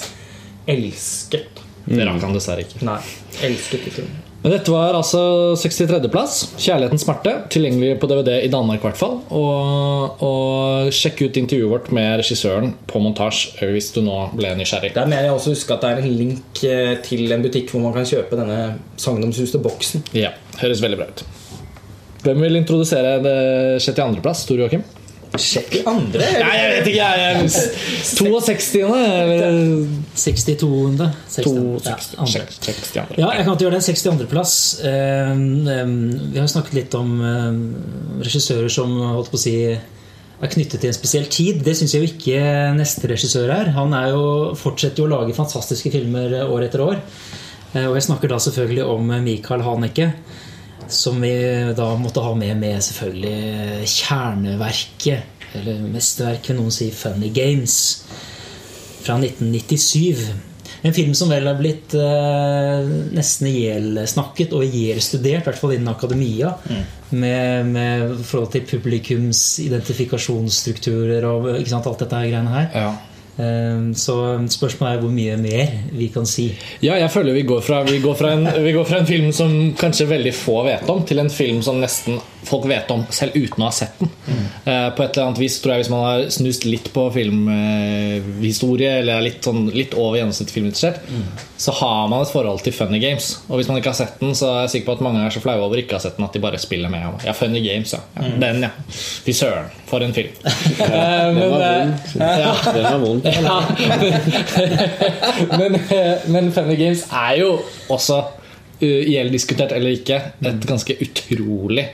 elsket det rakk han dessverre ikke. Nei, elsket i filmene. Men dette var altså 63.-plass. 'Kjærlighetens smerte'. Tilgjengelig på DVD i Danmark, i hvert fall. Og, og sjekk ut intervjuet vårt med regissøren på montasje hvis du nå ble nysgjerrig. Der mener jeg også husker huske at det er en link eh, til en butikk hvor man kan kjøpe denne Sagnomsuste-boksen. Ja, høres veldig bra ut. Hvem vil introdusere det 62.-plass? Tor Joakim? Sjekk de andre. Nei, jeg vet ikke. Jeg er 62. eller 62. 62. Ja, andre. Sjekk, sjekk de andre. Ja, jeg kan ikke gjøre det. 62.-plass. Vi har snakket litt om eh, regissører som holdt på å si er knyttet til en spesiell tid. Det syns jeg jo ikke neste regissør er. Han er jo, fortsetter jo å lage fantastiske filmer år etter år. Eh, Og jeg snakker da selvfølgelig om Michael Haneke. Som vi da måtte ha med med selvfølgelig kjerneverket, eller mesterverket, noen sier Funny Games, fra 1997. En film som vel har blitt eh, nesten ihjelsnakket og ihjelstudert, i hvert fall innen akademia. Med, med forhold til publikums identifikasjonsstrukturer og ikke sant, alt dette her greiene her. Ja. Eh, så spørsmålet er hvor mye mer vi kan si. Ja, jeg føler vi går, fra, vi, går fra en, vi går fra en film som kanskje veldig få vet om, til en film som nesten folk vet om selv uten å ha sett den. Eh, på et eller annet vis tror jeg Hvis man har snust litt på filmhistorie, eller er litt, sånn, litt over gjennomsnittet filminteressert, så har man et forhold til Funny Games. Og hvis man ikke har sett den, så er jeg sikker på at mange er så flaue over ikke å ha sett den at de bare spiller med. Ja, Funny Games, ja. ja Den, ja. Fy søren, for en film. (laughs) Eh, men, eh, ja. Den var vond. (laughs) Men, men Funny Games er jo også uh, gjelddiskutert eller ikke et ganske utrolig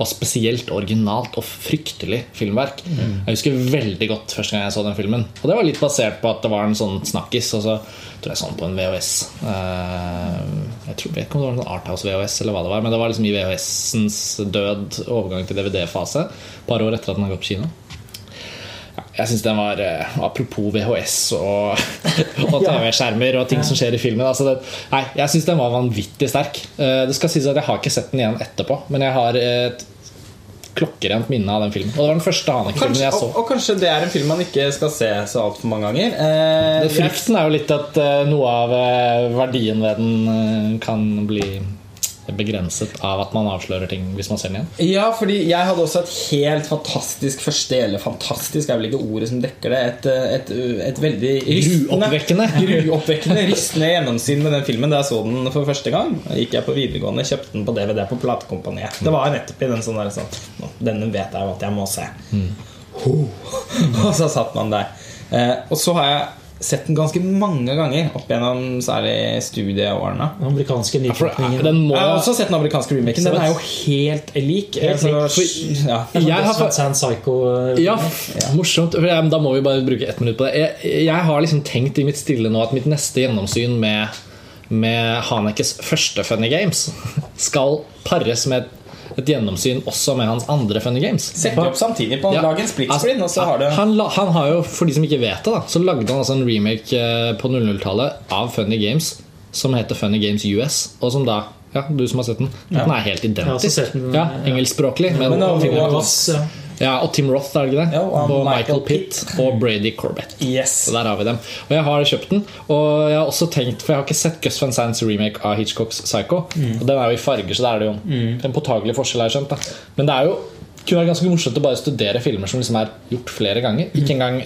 og spesielt originalt og fryktelig filmverk. Jeg husker veldig godt første gang jeg så den filmen. Og det var litt basert på at det var en sånn snakkis. Og så tror jeg sånn på en VHS. Eh, Jeg tror, vet ikke om det var en Arthouse VHS eller hva det var, men det var liksom i VHS-ens død overgang til DVD-fase. Et par år etter at den har gått på kino. Jeg synes den var eh, Apropos VHS og, (laughs) og TV-skjermer og ting som skjer i filmen. Altså det, nei, jeg syns den var vanvittig sterk. Eh, Det skal sies at Jeg har ikke sett den igjen etterpå, men jeg har et klokkerent minne av den filmen. Og det var den første Hanek-filmen jeg så. og, og kanskje det er en film man ikke skal se så altfor mange ganger. Eh, Det Frykten er jo litt at eh, noe av verdien ved den kan bli begrenset av at man avslører ting hvis man ser den igjen. Ja, fordi jeg hadde også et helt fantastisk første Eller fantastisk er vel ikke ordet som dekker det. Et, et, et veldig Gruoppvekkende. Gruoppvekkende, rystende gjennomsyn med den filmen da jeg så den for første gang. Da gikk jeg på videregående, kjøpte den på DVD på platekompaniet. Det var nettopp i den sånn der sånn Denne vet jeg jo at jeg må se. Ho. (laughs) Og så satt man der. Eh, og så har jeg sett den ganske mange ganger opp gjennom særlig studieårene. Den amerikanske nytolkningen. den må Jeg har også sett den amerikanske remaken. Den er jo helt lik. Helt lik. Altså, ja. Jeg har fa- Psycho Ja, morsomt. Da må vi bare bruke ett minutt på det. Jeg, jeg har liksom tenkt i mitt stille nå at mitt neste gjennomsyn med, med Hanekes første Funny Games (laughs) skal pares med et, gjennomsyn også med hans andre Funny Games. Sett det opp samtidig på Ja. en split screen, og så har du han, han har jo, For de som ikke vet det, da så lagde han altså en remake eh, på 00-tallet av Funny Games som heter Funny Games US. Og som da ja, du som har sett den. Den er helt identisk. den, Ja, ja. Engelskspråklig. Men, Men, ja. og Tim Roth, er det ikke det? Ja, og og Michael Michael Pitt og Brady Corbett. Yes. Så der har vi dem. Og jeg har kjøpt den. Og jeg har også tenkt For jeg har ikke sett Gus Van Sands remake av Hitchcocks Psycho. Og den er jo i farger, så det er det jo en påtagelig forskjell. har jeg skjønt da. Men det er jo kunne være ganske morsomt å bare studere filmer som liksom er gjort flere ganger. Ikke engang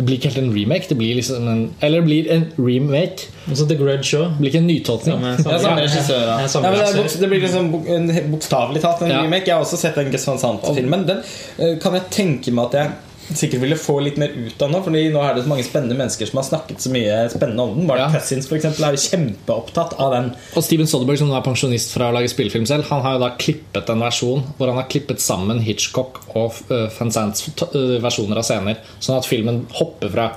Det blir ikke helt en remake. Det blir liksom en, eller det blir en remake. Også The Grudge òg. Blir ikke en nytolkning. Ja, samme regissør, ja. Ja, det, det blir liksom bok- en- bokstavelig talt en Ja. remake. Jeg har også sett den Sant-filmen. Den eh, kan jeg tenke meg at jeg sikkert ville få litt mer ut av nå. Fordi nå er det så mange spennende mennesker som har snakket så mye spennende om den. Mark Ja. Cousins for eksempel, er jo kjempeopptatt av den. Og Steven Soderberg, som er pensjonist fra å lage spillefilm selv, han har jo da klippet en versjon hvor han har klippet sammen Hitchcock og uh, Van uh, versjoner av scener, sånn at filmen hopper fra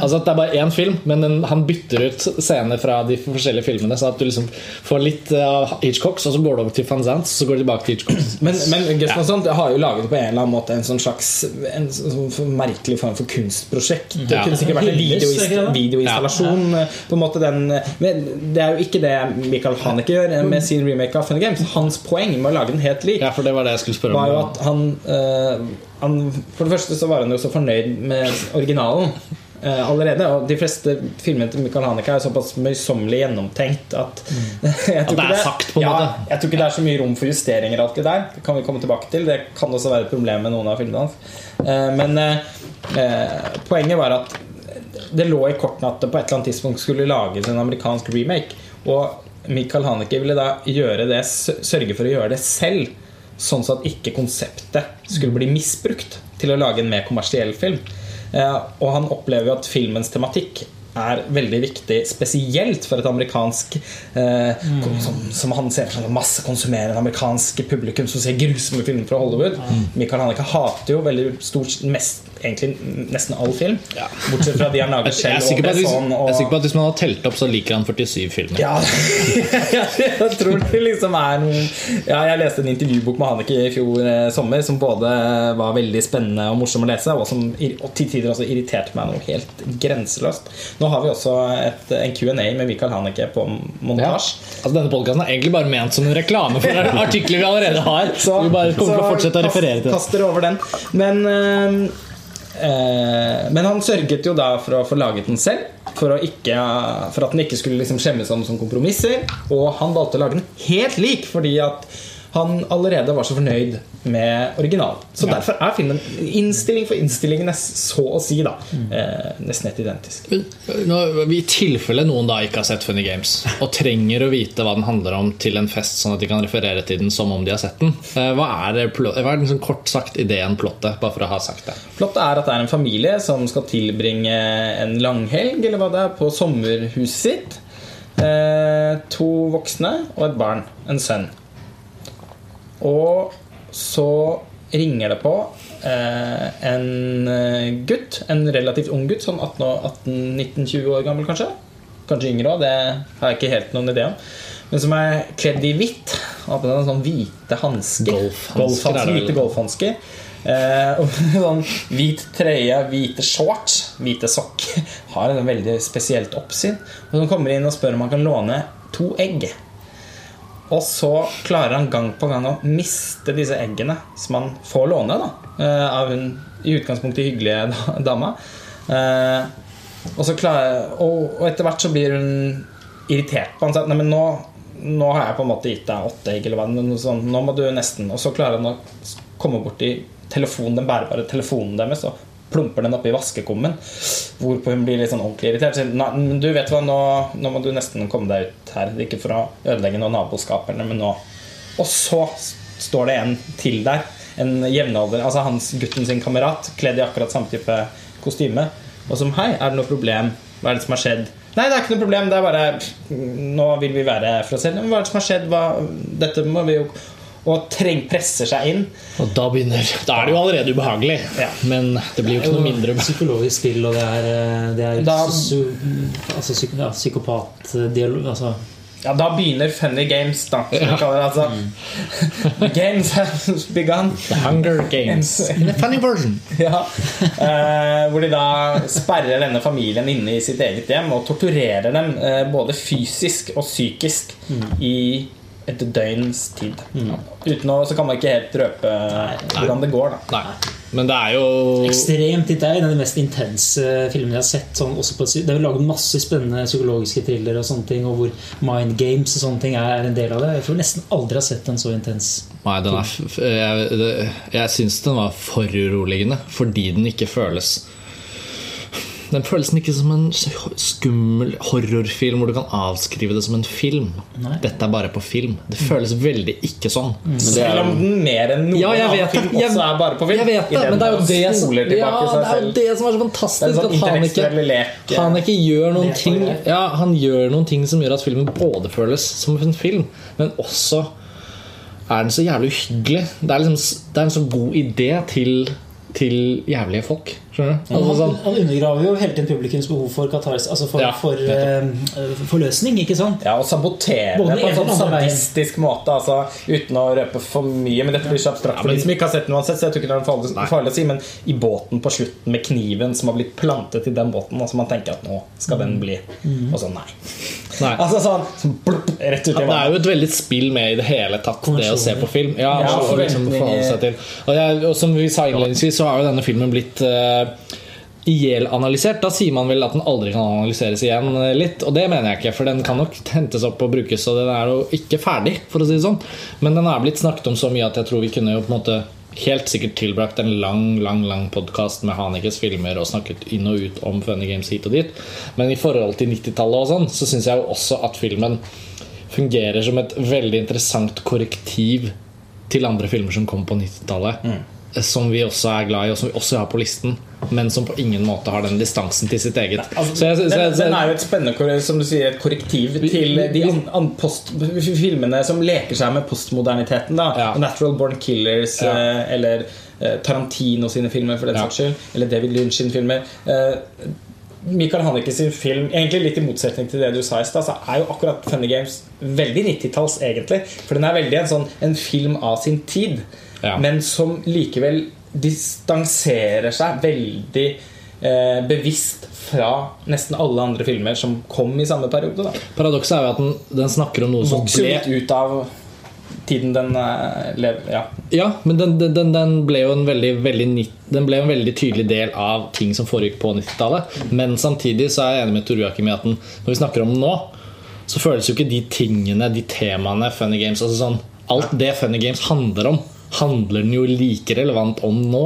Altså at Det er bare én film, men den, han bytter ut scener fra de forskjellige filmene. Så at du liksom får litt av Hitchcocks, og så går du over til Van Zandt, så går du tilbake til Hitchcocks. (clears throat) Men, men Van Sant har jo laget på en eller annen måte en sånn slags En sånn merkelig form for kunstprosjekt. Det Ja. kunne sikkert vært en det? videoinstallasjon. På en måte den Men det er jo ikke det Michael Haneke gjør med sin remake av Funny Games. Hans poeng med å lage den helt lik Ja, for det var det jeg skulle spørre var jo om. at han, eh, han For det første så var han jo så fornøyd med originalen eh, allerede. Og de fleste filmene til Michael Haneke er såpass møysommelig gjennomtenkt at (laughs) jeg tror det er sagt, på en ja, måte. Jeg tror ikke det er så mye rom for justeringer. Alt det der Det kan vi komme tilbake til. Det kan også være et problem med noen av filmene hans. Eh, men eh, eh, poenget var at det lå i kortene at det på et eller annet tidspunkt skulle lages en amerikansk remake. Og Michael Haneke ville da det, sørge for å gjøre det selv. Sånn at ikke konseptet skulle bli misbrukt til å lage en mer kommersiell film. Eh, og han opplever jo at filmens tematikk er veldig viktig, spesielt for et amerikansk eh, som, som han ser for seg massekonsumerende amerikansk publikum som ser grusomme filmer fra Hollywood. Michael Haneke hater jo veldig stort mest, egentlig nesten all film. Bortsett fra de han lager (laughs) Jeg er, sikker på at hvis, Besson og- at hvis man har telt opp, så liker han 47 filmer. ja, (laughs) jeg tror det liksom er noen ja, Jeg leste en intervjubok med Haneke i fjor eh, sommer som både var veldig spennende og morsom å lese, og som og til tider også irriterte meg noe helt grenseløst. Nå har vi også et, en Q&A med Michael Haneke på montasje. Altså Denne podkasten er egentlig bare ment som en reklame for (laughs) artikler vi allerede har. Så, vi bare kommer til å fortsette å referere til. Kaster over den. Men, eh, men han sørget jo da for å få laget den selv. For, ikke, for at den ikke skulle liksom skjemmes om som kompromisser. Og han valgte å lage den helt lik fordi at han allerede var så fornøyd med originalen. Så derfor er filmen innstilling for innstilling så å si da eh, nesten helt identisk. Nå, I tilfelle noen da ikke har sett Funny Games og trenger å vite hva den handler om til en fest, sånn at de kan referere til den som om de har sett den, eh, hva er, det hva er liksom kort sagt ideen plottet? Bare for å ha sagt det. Plottet er at det er en familie som skal tilbringe en langhelg eller hva det er, på sommerhuset sitt. Eh, to voksne og et barn. En sønn. Og så ringer det på eh, en eh, gutt, en relativt ung gutt, sånn 18-19-20 år gammel kanskje. Kanskje yngre òg, det har jeg ikke helt noen idé om. Men som er kledd i hvitt. Har på seg en sånn hvite hansker. Golfhansker, Golf hvite golfhansker. Eh, og (laughs) sånn hvit trøye, hvite shorts, hvite sokker. (laughs) Har en veldig spesielt oppsyn. Og så kommer inn og spør om han kan låne to egg. Og så klarer han gang på gang å miste disse eggene som han får låne da, eh, av hun i utgangspunktet hyggelige (laughs) dama. Eh, og, klarer, og, etter hvert så blir hun irritert på han. Nei, men nå, nå har jeg på en måte gitt deg åtte egg, eller noe sånt. Nå må du nesten Og så klarer han å komme bort i telefonen, den bærbare telefonen deres og plumper den oppi vaskekummen. Hvorpå hun blir litt sånn ordentlig irritert. Sier, «Nei, du vet hva, nå, nå må du nesten komme deg ut her. Ikke for å ødelegge noen naboskaperne, men nå Og så står det en til der. En jevnalder, altså hans gutten sin kamerat, kledd i akkurat samme type kostyme. Og som Hei, er det noe problem? Hva er det som har skjedd? Nei, det er ikke noe problem. Det er bare Nå vil vi være for oss selv. Hva er det som har skjedd? Hva, dette må vi jo Og treng, presser seg inn. Og da begynner Da er det jo allerede ubehagelig, Ja. men det blir jo ikke noe mindre. Psykologisk spill, og det er, eh, det er Da- altså, psyk, ja, psykopatdialog altså, Ja, da begynner funny games, da. Ja. kaller det, altså. Mm. (laughs) games have begun. The Hunger Games. (laughs) In a funny version. Ja. Eh, hvor de da sperrer denne familien inne i sitt eget hjem og torturerer dem eh, både fysisk og psykisk i et døgns tid. Uten å, så kan man ikke helt røpe hvordan det går. da Nei. Men det er jo Ekstremt Det er en av de mest intense filmene jeg har sett. Sånn, også på, det er jo laget masse spennende psykologiske thrillere og sånne ting, og hvor mind games og sånne ting er en del av det. Jeg tror nesten aldri har sett en så intens Nei, den er, f- jeg, det- jeg syns den var foruroligende fordi den ikke føles Den føles ikke som en skummel horrorfilm hvor du kan avskrive det som en film. Nei. Dette er bare på film. Det føles veldig ikke sånn. Selv om den mer enn noen Ja, annen vet film. Jeg- også er bare på film. Jeg vet det, men det er jo det som, ja, det er jo det som er så er fantastisk. sånn At han ikke, intellektuell han ikke gjør noen ting. Ja, han gjør noen ting som gjør at filmen både føles som en film, men også er den så jævlig uhyggelig. Det er, liksom, det er en så god idé til, til jævlige folk. Skjønner du? Altså, han, sånn, han undergraver jo hele tiden publikums behov for katars, altså for, Ja, for eh, forløsning, ikke sant? Ja, og sabotere Både på en sånn sadistisk måte. Altså, uten å røpe for mye. Men dette blir så abstrakt for de som ikke har sett den uansett. Så jeg tror ikke det er farlig, farlig å si Men i båten på slutten med kniven som har blitt plantet i den båten, altså man tenker at nå skal den bli Og så nei. nei. (laughs) Altså sånn, så blup, rett ut i Det er jo et veldig spill med i det hele tatt, det å se på film. Ja, Ja, og liksom og, jeg, og som vi sa innledningsvis, så har jo denne filmen blitt uh, ihjelanalysert. Da sier man vel at den aldri kan analyseres igjen eh, litt. Og det mener jeg ikke, for den kan nok (laughs) hentes opp og brukes, og den er jo ikke ferdig, for å si det sånn. Men den er blitt snakket om så mye at jeg tror vi kunne jo på en måte helt sikkert tilbrakt en lang lang, lang podkast med Hanekes filmer og snakket inn og ut om Funny Games hit og dit. Men i forhold til 90-tallet og sånn, så syns jeg jo også at filmen fungerer som et veldig interessant korrektiv til andre filmer som kom på 90-tallet. Som vi også er glad i, og som vi også har på listen, men som på ingen måte har den distansen til sitt eget. Altså, Så jeg- så den, jeg- så den er jo et spennende som du sier, et korrektiv til de an, an post, filmene som leker seg med postmoderniteten. da Ja. 'Natural Born Killers' Ja. eh, eller eh, Tarantino sine filmer, for den Ja. saks skyld. Eller David Lynch sine filmer. Eh, Michael Haneke sin film, egentlig litt i motsetning til det du sa i stad, så er jo akkurat Funny Games veldig 90-talls, egentlig. For den er veldig en sånn en film av sin tid, Ja. men som likevel distanserer seg veldig eh, bevisst fra nesten alle andre filmer som kom i samme periode. Paradokset er jo at den, den snakker om noe som ble ut av tiden den uh, lever Ja. Ja, men den, den- den, ble jo en veldig, veldig Den ble en veldig tydelig del av ting som foregikk på 90-tallet. Men samtidig så er jeg enig med Tor Joakim i at den, når vi snakker om den nå, så føles jo ikke de tingene, de temaene, Funny Games altså sånn, Alt det Funny Games handler om, handler den jo like relevant om nå.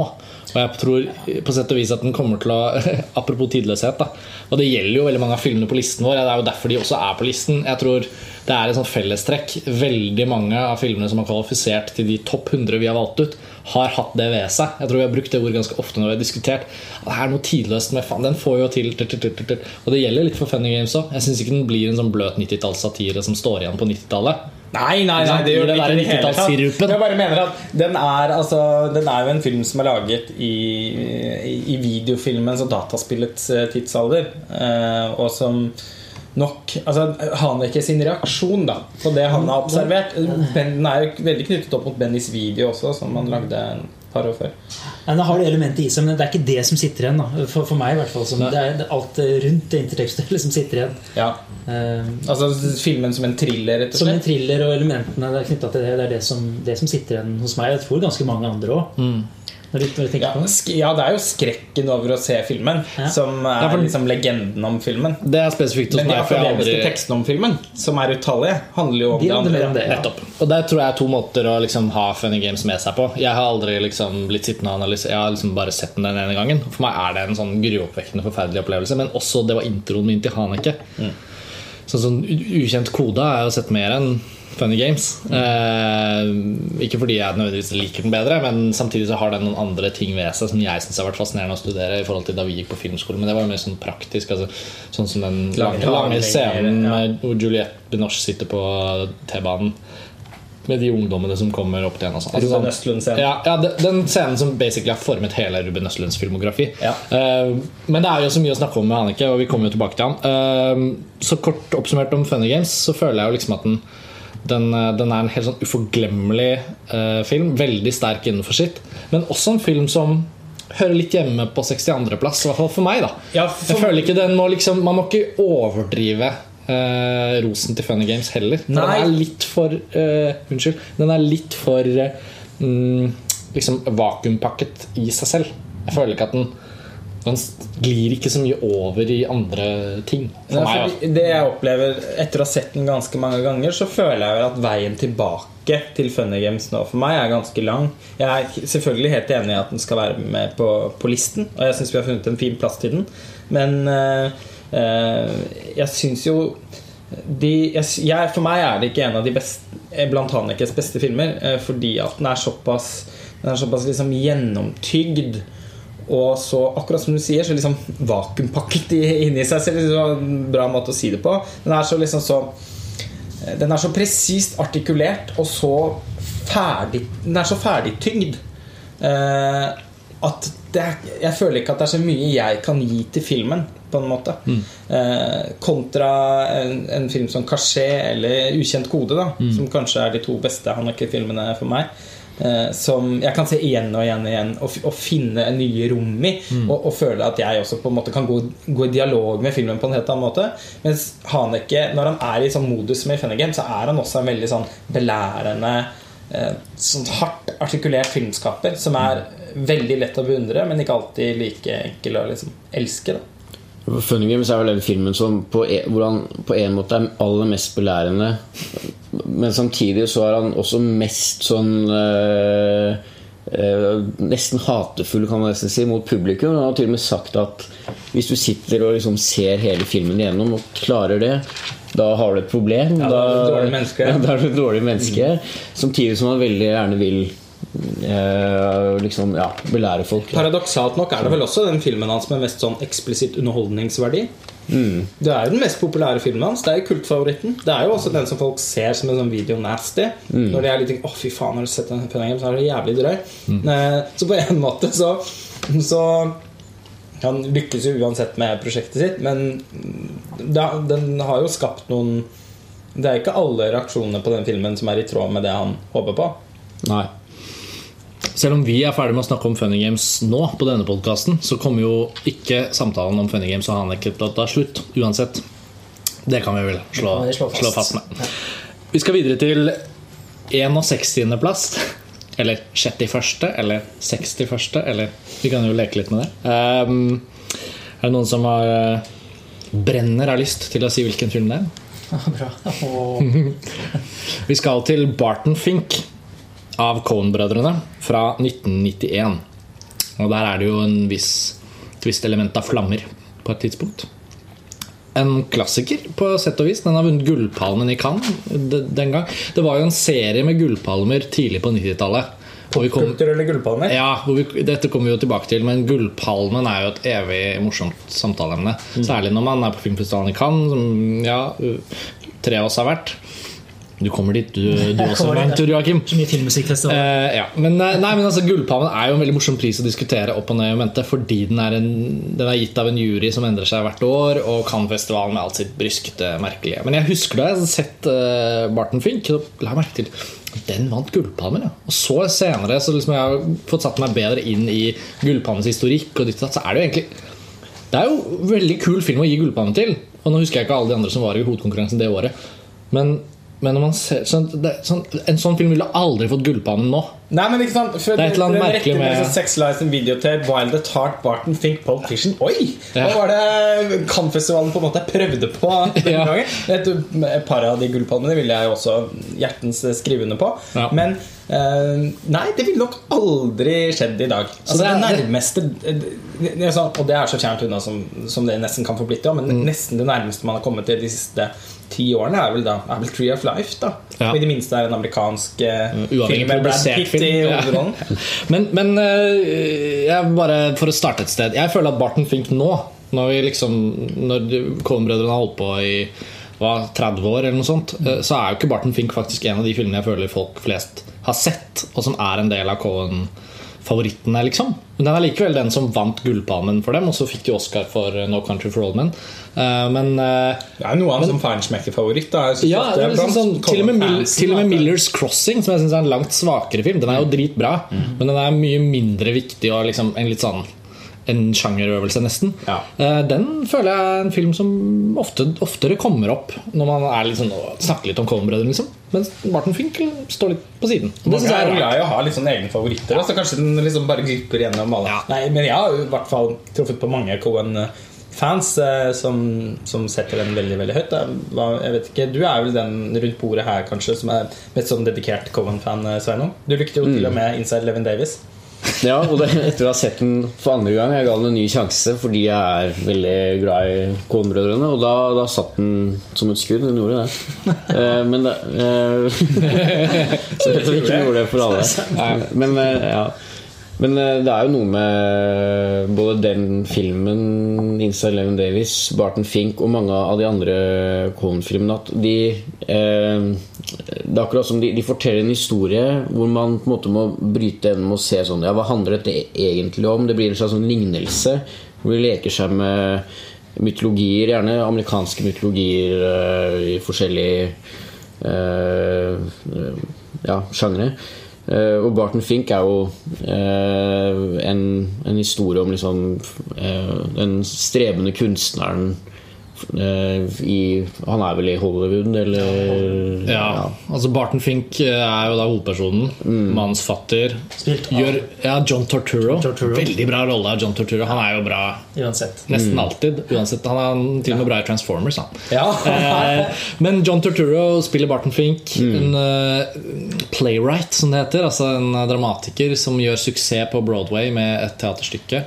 Og jeg tror på sett og vis at den kommer til å (laughs) Apropos tidløshet, da. Og det gjelder jo veldig mange av filmene på listen vår. Det er jo derfor de også er på listen. Jeg tror det er et sånt fellestrekk. Veldig mange av filmene som har kvalifisert til de topp 100 vi har valgt ut, har hatt det ved seg. Jeg tror vi har brukt det ordet ganske ofte når vi har diskutert. Det er noe tidløst med faen, Den får jo til, til, til, til, til. Og det gjelder litt for Funny Games òg. Jeg syns ikke den blir en sånn bløt 90-tallssatire som står igjen på 90-tallet. Nei, nei, nei, det gjør den ikke i det hele tatt. 90-tallssirupen. Jeg bare mener at den er, altså, den er jo en film som er laget i, i, i videofilmens og dataspillets eh, tidsalder. Eh, og som nok altså, Haneke sin reaksjon da på det han har observert ben, Den er jo veldig knyttet opp mot Bennys video også, som han lagde en par år før. Ja, det har det elementet i seg, men det er ikke det som sitter igjen. Da. For, for meg i hvert fall som, Det er alt rundt det intertekstuelle som sitter igjen. Ja, Uh, altså Filmen som en thriller, rett og som en thriller og elementene knytta til det, det er det som, det som sitter igjen hos meg. Jeg tror ganske mange andre òg. Mm. Når, du- når du Ja, det. sk ja, det er jo skrekken over å se filmen Ja. som er Ja, for- liksom legenden om filmen. Det er spesifikt hos Men de meg. Akademiske aldri tekstene om filmen, som er utallige, handler jo om De det andre. om det. Ja. Nettopp. Og der tror jeg er to måter å liksom ha Funny Games med seg på. Jeg har aldri liksom blitt sittende og analysere Jeg har liksom bare sett den den ene gangen. For meg er det en sånn gruoppvekkende, forferdelig opplevelse. Men også det var introen min til Haneke. Sånn som Ukjent kode har jeg jo sett mer enn Funny Games. Eh, ikke fordi jeg nødvendigvis liker den bedre, men samtidig så har den noen andre ting ved seg som jeg syns har vært fascinerende å studere i forhold til da vi gikk på filmskole. Men det var jo mer sånn praktisk. Altså, sånn som den lange, lange scenen ja. hvor Juliette Binoche sitter på T-banen med de ungdommene som kommer opp til henne. Altså, Ruben Östlund-scenen. ja, ja, den- Den scenen som basically har formet hele Ruben Østlunds filmografi. Ja. Uh, men det er jo så mye å snakke om med Annike, og vi kommer jo tilbake til han. Uh, så kort oppsummert om Funny Games, så føler jeg jo liksom at den den, eh, den er en helt sånn uforglemmelig uh, film. Veldig sterk innenfor sitt. Men også en film som hører litt hjemme på 62.-plass, i hvert fall for meg. da Ja, for- Jeg føler ikke den må liksom Man må ikke overdrive eh, rosen til Funny Games heller. Den er litt for eh, Unnskyld. Den er litt for mm, liksom vakuumpakket i seg selv. Jeg føler ikke at den den glir ikke så mye over i andre ting. For Nei, meg, ja. det jeg opplever etter å ha sett den ganske mange ganger, så føler jeg at veien tilbake til Funny Games nå for meg er ganske lang. Jeg er selvfølgelig helt enig i at den skal være med på, på listen, og jeg syns vi har funnet en fin plass til den. Men eh, jeg syns jo de, jeg, For meg er det ikke en av de beste blant Hanekes beste filmer, eh, fordi at den er såpass Den er såpass liksom gjennomtygd. Og så, akkurat som du sier, så liksom vakuumpakket inni seg. Er en bra måte å si det på. Den er så liksom så Den er så presist artikulert og så ferdig Den er så ferdigtygd eh, at er, jeg føler ikke at det er så mye jeg kan gi til filmen, på en måte. Eh, kontra en, en film som Kaché eller 'Ukjent kode', da, som kanskje er de to beste Haneke-filmene for meg. Eh, som jeg kan se igjen og igjen og igjen og, og finne nye rom i. Og, og føle at jeg også på en måte kan gå, gå i dialog med filmen på en helt annen måte. Mens Haneke, når han er i sånn modus med Funny Game, så er han også en veldig sånn belærende eh, Sånn hardt artikulert filmskaper som er veldig lett å beundre, men ikke alltid like enkel å liksom elske. Da. Funny Games er vel den filmen som på en, hvor han på en måte er aller mest belærende. Men samtidig så er han også mest sånn øh, øh, Nesten hatefull, kan man nesten si, mot publikum. Han har til og med sagt at hvis du sitter og liksom ser hele filmen igjennom og klarer det, da har du et problem. Ja, da er du et dårlig menneske. (laughs) Ja, da er du et dårlig menneske. Samtidig som han veldig gjerne vil liksom, ja, belære folk. Paradoksalt nok er det vel også den filmen hans med mest sånn eksplisitt underholdningsverdi. Det er jo den mest populære filmen hans. Det er jo kultfavoritten. Det er jo også den som folk ser som en sånn video nasty. Når de er litt Å, fy faen, har du sett den filmen? Så er det jævlig drøy. Mm. Så på en måte så, så Han lykkes jo uansett med prosjektet sitt, men den har jo skapt noen Det er ikke alle reaksjonene på den filmen som er i tråd med det han håper på. Nei. Selv om vi er ferdig med å snakke om Funny Games nå, på denne podkasten, så kommer jo ikke samtalen om Funny Games og Hanek til å ta slutt uansett. Det kan vi vel slå, vi slå fast. slå fast med. Vi skal videre til 61. plass. Eller 61., eller 61., eller Vi kan jo leke litt med det. Um, er det noen som har eh, brenner av lyst til å si hvilken film det er? (laughs) Bra. Oh. (laughs) (laughs) Vi skal til Barton Fink av Cohen-brødrene fra 1991. Og der er det jo en viss et visst element av flammer på et tidspunkt. En klassiker, på sett og vis. Den har vunnet Gullpalmen i Cannes den gang. Det var jo en serie med gullpalmer tidlig på 90-tallet. Og vi kom- Kulturelle gullpalmer. ja, vi, dette kommer vi jo tilbake til, men Gullpalmen er jo et evig morsomt samtaleemne. Særlig når man er på filmfestivalen i Cannes, som ja, tre av oss har vært. Du kommer dit, du, (laughs) du også, en tur, Joakim. så mye filmmusikkfestival. Eh, ja. men, eh, nei, men altså, Gullpalmen er jo en veldig morsom pris å diskutere opp og ned og mente, fordi den er, en, den er gitt av en jury som endrer seg hvert år, og Cannes-festivalen med alt sitt bryskete merkelige. Men jeg husker da jeg hadde sett uh, Barton Fink, og la merke til den vant Gullpalmen. Ja. Og så senere, så liksom jeg har fått satt meg bedre inn i Gullpalmens historikk, og ditt så er det jo egentlig det er jo veldig kul film å gi Gullpalmen til. Og nå husker jeg ikke alle de andre som var i hovedkonkurransen det året. Men, men når man ser sånn, det, sånn, En sånn film ville aldri fått Gullpannen nå. Nei, men ikke sant For Det er et eller annet merkelig med- sånn Sex Lies and Videotape, Wild at Heart, Barton Fink, Pole Fiction Oi! Ja. Hva var det Cannes-festivalen på en måte prøvde på (laughs) Ja. Et, et par av de gullpannene ville jeg også hjertens skrive under på. Ja. Men Uh, nei, det ville nok aldri skjedd i dag. Altså, det er- nærmeste det er sånn, Og det er så fjernt unna som, som det nesten kan få blitt. Ja, men Mm. nesten det nærmeste man har kommet til de siste ti årene, er vel da er vel Tree of Life. da Ja. Og I det minste er en amerikansk eh, uavhengig film med Brad Pitt film. i Ja. hovedrollen. (laughs) Men, men eh, jeg bare for å starte et sted Jeg føler at Barton Fink nå, når vi liksom Når Coen-brødrene har holdt på i hva, 30 år, eller noe sånt, eh, så er jo ikke Barton Fink faktisk en av de filmene jeg føler folk flest har sett, og som er en del av Coen-favorittene, liksom. Men den er likevel den som vant Gullpalmen for dem, og så fikk de Oscar for eh, No Country for Old Men. Eh, Men eh, Det er noe av en synes ja, er liksom sånn, til, og med til og med Millers Crossing, som jeg synes er en langt svakere film, den er jo dritbra, men den er mye mindre viktig og liksom en litt sånn en sjangerøvelse, nesten. Ja. Den føler jeg er en film som ofte, oftere kommer opp når man er sånn, snakker litt om Coen-brødrene. Liksom. Mens Martin Finkel står litt på siden. Og Det synes jeg er glad i å ha litt sånne egne favoritter. Så kanskje den liksom bare glipper gjennom alle. Ja. Nei, men jeg har i hvert fall truffet på mange Cohen-fans eh, som, som setter den veldig veldig høyt. da. Jeg vet ikke, Du er vel den rundt bordet her kanskje som er mest sånn dedikert Cohen-fan, eh, Sveinung? Du likte jo til og med Inside Levin Davis. Ja, og det, etter å ha sett den for andre gang Jeg ga den en ny sjanse fordi jeg er veldig glad i Coen-brødrene. Og da, da satt den som et skudd. Den gjorde det. Eh, men det eh, (laughs) Så jeg tror ikke den gjorde det for alle. (laughs) Men, eh, ja. Men eh, det er jo noe med både den filmen, Insta Eleven Davis, Barton Fink og mange av de andre Cohen-filmene at de eh, Det er akkurat som de, de forteller en historie hvor man på en måte må bryte gjennom og se sånn Ja, hva handler dette egentlig om? Det blir en slags sånn lignelse hvor de leker seg med mytologier, gjerne amerikanske mytologier eh, i forskjellige eh, ja, sjangre. Eh, og Barton Fink er jo eh, en, en historie om liksom eh, den strebende kunstneren i Han er vel i Hollywood, eller Ja, altså Barton Fink er jo da hovedpersonen. Manusfatter. Spilt av Gjør, ja, John Torturo. Torturo. Veldig bra rolle av John Torturo. Han er jo bra uansett. nesten alltid. Uansett, Han er til og med bra i Transformers. Han. Ja. Eh, men John Torturo spiller Barton Fink. En eh, playwright, som det heter. Altså en eh, dramatiker som gjør suksess på Broadway med et teaterstykke.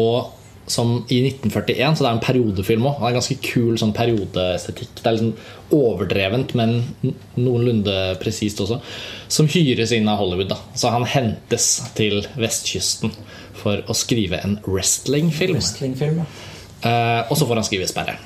Og som i 1941, så det er en periodefilm òg. En ganske kul sånn periodeestetikk. Det er liksom overdrevent, men noenlunde presist også. Som hyres inn av Hollywood. da Så han hentes til vestkysten for å skrive en wrestlingfilm. Wrestling ja. Eh, og så får han skrivesperre.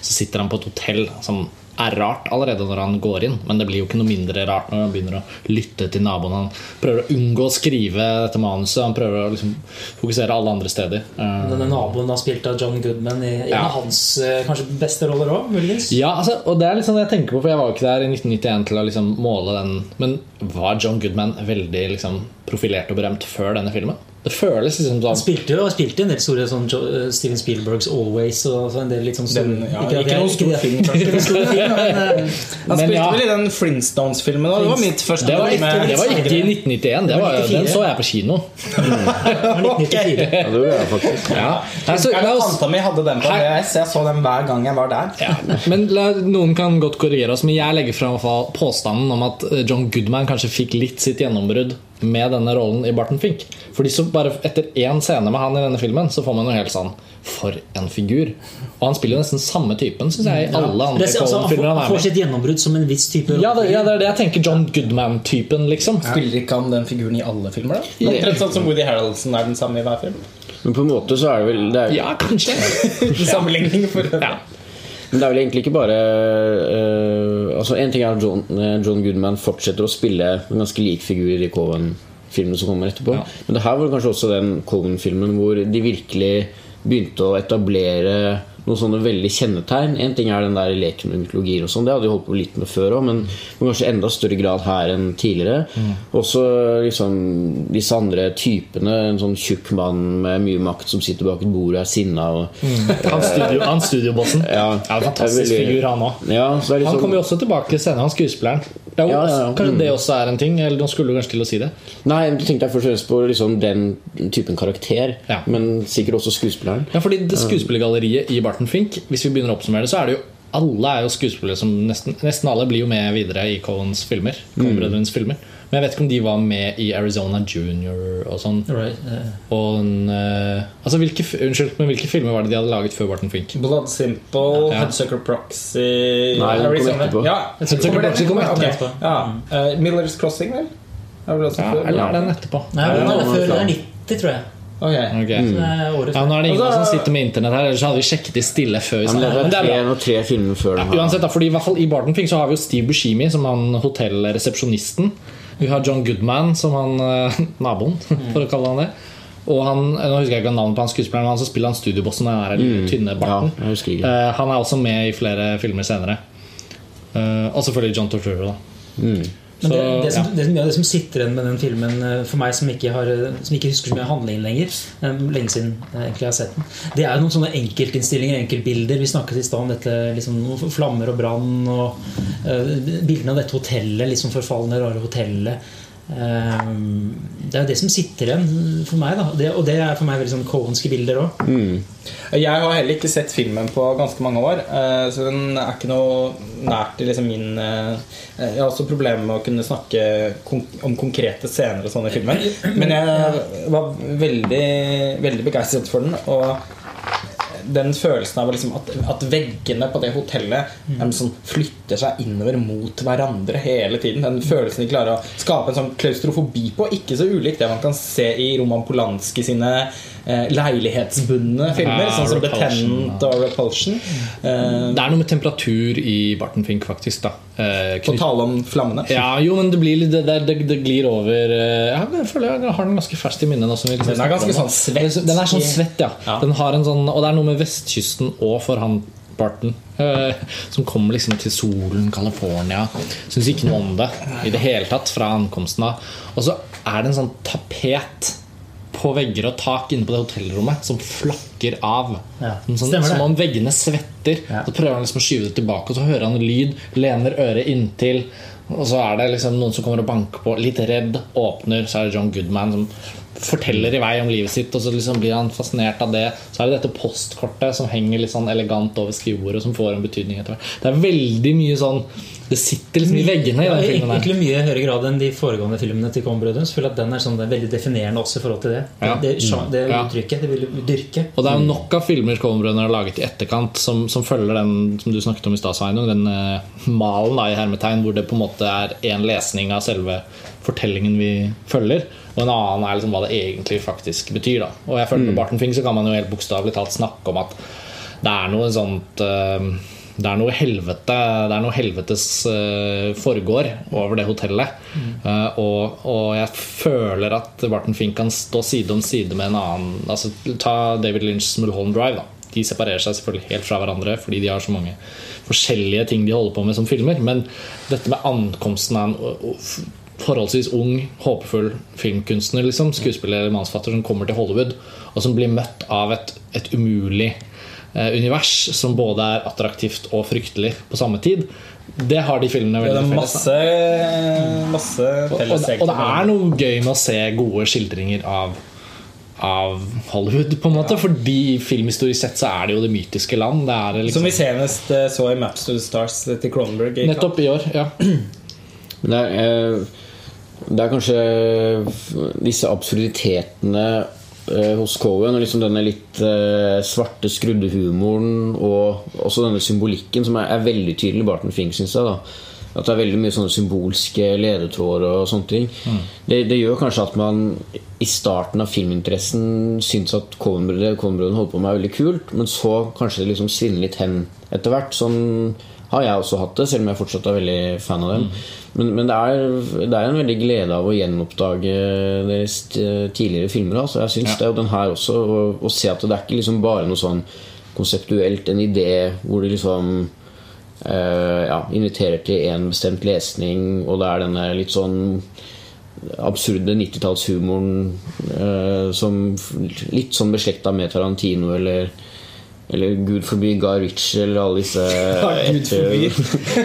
Så sitter han på et hotell som er rart allerede når han går inn, men det blir jo ikke noe mindre rart når han begynner å lytte til naboen. Han prøver å unngå å skrive dette manuset. Han prøver å liksom fokusere alle andre steder. Eh, Denne naboen har spilt av John Goodman i en Ja. av hans eh, kanskje beste roller òg, muligens. Ja, altså, og det er litt sånn jeg tenker på, for jeg var jo ikke der i 1991 til å liksom måle den. Men var John Goodman veldig liksom profilert og berømt før denne filmen? Det føles liksom sånn. Han sånn spilte jo spilte en del store sånn eh, Steven Spielbergs 'Always' og så en del litt sånn store Den- ja, ikke noen stor film, kanskje. Ikke noen stor film, men eh, (laughs) Han Men spilte ja. vel i den Flintstones-filmen. Det var mitt første det var, ikke, med- det var ikke i 1991. Det var, den så jeg på kino. (laughs) det var 1994. Ja, det gjorde jeg faktisk. Ja. Nei, så, Tanta mi hadde den på VHS. Jeg så den hver gang jeg var der. ja. Men la, Noen kan godt korrigere oss, men jeg legger fram påstanden om at eh, John Goodman kanskje fikk litt sitt gjennombrudd med denne rollen i Barton Fink. Fordi så bare Etter én scene med han i denne filmen, så får man jo helt sånn For en figur! Og han spiller jo nesten samme typen, syns jeg, i alle andre Det, altså, han, får, får sitt gjennombrudd som en viss type Ja, det, ja, det er det jeg tenker. John Goodman-typen, liksom. Spiller ikke han den figuren i alle filmer? da? Omtrent sånn som Woody Harroldson er den samme i hver film. Men på en måte så er det vel det er, Ja, kanskje. (laughs) Sammenligning for øvrig. Men det er vel egentlig ikke bare uh, Altså En ting er at John, eh, John Goodman fortsetter å spille en ganske lik figur i Coven-filmen som kommer etterpå. Ja. Men det her var kanskje også den Coven-filmen hvor de virkelig begynte å etablere noen sånne veldig kjennetegn. En ting er den der leken med mytologier, og sånn, det hadde de holdt på litt med før òg, men, men kanskje enda større grad her enn tidligere. Også liksom disse andre typene. En sånn tjukk mann med mye makt som sitter bak et bord og er sinna. Og, Han, studio, han studiobossen. Ja. Ja, fantastisk veldig- figur, han òg. ja, liksom, Han kommer jo også tilbake senere, han skuespilleren. Ja, ja, ja. Kanskje Mm. det også er en ting? Eller nå skulle du kanskje til å si det? Nei, men tenkte jeg først og fremst på liksom den typen karakter, men sikkert også skuespilleren. Ja, fordi det skuespillergalleriet i Barton Fink Hvis vi begynner å oppsummere det, så er det jo alle er jo skuespillere som nesten, nesten alle blir jo med videre i Cohens filmer. Coen-brødrenes filmer Men jeg vet ikke om de var med i Arizona Junior og sånn. Right, yeah. Og en, eh, altså hvilke, Unnskyld, men hvilke filmer var det de hadde laget før Barton Fink? Blood Simple, Ja. Headsucker Proxy Nei, den kom Arizona. etterpå. Ja, Hudsucker Proxy kom ok. etterpå. Ja. Uh, Miller's Crossing, vel? Ja, før? eller er den etterpå? Nei, den er før. Den er 90, tror jeg. Okay. okay. Så det året Ja. Nå er det ingen Altså- som sitter med internett her, ellers hadde vi sjekket de stille før. vi Ja, men det er tre, og tre filmer før her. Uansett, da, fordi i hvert fall I Barton Fink så har vi jo Steve Buscemi som han hotellresepsjonisten. Vi har John Goodman som han eh, (laughs) naboen, for å kalle han det. Og han, nå husker jeg ikke navnet på han skuespilleren, men han som spiller han studiobossen. Den mm, tynne barten. Ja. Eh, han er også med i flere filmer senere. Eh, og selvfølgelig John Torturo. Da. Mm. Men det, det, som, det, det som sitter igjen med den filmen, eh, for meg som ikke, har, eh, som ikke husker så mye av handlingen lenger, eh, lenge siden jeg har sett den, det er jo noen sånne enkeltinnstillinger, enkeltbilder. Vi snakket i stad om dette liksom, flammer og brann, og uh, bildene av dette hotellet, liksom forfalne, rare hotellet. Eh, det er jo det som sitter igjen for meg. Da. Det, og det er for meg veldig sånn Cohenske bilder òg. Jeg har heller ikke sett filmen på ganske mange år, eh, så den er ikke noe nært i liksom min eh, Jeg har også problemer med å kunne snakke kon om konkrete scener og sånn i filmen. Men jeg var veldig, veldig begeistret for den. Og den følelsen av liksom at, at veggene på det hotellet mm. sånn, flytter seg innover mot hverandre hele tiden. Den følelsen de klarer å skape en sånn klaustrofobi på. Ikke så ulikt det man kan se i Roman Polanski sine leilighetsbundne filmer, Ja, sånn som The Tenant og Repulsion. Eh, Det er noe med temperatur i Barton Fink, faktisk. da Eh, på knytt- tale om flammene. Ja, jo, men det, blir det, det, det glir over eh, Jeg føler jeg har den ganske ferskt i minnet. liksom Den er ganske sånn svett. Den er sånn svett, ja. Ja. Den har en sånn, og det er noe med vestkysten og for han Barton eh, som kommer liksom til solen, California. Syns ikke noe om det i det hele tatt fra ankomsten av. Og så er det en sånn tapet på vegger og tak inne på det hotellrommet som flakker av. Ja, sånn, som om veggene svetter. Ja. Så prøver han liksom å skyve det tilbake, og så hører han lyd, lener øret inntil. Og så er det liksom noen som kommer og banker på, litt redd, åpner. Så er det John Goodman som forteller i vei om livet sitt, og så liksom blir han fascinert av det. Så er det dette postkortet som henger litt sånn elegant over skrivebordet, som får en betydning etter hvert. Det er veldig mye sånn Det sitter liksom i veggene i Ja, den i- filmen. Egentlig mye høyere grad enn de foregående filmene til Coen-brødrene. Så føler jeg at den er sånn, det er veldig definerende også i forhold til det. Ja. Det, det, det Ja. uttrykket. Det vil dyrke. Og det er jo nok av filmer Coen-brødrene har laget i etterkant som, som følger den som du snakket om i stad, Sveinung, den uh, malen da, i hermetegn, hvor det på en måte er en lesning av selve fortellingen vi følger, og en annen er liksom hva det egentlig faktisk betyr. da Og jeg føler Med Barton Fink så kan man jo helt bokstavelig talt snakke om at det er noe sånt eh, det er noe helvete Det er noe helvetes eh, foregår over det hotellet. Eh, og, og jeg føler at Barton Fink kan stå side om side med en annen altså, Ta David Lynch's Mulholland Drive. da De separerer seg selvfølgelig helt fra hverandre fordi de har så mange forskjellige ting de holder på med som filmer. Men dette med ankomsten av en forholdsvis ung, håpefull filmkunstner, liksom, skuespiller eller mannsfatter som kommer til Hollywood, og som blir møtt av et, et umulig univers som både er attraktivt og fryktelig på samme tid. Det har de filmene Det veldig er felles. masse, masse Og, og, og det er noe gøy med å se gode skildringer av, av Hollywood, på en måte. Fordi filmhistorisk sett så er det jo det mytiske land. Det er det Som liksom, vi senest eh, så i Maps to the Stars til Cronenberg. nettopp i år. Ja. Men det er, eh, det er kanskje disse absurditetene eh, hos Cohen, og liksom denne litt eh, svarte, skrudde humoren, og også denne symbolikken, som er, er veldig tydelig i Barton Fink, syns jeg. da At det er veldig mye sånne symbolske ledetråder og sånne ting. Det, det gjør kanskje at man i starten av filminteressen syns at Cohen-brødrene holdt på med er veldig kult, men så kanskje det liksom svinner litt hen etter hvert. Sånn har jeg også hatt det, selv om jeg fortsatt er veldig fan av dem. Men, men det, er, det er en veldig glede av å gjenoppdage deres eh, tidligere filmer. Altså. Jeg syns det er jo den her også, å, å se at det er ikke liksom bare noe sånn konseptuelt, en idé hvor de liksom eh, ja, inviterer til en bestemt lesning, og det er denne litt sånn absurde 90-tallshumoren eh, som litt sånn beslekta med Tarantino eller eller Gud forby Guy Ritchie eller alle disse (laughs)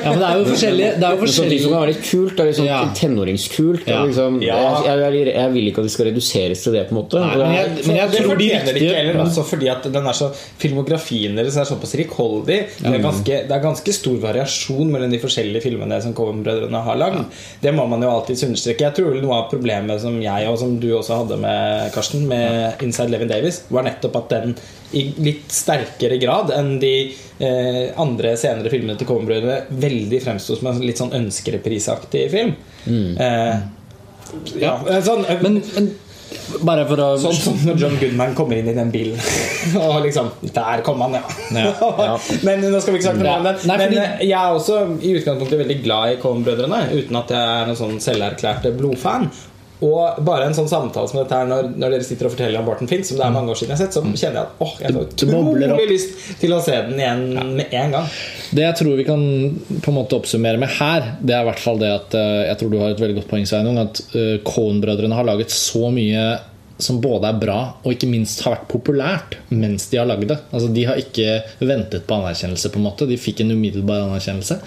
ja, men det er jo forskjellige, det er jo samtidig som forskjellige kan være litt kult. Det er sånn Ja. tenåringskult. Ja. Liksom, Ja. jeg, jeg, jeg vil ikke at det skal reduseres til det, på en måte. Nei, men jeg, men jeg tror de det ikke viktige heller, også fordi at den er så filmografien deres er såpass rikholdig. Det er, ganske, det er ganske stor variasjon mellom de forskjellige filmene som Coen-brødrene har lagd. Det må man jo alltids understreke. Jeg tror noe av problemet som jeg og som du også hadde med Karsten, med Inside Levin Davis, var nettopp at den i litt sterkere grad enn de eh, andre senere filmene til Coen-brødrene veldig fremsto som en litt sånn ønskereprisaktig film. Eh, ja, sånn, Mm. Men, men bare for å Sånn som når John Goodman kommer inn i den bilen. (laughs) Og liksom Der kom han, ja. (laughs) men nå skal vi ikke snakke Ja. om det. Nei, Men fordi- eh, jeg er også i utgangspunktet veldig glad i Coen-brødrene, uten at jeg er noen sånn selverklærte blodfan. Og bare en sånn samtale som dette her når, når dere sitter og forteller om Barton Fink, som det er mange år siden jeg har sett, så kjenner jeg at åh, jeg opp. utrolig lyst til å se den igjen med en gang. Det jeg tror vi kan på en måte oppsummere med her, det er i hvert fall det at eh, Jeg tror du har et veldig godt poeng, Sveinung, at eh, Coen-brødrene har laget så mye som både er bra og ikke minst har vært populært mens de har lagd det. Altså, de har ikke ventet på anerkjennelse. på en måte De fikk en umiddelbar anerkjennelse.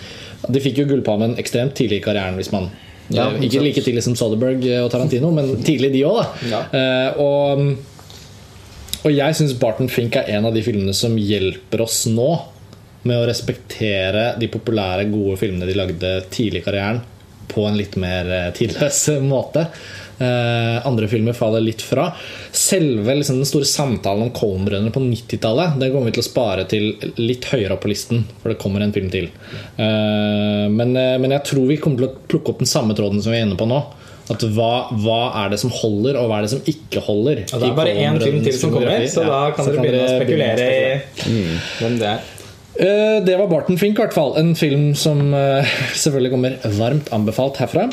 De fikk jo Gullpalmen ekstremt tidlig i karrieren. hvis man Ja, eh, Ikke like tidlig som Soderberg og Tarantino, men tidlig de òg. Ja. Uh, og og jeg syns Barton Fink er en av de filmene som hjelper oss nå med å respektere de populære, gode filmene de lagde tidlig i karrieren, på en litt mer eh, tidløs (laughs) måte. Eh, andre filmer faller litt fra. Selve liksom, den store samtalen om Coen-brødrene på 90-tallet Den kommer vi til å spare til litt høyere opp på listen, for det kommer en film til. Eh, men, eh, men jeg tror vi kommer til å plukke opp den samme tråden som vi er inne på nå. At hva, hva er det som holder, og hva er det som ikke holder? Og det er bare én film til som kommer, så da kan dere begynne å spekulere i hvem det er. Eh, Det var Barton Fink, i hvert fall. En film som eh, (laughs) selvfølgelig kommer varmt anbefalt herfra.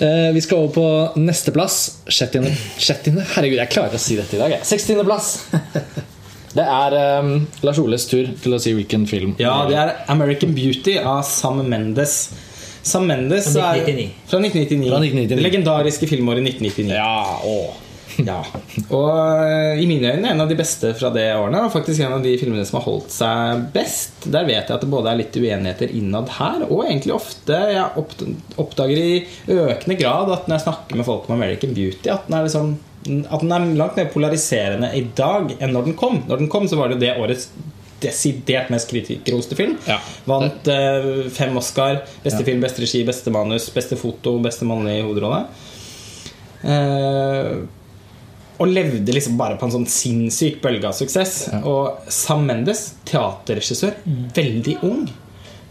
Eh, Vi skal over på nesteplass. Sjettiende, sjettiende Herregud, jeg klarer ikke å si dette i dag. jeg. Sekstiendeplass. (laughs) Det er eh, Lars Oles tur til å si hvilken film. Ja, det er American Beauty av Sam Mendes. Sam Mendes Fra er Fra 1999. Fra 1999. Det legendariske filmåret 1999. Ja, å. (laughs) Ja. Og eh, i mine øyne en av de beste fra det årene. Og faktisk en av de filmene som har holdt seg best. Der vet jeg at det både er litt uenigheter innad her, og egentlig ofte jeg oppdager i økende grad at når jeg snakker med folk om American Beauty, at den er liksom at den er langt mer polariserende i dag enn når den kom. Når den kom, så var det jo det årets desidert mest kritikerroste film. Ja. Vant eh, fem Oscar. Beste Ja. film, beste regi, beste manus, beste foto, beste mann i hovedrolle. Eh, og levde liksom bare på en sånn sinnssyk bølge av suksess. Og Sam Mendes, teaterregissør, veldig ung.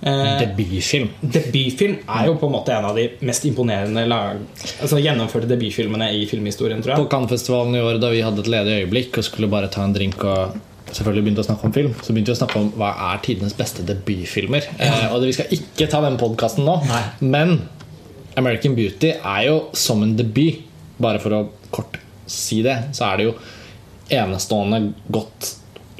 Eh, Debutfilm. Debutfilm er jo på en måte en av de mest imponerende lag, altså gjennomførte debutfilmene i filmhistorien, tror jeg På. Cannes-festivalen i år, da vi hadde et ledig øyeblikk og skulle bare ta en drink og selvfølgelig begynte å snakke om film, så begynte vi å snakke om hva er tidenes beste debutfilmer. Eh, og det, vi skal ikke ta den podkasten nå, men American Beauty er jo som en debut. Bare for å kort si det, så er det jo enestående godt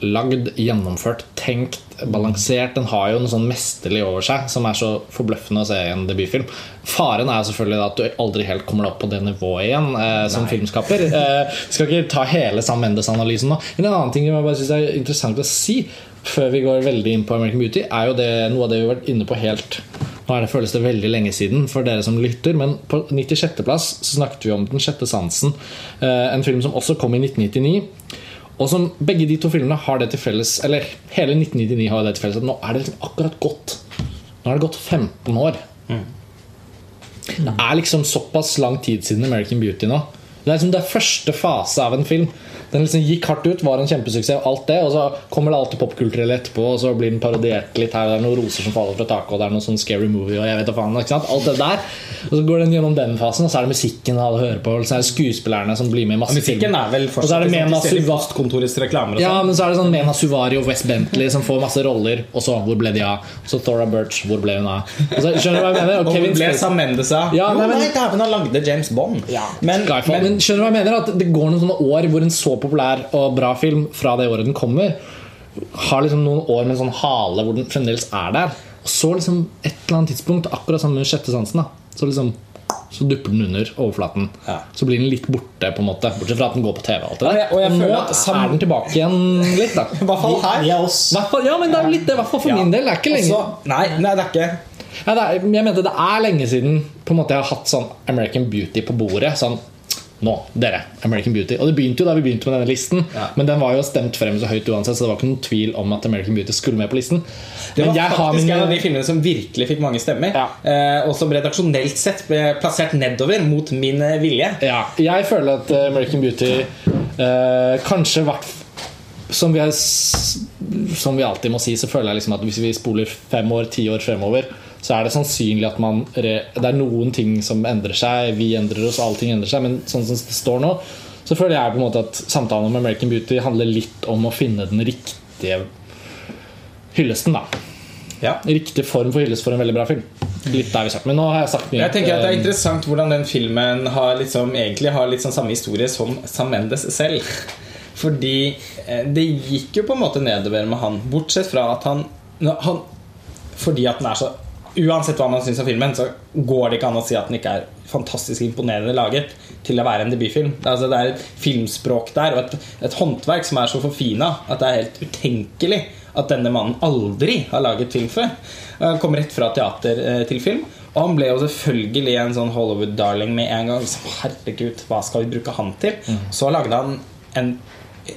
lagd, gjennomført, tenkt, balansert. Den har jo noe sånn mesterlig over seg som er så forbløffende å se i en debutfilm. Faren er selvfølgelig at du aldri helt kommer deg opp på det nivået igjen eh, som filmskaper. Eh, skal ikke ta hele Sam Mendes-analysen nå. Men en annen ting jeg bare synes er interessant å si før vi går veldig inn på American Beauty, er jo det, noe av det vi har vært inne på helt nå er det, føles det veldig lenge siden for dere som lytter, men på 96.-plass så snakket vi om Den sjette sansen. eh, En film som også kom i 1999. Og som begge de to filmene har det til felles Eller hele 1999 har det til felles at nå er det liksom akkurat gått Nå er det gått 15 år. Det er liksom såpass lang tid siden American Beauty nå. Det er liksom det første fase av en film. Den liksom gikk hardt ut, var en kjempesuksess, og alt det, og så kommer det alltid popkulturelle etterpå, og så blir den parodiert litt her, det er noen roser som faller fra taket, og det er noe sånn scary movie, og jeg vet da faen. Ikke sant? Alt det der. Og så går den gjennom den fasen, og så er det musikken alle hører på, og så er det skuespillerne som blir med i masse Musikken er vel Og så er det fortsatt Mena liksom, til reklamer og ja, sånn. men så er det sånn Mena Suvari og West Bentley som får masse roller. Og så hvor ble de av? Så Thora Birch, hvor ble hun av? Og så, skjønner du hva jeg mener? Og Og Kevin ble Sam Mendes av? Ja, jo, nei, men- dæven, han lagde James Bond. men. Men, men, skjønner du hva jeg mener? At det går noen sånne år hvor en så populær og bra film fra det året den kommer, har liksom noen år med en sånn hale hvor den fremdeles er der. Og så liksom et eller annet tidspunkt, akkurat som med Sjette sansen, da, så liksom så dupper den under overflaten. Ja. Så blir den litt borte, på en måte Bortsett fra at den går på TV. Alt det der. Ja, og jeg nå føler at er den tilbake igjen litt, da. (laughs) I hvert fall her. Er. Hvertfall- ja, men det er litt det, i hvert fall for Ja. min del. Det er ikke lenge Også, nei, nei, det er ikke ja, det er, Jeg mente det er lenge siden på en måte jeg har hatt sånn American Beauty på bordet. Sånn Nå, dere. American Beauty. Og det begynte jo da vi begynte med denne listen. Ja. Men den var jo stemt frem så høyt uansett, så det var ikke noen tvil om at American Beauty skulle med på listen. Det var faktisk min... en av de filmene som virkelig fikk mange stemmer. Ja. Eh, og som redaksjonelt sett ble plassert nedover mot min eh, vilje. Ja, jeg føler at eh, American Beauty eh, kanskje hvert som vi, er, som vi alltid må si, så føler jeg liksom at hvis vi spoler fem år, ti år fremover, så er det sannsynlig at man re, Det er noen ting som endrer seg, vi endrer oss, allting endrer seg, men sånn som det står nå, så føler jeg på en måte at samtalen om American Beauty handler litt om å finne den riktige hyllesten, da. Ja. Riktig form for hyllest for en veldig bra film. Litt der vi sagt. Men nå har jeg sagt mye. Jeg tenker at Det er interessant hvordan den filmen har liksom, egentlig har litt sånn samme historie som Sam Mendes selv. Fordi eh, det gikk jo på en måte nedover med han, bortsett fra at han, han Fordi at den er så Uansett hva man syns om filmen, så går det ikke an å si at den ikke er fantastisk imponerende laget til å være en debutfilm. Det er, altså, det er et filmspråk der og et, et håndverk som er så forfina at det er helt utenkelig at denne mannen aldri har laget film før. Han kom rett fra teater eh, til film. Og han ble jo selvfølgelig en sånn Hollywood-darling med en gang. Så, herregud, hva skal vi bruke han til? Så lagde han en,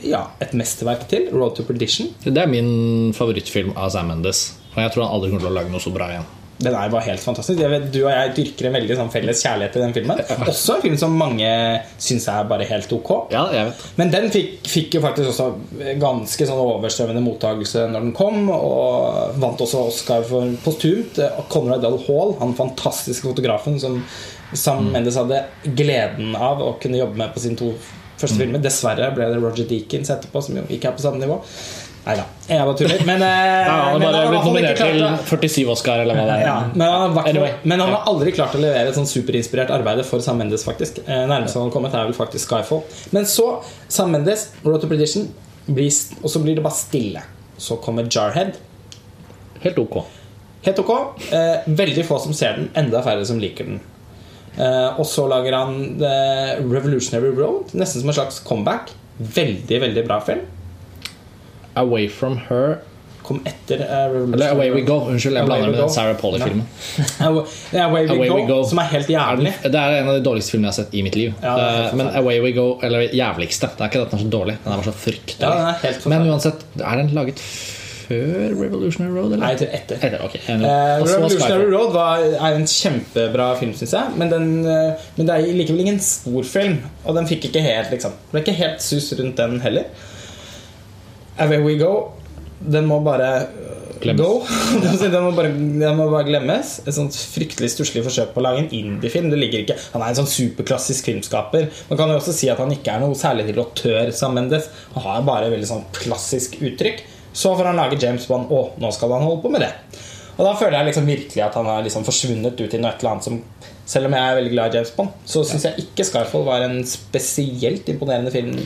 ja, et mesterverk til, 'Road to Perdition'. Det er min favorittfilm av Sam Mendes. Og jeg tror han aldri kommer til å lage noe så bra igjen. Den er bare helt fantastisk. Vet, du og jeg dyrker en veldig sånn felles kjærlighet til den filmen. Også en film som mange syns er bare helt ok. Ja, Men den fikk, fikk jo faktisk også ganske sånn overstrømmende mottakelse når den kom, og vant også Oscar for postumt. Conrad L. Hall, han fantastiske fotografen som Sam Mendes hadde gleden av å kunne jobbe med på sine to første filmer. Dessverre ble det Roger Deakins etterpå, som jo ikke er på samme nivå. Nei da, jeg bare tuller. Men, (laughs) eh, ja, Han har bare blitt nominert til 47 Oscar, eller hva det er. ja, men, han Anyway. men han har aldri klart å levere et sånn superinspirert arbeid for Sam Mendes, faktisk. Eh, Nærmest han har kommet, er vel faktisk Skyfall. Men så, Sam Mendes, Road to Prediction, og så blir det bare stille. Så kommer Jarhead. Helt ok. Helt ok. Eh, veldig få som ser den, enda færre som liker den. Eh, og så lager han The Revolutionary Road, nesten som en slags comeback. Veldig, veldig bra film. Away From Her Kom etter Revolutionary Eller Away We Go. Unnskyld, jeg blander med den Sarah Polly-filmen. (laughs) Away, Away, We, Go, Go. som er helt jævlig. Det er en av de dårligste filmene jeg har sett i mitt liv. Ja, Eh, Men Away We Go, eller jævligste Det er ikke at den er så dårlig, den er bare så fryktelig. Ja, Men uansett, er den laget før Revolutionary Road? Eller? Nei, tror etter. Etter, okay. Så Revolutionary Road var, er en kjempebra film, syns jeg. Men, den, men det er likevel ingen stor film. Og den fikk ikke helt liksom Det ble ikke helt sus rundt den heller. Away We Go, den må bare eh, Glemmes. go. (laughs) den, må bare, den må bare glemmes. Et sånt fryktelig stusslig forsøk på å lage en indiefilm. Det ligger ikke Han er en sånn superklassisk filmskaper. Man kan jo også si at han ikke er noe særlig til som Mendes. Han har bare veldig sånn klassisk uttrykk. Så får han lage James Bond. og nå skal han holde på med det. Og da føler jeg liksom virkelig at han har liksom forsvunnet ut i noe et eller annet som Selv om jeg er veldig glad i James Bond, så syns jeg ikke Skyfall var en spesielt imponerende film.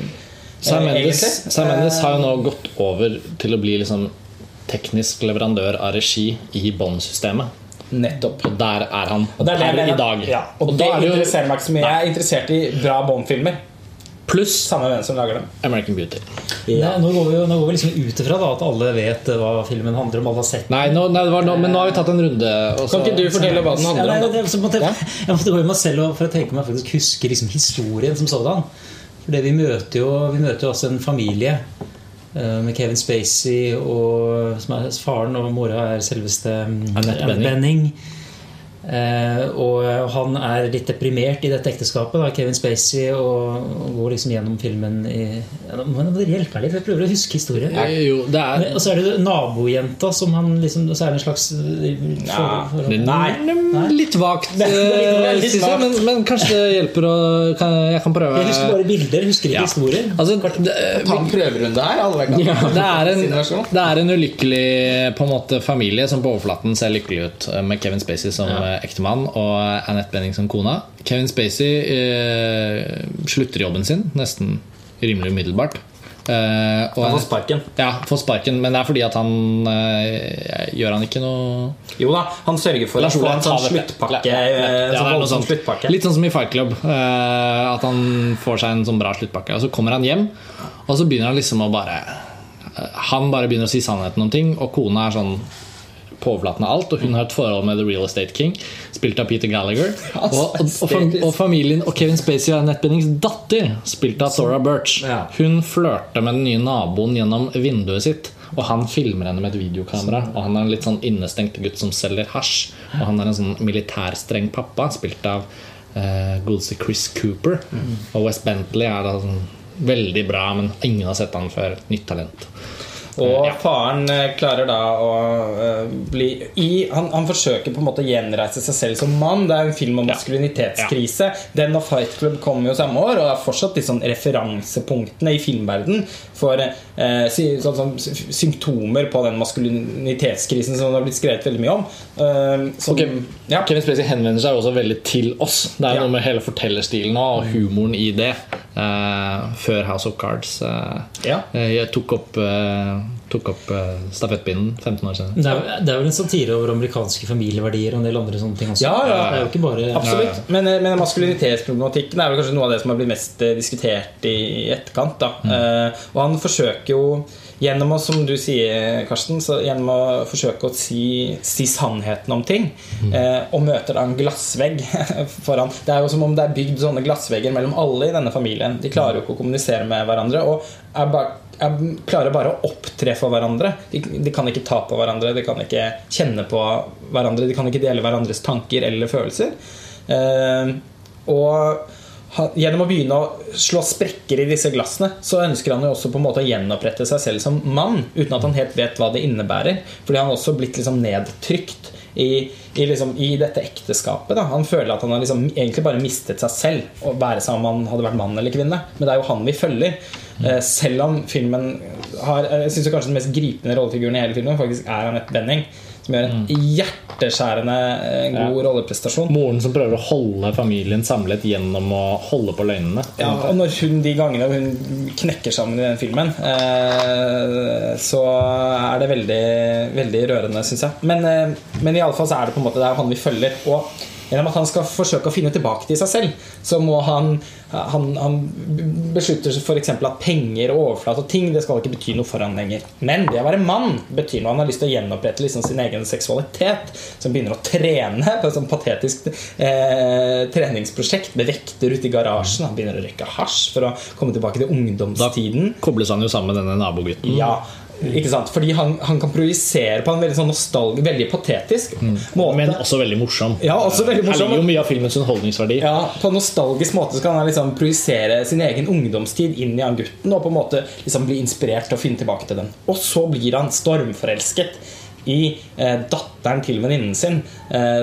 Sam eh, Mendes. Sam Mendes har jo nå Eh, gått over til å bli liksom teknisk leverandør av regi i Bond-systemet. Nettopp. Og der er han Og er jeg per i dag. Ja, og, Og det er det interesserer meg ikke så mye. Jeg er interessert i bra Bond-filmer. pluss Samme hvem som lager dem. American Beauty. Nei, nå går vi nå går vi liksom ut ifra at alle vet eh, hva filmen handler om. Alle har sett den. Nei, nå, nei det var nå, men nå har vi tatt en runde. Også. Kan ikke du fortelle hva den Ja, handler nei, om? det, måtte, jeg, jeg måtte gå i meg selv og- for å tenke meg faktisk husker liksom historien som sådan. For det vi møter jo Vi møter også en familie eh, med Kevin Spacey, og, som er faren, og mora er selveste Annette. Eh, og han er litt deprimert i dette ekteskapet, da, Kevin Spacey, og, går liksom gjennom filmen i ja, Nå må dere hjelpe meg litt, jeg prøver å huske historien. Eh, Jo, det er Men- Og så er det nabojenta som han liksom Så er det en slags eh, for, for, Nei, litt vagt, Det er eh, litt vagt. men, men kanskje det hjelper å kan, Jeg kan prøve. Jeg husker bare bilder, husker ikke Ja. historier. Altså, det, Ta en prøverunde her. Alle kan. det, er en, det er en ulykkelig på en måte, familie som på overflaten ser lykkelig ut, eh, med Kevin Spacey som eh, ektemann og Annette Benning som kona. Kevin Spacey eh, slutter jobben sin nesten rimelig umiddelbart. Eh, og Han får sparken. Ja, får sparken, men det er fordi at han eh, Gjør han ikke noe Jo da, han sørger for Lars Olav en sånn sluttpakke. Ja, eh, sånn sluttpakke. Litt sånn som i Fight Club. eh, at han får seg en sånn bra sluttpakke. Og så kommer han hjem, og så begynner han liksom å bare Han bare begynner å si sannheten om ting, og kona er sånn på overflaten av alt. Og hun har et forhold med The Real Estate King, spilt av Peter Gallagher. (laughs) Og, og, og, og familien og Kevin Spacey og Annette Bennings datter, spilt av Thora Birch. Hun flørter med den nye naboen gjennom vinduet sitt. Og han filmer henne med et videokamera. Og han er en litt sånn innestengt gutt som selger hasj. Og han er en sånn militærstreng pappa, spilt av uh, godeste Chris Cooper. Og West Bentley er da sånn veldig bra, men ingen har sett han før. Nytt talent. Og faren eh, klarer da å eh, bli i, han, han forsøker på en måte å gjenreise seg selv som mann. Det er en film om maskulinitetskrise. Den og Fight Club kommer jo samme år, og er fortsatt de sånn referansepunktene i filmverden for eh, sånn, som symptomer på den maskulinitetskrisen som det har blitt skrevet veldig mye om. Eh, som, okay. ja. Kevin Spacey henvender seg også veldig til oss. Det er Ja. noe med hele fortellerstilen og humoren i det. eh, før House of Cards. eh, Ja. eh, jeg tok opp, eh, tok opp eh, stafettpinnen 15 år siden. Det er, det er vel en satire over amerikanske familieverdier og en del andre sånne ting også. Ja, ja. Det er jo ikke bare Absolutt. Men, eh, men maskulinitetsproblematikken er vel kanskje noe av det som har blitt mest eh, diskutert i etterkant. Da. Eh, og han forsøker jo gjennom å, som du sier, Karsten, så gjennom å forsøke å si, si sannheten om ting, eh, og møter da en glassvegg (laughs) foran Det er jo som om det er bygd sånne glassvegger mellom alle i denne familien. De klarer jo ikke å kommunisere med hverandre. Og er bare klarer bare å opptre for hverandre. De, de kan ikke ta på hverandre, de kan ikke kjenne på hverandre, de kan ikke dele hverandres tanker eller følelser. Eh, og gjennom å begynne å slå sprekker i disse glassene, så ønsker han jo også på en måte å gjenopprette seg selv som mann, uten at han helt vet hva det innebærer. Fordi han har også blitt liksom nedtrykt i, i, liksom, i dette ekteskapet. Da. Han føler at han har liksom egentlig bare mistet seg selv, og være seg om han hadde vært mann eller kvinne. Men det er jo han vi følger. Eh, selv om filmen har Jeg synes kanskje den mest gripende rollefiguren i hele filmen faktisk er Anette Benning. Som gjør en hjerteskjærende god god rolleprestasjon. Moren som prøver å holde familien samlet gjennom å holde på løgnene. Ja, og når hun de gangene hun knekker sammen i den filmen, eh, så er det veldig, veldig rørende, syns jeg. Men, eh, men iallfall så er det på en måte det er han vi følger. Og gjennom at han skal forsøke å finne tilbake til seg selv, så må han Han, han beslutter f.eks. at penger og overflate og ting Det skal ikke bety noe for han lenger. Men det å være mann betyr noe. Han har lyst til å gjenopprette liksom sin egen seksualitet. Så han begynner å trene på et sånt patetisk eh, treningsprosjekt med vekter ute i garasjen. Han begynner å røyke hasj for å komme tilbake til ungdomstiden. Da kobles han jo sammen med denne nabogutten. Ja, Ikke sant? Fordi han, han kan projisere på en veldig sånn nostalg, veldig patetisk måte. Men også veldig morsom. Ja, også veldig Her morsom. ligger jo mye av filmens underholdningsverdi. Ja, På en nostalgisk måte så kan han liksom projisere sin egen ungdomstid inn i han gutten og på en måte liksom bli inspirert til å finne tilbake til den. Og så blir han stormforelsket i eh, datteren til venninnen sin. Eh,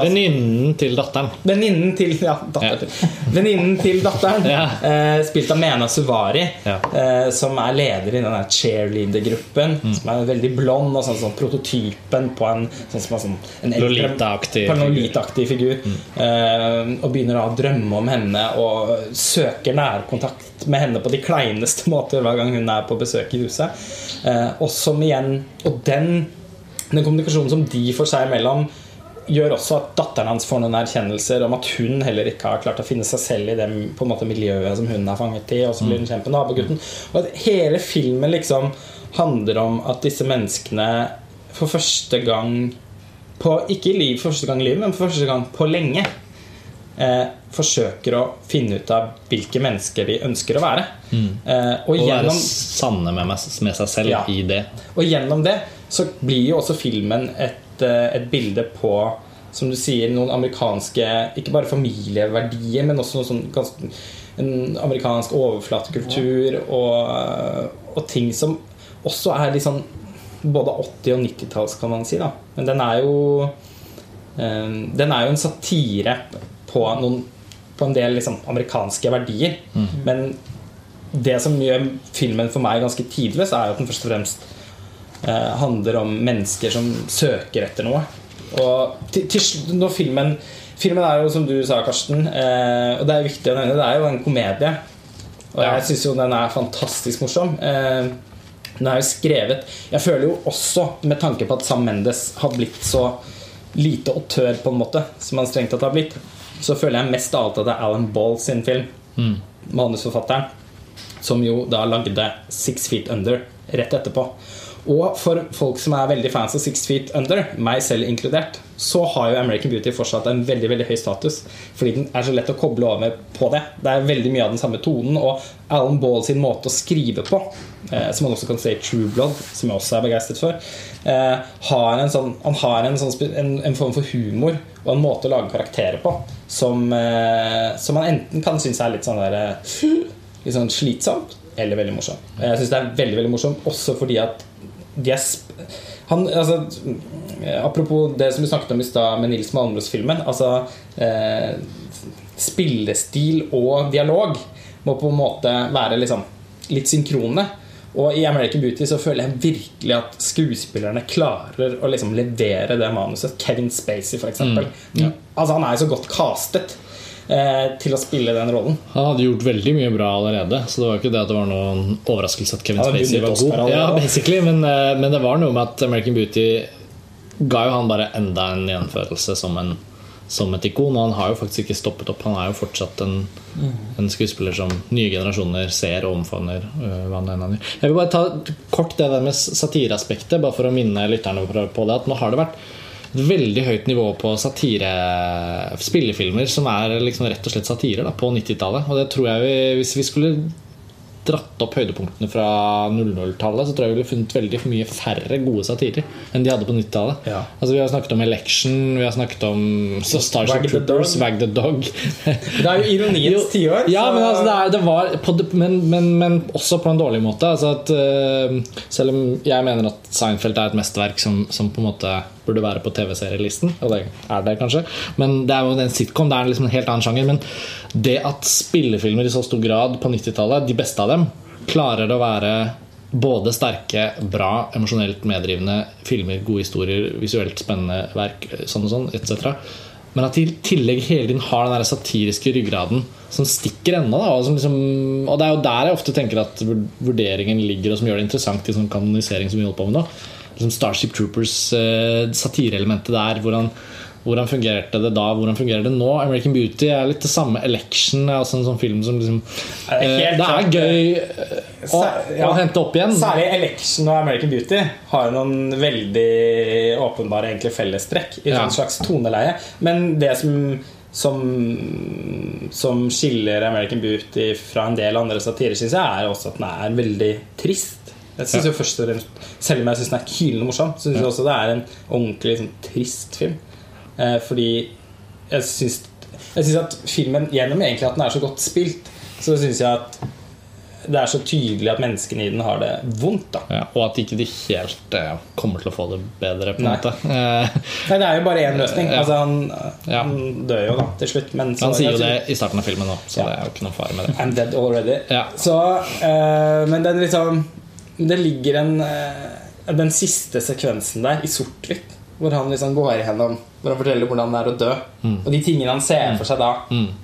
Venninnen til datteren. venninnen til Ja, datter ja. (laughs) Venninnen til datteren, Ja. eh, spilt av Mena Suvari, Ja. eh, som er leder i den der cheerleader-gruppen. Mm. Som er veldig blond og sånn, sånn prototypen på en sånn som sånn en Lolita-aktig. Lolita-aktig figur. Eh, og begynner da å drømme om henne og søker nærkontakt med henne på de kleineste (laughs) måter hver gang hun er på besøk i huset. Eh, og som igjen Og den, den kommunikasjonen som de får seg imellom, gjør også at datteren hans får noen erkjennelser om at hun heller ikke har klart å finne seg selv i det på en måte, miljøet som hun er fanget i. Og så blir hun kjent med nabogutten. Og at hele filmen liksom handler om at disse menneskene for første gang på, Ikke i liv første gang i livet, men for første gang på lenge eh, forsøker å finne ut av hvilke mennesker de ønsker å være. Eh, og, Og være sanne med, med seg selv Ja. i det. og gjennom det så blir jo også filmen et, eh, et bilde på som du sier, noen amerikanske Ikke bare familieverdier, men også sånn en amerikansk overflatekultur og, og ting som også er litt sånn både 80- og 90-talls, kan man si. da Men den er jo eh, Den er jo en satire på, noen, på en del liksom, amerikanske verdier. Men det som gjør filmen for meg ganske tidløs, er jo at den først og fremst eh, handler om mennesker som søker etter noe. Og til, til, når filmen Filmen er jo, som du sa, Karsten, eh, og det er viktig å nevne, det er jo en komedie. Og jeg syns jo den er fantastisk morsom. Eh, den er jo skrevet Jeg føler jo også, med tanke på at Sam Mendes har blitt så lite autør, på en måte, som han strengt tatt har blitt, så føler jeg mest av alt at det er Alan Ball sin film. Manusforfatteren. Som jo da lagde Six Feet Under rett etterpå. Og for folk som er veldig fans av Six Feet Under, meg selv inkludert, så har jo American Beauty fortsatt en veldig veldig høy status. Fordi den er så lett å koble over på det. Det er veldig mye av den samme tonen. Og Alan Ball sin måte å skrive på, eh, som man også kan se i True Blood, som jeg også er begeistret for, eh, har en sånn, han har en, sånn, en, en form for humor og en måte å lage karakterer på som, eh, som man enten kan synes er litt sånn der eh, Litt sånn slitsomt eller veldig morsom. Jeg syns det er veldig veldig morsomt også fordi at de er han, altså, apropos det som vi snakket om i stad med Nils Malmros-filmen. Altså, eh, spillestil og dialog må på en måte være liksom litt synkrone. Og i American Beauty så føler jeg virkelig at skuespillerne klarer å liksom levere det manuset. Kevin Spacey, f.eks. eksempel Altså, han er jo så godt castet til å spille den rollen. Han hadde gjort veldig mye bra allerede, så det var ikke det at det var noen overraskelse at Kevin Spacey var god. Ja, basically, men, eh, men det var noe med at American Beauty ga jo han bare enda en gjennomførelse som, en, som et ikon. Og han har jo faktisk ikke stoppet opp. Han er jo fortsatt en, en skuespiller som nye generasjoner ser og omfavner. gjør. Jeg vil bare ta kort det der med satireaspektet, bare for å minne lytterne på det. At nå har det vært veldig høyt nivå på satire spillefilmer som er liksom rett og slett satirer da, på 90-tallet. Og det tror jeg vi, Hvis vi skulle dratt opp høydepunktene fra 00-tallet, så tror jeg vi ville funnet veldig mye færre gode satirer enn de hadde på 90-tallet. Ja. Altså, vi har snakket om Election, vi har snakket om så Starship Wag Troopers. Wag the Dog. Det er jo ironiens tiår. Ja, men, altså, det, er, det var på, det- men, men, men også på en dårlig måte. Altså at, uh, selv om jeg mener at Seinfeld er et mesterverk som, som på en måte burde være på TV-serielisten, og det er det kanskje, men det er jo en sitcom, det er liksom en helt annen sjanger. Men det at spillefilmer i så stor grad på 90-tallet, de beste av dem, klarer å være både sterke, bra, emosjonelt meddrivende filmer, gode historier, visuelt spennende verk, sånn og sånn, etc. Men at de i tillegg hele tiden har den der satiriske ryggraden som stikker ennå. Og, som liksom, og det er jo der jeg ofte tenker at vurderingen ligger, og som gjør det interessant i sånn kanonisering som vi holder på med nå. Liksom Starship Troopers, eh, der, hvordan, hvordan fungerte det da, hvordan fungerer det nå? American Beauty er litt det samme. Election er også en sånn film som liksom er helt eh, Det er gøy eh, å, ja. å hente opp igjen. Særlig Election og American Beauty har noen veldig åpenbare egentlig fellestrekk i Ja. en slags toneleie. Men det som, som, som skiller American Beauty fra en del andre satirer, syns jeg, er også at den er veldig trist. Jeg synes jo først og fremst Selv om jeg syns den er hylende morsom, syns jeg også det er en ordentlig liksom, trist film. Eh, fordi jeg syns, jeg syns at filmen, gjennom egentlig at den er så godt spilt, så syns jeg at det er så tydelig at menneskene i den har det vondt. Ja, og at ikke de helt eh, kommer til å få det bedre, Nei. Eh, (laughs) Nei, Det er jo bare én løsning. Altså, han, Ja. han dør jo da til slutt. Men så, han sier jo det i starten av filmen òg, så Ja. det er jo ikke noe fare med det. I'm dead already. Ja. Så, eh, men den liksom Det ligger en eh, Den siste sekvensen der i sort-hvitt, hvor han liksom går igjennom Hvor han forteller hvordan det er å dø. Mm. Og de tingene han ser for seg da,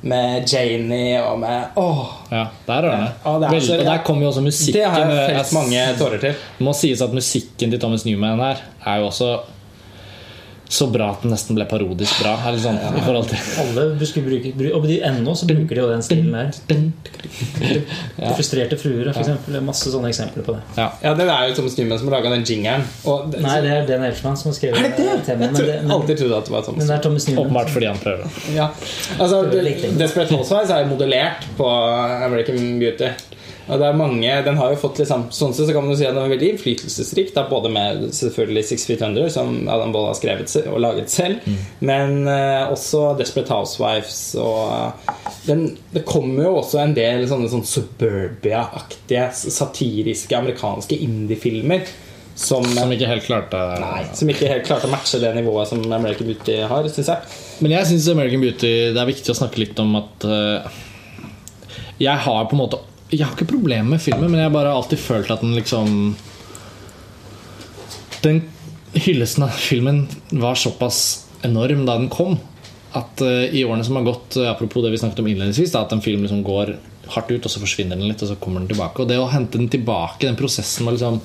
med Janie og med Åh! Ja, der er det. Ja, det er Vel, så- og der kommer jo også musikken. Det har Jeg felt mange tårer til. Det må sies at musikken til Thomas Newman her er jo også så bra at den nesten ble parodisk bra. Eller sånn, i forhold til Alle bruker, og de, ennå så bruker de jo den stilen der. Frustrerte fruer. Det er masse sånne eksempler på det. ja. Ja, Det er jo Thomas Newman som har laga den jingeren. Og det, Nei, det er Dan Elfman som har skrevet er det det? temaet, Jeg men, tror, det, men, alltid trodde at det var Thomas men det er Thomas Newman. Åpenbart fordi han prøver. Ja, altså. Desperate Housewives er jo modellert på American Beauty. Og det er mange, den har jo fått liksom Sånn sett så kan man jo si at den er veldig innflytelsesrik. Da, både med selvfølgelig Six Feet Under, som Adam Boll har skrevet og laget selv, men uh, også Desperate Housewives. Og eh, den, det kommer jo også en del sånne sånn suburbia-aktige, satiriske amerikanske indie-filmer. Som, Som ikke helt klarte nei, som ikke helt klarte å matche det nivået som American Beauty har, Synes jeg. Men jeg syns American Beauty Det er viktig å snakke litt om at uh, Jeg har på en måte Jeg har ikke problemer med filmen, men jeg har bare alltid følt at den liksom Den hyllesten av filmen var såpass enorm da den kom, at uh, i årene som har gått eh, Apropos det vi snakket om innledningsvis, da, at en film liksom går hardt ut, og så forsvinner den litt, og så kommer den tilbake. Og det å hente den tilbake, den prosessen med liksom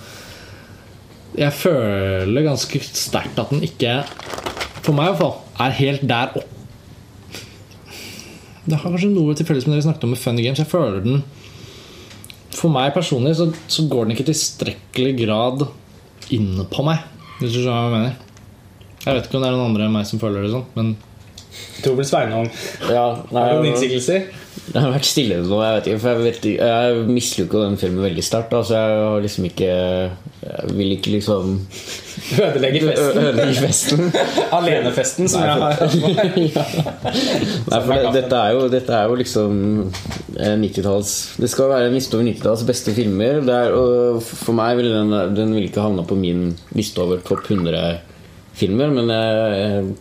Jeg føler ganske sterkt at den ikke for meg i hvert fall, er helt der opp. Det har kanskje noe til felles med det vi snakket om med Funny Games. Jeg føler den For meg personlig så, så går den ikke tilstrekkelig grad inn på meg. Hvis du skjønner hva jeg mener. Jeg vet ikke om det er noen andre enn meg som føler det sånn, men Tobel Sveinung, Ja, nei, har du noen innsigelser? Det har vært stille nå, jeg vet ikke. For jeg, vet, jeg misliker den filmen veldig sterkt. Altså, jeg har liksom ikke Jeg vil ikke liksom Ødelegge festen. ødelegge festen. (laughs) Alenefesten, som jeg har. (laughs) Nei, for det, dette, er jo, dette er jo liksom eh, 90-talls Det skal være en liste over 90-talls beste filmer. Det er, og for meg ville den, den vil ikke havna på min liste over topp 100 filmer, men jeg, jeg,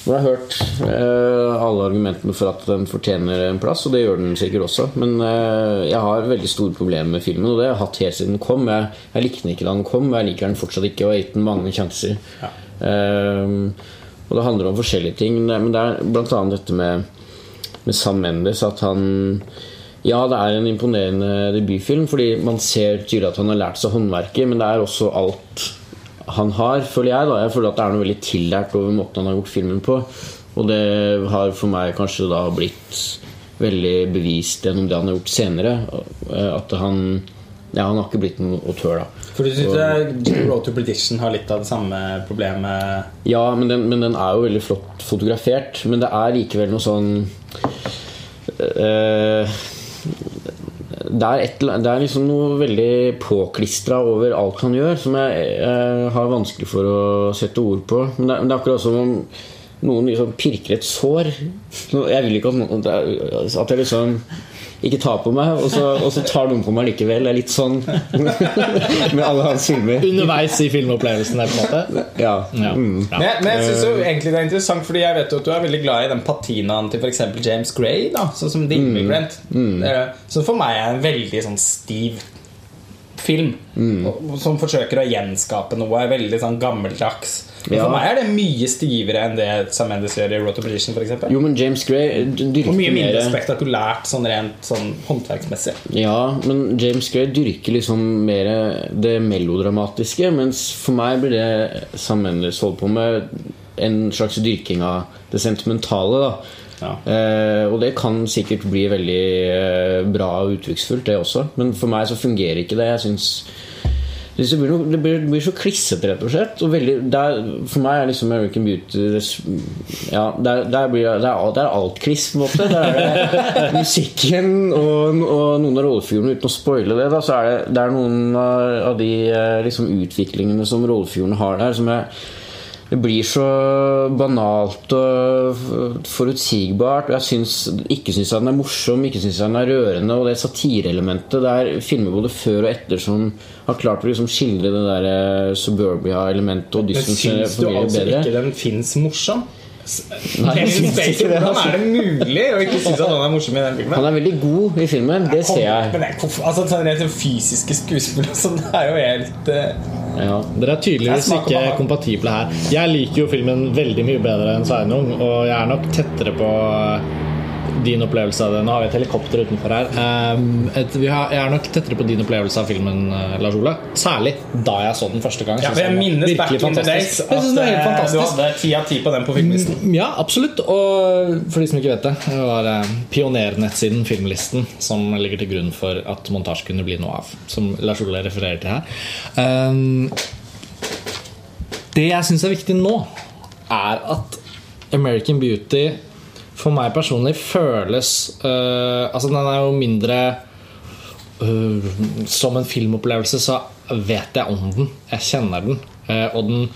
nå har jeg hørt eh, alle argumentene for at den fortjener en plass, og det gjør den sikkert også. Men eh, jeg har veldig store problemer med filmen, og det har jeg hatt helt siden den kom. Jeg, jeg likte den ikke da den kom, jeg liker den fortsatt ikke, og jeg har gitt den mange sjanser. Eh, og det handler om forskjellige ting, men det, er annet dette med, med Sam Mendes, at han ja, det er en imponerende debutfilm, fordi man ser tydelig at han har lært seg håndverket, men det er også alt han har, føler jeg. da Jeg føler at det er noe veldig tillært over måten han har gjort filmen på. Og det har for meg kanskje da blitt veldig bevist gjennom det han har gjort senere. eh, At han Ja, han har ikke blitt noen autør, da. For du syns Road to Prediction har litt av det samme problemet? Ja, men den, men den er jo veldig flott fotografert. Men det er likevel noe sånn eh, det er, et, det er liksom noe veldig påklistra over alt han gjør, som jeg, jeg, har vanskelig for å sette ord på. Men det, det er akkurat som om noen liksom pirker et sår. Jeg vil ikke at, at jeg liksom ikke ta på meg, og så, og så tar noen på meg likevel. Det er litt sånn (laughs) med alle hans filmer. underveis i filmopplevelsen der, på en måte. Ja. Ja. Mm. Men men jeg synes jo egentlig det er interessant, Fordi jeg vet jo at du er veldig glad i den patinaen til f.eks. James Gray. da Sånn som The Immigrant. Eh, Som for meg er en veldig sånn stiv film. mm. Som forsøker å gjenskape noe veldig sånn gammeldags. Ja. For meg er det mye stivere enn det Sam Mendes gjør i Road to Prediction. Eksempel. Jo, men James Gray dyrker og mye mindre spektakulært sånn rent sånn håndverksmessig. Ja, men James Gray dyrker liksom mer det melodramatiske, mens for meg blir det Sam Mendes holder på med en slags dyrking av det sentimentale. da Eh, Og det kan sikkert bli veldig eh, bra og uttrykksfullt, det også. Men for meg så fungerer ikke det. Jeg syns det blir, noe, det blir, det blir så klissete, rett og slett. Og veldig, er, for meg er liksom American Beauty Ja, der, der blir, det er, det er alt kliss, på en måte. Der er det (laughs) musikken og, og noen av rollefigurene, uten å spoile det, da, så er det, det er noen av, av de eh, liksom, utviklingene som rollefigurene har der, som jeg det blir så banalt og forutsigbart. Jeg syns, ikke syns den er morsom, ikke syns den er rørende. Og det satireelementet Det er filmer både før og etter som har klart å liksom skildre det der eh, suburbia-elementet og dystens syns du altså bedre. ikke den fins morsom? Nei, jeg synes syns ikke det, Hvordan altså. er det mulig å ikke synes at han er morsom i den filmen? Han er veldig god i filmen, det ser jeg. Men det er, altså, sånn sånn fysiske skuespill og (laughs) sånn, det er jo helt eh, Ja. Dere er tydeligvis ikke kompatible her. Jeg liker jo filmen veldig mye bedre enn Sveinung, og jeg er nok tettere på din opplevelse av det. Nå har vi et helikopter utenfor her. Um, et, vi har, jeg er nok tettere på din opplevelse av filmen, eh, Lars Ole. Særlig da jeg så den første gang. Ja, for jeg den minnes back in the days at Jeg eh, du hadde ti av ti på den på filmlisten. Mm, Ja, absolutt. Og for de som ikke vet det, det var eh, pionernettsiden Filmlisten som ligger til grunn for at montasje kunne bli noe av. Som Lars Ole refererer til her. Um, det jeg syns er viktig nå, er at American Beauty for meg personlig føles uh, Altså, den er jo mindre uh, Som en filmopplevelse så vet jeg om den. Jeg kjenner den. Uh, og den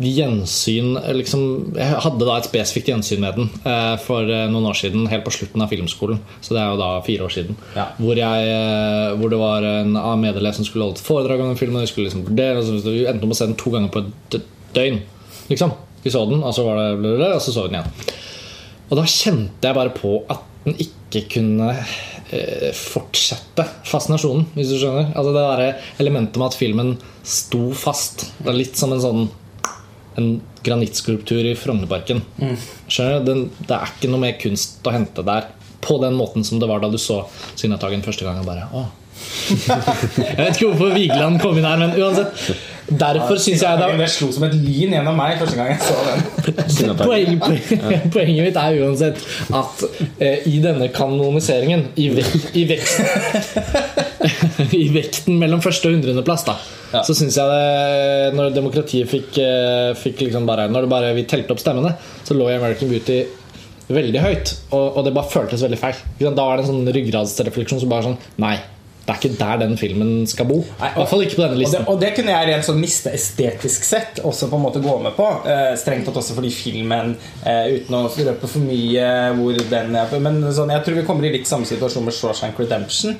gjensyn liksom, Jeg hadde da et spesifikt gjensyn med den eh, for noen år siden, helt på slutten av filmskolen. Så det er jo da fire år siden. Ja. Hvor, jeg, hvor det var en av medelev som skulle holde et foredrag om den filmen. Vi skulle liksom vurdere, så Vi endte opp å se den to ganger på et døgn. Liksom. Vi så den, og så var det og så så vi den igjen. Og da kjente jeg bare på at den ikke kunne eh, fortsette fascinasjonen, hvis du skjønner. Altså Det der elementet med at filmen sto fast. Det er litt som en sånn En granittskulptur i Frognerparken. Skjønner du? Det er ikke noe mer kunst å hente der. På den måten som det var da du så Signatagen første gang. Og bare, Åh. (laughs) jeg vet ikke hvorfor Vigeland kom inn her, men uansett. Derfor syns jeg det Det slo som et lyn gjennom meg første gang jeg så den. (laughs) Poeng, poeng, poenget mitt er uansett at eh, i denne kanoniseringen, i, vek, i, vekten, (laughs) i vekten mellom første og hundredeplass, da, så syns jeg det Når demokratiet fikk, eh, fikk liksom bare Når det bare vi telte opp stemmene, så lå American Beauty veldig høyt. Og, og det bare føltes veldig feil. Da var det en sånn ryggradsrefleksjon som bare sånn Nei. Det er ikke der den filmen skal bo. Nei, I hvert fall ikke på denne Og det, listen. og det kunne jeg rent sånn miste estetisk sett også på en måte gå med på. Eh, strengt tatt også fordi filmen, eh, uten å røpe for mye hvor den er Men sånn, jeg tror vi kommer i litt samme situasjon med Shawshank Redemption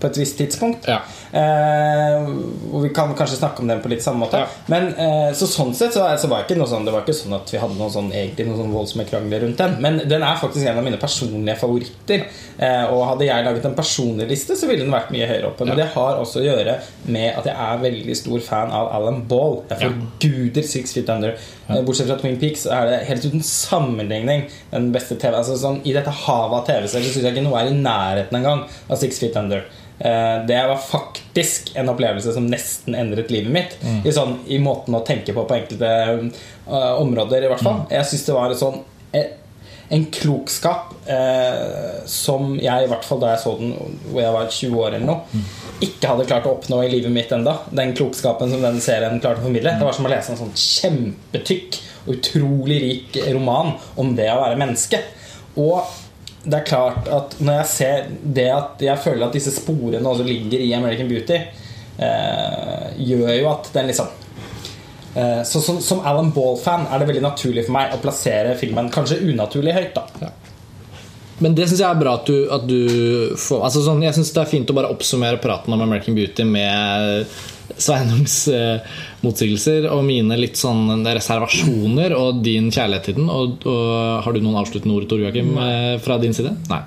på et visst tidspunkt. Ja. Eh, og vi kan kanskje snakke om den på litt samme måte. Ja. Men eh, så sånn sett så, så var det ikke noe sånn Det var ikke sånn at vi hadde noen sånn, egentlig noen sånn voldsomme krangler rundt den. Men den er faktisk en av mine personlige favoritter. Eh, og hadde jeg laget en personlig liste, så ville den vært mye høyere oppe. Men det har også å gjøre med at jeg er veldig stor fan av Alan Ball. Jeg forguder Six Feet Under. Bortsett fra Twin Peaks er det helt uten sammenligning den beste TV. Altså sånn, I dette havet av TV-serier så syns jeg ikke noe er i nærheten engang av Six Feet Under. Eh, Det var faktisk en opplevelse som nesten endret livet mitt. I, sånn, I måten å tenke på på enkelte uh, områder, i hvert fall. Jeg syns det var sånn eh, en klokskap eh, som jeg, i hvert fall da jeg så den hvor jeg var 20 år eller noe, ikke hadde klart å oppnå i livet mitt enda Den klokskapen som den serien klarte å formidle. Det var som å lese en sånn kjempetykk og utrolig rik roman om det å være menneske. Og det er klart at når jeg ser det at jeg føler at disse sporene også ligger i American Beauty, eh, gjør jo at den liksom eh, så, som, som Alan Ball-fan er det veldig naturlig for meg å plassere filmen kanskje unaturlig høyt. da Men det syns jeg er bra at du, at du får altså sånn, Jeg synes det er fint å bare oppsummere praten om American Beauty med Sveinungs eh, motsigelser og mine litt sånn reservasjoner og din kjærlighet til den. Og, og Har du noen avsluttende ord, Tor Joakim, eh, fra din side? Nei.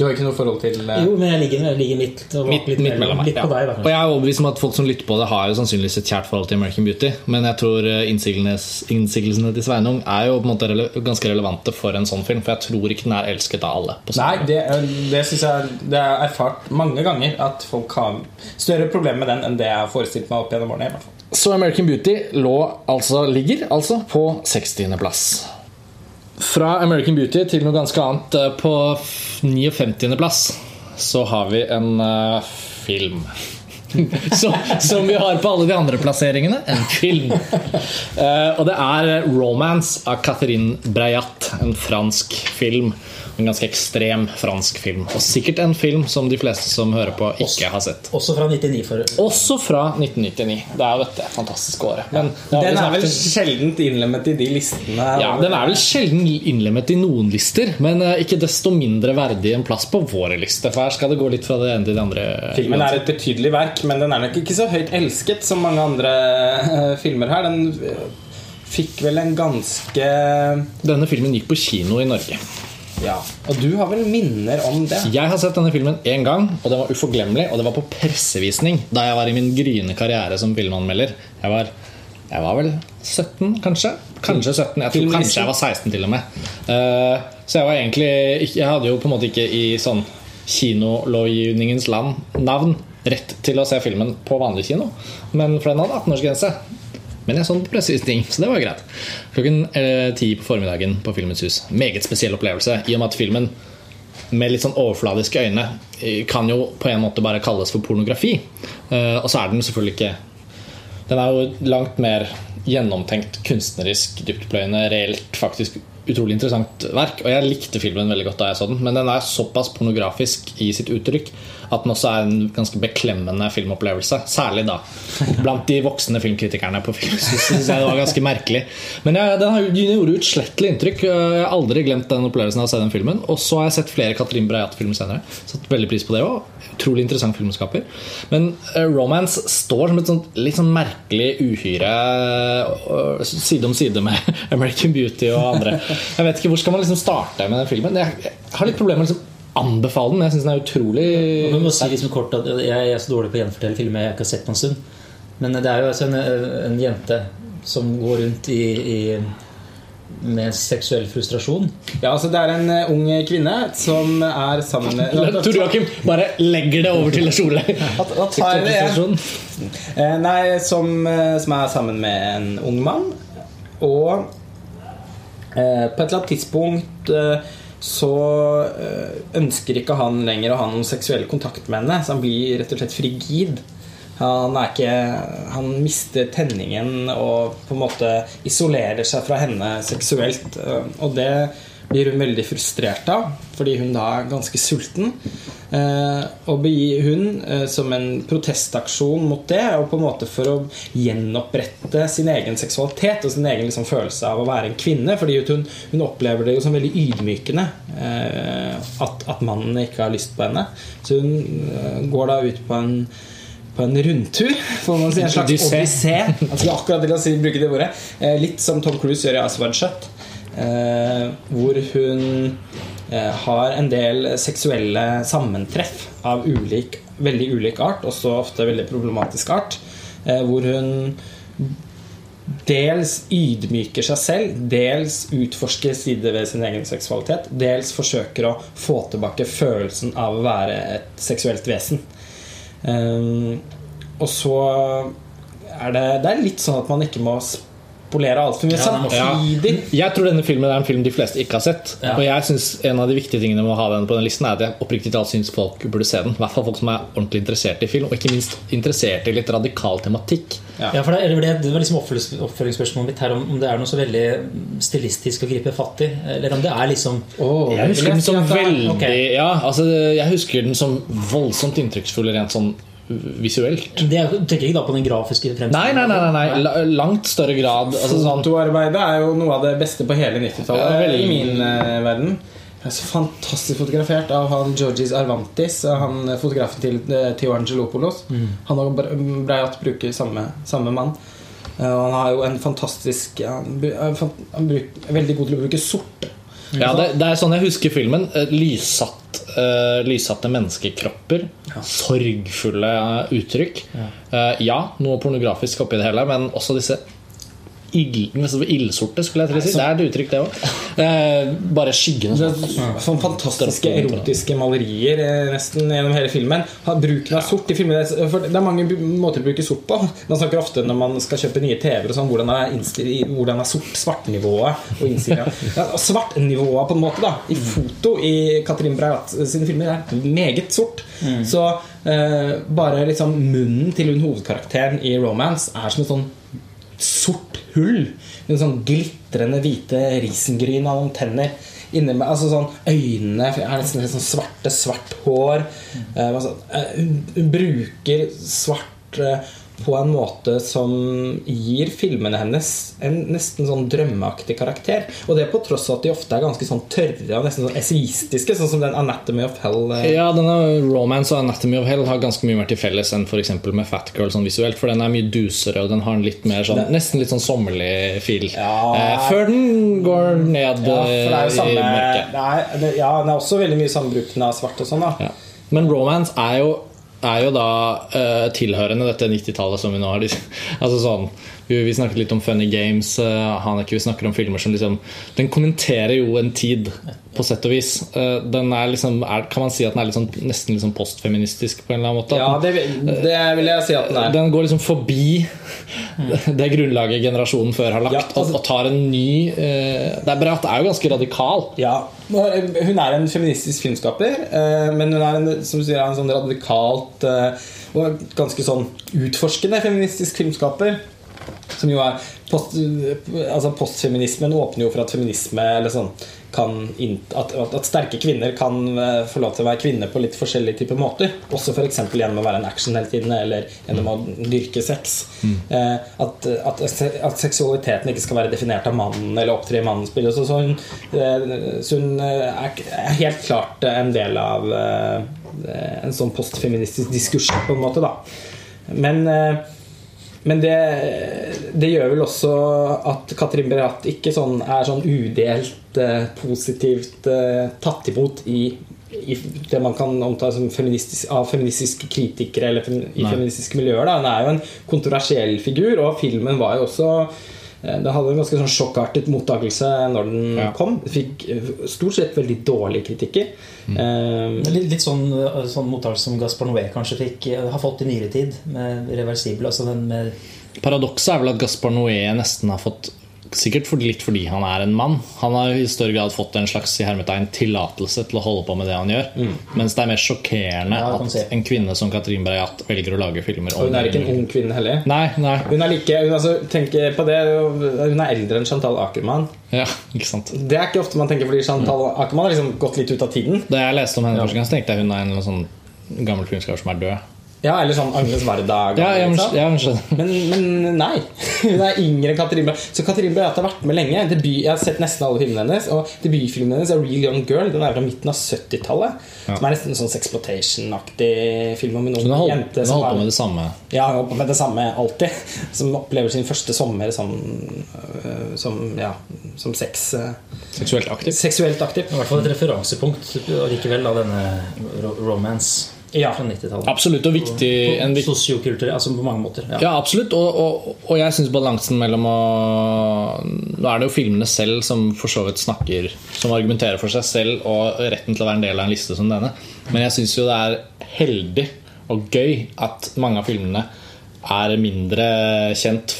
Du har ikke noe forhold til uh... Jo, men jeg ligger, jeg ligger midt, og Midt, litt, midt mellom meg. litt Ja. på deg. Da, Og jeg er overbevist om at folk som lytter på det, har jo sannsynligvis et kjært forhold til American Beauty. Men jeg tror eh, innsigelsene til Sveinung er jo på en måte rele ganske relevante for en sånn film. For jeg tror ikke den er elsket av alle. På Nei, det, det synes jeg Det har jeg erfart mange ganger at folk har større problemer med den enn det jeg har forestilt meg opp gjennom årene. i hvert fall. Så American Beauty lå, altså, ligger altså på 60.-plass. Fra American Beauty til noe ganske annet. eh, På 59.-plass så har vi en uh, film. (laughs) som, som vi har på alle de andre plasseringene. En film. Uh, og det er 'Romance' av Catherine Breillat. En fransk film. En ganske ekstrem fransk film. Og sikkert en film som de fleste som hører på, ikke har sett. Også fra 99. For, Også fra 1999. Det er jo dette fantastiske året. Men ja, Den er vel sjelden innlemmet i de listene. ja, Den er vel sjelden innlemmet i noen lister, men eh, ikke desto mindre verdig en plass på våre lister. For her skal det gå litt fra det ene til det andre. Filmen er et betydelig verk, men den er nok ikke så høyt elsket som mange andre eh, filmer her. Den eh, fikk vel en ganske Denne filmen gikk på kino i Norge. Ja, Og du har vel minner om det? Jeg har sett denne filmen én gang, og den var uforglemmelig. Og det var på pressevisning da jeg var i min gryende karriere som filmanmelder. Jeg var, jeg var vel 17, kanskje? Kanskje 17. Jeg tror kanskje jeg var 16 til og med. Eh, så jeg var egentlig Jeg hadde jo på en måte ikke i sånn kinolovgivningens land navn rett til å se filmen på vanlig kino, men for den hadde 18-årsgrense. Men jeg så den på pressevisning, så det var greit. Klokken eh, ti på formiddagen på Filmens hus. Meget spesiell opplevelse, i og med at filmen med litt sånn overfladiske øyne eh, kan jo på en måte bare kalles for pornografi. Eh, og så er den selvfølgelig ikke Den er jo langt mer gjennomtenkt, kunstnerisk, dyptpløyende, reelt faktisk utrolig interessant verk. Og jeg likte filmen veldig godt da jeg så den, men den er såpass pornografisk i sitt uttrykk at den også er en ganske beklemmende filmopplevelse. Særlig da blant de voksne filmkritikerne på film. Så synes jeg det var ganske merkelig. Men ja, den gjorde utslettelig inntrykk. Jeg har aldri glemt den opplevelsen av å se den filmen. Og så har jeg sett flere Katrin Breiat-filmer senere. Satt veldig pris på det òg. Utrolig interessant filmskaper. Men uh, Romance står som et sånt litt sånn merkelig uhyre uh, side om side med (laughs) American Beauty og andre. Jeg vet ikke Hvor skal man liksom starte med den filmen? Jeg har litt problemer med liksom anbefale den, jeg syns den er utrolig ja, må si liksom kort at jeg, er så dårlig på å gjenfortelle filmer jeg ikke har sett på en stund. Men det er jo altså en, en jente som går rundt i, i med seksuell frustrasjon. Ja, altså Det er en eh, ung kvinne som er sammen med (laughs) Tor Joakim bare legger det over til (laughs) jeg. Eh, Nei, som, eh, som er sammen med en ung mann. Og eh, på et eller annet tidspunkt eh, så eh, ønsker ikke han lenger å ha noen seksuell kontakt med henne. Så han blir rett og slett frigid. Han, er ikke, han mister tenningen og på en måte isolerer seg fra henne seksuelt. eh, Og det blir hun veldig frustrert av, fordi hun da er ganske sulten. Eh, og begir hun eh, som en protestaksjon mot det, og på en måte for å gjenopprette sin egen seksualitet og sin egen liksom, følelse av å være en kvinne. Fordi hun, hun opplever det jo som veldig ydmykende eh, at, at mannen ikke har lyst på henne. Så hun eh, går da ut på en på en rundtur, får man si. En slags Odyssé. Altså, akkurat til å si, bruke det ordet. Eh, litt som Tom Cruise gjør i Aswad Shut. Eh, hvor hun eh, har en del seksuelle sammentreff av ulik, veldig ulik art, også ofte veldig problematisk art. Eh, hvor hun dels ydmyker seg selv, dels utforsker sider ved sin egen seksualitet, dels forsøker å få tilbake følelsen av å være et seksuelt vesen. Og så er det, det er litt sånn at man ikke må spolere altfor mye. Samtidig Jeg tror denne filmen er en film de fleste ikke har sett. Ja. Og jeg synes En av de viktige tingene med å ha den på den listen er at jeg oppriktig talt syns folk burde se den. I hvert fall folk som er ordentlig interessert i film, og ikke minst interessert i litt radikal tematikk. Ja, for det, det, det var liksom oppfølgingsspørsmålet mitt her om, om det er noe så veldig stilistisk å gripe fatt i. Eller om det er liksom oh, Jeg husker den som veldig okay. Ja, altså Jeg husker den som voldsomt inntrykksfull rent sånn visuelt. det er, tenker ikke da på den grafiske Nei, nei, nei, nei, nei. Langt større grad. Altså sånn Fotoarbeidet er jo noe av det beste på hele 90-tallet Ja, i min uh, verden. Det er så fantastisk fotografert av han Georgis Arvantis, han eh, fotografen til uh, Theo Angelopoulos. Han og Bra- Breiat bruker samme, samme mann. Eh, og han har jo en fantastisk Han, han bruk, er veldig god til å bruke sort. Ja, det, det er sånn jeg husker filmen. Lyssatt, eh, lyssatte menneskekropper. Sorgfulle uttrykk. uttrykk. Uh, ja, noe pornografisk oppi det hele, men også disse ild, ildsorte, skulle jeg til å si. Det er et uttrykk, det òg. Eh, bare skyggene. Sånn. fantastiske erotiske malerier eh, nesten gjennom hele filmen. Bruken av sort i filmer Det er mange måter å bruke sort på. Man snakker ofte når man skal kjøpe nye TV-er sånn, hvordan er, hvordan er sort, svartnivået (laughs) og innsida. Ja, svartnivået på en måte da i foto i Katrin Breit sine filmer er meget sort. Så eh, bare liksom munnen til hun hovedkarakteren i Romance er som et sånn sort hull. Med sånn glitrende hvite risengryn av noen tenner. inne med, altså sånn Øynene er nesten litt sånn svarte, svart hår. Eh, altså, uh, hun, hun bruker svart eh, på en måte som gir filmene hennes en nesten sånn drømmeaktig karakter. Og det på tross av at de ofte er ganske sånn tørre og nesten sånn esaistiske, sånn som den 'Anatomy of Hell'. eh, Ja, denne Romance og Anatomy of Hell har ganske mye mer til felles enn eksempel med Fat Girl sånn visuelt. For den er mye dusere, og den har en litt mer sånn, nesten litt sånn sommerlig feel. Ja. Eh, før den går ned Ja, eh, samme i mørket. det er, det, Ja, den er også veldig mye sambruken av svart og sånn, da. Ja. Men romance er jo, er jo da uh, tilhørende dette 90-tallet som vi nå har (laughs) Altså sånn Vi, snakket litt om Funny Games. Uh, Haneke, vi snakker om filmer som liksom Den kommenterer jo en tid, på sett og vis. Eh, den er liksom er, Kan man si at den er sånn, nesten sånn postfeministisk på en eller annen måte? Ja, det, det vil jeg si at den er. Den går liksom forbi det grunnlaget generasjonen før har lagt, Ja, altså- og, tar en ny eh, Det er bra at det er jo ganske radikal. Ja, Hun er en feministisk filmskaper, eh, men hun er en, som sier, en sånn radikalt eh, og ganske sånn utforskende feministisk filmskaper. Som jo er post, altså Postfeminismen åpner jo for at feminisme eller sånn at, at, sterke kvinner kan eh, få lov til å være kvinner på litt forskjellige typer måter. Også f.eks. gjennom å være en actionheltinne eller gjennom å dyrke sex. Eh, at, at, at seksualiteten ikke skal være definert av mannen eller opptre i mannens bilde. Så, så hun, eh, så hun eh, er, er helt klart en del av eh, en sånn postfeministisk diskurs, på en måte. da Men eh, men det, det gjør vel også at Katrin Berat ikke sånn, er sånn udelt eh, positivt eh, tatt imot i, i det man kan omtale som feministisk, av feministiske kritikere eller fem, i feministiske miljøer. Da. Hun er jo en kontroversiell figur, og filmen var jo også det hadde en ganske sånn sjokkartet mottakelse når den Ja. kom. Fikk eh, stort sett veldig dårlige kritikker. Eh, Litt, litt sånn, sånn mottakelse som Gaspar Noé kanskje fikk, eh, har fått i nyere tid, med reversibel. Altså den med Paradokset er vel at Gaspar Noé nesten har fått Sikkert for, litt fordi han er en mann. Han har i større grad fått en slags i hermetegn tillatelse til å holde på med det han gjør. Mens det er mer sjokkerende Ja, at en kvinne som Katrin Breiat velger å lage filmer og hun er ikke en ung kvinne heller. Nei, nei. Hun er like, hun, altså, på det, hun er eldre enn Chantal Akerman. Ja, ikke sant. Det er ikke ofte man tenker fordi Chantal Akerman har liksom gått litt ut av tiden. Da jeg leste om henne første gang, tenkte jeg hun er en sånn gammel filmskaper som er død. Ja, Eller sånn Agnes Varda. Ja, jeg, sant? men men, nei. (laughs) Hun er yngre enn Katrin Bø. Så Katrin Bø har vært med lenge. Debut, jeg har sett nesten alle filmene hennes. Og debutfilmen hennes er Real Young Girl. Den er fra midten av 70-tallet. Som er nesten en sånn sexploitation-aktig film om en ung har jente hun har holdt på med det samme. Ja, hun holdt på med det samme alltid. (laughs) Som opplever sin første sommer som, øh, som, ja, som sex, øh, Seksuelt aktiv. seksuelt aktiv. I hvert fall et referansepunkt likevel av denne romance Ja. fra 90-tallet. Absolutt og viktig. En viktig Sosiokulturell, altså på mange måter. Ja. Ja, absolutt. Og, og, og jeg syns balansen mellom å Nå er det jo filmene selv som for så vidt snakker Som argumenterer for seg selv og retten til å være en del av en liste som denne. Men jeg syns jo det er heldig og gøy at mange av filmene er mindre kjent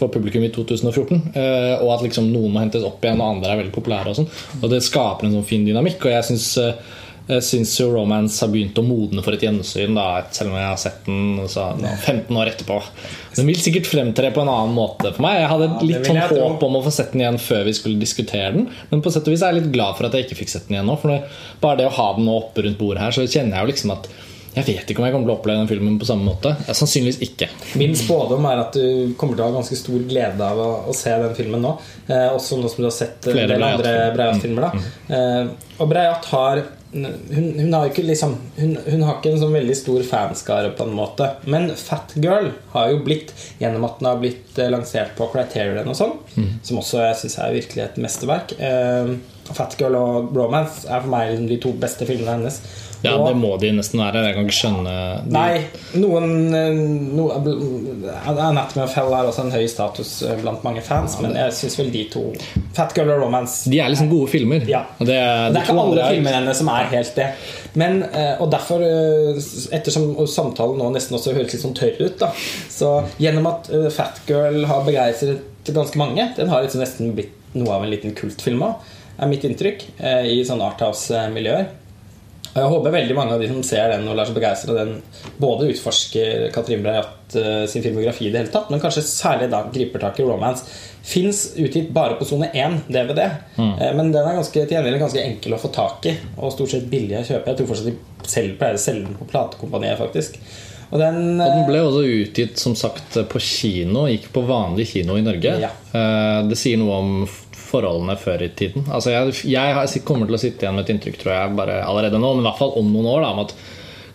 for publikum i 2014. eh, Og at liksom noen må hentes opp igjen, og andre er veldig populære. Og sånn Og det skaper en sånn fin dynamikk. Og jeg syns jeg syns jo Romance har begynt å modne for et gjensyn, da, selv om jeg har sett den så, nå, 15 år etterpå. Den vil sikkert fremtre på en annen måte for meg. Jeg hadde ja, litt sånn håp om å få sett den igjen før vi skulle diskutere den. Men på sett og vis er jeg litt glad for at jeg ikke fikk sett den igjen nå. For bare det å ha den nå oppe rundt bordet her, så kjenner jeg jo liksom at jeg vet ikke om jeg kommer til å oppleve den filmen på samme måte. Sannsynligvis ikke. Min spådom er at du kommer til å ha ganske stor glede av å, å se den filmen nå. Eh, også nå som du har sett eh, en Flere del andre Breiat-filmer. Breiat-filmer. eh, Og Breiat har hun, hun har ikke liksom hun, hun har ikke en sånn veldig stor fanskare på en måte. Men Fat Girl har jo blitt, gjennom at den har blitt eh, lansert på Criterion og sånn, som også jeg syns er virkelig et mesterverk eh, Fat Girl og Bromance er for meg de to beste filmene hennes. Ja, Og- det må de nesten være. Jeg kan ikke skjønne de, Nei, noen eh, no, Anatomy of Hell har også en høy status eh, blant mange fans, men jeg syns vel de to Fat Girl og Romance De er liksom gode filmer. Ja. Det, Det de er ikke alle andre filmer hennes som er helt det. Men, eh, og derfor, eh, ettersom samtalen nå nesten også høres litt sånn tørr ut, da Så gjennom at eh, Fat Girl har begeistret ganske mange Den har liksom nesten blitt noe av en liten kultfilm òg, er mitt inntrykk, eh, i sånn Arthouse-miljøer. Og jeg håper veldig mange av de som ser den og lar seg begeistre den, både utforsker Katrin Breiat eh, sin filmografi i det hele tatt, men kanskje særlig da griper tak i Romance. Fins utgitt bare på sone 1 DVD, mm. men den er ganske, til ganske enkel å få tak i. Og stort sett billig å kjøpe. Jeg tror fortsatt de selv pleier å selge den på platekompaniet, faktisk. Og den, Og den eh, ble også utgitt som sagt på kino. Gikk på vanlig kino i Norge. Ja. Eh, Det sier noe om forholdene før i tiden. Altså jeg, jeg kommer til å sitte igjen med et inntrykk tror jeg, bare allerede nå, men i hvert fall om noen år, da, om at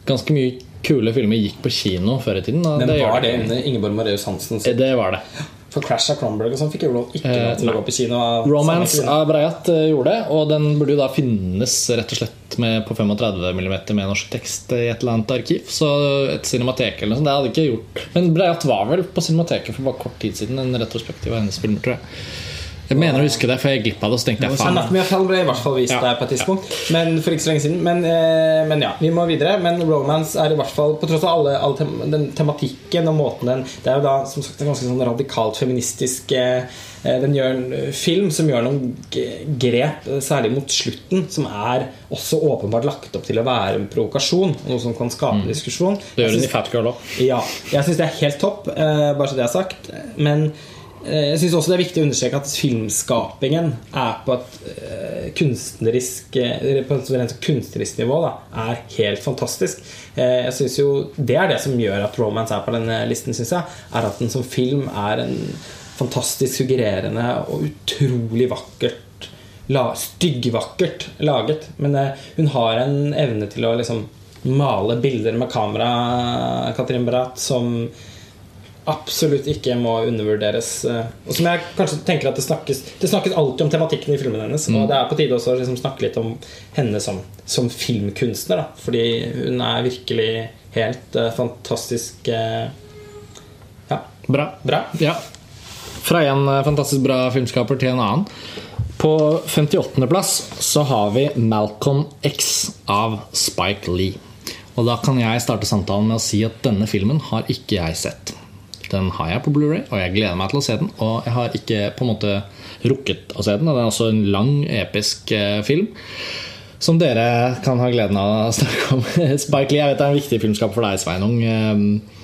ganske mye kule filmer gikk på kino før i tiden. men det, var det under Ingeborg Mareus Hansen. Så. det var det. For Crash av Cronberg og sånn fikk jo ikke lov til å gå på kino. Romance av Breiat eh, gjorde det, og den burde jo da finnes rett og slett med, på 35 mm med norsk tekst i et eller annet arkiv. Så et cinematek eller noe sånt, det hadde ikke gjort Men Breiat var vel på Cinemateket for bare kort tid siden. En retrospektiv av hennes filmer, tror jeg. Jeg mener å huske det, for jeg gikk glipp av det, og så tenkte jeg faen. Anatomy ble i hvert fall vist Ja. der på et tidspunkt. Men for ikke så lenge siden. Men, eh, men ja, vi må videre. Men Romance er i hvert fall, på tross av alle, alle tem den tematikken og måten den Det er jo da som sagt en ganske sånn radikalt feministisk eh, eh, Den gjør en film som gjør noen grep, særlig mot slutten, som er også åpenbart lagt opp til å være en provokasjon. Noe som kan skape diskusjon. Mm. Det gjør den i Fat Girl òg. ja, jeg syns det er helt topp, eh, bare så det er sagt. Men jeg syns også det er viktig å understreke at filmskapingen er på et eh, kunstnerisk eh, På et kunstnerisk nivå da, er helt fantastisk. Eh, jeg synes jo Det er det som gjør at Romance er på denne listen, syns jeg. Er at den som film er en fantastisk suggererende og utrolig vakkert la, Styggvakkert laget. Men eh, hun har en evne til å liksom male bilder med kamera, Katrin Bratt, som absolutt ikke må undervurderes. eh, Og som jeg kanskje tenker at Det snakkes Det snakkes alltid om tematikken i filmene hennes. Og det er på tide også å liksom snakke litt om henne som, som filmkunstner. Da. Fordi hun er virkelig helt uh, fantastisk uh, Ja, Bra. bra. Ja. Fra en fantastisk bra filmskaper til en annen. På 58.-plass så har vi Malcolm X av Spike Lee. Og da kan jeg starte samtalen med å si at denne filmen har ikke jeg sett. Den har jeg på Blu-ray, og jeg gleder meg til å se den. Og jeg har ikke på en måte rukket å se den. Det er også en lang, episk eh, film. Som dere kan ha gleden av å (laughs) snakke om. Spike Lee jeg vet det er en viktig filmskap for deg, Sveinung. Eh,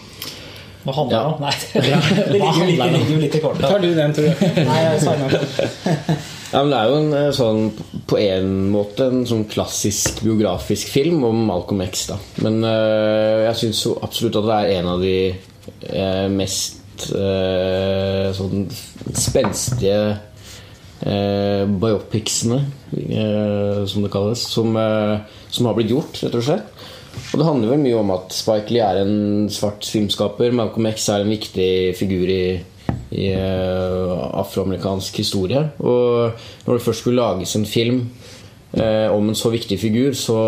Hva handler det om? Nei, (laughs) det ligger jo litt, ligger jo litt i kortet. Tar du den, tror du? (laughs) Nei, jeg. Ja, men Det er jo en eh, sånn på en måte en sånn klassisk biografisk film om Malcolm X. da Men eh, jeg syns absolutt at det er en av de mest eh, sånn spenstige eh, biopicsene, eh, som det kalles, som, eh, som har blitt gjort, rett og slett. Og det handler vel mye om at Spike Lee er en svart filmskaper. Malcolm X er en viktig figur i, i eh, afroamerikansk historie. Og når det først skulle lages en film eh, om en så viktig figur, så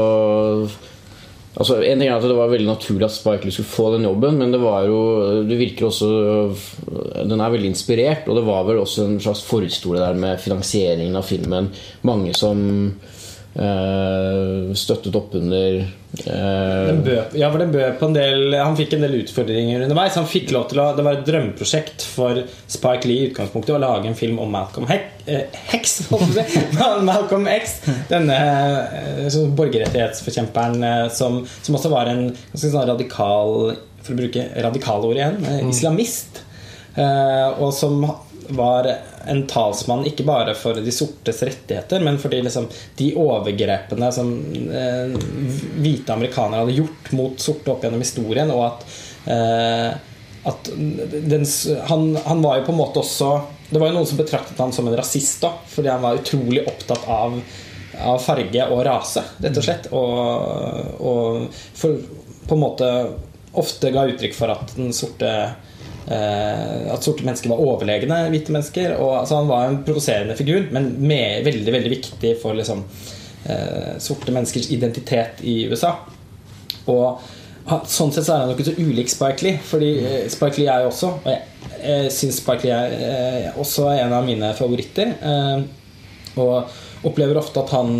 Altså, en ting er at Det var veldig naturlig at Spike Lee skulle få den jobben, men det var jo Det virker også Den er veldig inspirert, og det var vel også en slags forhistorie der med finansieringen av filmen. Mange som støttet opp under eh, bød, ja, for den bød på en del Han fikk en del utfordringer underveis. Han fikk lov til å, Det var et drømmeprosjekt for Spike Lee i utgangspunktet å lage en film om Malcolm eh, Hex. (laughs) Malcolm X. Denne eh, borgerrettighetsforkjemperen eh, som, som også var en ganske sånn radikal For å bruke radikalordet igjen eh, islamist. Eh, og som var en talsmann ikke bare for de sortes rettigheter, men for de, liksom, de overgrepene som eh, hvite amerikanere hadde gjort mot sorte opp gjennom historien, og at, eh, at den, han, han var jo på en måte også Det var jo noen som betraktet han som en rasist, da, fordi han var utrolig opptatt av av farge og rase, rett og slett. Og, og for, på en måte ofte ga uttrykk for at den sorte At sorte mennesker var overlegne hvite mennesker. Og, altså, han var en provoserende figur, men med, veldig veldig viktig for liksom, eh, sorte menneskers identitet i USA. Og sånn sett så er han jo ikke så ulik Spike Lee. Fordi eh, Spike Lee er jo også Og jeg, jeg syns Spike Lee er eh, også en av mine favoritter. Eh, og opplever ofte at han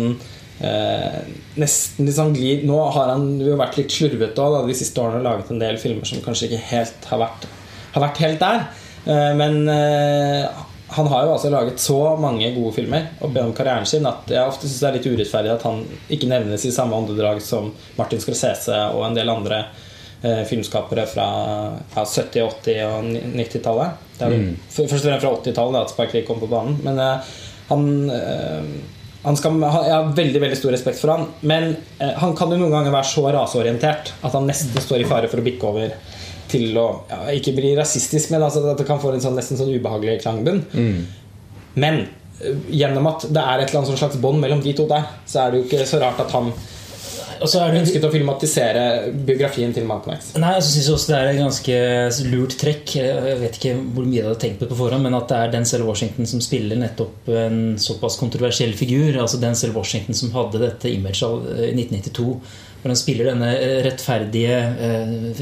eh, nesten liksom glir Nå har han jo vært litt slurvete da, de siste årene og laget en del filmer som kanskje ikke helt har vært, har vært helt der. Eh, men eh, han har jo altså laget så mange gode filmer opp gjennom karrieren sin at jeg ofte syns det er litt urettferdig at han ikke nevnes i samme åndedrag som Martin Scorsese og en del andre eh, filmskapere fra ja, 70-, 80- og 90-tallet. Det er vel Mm. først og fremst fra 80-tallet at Spike Lee kom på banen. Men han han skal, jeg har veldig veldig stor respekt for han Men han kan jo noen ganger være så raseorientert at han nesten står i fare for å bikke over til å ja, ikke bli rasistisk, men altså at det kan få en sånn, nesten sånn ubehagelig klangbunn. Men eh, gjennom at det er et eller annet sånn slags bånd mellom de to der, så er det jo ikke så rart at han Og så er det ønsket å filmatisere biografien til Malcolm X. Nei, jeg synes også det er et ganske lurt trekk. Jeg vet ikke hvor mye jeg hadde tenkt på på forhånd, men at det er Denzel Washington som spiller nettopp en såpass kontroversiell figur. Altså Denzel Washington som hadde dette imaget av- eh, i 1992. Hvor han spiller denne eh, rettferdige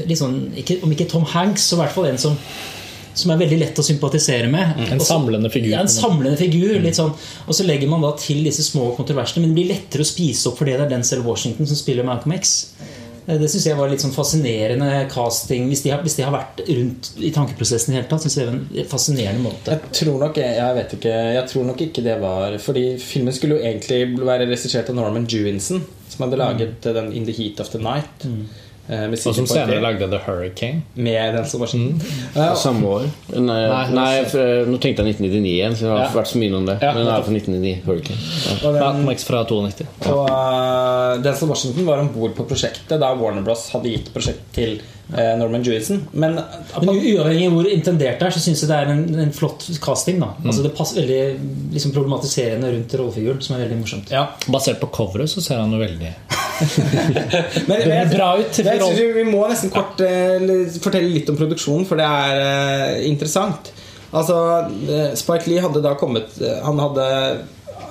liksom, ikke, Om ikke Tom Hanks, så i hvert fall en som som er veldig lett å sympatisere med. En Også, samlende figur. Ja, en samlende figur. Litt sånn. Og så legger man da til disse små kontroversene, men det blir lettere å spise opp fordi det er Denzel Washington som spiller Malcolm X. Eh, Det syns jeg var litt sånn fascinerende casting. Hvis de har, hvis de har vært rundt i tankeprosessen i hele tatt, synes jeg var en fascinerende måte. Jeg tror nok jeg vet ikke Jeg tror nok ikke det var Fordi filmen skulle jo egentlig være regissert av Norman Jewinson, som hadde laget den In the Heat of the Night. eh, Med Og som senere lagde The Hurricane. Med Denzel Washington. Ja, Samme år. Nei, Nei, nei, for, eh, nå tenkte jeg 1999 igjen, så det har Ja. vært så mye om det. Ja, Men det er fra 1999. Hurricane. Ja. og den, Malcolm fra 92. Og uh, Denzel Washington var om bord på prosjektet da Warner Bros. hadde gitt prosjektet til uh, Norman Jewison. Men Men uavhengig av hvor intendert det er, så syns jeg det er en, en flott casting. da Altså Det passer veldig liksom, problematiserende rundt rollefiguren, som er veldig morsomt. ja. Basert på coveret så ser han jo veldig (laughs) Men, Det er bra ut Jeg synes vi- må nesten kort eh, fortelle litt om produksjonen, for det er eh, interessant. Altså, eh, Spike Lee hadde da kommet Han hadde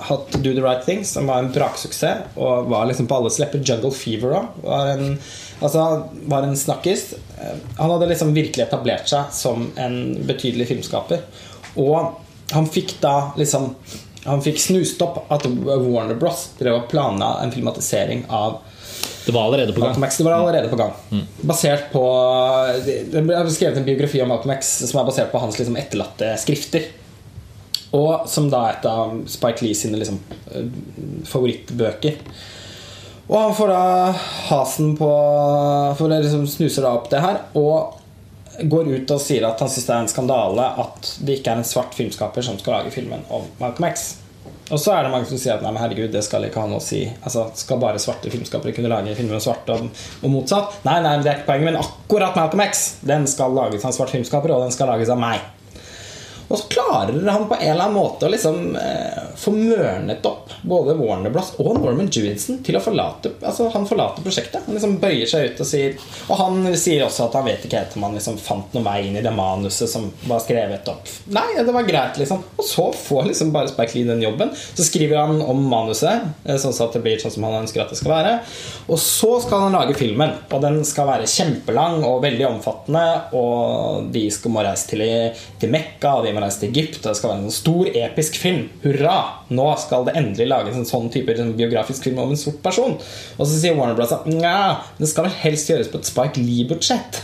hatt Do The Right Thing, som var en braksuksess, og var liksom på alles lepper. Jungle Fever òg var en Altså, var en snakkis. Han hadde liksom virkelig etablert seg som en betydelig filmskaper. Og han fikk da liksom Han fikk snust opp at Warner Bros. drev og planla en filmatisering av Det var allerede på gang. Malcolm X det var allerede på gang. Basert på Det det ble skrevet en biografi om Malcolm X som er basert på hans liksom, etterlatte skrifter. Og som da er et av Spike Lee sine liksom, eh, favorittbøker. Og han får da hasen på For det liksom snuser da opp det her. Og går ut og sier at han syns det er en skandale at det ikke er en svart filmskaper som skal lage filmen om Malcolm X. Og så er det mange som sier at nei, men herregud, det skal ikke ha noe å si. Altså, Skal bare svarte filmskapere kunne lage filmer om svarte, og, og motsatt? Nei, nei, det er ikke poenget, men akkurat Malcolm X Den skal lages av en svart filmskaper, og den skal lages av meg. Og så klarer han på en eller annen måte å liksom eh, få mørnet opp både Warner Bloss og Norman Jewinson til å forlate Altså han forlater prosjektet. Han liksom bøyer seg ut og sier Og han sier også at han vet ikke helt om han liksom fant noe vei inn i det manuset som var skrevet opp. Nei, det var greit, liksom. Og så får liksom bare Spike Lee den jobben. Så skriver han om manuset, eh, sånn at det blir sånn som han ønsker at det skal være. Og så skal han lage filmen. Og den skal være kjempelang og veldig omfattende. Og de skal må reise til, til Mekka, og de må reise til Egypt. Og det skal være en sånn stor, episk film. Hurra! Nå skal det endelig lages en sånn type liksom, biografisk film om en sort person. Og så sier Warner Bros. at det skal vel helst gjøres på et Spike Lee-budsjett.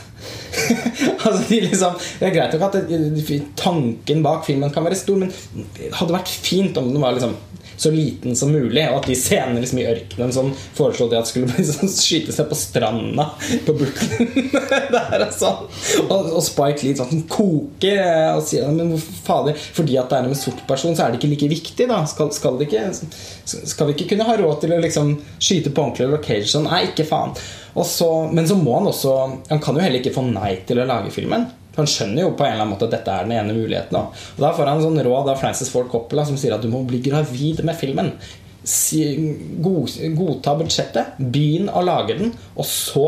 (laughs) altså, de liksom, det er greit nok at det, tanken bak filmen kan være stor, men det hadde vært fint om den var liksom så liten som mulig, og at de scenene liksom i ørkenen som foreslo de skulle liksom (laughs) skyte seg på stranda på Brooklyn Der sånn. Og, og Spike Lee sånn, koker eh, og sier Men fader Fordi at det er en sort person, så er det ikke like viktig, da. Skal, skal, ikke, skal vi ikke kunne ha råd til å liksom skyte på ordentlig location? Nei, ikke faen. Så, men så må han også Han kan jo heller ikke få nei til å lage filmen. Han skjønner jo på en eller annen måte at dette er den ene muligheten. Da. Og Da får han sånn råd av Francis Ford Coppola som sier at du må bli gravid med filmen. Si, god, godta budsjettet, begynn å lage den, og så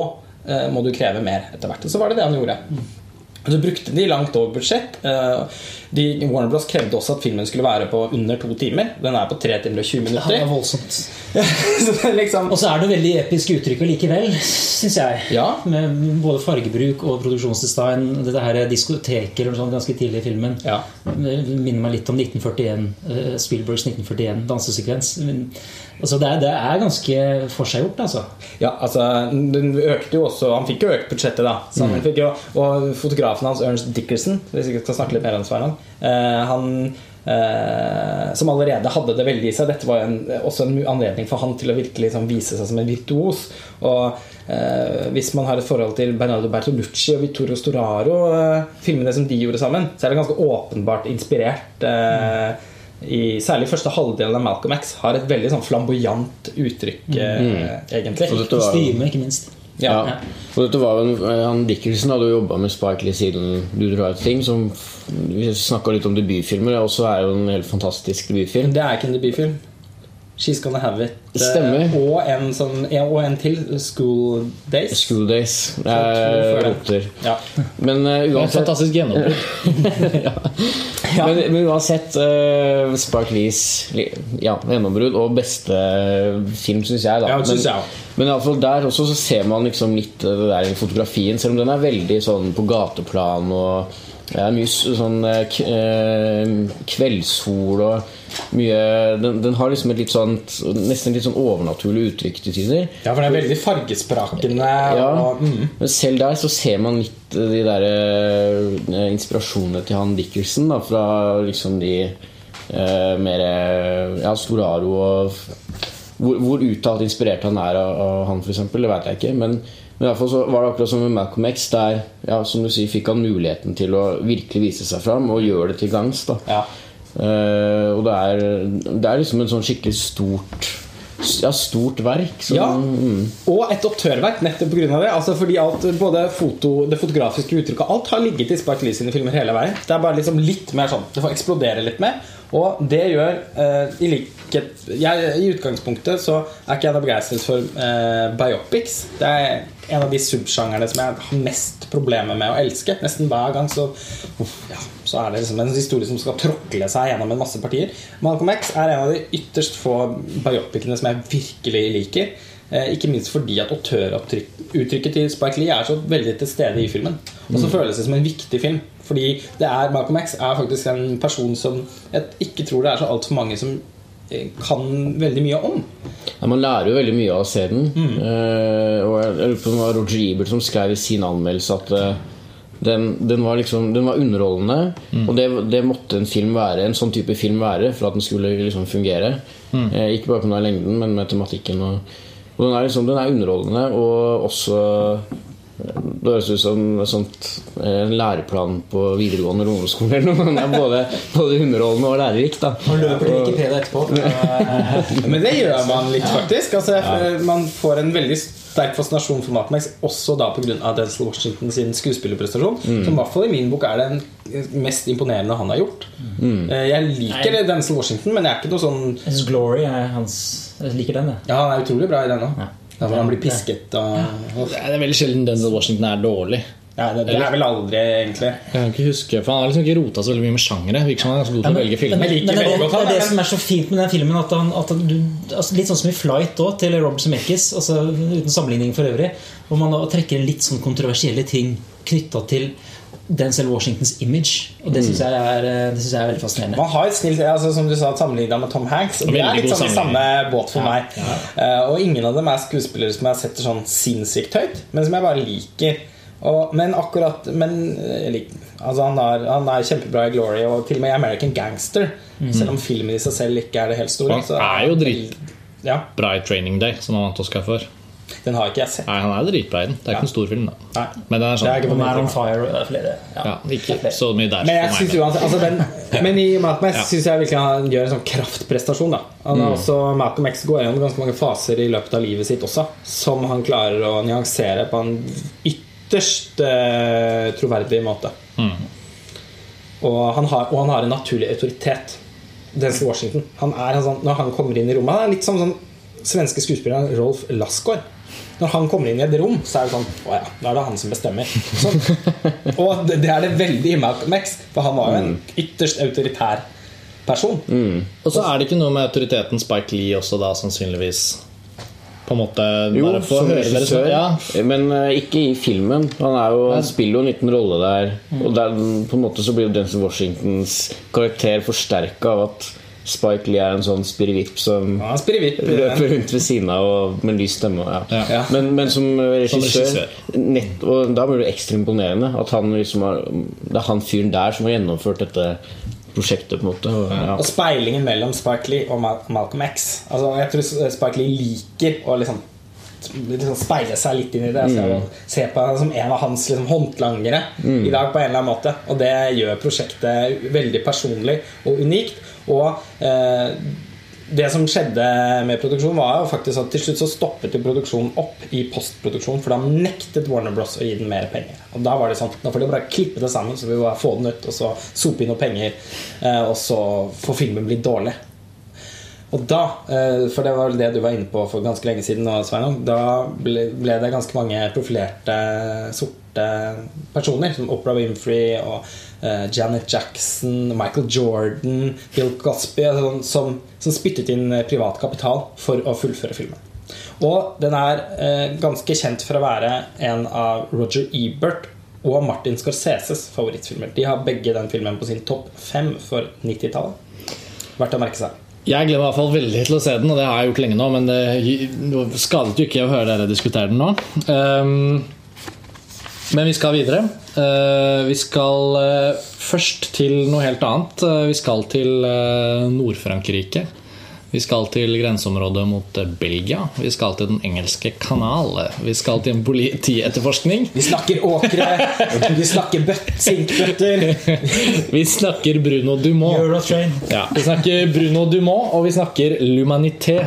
eh, må du kreve mer etter hvert. Og så var det det han gjorde. Så brukte de langt over budsjett. Eh, De, Warner Bros. krevde også at filmen skulle være på under to timer. Den er på 3 timer og 20 Det minutter. (laughs) så liksom Og så er det veldig episk uttrykk likevel, syns jeg. Ja. Med både fargebruk og produksjonsdesign. Dette her diskoteket eller noe sånt ganske tidlig i filmen. Ja. Minner meg litt om 1941, eh, Spielbergs 1941 dansesekvens. Men, altså det, er, det er ganske forseggjort, altså. Ja, altså den økte jo også Han fikk jo økt budsjettet, da. Så han fikk jo, og fotografen hans, Ernst Dickerson, hvis vi skal snakke litt mer om Sveinung, eh, han eh, som allerede hadde det veldig i seg. Dette var en, også en anledning for han til å virkelig liksom, vise seg som en virtuos. Og eh, hvis man har et forhold til Bernardo Bertolucci og Vittorio Storaro, eh, filmene som de gjorde sammen, så er det ganske åpenbart inspirert. Eh, i, særlig første halvdelen av Malcolm X har et veldig sånn flamboyant uttrykk, eh, egentlig. Kostyme, ikke minst. Ja. Ja. Og dette var jo en, han Dickerson hadde jo jobba med Spike Lee siden Du drar et ting. Som Vi snakka litt om debutfilmer. Det også er jo en helt fantastisk debutfilm. Det er ikke en debutfilm. She's Gonna Have It. eh, Stemmer. Og en, sånn, ja, og en til. School Days. School Days. to det. roter. Ja. Men uh, uansett fantastisk gjennombrudd. (laughs) Men, men uansett uh, Spark Lees ja, gjennombrudd og beste film, syns jeg. Da. Ja, synes jeg Men, men i alle fall der også så ser man liksom litt eh, det der i fotografien, selv om den er veldig sånn på gateplan. og det er mye sånn eh, eh, kveldssol og mye den, den har liksom et litt sånn nesten litt sånn overnaturlig uttrykk til tider. ja, for det er veldig fargesprakende. Ja, Og, mm. men selv der så ser man litt eh, de der inspirasjonene til han Dickerson da, fra liksom de eh, mer Ja, Storaro og hvor, hvor uttalt inspirert han er av, av han, f.eks., det vet jeg ikke. Men, men i hvert så var det akkurat som med Malcolm X, der ja, som du sier, fikk han muligheten til å virkelig vise seg fram og gjøre det til gangs. da Ja. Uh, og det er, det er liksom en sånn skikkelig stort Ja, stort verk. Som, Ja. mm. Og et opptørverk nettopp pga. det. Altså fordi alt, både foto, det fotografiske uttrykket og alt har ligget i Spike Lee sine filmer hele veien. Det er bare liksom litt mer sånn Det får eksplodere litt mer. Og det gjør eh, i likhet jeg, I utgangspunktet så er ikke jeg noe begeistret for eh, biopics. Det er en av de subsjangerne som jeg har mest problemer med å elske. Nesten hver gang så, uff, ja, så er det liksom en historie som skal tråkle seg gjennom en masse partier. Malcolm X er en av de ytterst få biopicene som jeg virkelig liker. Eh, ikke minst fordi at autøruttrykket til Spike Lee er så veldig til stede i filmen. Og så føles det som en viktig film. Fordi det er, Malcolm X er faktisk en person som jeg ikke tror det er så altfor mange som eh, kan veldig mye om. Ja, man lærer jo veldig mye av å se den. Eh, og jeg lurer på om det var Roger Ebert som skrev i sin anmeldelse at uh, den, den, var liksom, den var underholdende, og det, det måtte en film være En sånn type film være for at den skulle liksom fungere. Eh, ikke bare pga. lengden, men med tematikken. Og, og den, er liksom, den er underholdende, og også det høres ut som sånt, eh, en læreplan på videregående eller ungdomsskole. eller noe. Er både, både underholdende og lærerikt. Da. Han løper til Wikipedia etterpå. for (laughs) (laughs) Men det gjør man litt, faktisk. Altså, Man får en veldig sterk fascinasjon for Malcolm X, også da pga. Denzel Washington sin skuespillerprestasjon. Som i hvert fall i min bok er den mest imponerende han har gjort. Mm. Jeg liker Nei. Denzel Washington, men jeg er ikke noe sånn synes Glory er hans Jeg liker den, jeg. Ja, han er utrolig bra i den òg. Ja. Der hvor han blir pisket og Det er veldig sjelden Denzel Washington er dårlig. ja, det, det er vel aldri, egentlig. Jeg kan ikke huske, for Han har liksom ikke rota så veldig mye med sjangere. Virker som han er ganske god til å velge men, filmer. men, men det, er, det er det som er så fint med den filmen. At han, at han, du, altså litt sånn som i Flight òg, til Robert Zemeckis, altså, uten sammenligning for øvrig. Hvor man da trekker litt sånn kontroversielle ting knytta til Denzel Washingtons image. Og det syns jeg, er, eh, det synes jeg er veldig fascinerende. Man har et snilt, altså, som du sa, sammenligna med Tom Hanks. Og det er litt sånn i samme båt for meg. Eh, og ingen av dem er skuespillere som jeg setter sånn sinnssykt høyt, men som jeg bare liker. Og, men akkurat Men eh, jeg altså, han, er, han er kjempebra i Glory, og til og med i American Gangster. Selv om filmen i seg selv ikke er det helt store. Han er jo dritbra Ja, Bra i Training Day, som han vant Oscar for. Den har ikke jeg sett. Nei, Han er dritbra i den. Det er ikke en stor film, da. Nei. Men den er Det er sånn ikke på Man on. Fire det er flere. Ja. ja, Ikke så mye der. Men jeg synes uansett altså den, (laughs) Men i Malcolm X Ja. synes jeg virkelig han gjør en sånn kraftprestasjon. da Han Mm. har også, Malcolm X går gjennom ganske mange faser i løpet av livet sitt også, som han klarer å nyansere på en ytterst uh, troverdig måte. Mm. Og, han har, og han har en naturlig autoritet. Denzel Washington. Han er en sånn, når han kommer inn i rommet Han er litt som sånn svenske skuespilleren Rolf Lassgaard. Når han kommer inn i et rom, så er det sånn Å ja, da er det han som bestemmer. Sånn. Og det, det er det veldig i Malcolm X, for han var jo en ytterst autoritær person. Og så er det ikke noe med autoriteten Spike Lee også, da, sannsynligvis. På en måte Jo, bare få høre dere sånn- Ja, men uh, ikke i filmen. Han, er jo, han spiller jo en liten rolle der. Og der, på en måte så blir jo Denzil Washingtons karakter forsterka av at Spike Lee er en sånn spirrevipp som ja, løper rundt ved siden av og med lys stemme. Ja. Ja. Men, men som regissør, regissør. Nett, Og da blir det ekstra imponerende at han liksom har, det er han fyren der som har gjennomført dette prosjektet, på en måte. Og, ja. Og speilingen mellom Spike Lee og Malcolm X. Altså, jeg tror Spike Lee liker å liksom, liksom speile seg litt inn i det. Altså, Mm. Se på han som en av hans liksom, håndlangere Mm. i dag på en eller annen måte. Og det gjør prosjektet veldig personlig og unikt. Og eh, det som skjedde med produksjonen, var jo faktisk at til slutt så stoppet jo produksjonen opp i postproduksjon, for da nektet Warner Bros. å gi den mer penger. Og da var det sånn, da får de bare klippe det sammen, så vi bare få den ut, og så sope inn noe penger, eh, og så får filmen bli dårlig. Og da, eh, for det var vel det du var inne på for ganske lenge siden, da ble, det ganske mange profilerte sorte personer, som Oprah Winfrey og eh, Janet Jackson, Michael Jordan, Bill Cosby, altså sånn som, som spyttet inn privat kapital for å fullføre filmen. Og den er eh, ganske kjent for å være en av Roger Ebert og Martin Scorseses favorittfilmer. De har begge den filmen på sin topp fem for 90-tallet. Verdt å merke seg. Jeg gleder meg i hvert fall veldig til å se den, og det har jeg gjort lenge nå. Men det skadet jo ikke å høre dere diskutere den nå. Um, men vi skal videre. Uh, vi skal uh, først til noe helt annet. Vi skal til Nord-Frankrike. Vi skal til grenseområdet mot Belgia. Vi skal til Den engelske kanal. Vi skal til en politietterforskning. Vi snakker åkre, vi snakker bøtt, sinkbøtter. (laughs) Vi snakker Bruno Dumont. Eurotrain. Ja, vi snakker Bruno Dumont, og vi snakker L'Humanité,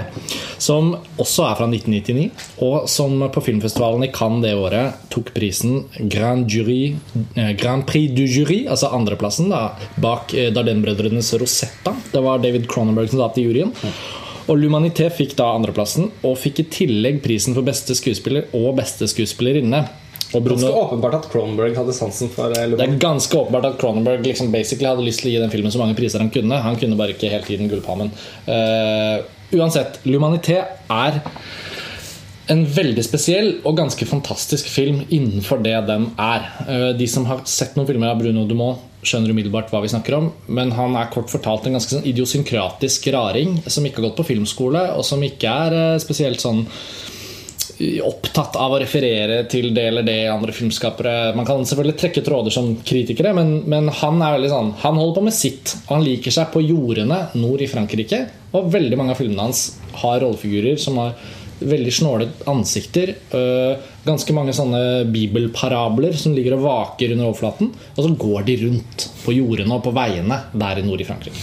som også er fra 1999, og som på filmfestivalen i Cannes det året tok prisen Grand, Jury, eh, Grand Prix du Jury, altså andreplassen, da, bak eh, Dardenne-brødrenes Rosetta. Det var David Cronenberg som satt i juryen. Og Lumanité fikk da andreplassen, og fikk i tillegg prisen for beste skuespiller og beste skuespillerinne. Og Ganske åpenbart at Cronenberg hadde sansen for Lumanité. det er ganske åpenbart at Cronenberg liksom basically hadde lyst til å gi den filmen så mange priser han kunne. Han kunne bare ikke helt gi den gullpalmen. Uh, uansett, L'Humanité er en veldig spesiell og ganske fantastisk film innenfor det den er. Eh, de som har sett noen filmer av Bruno Dumont, skjønner umiddelbart hva vi snakker om. Men han er kort fortalt en ganske sånn idiosynkratisk raring som ikke har gått på filmskole, og som ikke er eh, spesielt sånn opptatt av å referere til det eller det andre filmskapere. Man kan selvfølgelig trekke tråder som kritikere, men, men han er veldig sånn Han holder på med sitt. Han liker seg på jordene nord i Frankrike. Og veldig mange av filmene hans har rollefigurer som har veldig snåle ansikter. øh, ganske mange sånne bibelparabler som ligger og vaker under overflaten. Og så går de rundt på jordene og på veiene der i nord i Frankrike.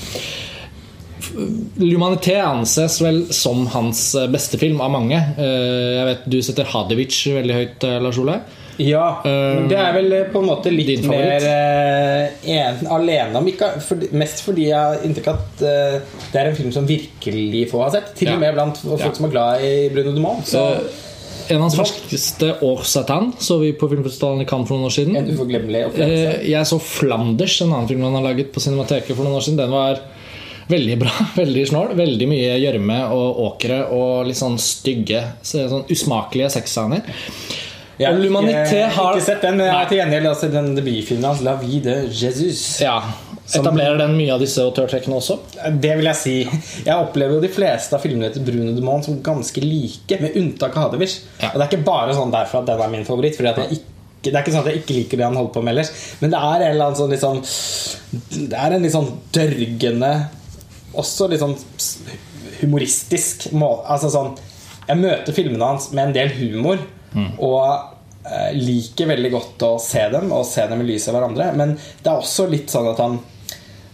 L'Humanité anses vel som hans beste film av mange. Eh, Jeg vet Du setter Hadevic veldig høyt, eh, Lars Ole. Ja, men det er vel eh, på en måte litt mer eh, en, alene om ikke, for, Mest fordi jeg har inntrykk av at eh, det er en film som virkelig få har sett. Til Ja. og med blant folk Ja. som er glad i Bruno Dumont. Så Eh, En av hans ferskeste år Satan så vi på filmfestivalen i Cannes for noen år siden. en uforglemmelig opplevelse. Eh, Jeg så Flanders, en annen film han har laget på Cinemateket for noen år siden. Den var veldig bra. (laughs) Veldig snål. Veldig mye gjørme og åkre og litt sånn stygge, sånn usmakelige sexscener. Ja, og Lumanité har ikke sett den, men jeg har til gjengjeld altså, den debutfilmen hans, 'La vie de Jesus'. Ja, Etablerer den mye av disse autørtrekkene også? Det vil jeg si. Jeg opplever jo de fleste av filmene til Bruno Dumont som ganske like, med unntak av Hadewish. Ja. Og det er ikke bare sånn derfor at den er min favoritt. Fordi at jeg ikke, det er ikke sånn at jeg ikke liker det han holder på med ellers. Men det er en eller annen sånn liksom, Det er en litt sånn dørgende Også litt sånn humoristisk. Altså sånn Jeg møter filmene hans med en del humor. Og eh, liker veldig godt å se dem og se dem i lys av hverandre. Men det er også litt sånn at han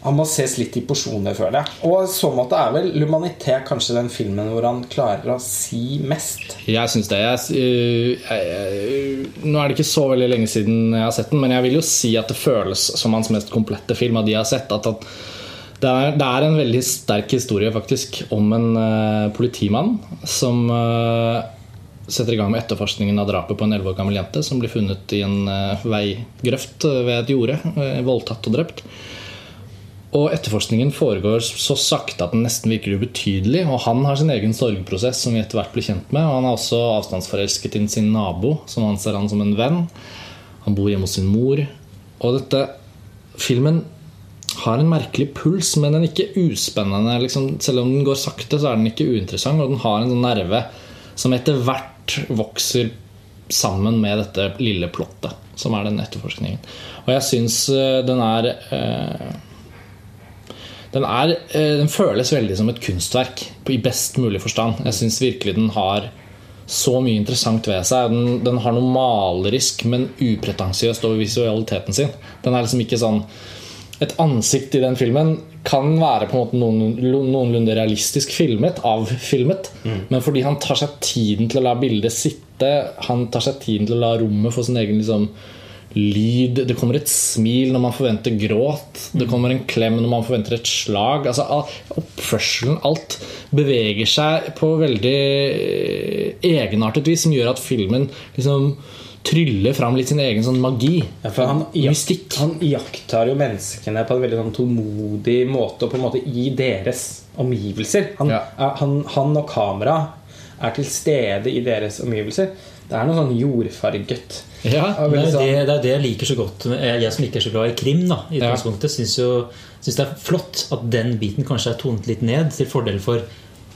han må ses litt i porsjoner, føler jeg. Og i så måte er vel Lumanité kanskje den filmen hvor han klarer å si mest. Jeg syns det. Jeg, øh, jeg, jeg, nå er det ikke så veldig lenge siden jeg har sett den, men jeg vil jo si at det føles som hans mest komplette film av de jeg har sett. At, at det, er, det er en veldig sterk historie faktisk om en uh, politimann som uh, setter i gang med etterforskningen av drapet på en 11 år gammel jente som blir funnet i en uh, veigrøft ved et jorde, voldtatt og drept. Og etterforskningen foregår så sakte at den nesten virker ubetydelig. Og han har sin egen sorgprosess som vi etter hvert blir kjent med. Og han er også avstandsforelsket i sin nabo, som anser han som en venn. Han bor hjemme hos sin mor. Og dette Filmen har en merkelig puls, men den er ikke uspennende. Liksom, selv om den går sakte, så er den ikke uinteressant. Og den har en sånn nerve som etter hvert vokser sammen med dette lille plottet, som er den etterforskningen. Og jeg syns eh, den er eh, Den, er, eh, den føles veldig som et kunstverk i best mulig forstand. Jeg syns virkelig den har så mye interessant ved seg. Den, den har noe malerisk, men upretensiøst over visualiteten sin. Den er liksom ikke sånn Et ansikt i den filmen kan være på en måte noen, noenlunde realistisk filmet, avfilmet, men fordi han tar seg tiden til å la bildet sitte, han tar seg tiden til å la rommet få sin egen liksom, lyd. Det kommer et smil når man forventer gråt. Det kommer en klem når man forventer et slag. Altså, oppførselen, alt beveger seg på veldig eh, egenartet vis, som gjør at filmen liksom tryller fram litt sin egen sånn magi. Ja, for han, Mystikk. Han iakttar jo menneskene på en veldig sånn tålmodig måte, og på en måte i deres omgivelser. Han, Ja. er- han, han og kamera er til stede i deres omgivelser. Det er noe sånn jordfarget. Ja, Det er sånn- det, det er det jeg liker så godt. Jeg, som ikke er så glad i krim, da, i Ja. utgangspunktet, syns jo synes det er flott at den biten kanskje er tonet litt ned, til fordel for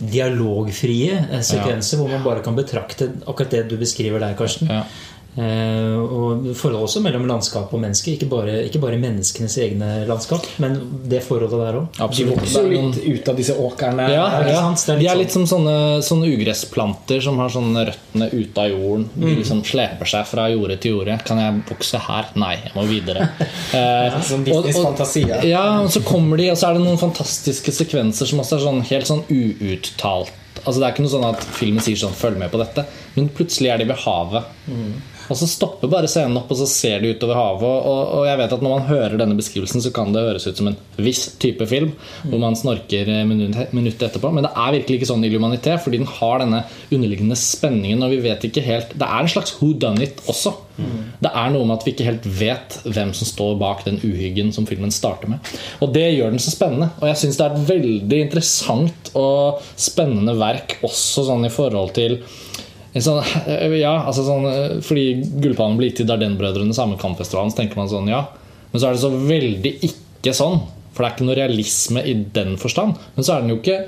dialogfrie sekvenser ja. hvor man bare kan betrakte akkurat det du beskriver der, Karsten. Ja. Eh, og forhold også mellom landskap og menneske. Ikke bare, ikke bare menneskenes egne landskap, men det forholdet der òg. De vokser jo litt ut av disse åkrene. Ja, ja. De er litt som sånne, sånne ugressplanter som har sånne røttene ute av jorden. De liksom sleper seg fra jorde til jorde. Kan jeg vokse her? Nei, jeg må videre. (laughs) ja, Sånn og- og- fantasi. Ja. Ja, og så kommer de, og så er det noen fantastiske sekvenser som også er sånn helt sånn uuttalt. Altså Det er ikke noe sånn at filmen sier sånn 'følg med på dette', men plutselig er de ved havet. Og så stopper bare scenen opp, og så ser de utover havet. Og, og, jeg vet at når man hører denne beskrivelsen, så kan det høres ut som en viss type film, hvor man snorker eh, minutt- minuttet etterpå. Men det er virkelig ikke sånn i L'Humanité, fordi den har denne underliggende spenningen, og vi vet ikke helt Det er en slags who done it også. Det er noe med at vi ikke helt vet hvem som står bak den uhyggen som filmen starter med. Og det gjør den så spennende. Og jeg syns det er et veldig interessant og spennende verk også sånn i forhold til Sånn, ja, altså sånn, fordi Gullpalmen ble gitt til Darden-brødrene, samme kampfestivalen, så tenker man sånn, ja. Men så er det så veldig ikke sånn. For det er ikke noe realisme i den forstand. Men så er den jo ikke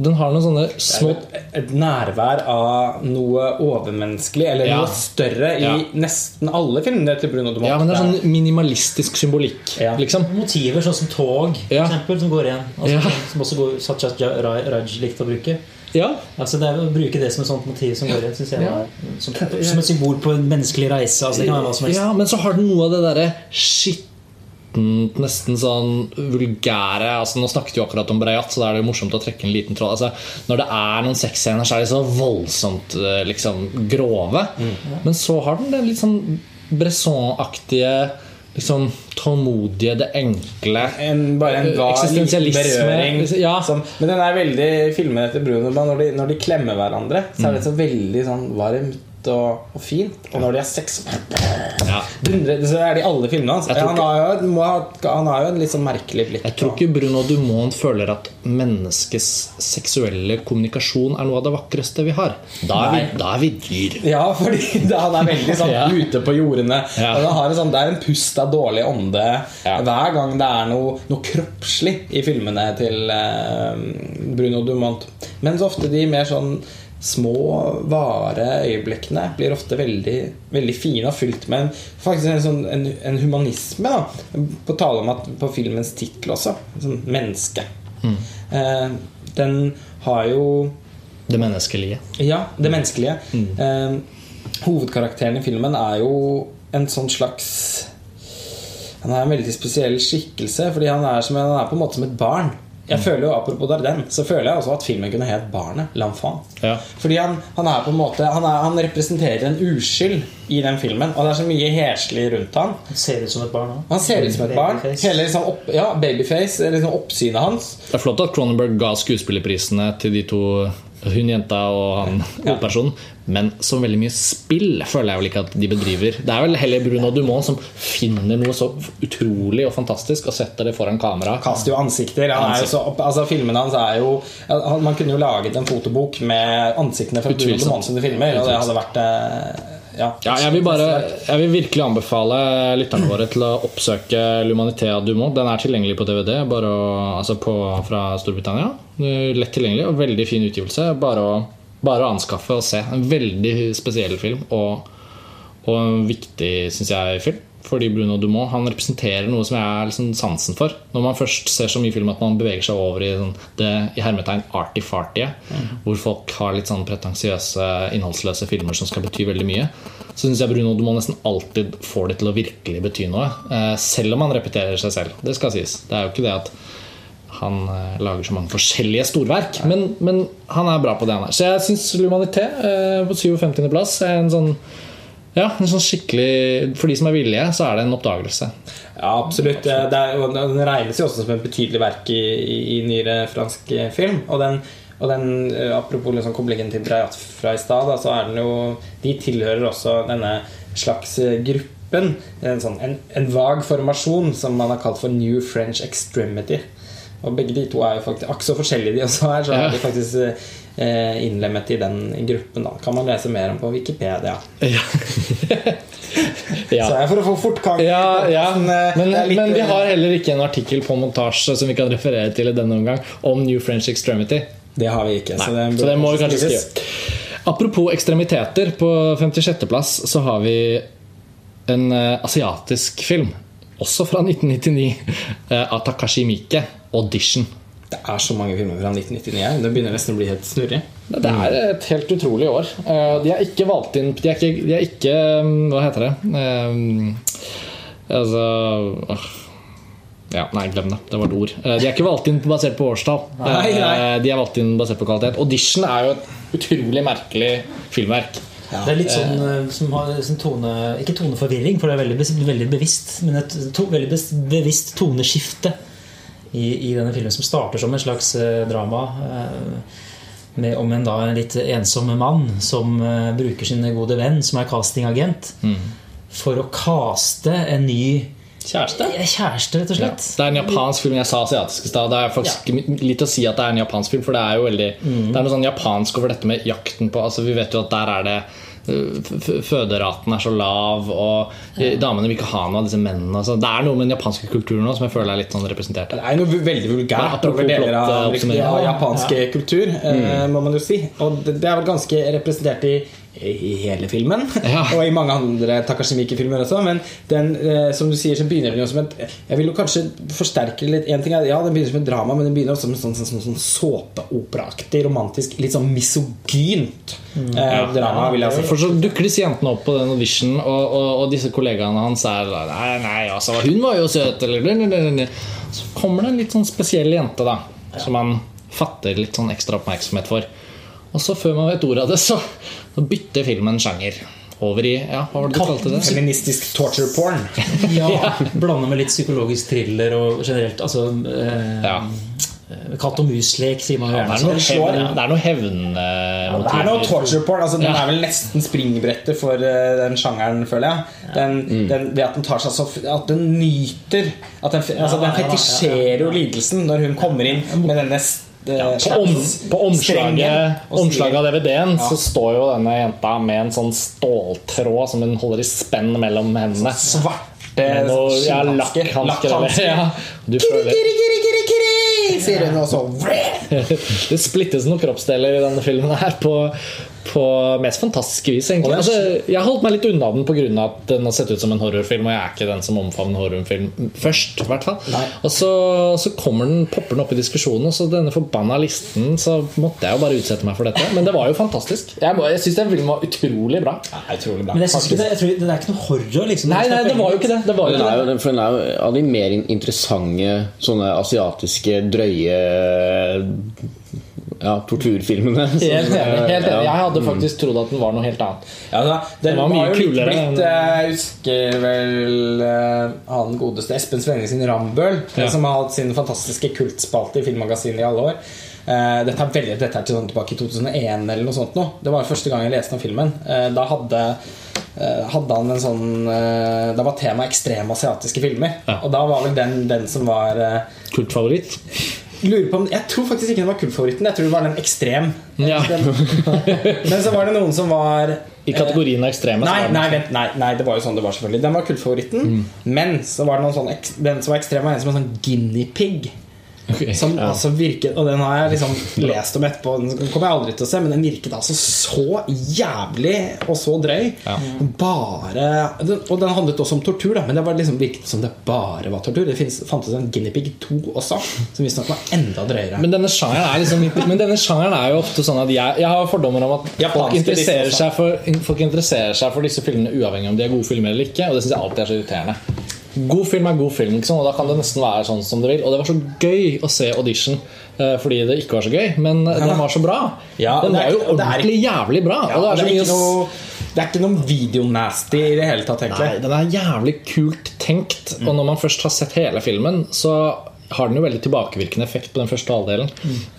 Den har noen sånne små Et, et nærvær av noe overmenneskelig eller Ja. noe større i Ja. nesten alle filmene til Bruno Dumont. Ja, men det er sånn minimalistisk symbolikk, Ja. liksom. Motiver sånn som tog, for Ja. eksempel, som går igjen. Altså, Ja. Som også går, Satchad Raj likte å bruke. Ja, Altså det er Å bruke det som et sånt motiv som går igjen, jeg var som, som et symbol på en menneskelig reise. Altså Det kan være hva som helst. Ja, men så har den noe av det derre skittent, nesten sånn vulgære altså Nå snakket vi akkurat om Breyat, så da er det jo morsomt å trekke en liten tråd. Altså, når det er noen sexscener, så er de så voldsomt eh, liksom grove. Men så har den den litt sånn Bresson-aktige liksom tålmodige, det enkle En, bare en Eksistensialisme, berøring. ja. Sånn. men den er veldig filmet etter Bruno. Når de, når de klemmer hverandre, så er det så veldig sånn varmt og, og fint. Og når de har sex Ja. Så er det i alle filmene hans. Han har, jo, ha, han har jo en litt sånn merkelig blikk. Jeg tror ikke Bruno Dumont føler at menneskets seksuelle kommunikasjon er noe av det vakreste vi har. Da er, vi, da er vi dyr. Ja, fordi da han er veldig sånn (laughs) Ja. ute på jordene. Ja. Sånn, det er en pust av dårlig ånde hver gang det er noe, noe kroppslig i filmene til uh, Bruno Dumont. Mens ofte de mer sånn små, vare øyeblikkene blir ofte veldig, veldig fine og fylt med en, faktisk en, sånn, en, en humanisme. Da. På tale om at på filmens tittel også. Sånn menneske. Eh, den har jo Det menneskelige. ja, det menneskelige. Eh, hovedkarakteren i filmen er jo en sånn slags Han er en veldig spesiell skikkelse, fordi han er, som, han er på en måte som et barn. Jeg føler jo, Apropos Darden, så føler jeg også at filmen kunne het 'Barnet'. L'enfant. Ja. Fordi han, han er på en måte han, er, han representerer en uskyld i den filmen. Og det er så mye heslig rundt han Han ser ut som et barn òg. Han ser ut som et barn. Hele liksom opp, ja, babyface, liksom oppsynet hans. Det er flott at Cronenberg ga skuespillerprisene til de to hun jenta og han (laughs) hovedpersonen. Men så veldig mye spill føler jeg vel ikke at de bedriver. Det er vel heller Bruno Dumont som finner noe så utrolig og fantastisk og setter det foran kamera. kaster jo ansikter. Han jo så, altså Filmene hans er jo Man kunne jo laget en fotobok med ansiktene fra Bruno. Dumont sine filmer, og det hadde vært eh, ja, Ja, jeg vil, bare, jeg vil virkelig anbefale lytterne våre til å oppsøke L'Humanité av Dumont. Den er tilgjengelig på DVD å, altså på, fra Storbritannia. Lett tilgjengelig og veldig fin utgivelse. Bare å, bare å anskaffe og se. En veldig spesiell film og, og en viktig, syns jeg, film. Fordi Bruno Dumont han representerer noe som jeg har liksom sansen for. Når man først ser så mye film at man beveger seg over i sånn, det i hermetegn arty-farty, hvor folk har litt sånn pretensiøse, innholdsløse filmer som skal bety veldig mye, så syns jeg Bruno Dumont nesten alltid får det til å virkelig bety noe. Eh, selv om han repeterer seg selv. Det skal sies. Det er jo ikke det at han eh, lager så mange forskjellige storverk. Men, men han er bra på det han er. Så jeg syns Lumanité eh, på 57.-plass er en sånn ja, en sånn skikkelig For de som er villige, så er det en oppdagelse. Ja, absolutt. Er, den regnes jo også som et betydelig verk i, i, nyere fransk film. Og den, og den eh, apropos liksom koblingen til Brayat fra i stad, så er den jo De tilhører også denne slags eh, gruppen. En, sånn, en, en vag formasjon som man har kalt for New French Extremity. Og begge de to er jo faktisk akkurat så forskjellige de også er. Så er de faktisk eh, innlemmet i den gruppen. da Kan man lese mer om på Wikipedia. Ja. (laughs) Så jeg for å få fortgang Ja, ja. eh, Men, men vi har heller ikke en artikkel på montasje som vi kan referere til i denne omgang om New French Extremity. Det har vi ikke. så det, Så det må vi kanskje skrive. Apropos ekstremiteter, på 56.-plass så har vi en eh, asiatisk film, også fra 1999, eh, av Takashi Miike, 'Audition'. Det er så mange filmer fra 1999 her. Det begynner nesten å bli helt snurrig. Det er et helt utrolig år. Eh, De er ikke valgt inn De er ikke, de er ikke um, Hva heter det? Eh, Altså ja, Nei, glem det. Det var et ord. De er ikke valgt inn basert på årstall. Nei, nei. De er valgt inn basert på kvalitet. Audition er jo et utrolig merkelig filmverk. Det er litt sånn eh, som har sånn tone Ikke toneforvirring, for det er veldig, bes- veldig bevisst, men et to, veldig bevisst toneskifte i, i denne filmen, som starter som en slags eh, drama. eh, med, om en da en litt ensom mann som eh, bruker sin gode venn, som er castingagent, for å caste en ny Kjæreste? kjæreste, rett og Ja. Det er en japansk film. Jeg sa asiatisk i stad. Det er faktisk ja. litt å si at det er en japansk film, for det er jo veldig Det er noe sånn japansk over dette med jakten på Altså Vi vet jo at der er det øh, Føderaten er så lav, og ja. damene vil ikke ha noe av disse mennene. Altså, det er noe med den japanske kulturen nå som jeg føler er litt sånn representert. Det er noe veldig vulgært over deler av eh, ja, japansk kultur, mm. må man jo si. Og det, det er vel ganske representert i, i hele filmen. Ja. (laughs) og i mange andre Takashimiki-filmer også. Men den, eh, som du sier, så begynner den jo som et Jeg vil jo kanskje forsterke litt En ting er, Ja, den begynner som et drama, men den begynner også som en sånn, sånn, sånn, sånn såpeoperaaktig, romantisk, litt sånn misogynt eh, drama, vil jeg si. For så dukker disse jentene opp på den audition, og, og, og disse kollegaene hans er Nei, nei, altså, hun var jo søt, eller. Så kommer det en litt sånn spesiell jente, da, som man fatter litt sånn ekstra oppmerksomhet for. Og så, før man vet ordet av det, så, så bytter filmen sjanger. Over i Ja, hva var det du kalte det? Feministisk torture porn. (laughs) Ja, Blanda med litt psykologisk thriller og generelt altså, eh, Ja. Katt og mus-lek, sier man Ja, Det er noe slår, hevn, ja. det er noe hevnmotiv. Det er noe torture porn. Altså, den Ja. er vel nesten springbrettet for eh, den sjangeren, føler jeg. Den, den, det at den tar seg så At den nyter At den, altså, den fetisjerer jo lidelsen når hun kommer inn med denne eh, På, om, på omslaget, omslaget av DVD-en Ja. så står jo denne jenta med en sånn ståltråd som hun holder i spenn mellom hendene. Svarte Med noe ja, lakkhansker. eller- Ja. Du Kiri, kiri, kiri, kiri, sier hun, og så (laughs) Det splittes noen kroppsdeler i denne filmen her på, på mest fantastiske vis. egentlig altså, Jeg holdt meg litt unna den pga. at den har sett ut som en horrorfilm, og jeg er ikke den som omfavner horrorfilm først. i hvert fall Og så, så kommer den, popper den opp i diskusjonen, og så denne forbanna listen, så måtte jeg jo bare utsette meg for dette. Men det var jo fantastisk. Jeg, må- jeg syns den filmen var utrolig bra. Ja, utrolig bra. Men jeg synes ikke det, jeg tror, det er ikke noe horror, liksom. Nei, nei, det var jo ikke det. det, var jo Den er det. jo, for den er jo av de mer interessante sånne asiatiske, drøye ja, torturfilmene. som, Helt enig. helt enig. Jeg hadde faktisk trodd at den var noe helt annet. Ja, da, den var var, mye kulere blitt eh, Jeg husker vel eh, han godeste Espen Svenning sin Rambøll, Ja. som har hatt sin fantastiske kultspalte i Filmmagasinet i alle år. Eh, dette er veldig dette er til sånn tilbake i 2001 eller noe sånt nå. Det var første gang jeg leste om filmen. Eh, da hadde hadde han en sånn Da var temaet ekstreme asiatiske filmer. Ja. Og da var vel den, den som var Kultfavoritt. Om, Jeg tror faktisk ikke den var kultfavoritten. Jeg tror det var den ekstrem. Ja. (laughs) Men så var det noen som var I kategorien ekstreme. Nei, nei, vent, nei, nei, det var jo sånn det var selvfølgelig Den var kultfavoritten Mm. Men så var det noen sånn Den som var ekstrem var en som var sånn guinea pig Ok, Som altså virket, og den har jeg liksom lest om etterpå, den kommer jeg aldri til å se, men den virket altså så jævlig og så drøy. Bare Og den handlet også om tortur, da, men det var liksom virket som det bare var tortur. Det finnes, fantes en Guinea Pig 2 også, som visstnok var enda drøyere. Men denne sjangeren er liksom Men denne sjangeren er jo ofte sånn at jeg, jeg har fordommer om at folk interesserer, seg for, folk interesserer seg for disse filmene uavhengig om de er gode filmer eller ikke. Og det syns jeg alltid er så irriterende. God film er god film, liksom, og da kan det nesten være sånn som det vil. Og det var så gøy å se audition eh, fordi det ikke var så gøy, men ja. den var så bra. Ja, den var jo ikke- ordentlig jævlig bra. Ja, det er det, er ikke noe, det er ikke noe videonasty i det hele tatt, egentlig. Nei, den er jævlig kult tenkt. Og når man først har sett hele filmen, så har den jo veldig tilbakevirkende effekt på den første halvdelen.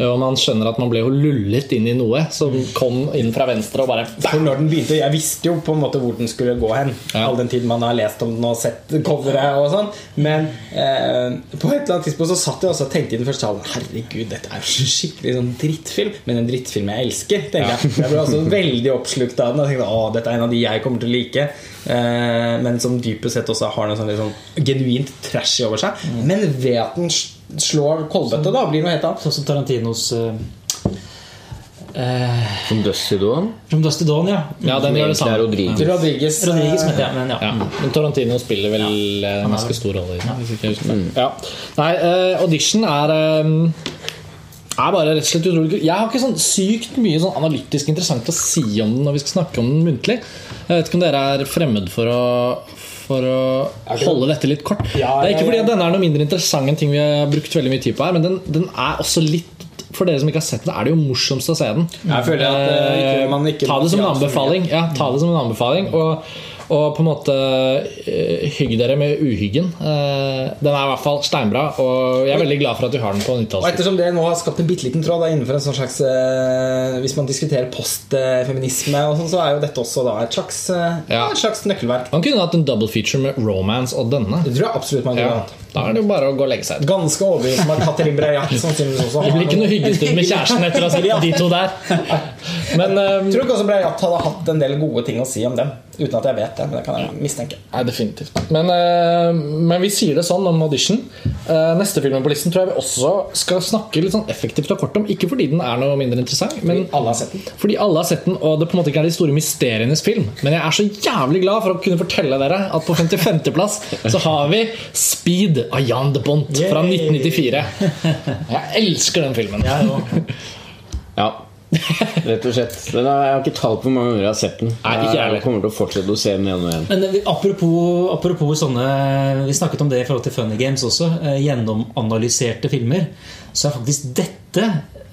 Og man skjønner at man ble jo lullet inn i noe som kom inn fra venstre og bare For når den begynte, Jeg visste jo på en måte hvor den skulle gå hen, Ja. all den tid man har lest om den og sett coveret og sånn. Men eh, på et eller annet tidspunkt så satt jeg også og tenkte i den første halvdelen Herregud, dette er jo skikkelig sånn drittfilm, men en drittfilm jeg elsker. tenker Jeg Jeg ble også veldig oppslukt av den og tenkte å, dette er en av de jeg kommer til å like. Eh, men som dypest sett også har noe sånn sånn genuint trashy over seg. Men ved at den slår kolbøtte, da blir det noe helt annet. Sånn som Tarantinos eh, eh, Som Dusty Dawn. Som Dusty Dawn, ja. Ja, den gjør det samme. Rodriguez. Rodriguez, Rodriguez, mente jeg, men ja. Ja. Men Tarantino spiller vel ja, en ganske stor rolle i den. Ja. Nei, eh, audition er eh, er bare rett og slett utrolig. Jeg har ikke sånn sykt mye sånn analytisk interessant å si om den når vi skal snakke om den muntlig. Jeg vet ikke om dere er fremmed for å for å holde dette litt kort. Ja, det er ikke ja, fordi ja. at denne er noe mindre interessant enn ting vi har brukt veldig mye tid på her, men den, den er også litt For dere som ikke har sett den, er det jo morsomst å se den. Jeg føler at uh, ikke, man ikke ta det som en anbefaling. Ja, ta det som en anbefaling og, og på en måte eh, hygg dere med uhyggen. Eh, den er i hvert fall steinbra, og jeg er veldig glad for at vi har den på Og 90-tallet. ettersom det nå har skapt en bitte liten tråd da, innenfor en sånn slags eh, Hvis man diskuterer postfeminisme, og sånn, så er jo dette også da et slags, Ja. et slags nøkkelverk. Man kunne hatt en double feature med romance og denne. Det tror jeg absolutt man kunne Ja, hatt. Da er det jo bare å gå og legge seg. Ganske overbevist om at Katrin Breillat sannsynligvis også Det blir ikke noe hyggestund med kjæresten etter å ha sett de to der. Men um, tror ikke også Breillat hadde hatt en del gode ting å si om dem. Uten at jeg vet det, men det kan jeg mistenke. Nei, definitivt. Men, uh, men vi sier det sånn om audition. Uh, neste film på listen tror jeg vi også skal snakke litt sånn effektivt og kort om. Ikke fordi den er noe mindre interessant, men Alle har sett den. fordi alle har sett den, og det på en måte ikke er de store mysterienes film. Men jeg er så jævlig glad for å kunne fortelle dere at på 55.-plass så har vi Speed av Jan de Bont fra 1994. (laughs) Jeg elsker den filmen. Ja. (laughs) (laughs) Rett og slett. Den jeg har ikke tall på hvor mange ganger jeg har sett den. Nei, ikke jeg kommer til å fortsette å se den igjen og igjen. Men eh, apropos, apropos sånne Vi snakket om det i forhold til Funny Games også. eh, Gjennomanalyserte filmer. Så er faktisk dette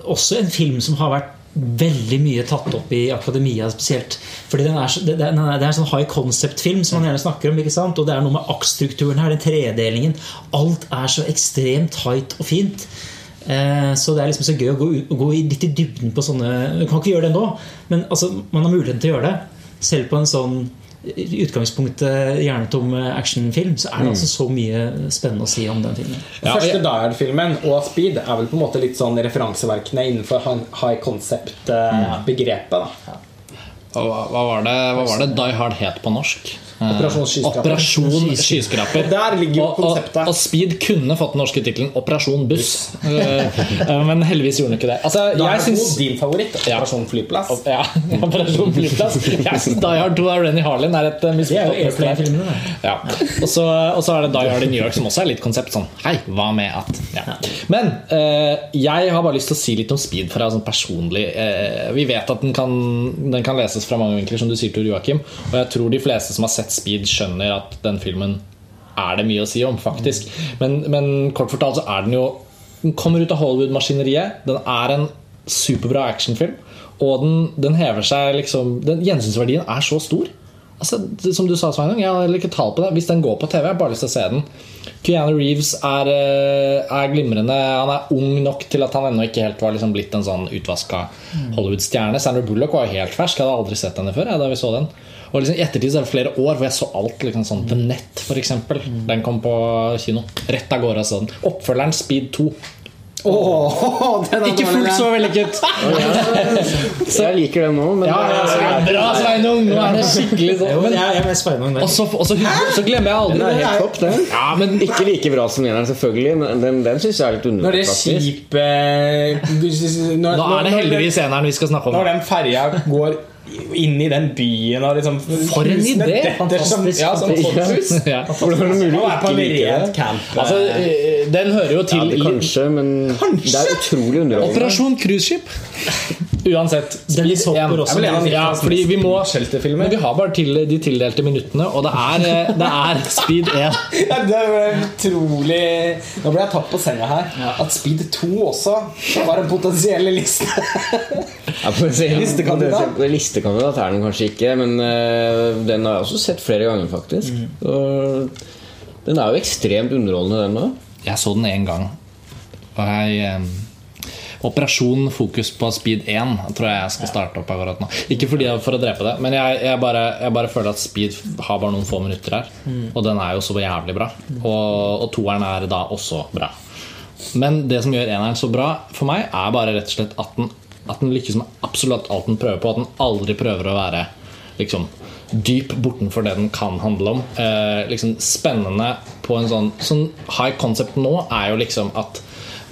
også en film som har vært veldig mye tatt opp i akademia spesielt. Fordi den er, det er, det er en sånn high concept-film som man gjerne snakker om. ikke sant? Og det er noe med aktstrukturen her, den tredelingen. Alt er så ekstremt tight og fint. Eh, Så det er liksom så gøy å gå, gå litt i dybden på sånne Du kan ikke gjøre det nå, men altså, man har muligheten til å gjøre det. Selv på en sånn i utgangspunktet hjernetom actionfilm, så er det altså så mye spennende å si om den filmen. Den første Die Hard-filmen og Speed er vel på en måte litt sånn referanseverkene innenfor high concept-begrepet. da Og hva, hva, var det, hva var det Die Hard het på norsk? Eh, Operasjon (laughs) Skyskraper. Operasjon Skyskraper. Og der ligger jo Og- og-. Og, Speed kunne fått den norske tittelen Operasjon Buss. (laughs) Eh, eh, Men heldigvis gjorde den ikke det. Altså, Da er syns din favoritt. Operasjon Flyplass. ja, (laughs) Operasjon Flyplass. Jeg syns Die Hard 2 av Renny Harlin er et eh, misforstått. Ja. Og så, er det Die Hard i New York, som også er litt konsept. Sånn, hei, hva med at ja. Men eh, jeg har bare lyst til å si litt om Speed for deg sånn personlig eh, Vi vet at den kan, den kan leses fra mange vinkler, som du sier til Joakim. Og jeg tror de fleste som har sett Speed, skjønner at den filmen er det mye å si om, faktisk. Men, men kort fortalt så er den jo Den kommer ut av Hollywood-maskineriet. Den er en superbra actionfilm. Og den, den hever seg liksom den Gjensynsverdien er så stor. Altså, det, som du sa, Sveinung, jeg har ikke tall på det. Hvis den går på TV, jeg har bare lyst til å se den. Keanu Reeves er, eh, er glimrende. Han er ung nok til at han ennå ikke helt var liksom blitt en sånn utvaska Hollywood-stjerne. Sandra Bullock var jo helt fersk. Jeg hadde aldri sett henne før. Jeg, da vi så den Og liksom, I ettertid så er det flere år hvor jeg så alt. Liksom, sånn, The Net, eksempel. Den kom på kino. Rett av gårde. Sånn. Oppfølgeren Speed 2. Oh, (laughs) den er Ikke fullt den. (laughs) så vellykket. Jeg liker den nå, men Ja, ja, ja, bra, Sveinung! Nå er det skikkelig sånn. men Men, jeg, jeg Sveinung der. og så, og så, så glemmer jeg aldri den er helt topp, den. Ja, men Ikke like bra som eneren, selvfølgelig, men den, den syns jeg er litt når, Nå er det heldigvis eneren vi skal snakke om. Når den ferja går inn i den byen og liksom For en idé! Fantastisk. ja, som. Ja. (laughs) Hvordan er det mulig å være på en det? rent camp. Altså, eh, den hører jo Ja, til det, i kanskje, men det er utrolig underholdende. Operasjon cruiseskip. Uansett. Hopper 1. også. Jeg Ja, fordi vi må Shelterfilmer. Men vi har bare til, de tildelte minuttene, og det er, eh, det er Speed (laughs) 1. Ja, det var utrolig Nå ble jeg tatt på senga her. At Speed 2 også var en potensiell liste. (laughs) Ja, på en Listekandidat? Listekandidat er den kanskje ikke, men eh, den har jeg også sett flere ganger, faktisk. Og den er jo ekstremt underholdende, den òg. Jeg så den én gang. Og jeg eh, Operasjon fokus på speed 1 tror jeg jeg skal starte opp akkurat nå. Ikke fordi jeg, for å drepe det, men jeg, jeg, bare, jeg bare føler at speed har bare noen få minutter her. Og den er jo så jævlig bra. Og, og toeren er da også bra. Men det som gjør eneren så bra for meg, er bare rett og slett at den, at den lykkes med absolutt alt den prøver på. At den aldri prøver å være liksom dyp bortenfor det den kan handle om. Eh, liksom Spennende på en sånn Sånn high concept nå er jo liksom at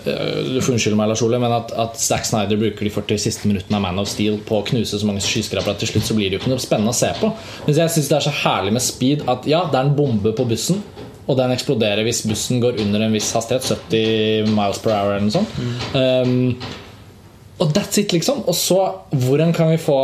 Du får unnskylde meg, Lars Ole, men at, at Zack Snyder bruker de 40 siste minuttene av Man of Steel på å knuse så mange skyskrapere at til slutt så blir det jo ikke noe spennende å se på. Men jeg syns det er så herlig med speed at ja, det er en bombe på bussen. Og den eksploderer hvis bussen går under en viss hastighet. 70 miles per hour eller noe sånt. Um, og that's it, liksom. Og så, hvordan kan vi få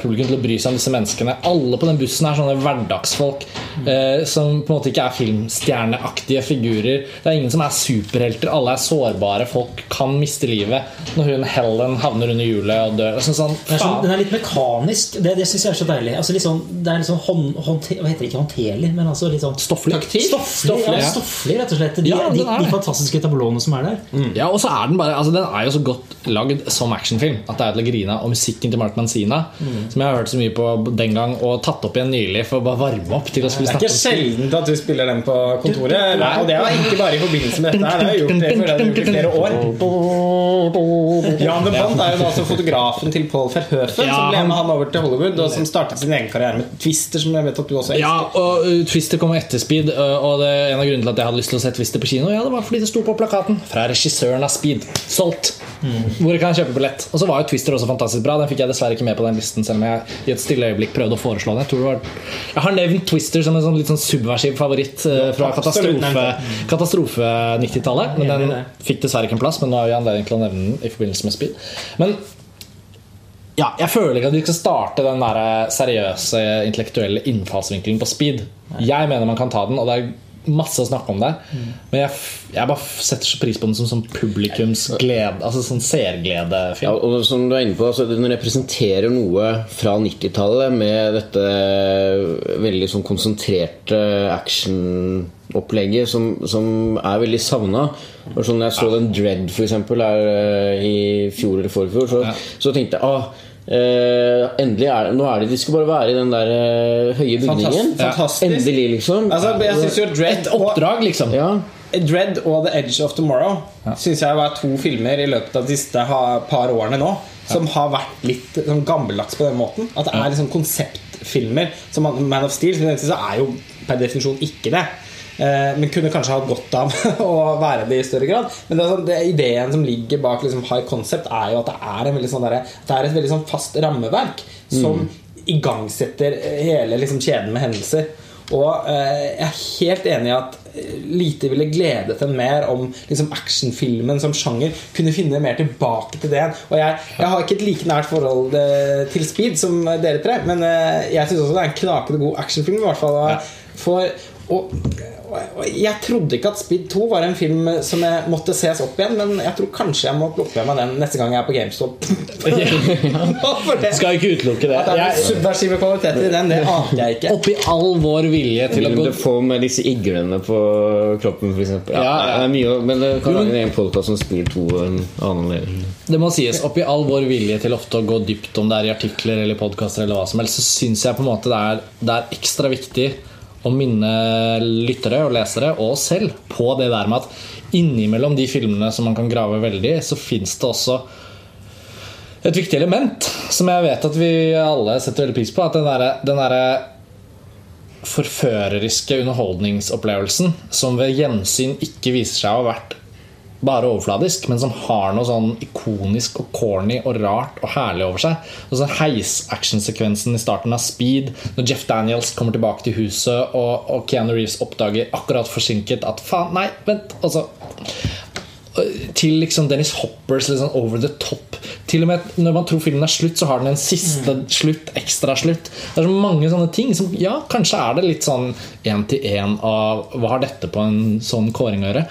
publikum til å bry seg om disse menneskene? Alle på den bussen er sånne hverdagsfolk eh, som på en måte ikke er filmstjerneaktige figurer. Det er ingen som er superhelter. Alle er sårbare. Folk kan miste livet når hun Helen havner under hjulet og dør. Sånn, sånn, Den er, sånn, den er litt mekanisk. Det, det syns jeg er så deilig. Altså, sånn, det er sånn hånd, håndte, Hva heter det? Ikke håndterlig, men altså litt sånn Stofflig. Stofflig, ja, ja. stofflig, rett og slett. De, Ja, de, de fantastiske tablåene som er der. Ja, og så er Den bare, altså den er jo så godt lagd som actionfilm at det er til å grine av. Og musikken til Mark Mancina, som jeg har hørt så mye på den gang og tatt opp igjen nylig for å bare varme opp til å skulle Det er ikke sjeldent at du spiller den på kontoret. Og det var ikke bare i forbindelse med dette. her Det har jeg gjort det for jeg gjort i flere år. Jan de Bond er jo da altså fotografen til Paul Verhoeven, Ja, som ble med han over til Hollywood, og som startet sin egen karriere med Twister, som jeg vet at du også elsker. Ja, og uh, Twister kom etter Speed, uh, og det er en av grunnene til at jeg hadde lyst til å se Twister på kino, ja, det var fordi det sto på plakaten fra regissøren av Speed. Solgt! Hvor kan jeg kjøpe billett? Og så var jo Twister også fantastisk bra. Den fikk jeg dessverre ikke med på den listen, selv om jeg i et stille øyeblikk prøvde å foreslå den. Jeg, tror det var, jeg har nevnt Twister som en sånn litt sånn subversiv favoritt uh, fra katastrofe, katastrofe 90-tallet. Men den fikk dessverre ikke en plass, men nå har vi anledning til å nevne den i forbindelse med Speed. Men ja, jeg føler ikke at vi skal starte den der seriøse intellektuelle innfallsvinkelen på speed. Jeg mener man kan ta den, og det er masse å snakke om der. Men jeg, jeg bare setter så pris på den som, som publikumsglede, altså sånn Ja, og som du er inne på, altså, Den representerer noe fra 90-tallet med dette veldig sånn konsentrerte actionopplegget som, som er veldig savna. Sånn, jeg så den Dread for eksempel, her, eh, i fjor eller forfjor, så, Ja. så tenkte jeg ah, eh, endelig er Nå er det de skal bare være i den der uh, høye bygningen. Fantastisk. Endelig, liksom. Altså, jeg synes jo Dread Et oppdrag, liksom. ja. Dread og The Edge of Tomorrow Synes jeg var to filmer i løpet av de siste par årene nå som har vært litt sånn gammeldags på den måten. At det er liksom konseptfilmer. Som Man of Steel så er jo per definisjon ikke det. Eh, Men kunne kanskje hatt godt av (laughs) å være det i større grad. Men det er sånn, det, ideen som ligger bak liksom, high concept, er jo at det er, en veldig sånn der, det er et veldig sånn fast rammeverk som igangsetter hele liksom, kjeden med hendelser. Og eh, jeg er helt enig i at eh, lite ville gledet en mer om liksom, actionfilmen som sjanger kunne finne mer tilbake til det. Og jeg, jeg har ikke et like nært forhold eh, til Speed som dere tre, men eh, jeg syns også det er en knakende god actionfilm. i hvert fall for, og jeg trodde ikke at Speed 2 var en film som jeg måtte ses opp igjen, men jeg tror kanskje jeg må plukke med meg den neste gang jeg er på GameStop. (laughs) Det- Skal ikke utelukke det. At det er subversive kvaliteter i den, det ante jeg ikke. oppi all vår vilje til å gå gå får med disse iglene på kroppen, f.eks. Ja, Ja, ja. Det er mye, men det kan lage en podkast som Speed 2 en annen del. Det må sies, oppi all vår vilje til ofte å gå dypt om det er i artikler eller podkaster, eller hva som helst, så syns jeg på en måte det er, det er ekstra viktig å minne lyttere og lesere og oss selv på det der med at innimellom de filmene som man kan grave veldig så fins det også et viktig element som jeg vet at vi alle setter veldig pris på. At den derre derre forføreriske underholdningsopplevelsen som ved gjensyn ikke viser seg å ha vært bare overfladisk, men som har noe sånn ikonisk og corny og rart og herlig over seg. Og så Heis-actionsekvensen i starten av Speed, når Jeff Daniels kommer tilbake til huset, og, og Keanu Reeves oppdager akkurat forsinket at faen, nei, vent. Altså, til liksom Dennis Hoppers liksom over the top. Til og med Når man tror filmen er slutt, så har den en siste slutt, ekstra slutt. Det er så mange sånne ting som Ja, kanskje er det litt sånn én til én av hva har dette på en sånn kåring å gjøre?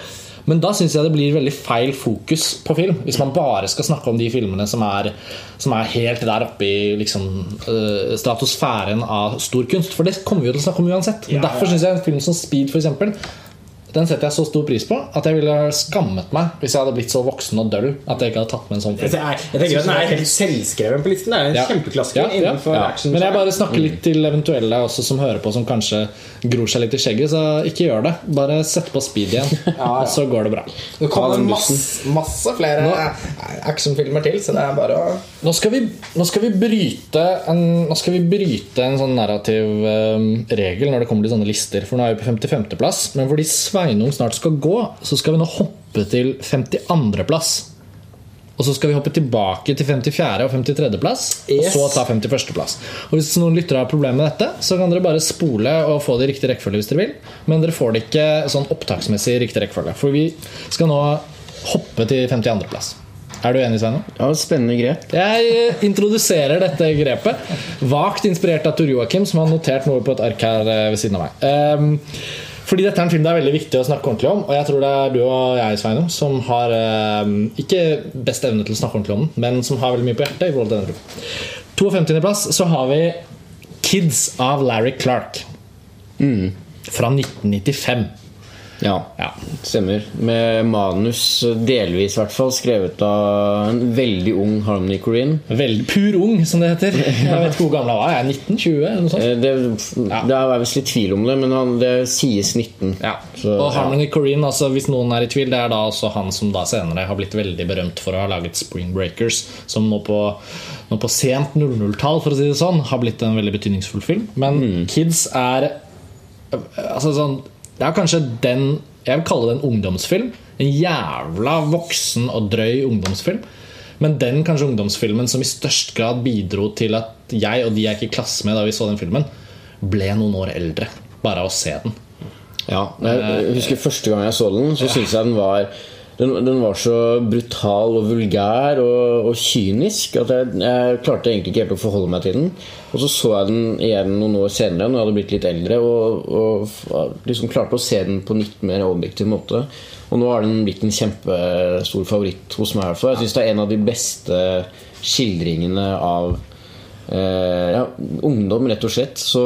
Men da syns jeg det blir veldig feil fokus på film. Hvis man bare skal snakke om de filmene som er, som er helt der oppe i liksom, uh, stratosfæren av stor kunst. For det kommer vi jo til å snakke om uansett. Men Derfor syns jeg en film som Speed for eksempel, den setter jeg så stor pris på at jeg ville skammet meg hvis jeg hadde blitt så voksen og døll at jeg ikke hadde tatt med en sånn film. Jeg, jeg tenker at Den er helt selvskreven på listen. Det er en Ja. kjempeklassiker Ja, innenfor ja. action. Men jeg bare snakker litt til eventuelle også som hører på, som kanskje gror seg litt i skjegget. Så ikke gjør det. Bare sett på speed igjen, (laughs) og så går det bra. Det kommer masse, masse flere actionfilmer til, så det er bare å Nå skal vi, nå skal vi bryte en, Nå skal vi bryte en sånn narrativ um, regel når det kommer til sånne lister. For nå er vi på 55.-plass. Men fordi Sveinung snart skal gå, så skal vi nå hoppe til 52.-plass. Og så skal vi hoppe tilbake til 54. og 53.-plass, Yes. og så ta 51.-plass. Og Hvis noen lyttere har problemer med dette, så kan dere bare spole og få det i riktig rekkefølge hvis dere vil. Men dere får det ikke sånn opptaksmessig i riktig rekkefølge. For vi skal nå hoppe til 52.-plass. Er du enig, Sveinung? Ja, spennende grep. Jeg introduserer dette grepet. Vagt inspirert av Tor Joakim, som har notert noe på et ark her eh, ved siden av meg. Ehm, fordi dette er en film det er veldig viktig å snakke ordentlig om. Og jeg tror det er du og jeg, Sveinung, som har eh, ikke best evne til å snakke ordentlig om den, men som har veldig mye på hjertet. i forhold til denne filmen. 52.-plass så har vi Kids av Larry Clark. Fra 1995. Ja, Ja. stemmer. Med manus delvis, i hvert fall, skrevet av en veldig ung Harmony Corinne. Veldig pur ung, som det heter. Jeg vet ikke hvor gammel han var. Er 19-20? eller noe sånt. Eh, Det, det er visst litt tvil om det, men han, det sies 19. Ja. Så, og Harmony Korine, altså, hvis noen er i tvil, det er da også han som da senere har blitt veldig berømt for å ha laget Spring Breakers, som nå på, nå på sent 00-tall, for å si det sånn, har blitt en veldig betydningsfull film. Men Kids er altså, sånn, Det er kanskje den Jeg vil kalle det en ungdomsfilm. En jævla voksen og drøy ungdomsfilm. Men den kanskje ungdomsfilmen som i størst grad bidro til at jeg og de jeg gikk i klasse med da vi så den filmen, ble noen år eldre. Bare av å se den. Ja, jeg, jeg husker Første gang jeg så den, så syntes jeg den var den, den var så brutal og vulgær og, og kynisk at jeg, jeg klarte egentlig ikke helt å forholde meg til den. Og så så jeg den igjen noen år senere, når jeg hadde blitt litt eldre, og, og liksom klarte å se den på litt mer objektiv måte. Og nå har den blitt en kjempestor favoritt hos meg. i. Jeg syns det er en av de beste skildringene av eh, ja, ungdom, rett og slett. Så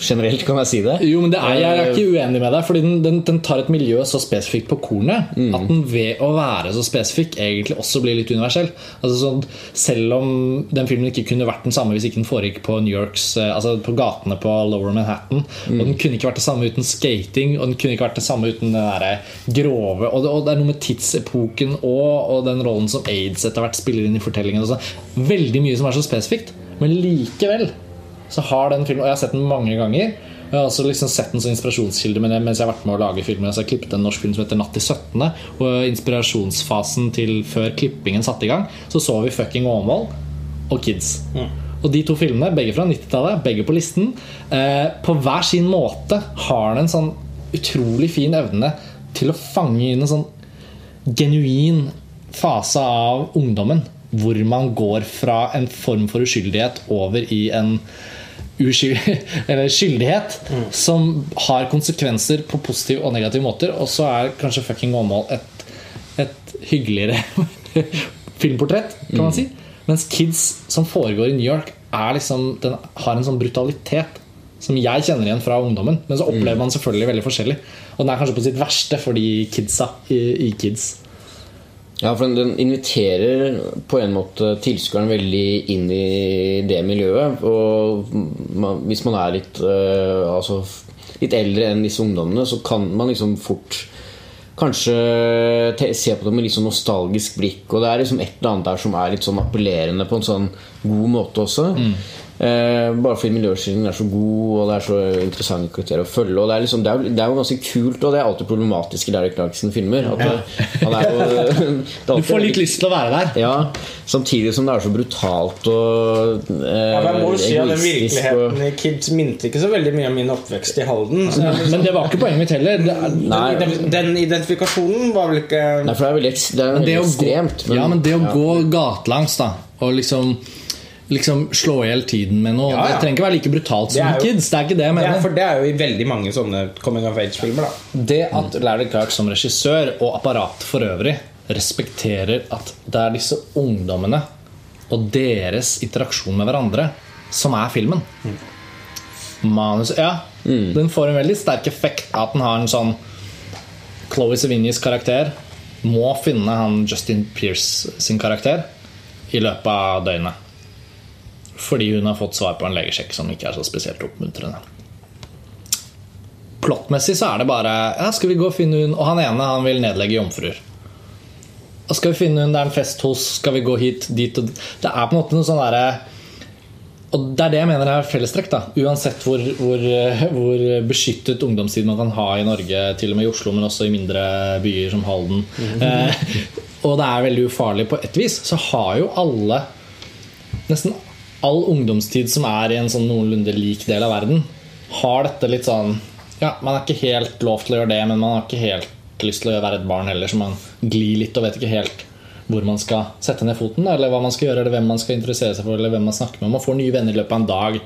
generelt kan jeg si det. Jo, men det er, Jeg er ikke uenig med deg, Fordi den, den, den tar et miljø så spesifikt på kornet at den ved å være så spesifikk egentlig også blir litt universell. Altså sånn, Selv om den filmen ikke kunne vært den samme hvis ikke den foregikk på New Yorks eh, Altså på gatene på Lower Manhattan, og den kunne ikke vært det samme uten skating, og den kunne ikke vært det samme uten den der grove Og det, og det er noe med tidsepoken og, og den rollen som aids etter hvert spiller inn i fortellingen. sånn. Veldig mye som er så spesifikt, men likevel så har den filmen Og jeg har sett den mange ganger. Jeg har også liksom sett den som inspirasjonskilde men mens jeg har vært med å lage filmen. Så jeg klippet en norsk film som heter 'Natt til 17.'. Og inspirasjonsfasen til før klippingen satte i gang, så så vi 'Fucking Åmål' og 'Kids'. Og de to filmene, begge fra 90-tallet, begge på listen, eh, på hver sin måte har den en sånn utrolig fin evne til å fange inn en sånn genuin fase av ungdommen hvor man går fra en form for uskyldighet over i en uskyld, (laughs) eller skyldighet som har konsekvenser på positive og negative måter. Og så er kanskje fucking Åmål et, et hyggeligere (laughs) filmportrett, kan man si. Mens Kids, som foregår i New York, liksom, den har en sånn brutalitet som jeg kjenner igjen fra ungdommen. Men så opplever man selvfølgelig veldig forskjellig. Og den er kanskje på sitt verste for de kidsa i, i Kids. Ja, for den, inviterer på en måte tilskueren veldig inn i det miljøet. Og man, hvis man er litt, uh, altså, litt eldre enn disse ungdommene, så kan man liksom fort kanskje se på det med litt sånn nostalgisk blikk. Og det er liksom et eller annet der som er litt sånn appellerende på en sånn god måte også. Eh, bare fordi miljøskildringen er så god, og det er så interessante karakterer å følge. Og det er, liksom, det, er, det er jo ganske kult, og det er alltid problematisk i Derek Clarkson-filmer. Er (laughs) er Du får litt lyst til å være der. ja, Samtidig som det er så brutalt og eh, Ja, men jeg må jo si at den. Virkeligheten Og, i Kids minte ikke så veldig mye om min oppvekst i Halden. Så jeg, Men det var ikke poenget mitt heller. Det er, den, den identifikasjonen var vel ikke nei, for det er veldig, det er veldig det ekstremt. ekstremt. ja, men det å gå gatelangs da og liksom, liksom slå i hjel tiden med noe Ja, ja. Det trenger ikke være like brutalt som jo- Kids. Det er ikke det jeg det er, mener. For det er jo i veldig mange sånne coming of age-filmer. da Det at Larry Clark som regissør og apparatet for øvrig respekterer at det er disse ungdommene og deres interaksjon med hverandre som er filmen. Manus Ja, den får en veldig sterk effekt av at den har en sånn Chloé Sevigny's karakter må finne han Justin Pierce sin karakter i løpet av døgnet. Fordi hun har fått svar på en legesjekk som ikke er så spesielt oppmuntrende. Plottmessig så er det bare ja, Skal vi gå og finne hun Og han ene han vil nedlegge jomfruer. Skal vi finne hun det er en fest hos, skal vi gå hit, dit og. Det er på en måte noe sånn derre Og det er det jeg mener er fellestrekk. da Uansett hvor, hvor, hvor beskyttet ungdomstid man kan ha i Norge, til og med i Oslo, men også i mindre byer som Halden. Eh, og det er veldig ufarlig på et vis. Så har jo alle Nesten all ungdomstid som er i en sånn noenlunde lik del av verden, har dette litt sånn Ja, man er ikke helt lov til å gjøre det, men man har ikke helt lyst til å være et barn heller, så man glir litt og vet ikke helt hvor man skal sette ned foten, eller hva man skal gjøre, eller hvem man skal interessere seg for, eller hvem man snakker med. Man får nye venner i løpet av en dag,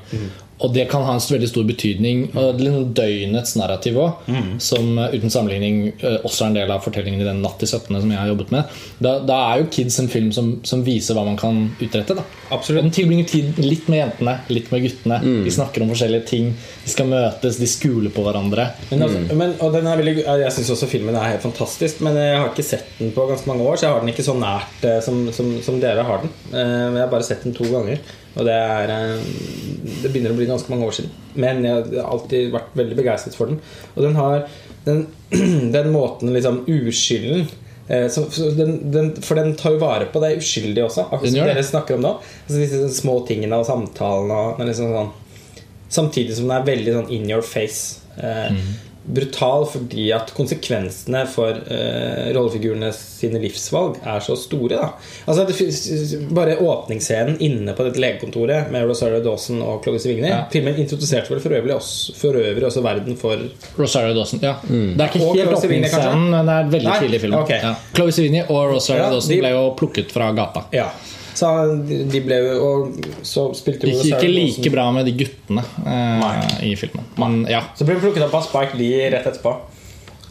og det kan ha en veldig stor betydning. Og det er liksom døgnets narrativ òg, som eh, uten sammenligning eh, også er en del av fortellingen i den Natt til 17. som jeg har jobbet med. Da, da er jo Kids en film som, som viser hva man kan utrette. da Absolutt. Og Den tilbringer tid litt med jentene, litt med guttene. De snakker om forskjellige ting. De skal møtes, de skuler på hverandre. Men, altså, men, og den er veldig, jeg syns også filmen er helt fantastisk, men jeg har ikke sett den på ganske mange år, så jeg har den ikke så nært eh, som, som, som dere har den. Eh, Men jeg har bare sett den to ganger, og det er Det begynner å bli ganske mange år siden. Men jeg har alltid vært veldig begeistret for den. Og den har den, (clears throat) den måten liksom uskylden eh, så, den, den, For den tar jo vare på det uskyldige også, akkurat som dere snakker om nå. Altså disse små tingene og samtalene. Og, liksom sånn Samtidig som den er veldig sånn in your face. Eh, Brutal fordi at konsekvensene for uh, rollefigurene sine livsvalg er så store. Da. Altså det, finnes- Bare åpningsscenen inne på dette legekontoret med Rosario Dawson og Clovis Sevigny Ja. Filmen introduserte vel for øvrig, også, for øvrig også verden for Rosario Dawson. Ja. Det er ikke Og helt Chloe Sevigny, kanskje? åpningsscenen, men det er veldig tidlig i filmen. Ok. Ja. Chloe Sevigny og Rosario Ja, Dawson de- ble jo plukket fra gata. Ja. Så de ble jo Og så spilte Det jo gikk ikke like bra med de guttene eh, i filmen. Men ja. Så ble hun plukket opp av Spike Lee rett etterpå.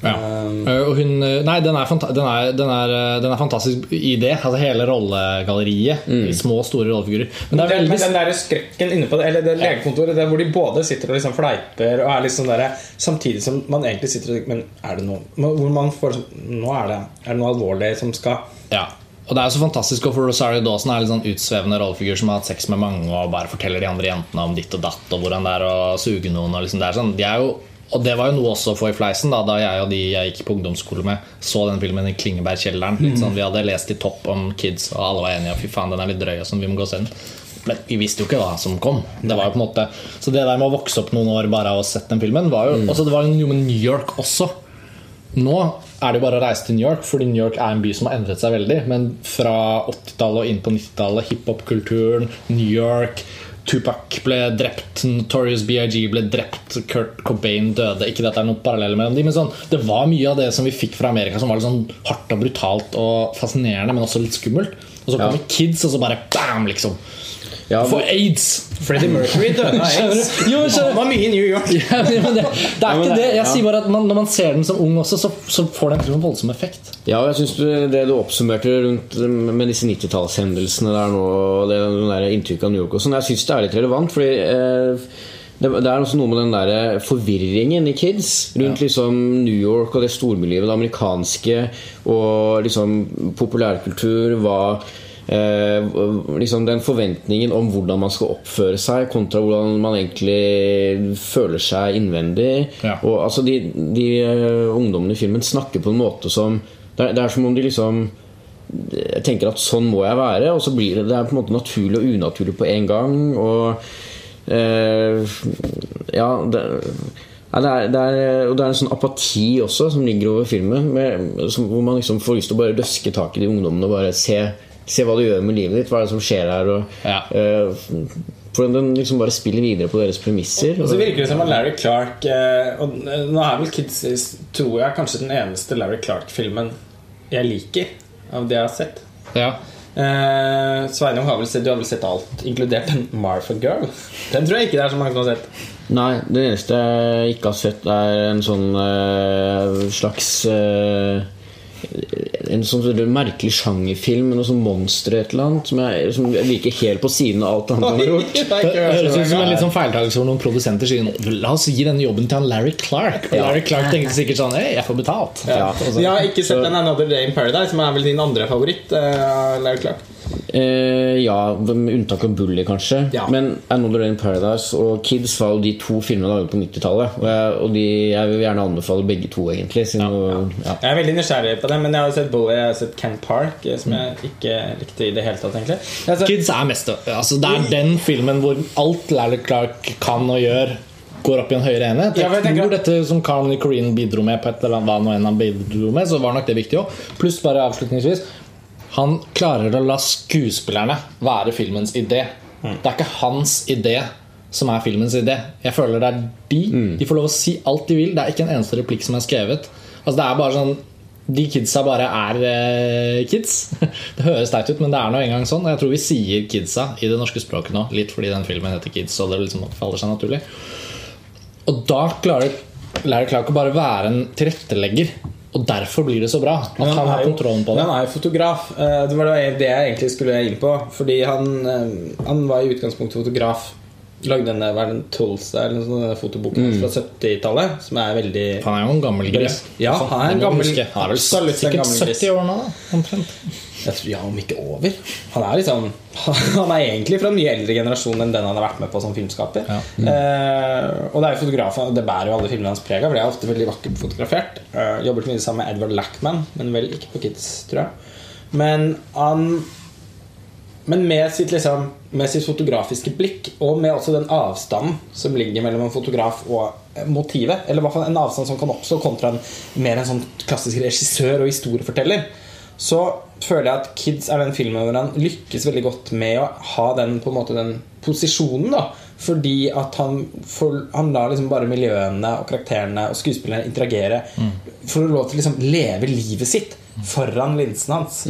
ja. Um, Eh, Og hun, eh, nei, den er, den, er, den, er, eh, den er fantastisk i det. Altså hele rollegalleriet. Mm. små, store rollefigurer. Men det er Den, men den der skrekken inne på det, eller det legekontoret der hvor de både sitter og liksom fleiper og er litt sånn der, Samtidig som man egentlig sitter og Men er det noe Hvor man får sånn Nå er det, er det noe alvorlig som skal Ja. Og det er jo så fantastisk å Rosario Dawson er litt sånn utsvevende rollefigur som har hatt sex med mange og bare forteller de andre jentene om ditt og datt og hvordan det er å suge noen. Og liksom det er sånn, de jo og det var jo noe også å få i fleisen da, da jeg og de jeg gikk på ungdomsskole med, så den filmen i Klingebergkjelleren. Litt sånn, vi hadde lest i topp om Kids, og alle var enige. Fy faen, den er litt drøy, og sånn, vi må gå og se den. Men vi visste jo ikke hva som kom. Det var jo på en måte Så det der med å vokse opp noen år bare av å ha sett den filmen, var jo også, Det var jo New York også. Nå er det jo bare å reise til New York, fordi New York er en by som har endret seg veldig. Men fra 80-tallet og inn på 90-tallet, hiphop-kulturen, New York Tupac ble drept, Notorious BIG ble drept, Kurt Cobain døde. Ikke at det er noen paralleller mellom de, men sånn, det var mye av det som vi fikk fra Amerika, som var litt sånn hardt og brutalt og fascinerende, men også litt skummelt. Og så kommer Kids, og så bare bam, liksom. Ja, For aids! Freddie Mercury døde av aids. Det Jo, men? Han var mye i New York. Ja, det, det er ikke det. Jeg sier bare at man, Når man ser den som ung også, så, så får den en voldsom effekt. Ja, og jeg synes det du oppsummerte rundt med disse 90-tallshendelsene der nå, det der inntrykket av New York og sånn, jeg syns det er litt relevant. Fordi eh, det, det er også noe med den der forvirringen i Kids rundt liksom New York og det stormiljøet, det amerikanske, og liksom populærkultur, hva eh, liksom den forventningen om hvordan man skal oppføre seg, kontra hvordan man egentlig føler seg innvendig. Ja. Og altså De, de eh, ungdommene i filmen snakker på en måte som Det er, det er som om de liksom jeg tenker at sånn må jeg være, og så blir det, det er på en måte naturlig og unaturlig på en gang. Og eh, ja det, ja, det, er, det, er, og det er en sånn apati også som ligger over filmen, med, som, hvor man liksom får lyst til å bare løske tak i de ungdommene og bare se, se hva du gjør med livet ditt. Hva er det som skjer her? Og, Ja. uh, for den liksom bare spiller videre på deres premisser. Og så virker det som at Larry Clark eh, Og nå er vel Kids tror jeg kanskje den eneste Larry Clark-filmen jeg liker av det jeg har sett. Ja. Eh, Sveinung har vel sett, du har vel sett alt, inkludert en Martha Girl. Den tror jeg ikke det er så mange som har sett. Nei, den eneste jeg ikke har sett, er en sånn eh, slags eh, En sånn merkelig sjangerfilm med noe sånn monster et eller annet som jeg, som jeg liker helt på siden av alt annet han har gjort. Det høres ut som en litt sånn feiltakelse hvor noen produsenter sier La oss gi denne jobben til han Larry Clark. Og Larry Clark tenkte sikkert sånn Hei, jeg får betalt. Ja. Jeg har ikke sett den Another Day in Paradise, som er vel din andre favoritt. Uh, Larry Clark Eh, ja, med unntak av Bully, kanskje. Ja. Men Another Day in Paradise og Kids var jo de to filmene laget på 90-tallet. Og, jeg, og de, jeg vil gjerne anbefale begge to, egentlig. Siden, ja. Jeg er veldig nysgjerrig på det, men jeg har sett Bully, jeg har sett Ken Park, eh, som jeg ikke likte i det hele tatt, egentlig. Sett- Kids er mest altså, Det er den filmen hvor alt Larry Clark kan og gjør, går opp i en høyere enhet. Jeg Ja, jeg tror dette som Carl Corrine bidro med, på et eller annet hva nå enn han bidro med, så var nok det viktig òg. Pluss bare avslutningsvis Han klarer å la skuespillerne være filmens idé. Det er ikke hans idé som er filmens idé. Jeg føler det er de. De får lov å si alt de vil. Det er ikke en eneste replikk som er skrevet. Altså det er bare sånn De kidsa bare er eh, kids. (laughs) Det høres teit ut, men det er nå engang sånn. Og jeg tror vi sier kidsa i det norske språket nå, litt fordi den filmen heter Kids. Og det liksom faller seg naturlig Og da klarer Larry Clark å bare være en tilrettelegger. Og derfor blir det så bra. At han har kontrollen på det. Han er jo fotograf. Eh, Det var det jeg egentlig skulle inn på. Fordi han, eh, han var i utgangspunktet fotograf. Lagde denne hva det, Tulsa, eller sånn, fotoboken Mm. fra 70-tallet, som er veldig Han er jo en gammel gris. Ja, han er en gammel. Han er vel sikkert gammel gris. 70 år nå. Omtrent. Jeg tror, ja, om ikke over. Han er liksom (laughs) Han er egentlig fra en mye eldre generasjon enn den han har vært med på som filmskaper. Eh, og det er jo fotografen, og det bærer jo alle filmene hans preg av. for Det er ofte veldig vakkert fotografert. Eh, jobbet mye sammen med Edward Lackman, men vel ikke på Kids, tror jeg. Men han men med sitt, liksom, med sitt fotografiske blikk, og med også den avstanden som ligger mellom en fotograf og eh, motivet, eller i hvert fall en avstand som kan oppstå kontra en, mer en sånn klassisk regissør og historieforteller, så føler jeg at Kids er den filmen hvor han lykkes veldig godt med å ha den, på en måte, den posisjonen. da Fordi at han, for, han lar liksom bare miljøene og karakterene og skuespillerne interagere. For å lov til å liksom leve livet sitt foran linsen hans.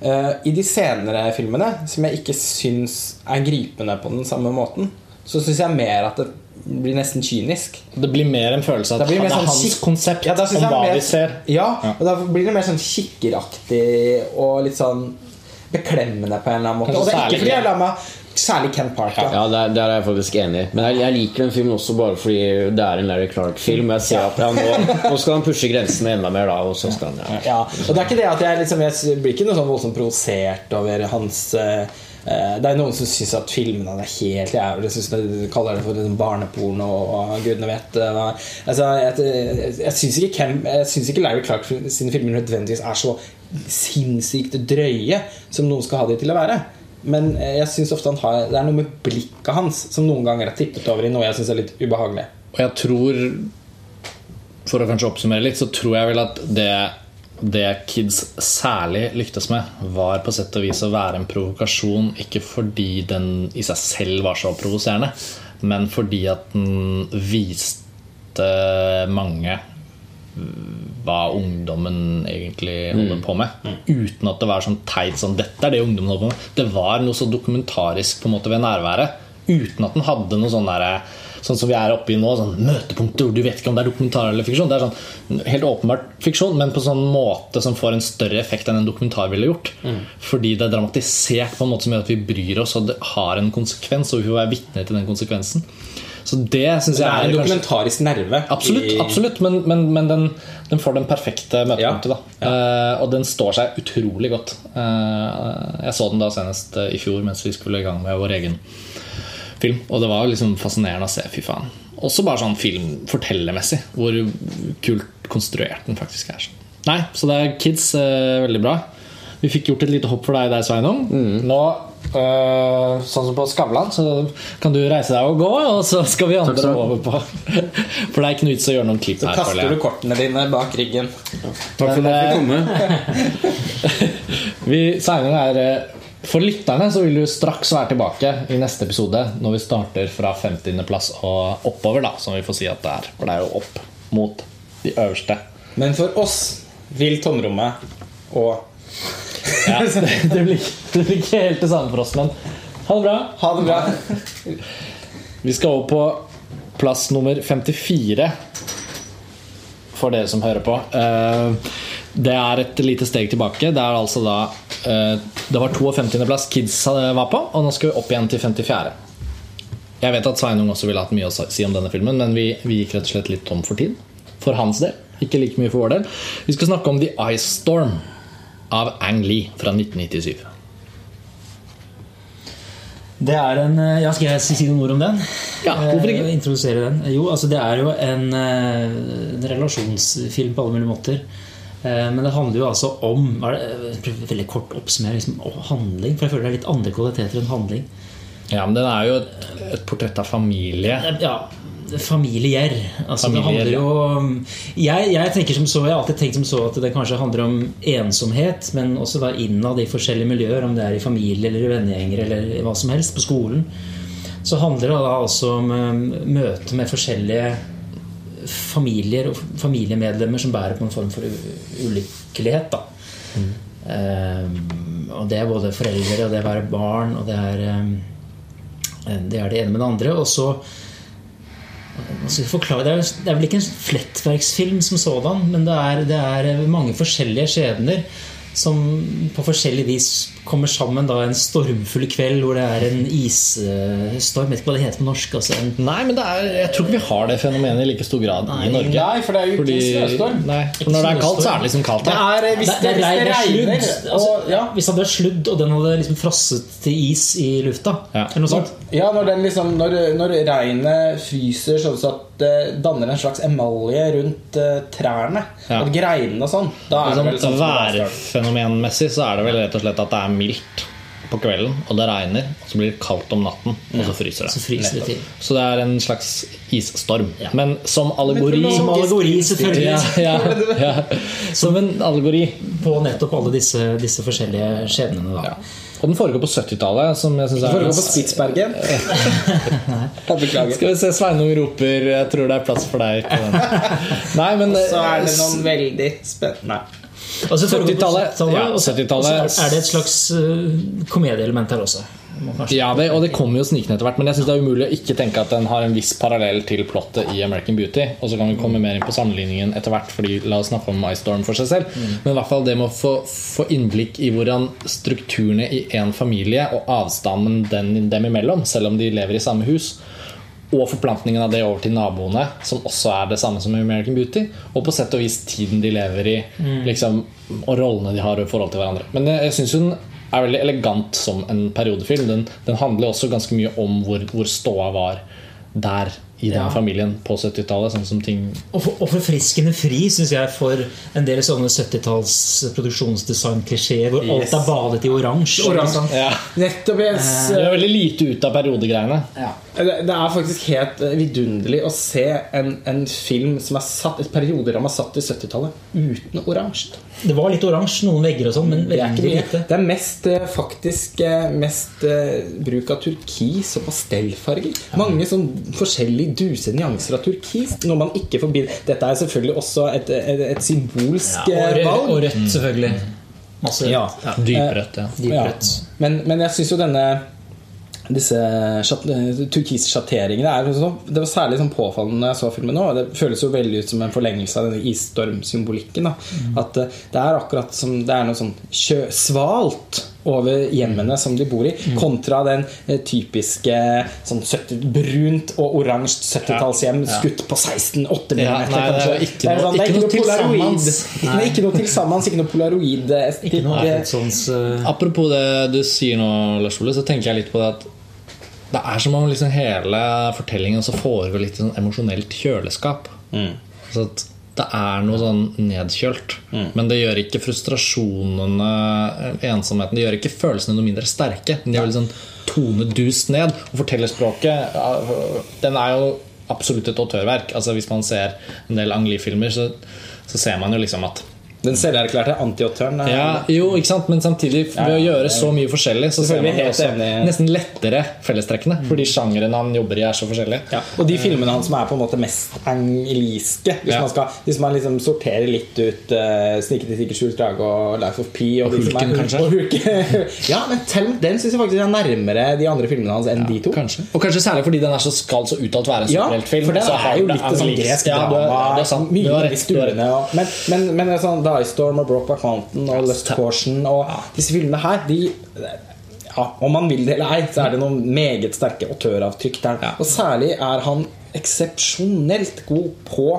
Eh, I de senere filmene, som jeg ikke syns er gripende på den samme måten, så syns jeg mer at det blir nesten kynisk. Det blir mer en følelse av at det det er sånn hans konsept Ja, om hva mer- vi ser. Ja, Ja. og da blir det mer sånn kikkeraktig og litt sånn beklemmende på en eller annen måte. Kanskje Og det er ikke fordi jeg lar meg Særlig Ken Parker. Ja. Der, der er jeg faktisk enig. Men jeg, jeg liker den filmen også bare fordi det er en Larry Clark-film. Jeg ser at ja, nå, nå skal han pushe grensene enda mer, da. Og så skal han, ja. Ja, og det er ikke det at jeg, liksom, jeg blir ikke noe sånn voldsomt provosert over hans eh, Det er noen som syns at filmene er helt jævlig. Synes de kaller det for barneporno og gudene vet eh, hva. Altså, jeg jeg, syns ikke, Ken- jeg synes ikke Larry Clark sine filmer nødvendigvis er så sinnssykt drøye som noen skal ha de til å være. Men eh, jeg synes ofte han har det er noe med blikket hans som noen ganger er tippet over i noe jeg syns er litt ubehagelig. Og jeg tror For å kanskje oppsummere litt, så tror jeg vel at det det Kids særlig lyktes med, var på sett og vis å være en provokasjon. Ikke fordi den i seg selv var så provoserende, men fordi at den viste mange hva ungdommen egentlig holder på med. Uten at det var sånn teit sånn Dette er det ungdommen holder på med. Det var noe så dokumentarisk på en måte ved nærværet. Uten at den hadde noe sånn derre Sånn som vi er oppe i nå, sånn møtepunkter du vet ikke om det er dokumentar eller fiksjon. Det er sånn helt åpenbart fiksjon, men på sånn måte som får en større effekt enn en dokumentar ville gjort. Fordi det er dramatisert på en måte som gjør at vi bryr oss, og det har en konsekvens, og vi får være vitne til den konsekvensen. Så det syns jeg er en dokumentarisk nerve. Absolutt, absolutt men, men, men den, den får den perfekte møtepunktet. da uh, Og den står seg utrolig godt. Uh, jeg så den da senest eh, i fjor mens vi skulle i gang med vår egen film. Og det var liksom fascinerende å se. Fy faen. Også bare sånn filmfortellermessig. hvor kult konstruert den faktisk er. Nei, så det er Kids eh, veldig bra. Vi fikk gjort et lite hopp for deg der, Sveinung. Nå, øh, sånn som på Skavlan, så kan du reise deg og gå, og så skal vi andre over på (laughs) For det er ikke noe vits å gjøre noen klipp her. Så kaster her, du kortene dine bak ryggen. Takk for at jeg fikk komme. Sveinung er eh, For lytterne så vil du straks være tilbake i neste episode når vi starter fra 50.-plass og oppover, da, som vi får si at det er. For det er jo opp mot de øverste. Men for oss vil tomrommet og Ja, (laughs) det, det, blir, det blir ikke helt det samme for oss, men ha det bra. Ha det bra. Vi skal over på plass nummer 54 for dere som hører på. Eh, Det er et lite steg tilbake. Det er altså da Det var 52.-plass Kids var på, og nå skal vi opp igjen til 54. Jeg vet at Sveinung også ville hatt mye å si om denne filmen, men vi, vi gikk rett og slett litt tom for tid. For hans del. Ikke like mye for vår del. Vi skal snakke om The Ice Storm av Ang Lee fra 1997. Det er en eh, Ja, skal jeg si noen ord om den? Ja, hvorfor ikke? Eh, Introdusere den? Jo, altså det er jo en, eh, en relasjonsfilm på alle mulige måter. Eh, Men det handler jo altså om det, Veldig kort oppsummere liksom, handling. For jeg føler det er litt andre kvaliteter enn handling. Ja, men den er jo et, et portrett av familie. Ja, familier. Altså, Familier, jo jeg, jeg tenker som så Jeg har alltid tenkt som så at det kanskje handler om ensomhet, men også da innad i forskjellige miljøer, om det er i familie eller i vennegjenger eller hva som helst, på skolen. Så handler det da også om møte med forskjellige familier og familiemedlemmer som bærer på en form for ulykkelighet. Da. Um, og det er både foreldre, og det er være barn, og det er um, det er det ene med det andre. Og så jeg forklare, det, er, det er vel ikke en flettverksfilm som sådan, men det er, det er mange forskjellige skjebner som på forskjellig vis kommer sammen da en stormfull kveld hvor det er en isstorm. Jeg vet ikke hva det heter på norsk. Altså en, Nei, men det er, jeg tror ikke vi har det fenomenet i like stor grad i Norge. Nei, for det er jo ikke Fordi, snøstorm. nei, for når det er kaldt, så er det liksom kaldt. Det er, eh, hvis det, det, hvis er, det er regner sludd. Altså, og, ja. Hvis det hadde vært sludd, og den hadde liksom frosset til is i lufta, Ja. eller noe sånt Ja, når, den liksom, når, når regnet fryser sånn at det danner en slags emalje rundt uh, trærne, Ja. og greinene og sånn, da er det Sånn, det. Værfenomenmessig så er det vel rett og slett at det er mildt på kvelden, og det regner, og så blir det kaldt om natten, og så fryser så det. fryser det til. Så det er en slags isstorm. Ja. Men som allegori Som allegori, selvfølgelig. ja, ja, ja. Som en allegori. På nettopp alle disse, disse forskjellige skjebnene. Da. Ja. Og den foregår på 70-tallet, som jeg syns Det er foregår på Spitsbergen. Beklager. Skal vi se, Sveinung roper 'Jeg tror det er plass for deg' på den. (laughs) Nei, men Så er det noen veldig spennende Nei. Og så foregår det på 70-tallet, 70-tallet, ja, 70-tallet. og så er det et slags uh, komedieelement her også. Ja, det, og det kommer jo snikende etter hvert, men jeg synes det er umulig å ikke tenke at den har en viss parallell til plottet i American Beauty. Og så kan vi komme mer inn på sammenligningen etter hvert, Fordi la oss snakke om Ice Storm for seg selv. Men i hvert fall det med å få, få innblikk i hvordan strukturene i en familie og avstanden den, dem imellom, selv om de lever i samme hus, og forplantningen av det over til naboene, som også er det samme som American Beauty. Og på sett og vis tiden de lever i, liksom, og rollene de har i forhold til hverandre. Men jeg, jeg syns hun er veldig elegant som en periodefilm. Den, den handler også ganske mye om hvor, hvor ståa var der i den Ja. familien på 70-tallet. Sånn som ting Og, for, og forfriskende fri, syns jeg, for en del sånne 70-talls produksjonsdesign-klisjeer hvor alt er badet i oransje. Oransje. ja, Nettopp. Yes. Det er veldig lite ut av periodegreiene. Det det er faktisk helt eh, vidunderlig å se en, en film som er satt et perioderamme satt i 70-tallet uten oransje. Det var litt oransje, noen vegger og sånn, men Det er ikke mye. Det er mest eh, faktisk eh, mest bruk av turkis og pastellfarger. Mange sånn forskjellige duse nyanser av turkis. Når man ikke forbinder Dette er selvfølgelig også et, et, et symbolsk Ja, og, rød, valg. og rødt, selvfølgelig. Masse Ja. ja. Dyprødt. Ja. dyprødt. Men, men jeg syns jo denne disse sjat- turkise sjatteringene er sånn, Det var særlig sånn påfallende når jeg så filmen nå. Det føles jo veldig ut som en forlengelse av denne isstormsymbolikken. Mm. At eh, det er akkurat som det er noe sånn svalt over hjemmene som de bor i, kontra den eh, typiske sånn 70, brunt og oransje 70-tallshjem Ja. skutt på 16 8 Ja, mm. nei, det er jo ikke noe- sånn, det er ikke noe polaroid. Nei. Ikke, (laughs) ikke noe til sammen, ikke noe polaroid-estetikk. Ikke noe sånn, så... Apropos det du sier nå, Lars Ole, så tenker jeg litt på det at det er som om liksom hele fortellingen også foregår litt i sånn emosjonelt kjøleskap. Så at det er noe sånn nedkjølt. Men det gjør ikke frustrasjonene, ensomheten Det gjør ikke følelsene noe mindre sterke. De er litt sånn tonedust ned. Og fortellerspråket Den er jo absolutt et autørverk. Altså Hvis man ser en del Angli-filmer, så, så ser man jo liksom at Den selverklærte antiautøren. er- ja, jo, ikke sant? Men samtidig, ved å gjøre så mye forskjellig, så ser man også nesten lettere fellestrekkene. Fordi sjangeren han jobber i, er så forskjellig. Ja, og de filmene hans som er på en måte mest angeliske, Hvis, Ja. man, skal, hvis man liksom sorterer litt ut uh, 'Sniket sikker sikkert skjult drage' og 'Life of P' og, Og Hulken, er- kanskje? og Hulken. (laughs) ja, men til, den syns jeg faktisk er nærmere de andre filmene hans enn de to. Kanskje. Og kanskje særlig fordi den er så skal så uttalt være en Ja, for den er jo litt sånn gresk Ja, drama. ja, det er sant. Du Mye har i rett, du har rett. stuene. Det er Die Storm og Brockback Mountain og Lust Caution og disse filmene her de, ja, Om man vil det eller ei, så er det noen meget sterke autøravtrykk der. Og særlig er han eksepsjonelt god på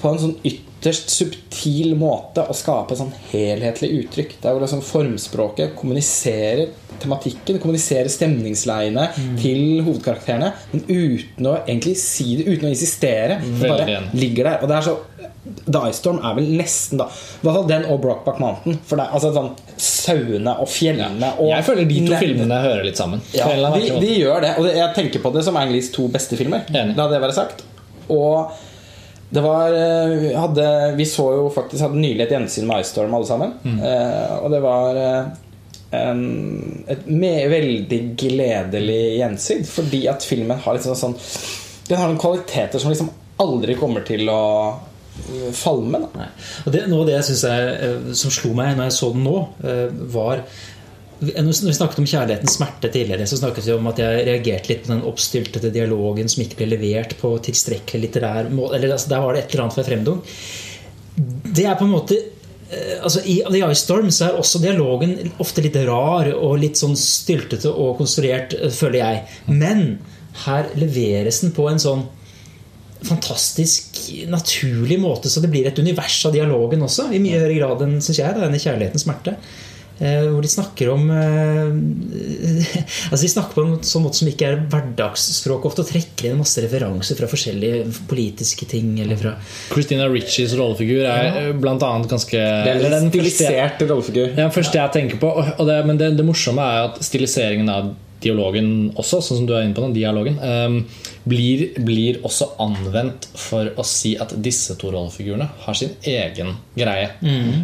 på en sånn ytterst subtil måte å skape sånn helhetlig uttrykk. Der hvor liksom formspråket kommuniserer tematikken, kommuniserer stemningsleiene til hovedkarakterene, men uten å egentlig si det, uten å insistere. Det bare ligger der. Og det er så Diestorm er vel nesten da I hvert fall den og Brockback Mountain. For det er altså sånn sauene og fjellene og Jeg føler de to filmene hører litt sammen. ja, de, de gjør det. Og jeg tenker på det som Anglis to beste filmer. Enig. La det være sagt. Og det var eh, vi hadde, Vi så jo faktisk hadde nylig et gjensyn med Ice Storm alle sammen. Mm. Eh, og det var eh, en, et med, veldig gledelig gjensyn. Fordi at filmen har liksom sånn Den har noen kvaliteter som liksom aldri kommer til å falme. Da. Og det, noe av det jeg synes er, eh, som slo meg når jeg så den nå, eh, var når vi snakket om kjærlighetens smerte tidligere, så snakket vi om at jeg reagerte litt på den oppstyltede dialogen som ikke ble levert på tilstrekkelig litterær måte. Eller altså, Der var det et eller annet fra Fremdung. Det er på en måte eh, altså I The Ice Storm så er også dialogen ofte litt rar og litt sånn styltete og konstruert, eh, føler jeg. Men her leveres den på en sånn fantastisk naturlig måte, så det blir et univers av dialogen også. I mye høyere grad enn synes jeg, da, denne kjærlighetens smerte. Eh, hvor de snakker om eh, (laughs) Altså De snakker på en sånn måte som ikke er hverdagsspråk ofte, og trekker inn masse referanser fra forskjellige politiske ting. Eller fra Christina Ritchies rollefigur er ja. blant annet ganske Det er en stilisert rollefigur. Det er den første jeg tenker på. det, men det, det morsomme er at stiliseringen av dialogen også, sånn som du er inne på den, dialogen, ehm, blir, blir også anvendt for å si at disse to rollefigurene har sin egen greie.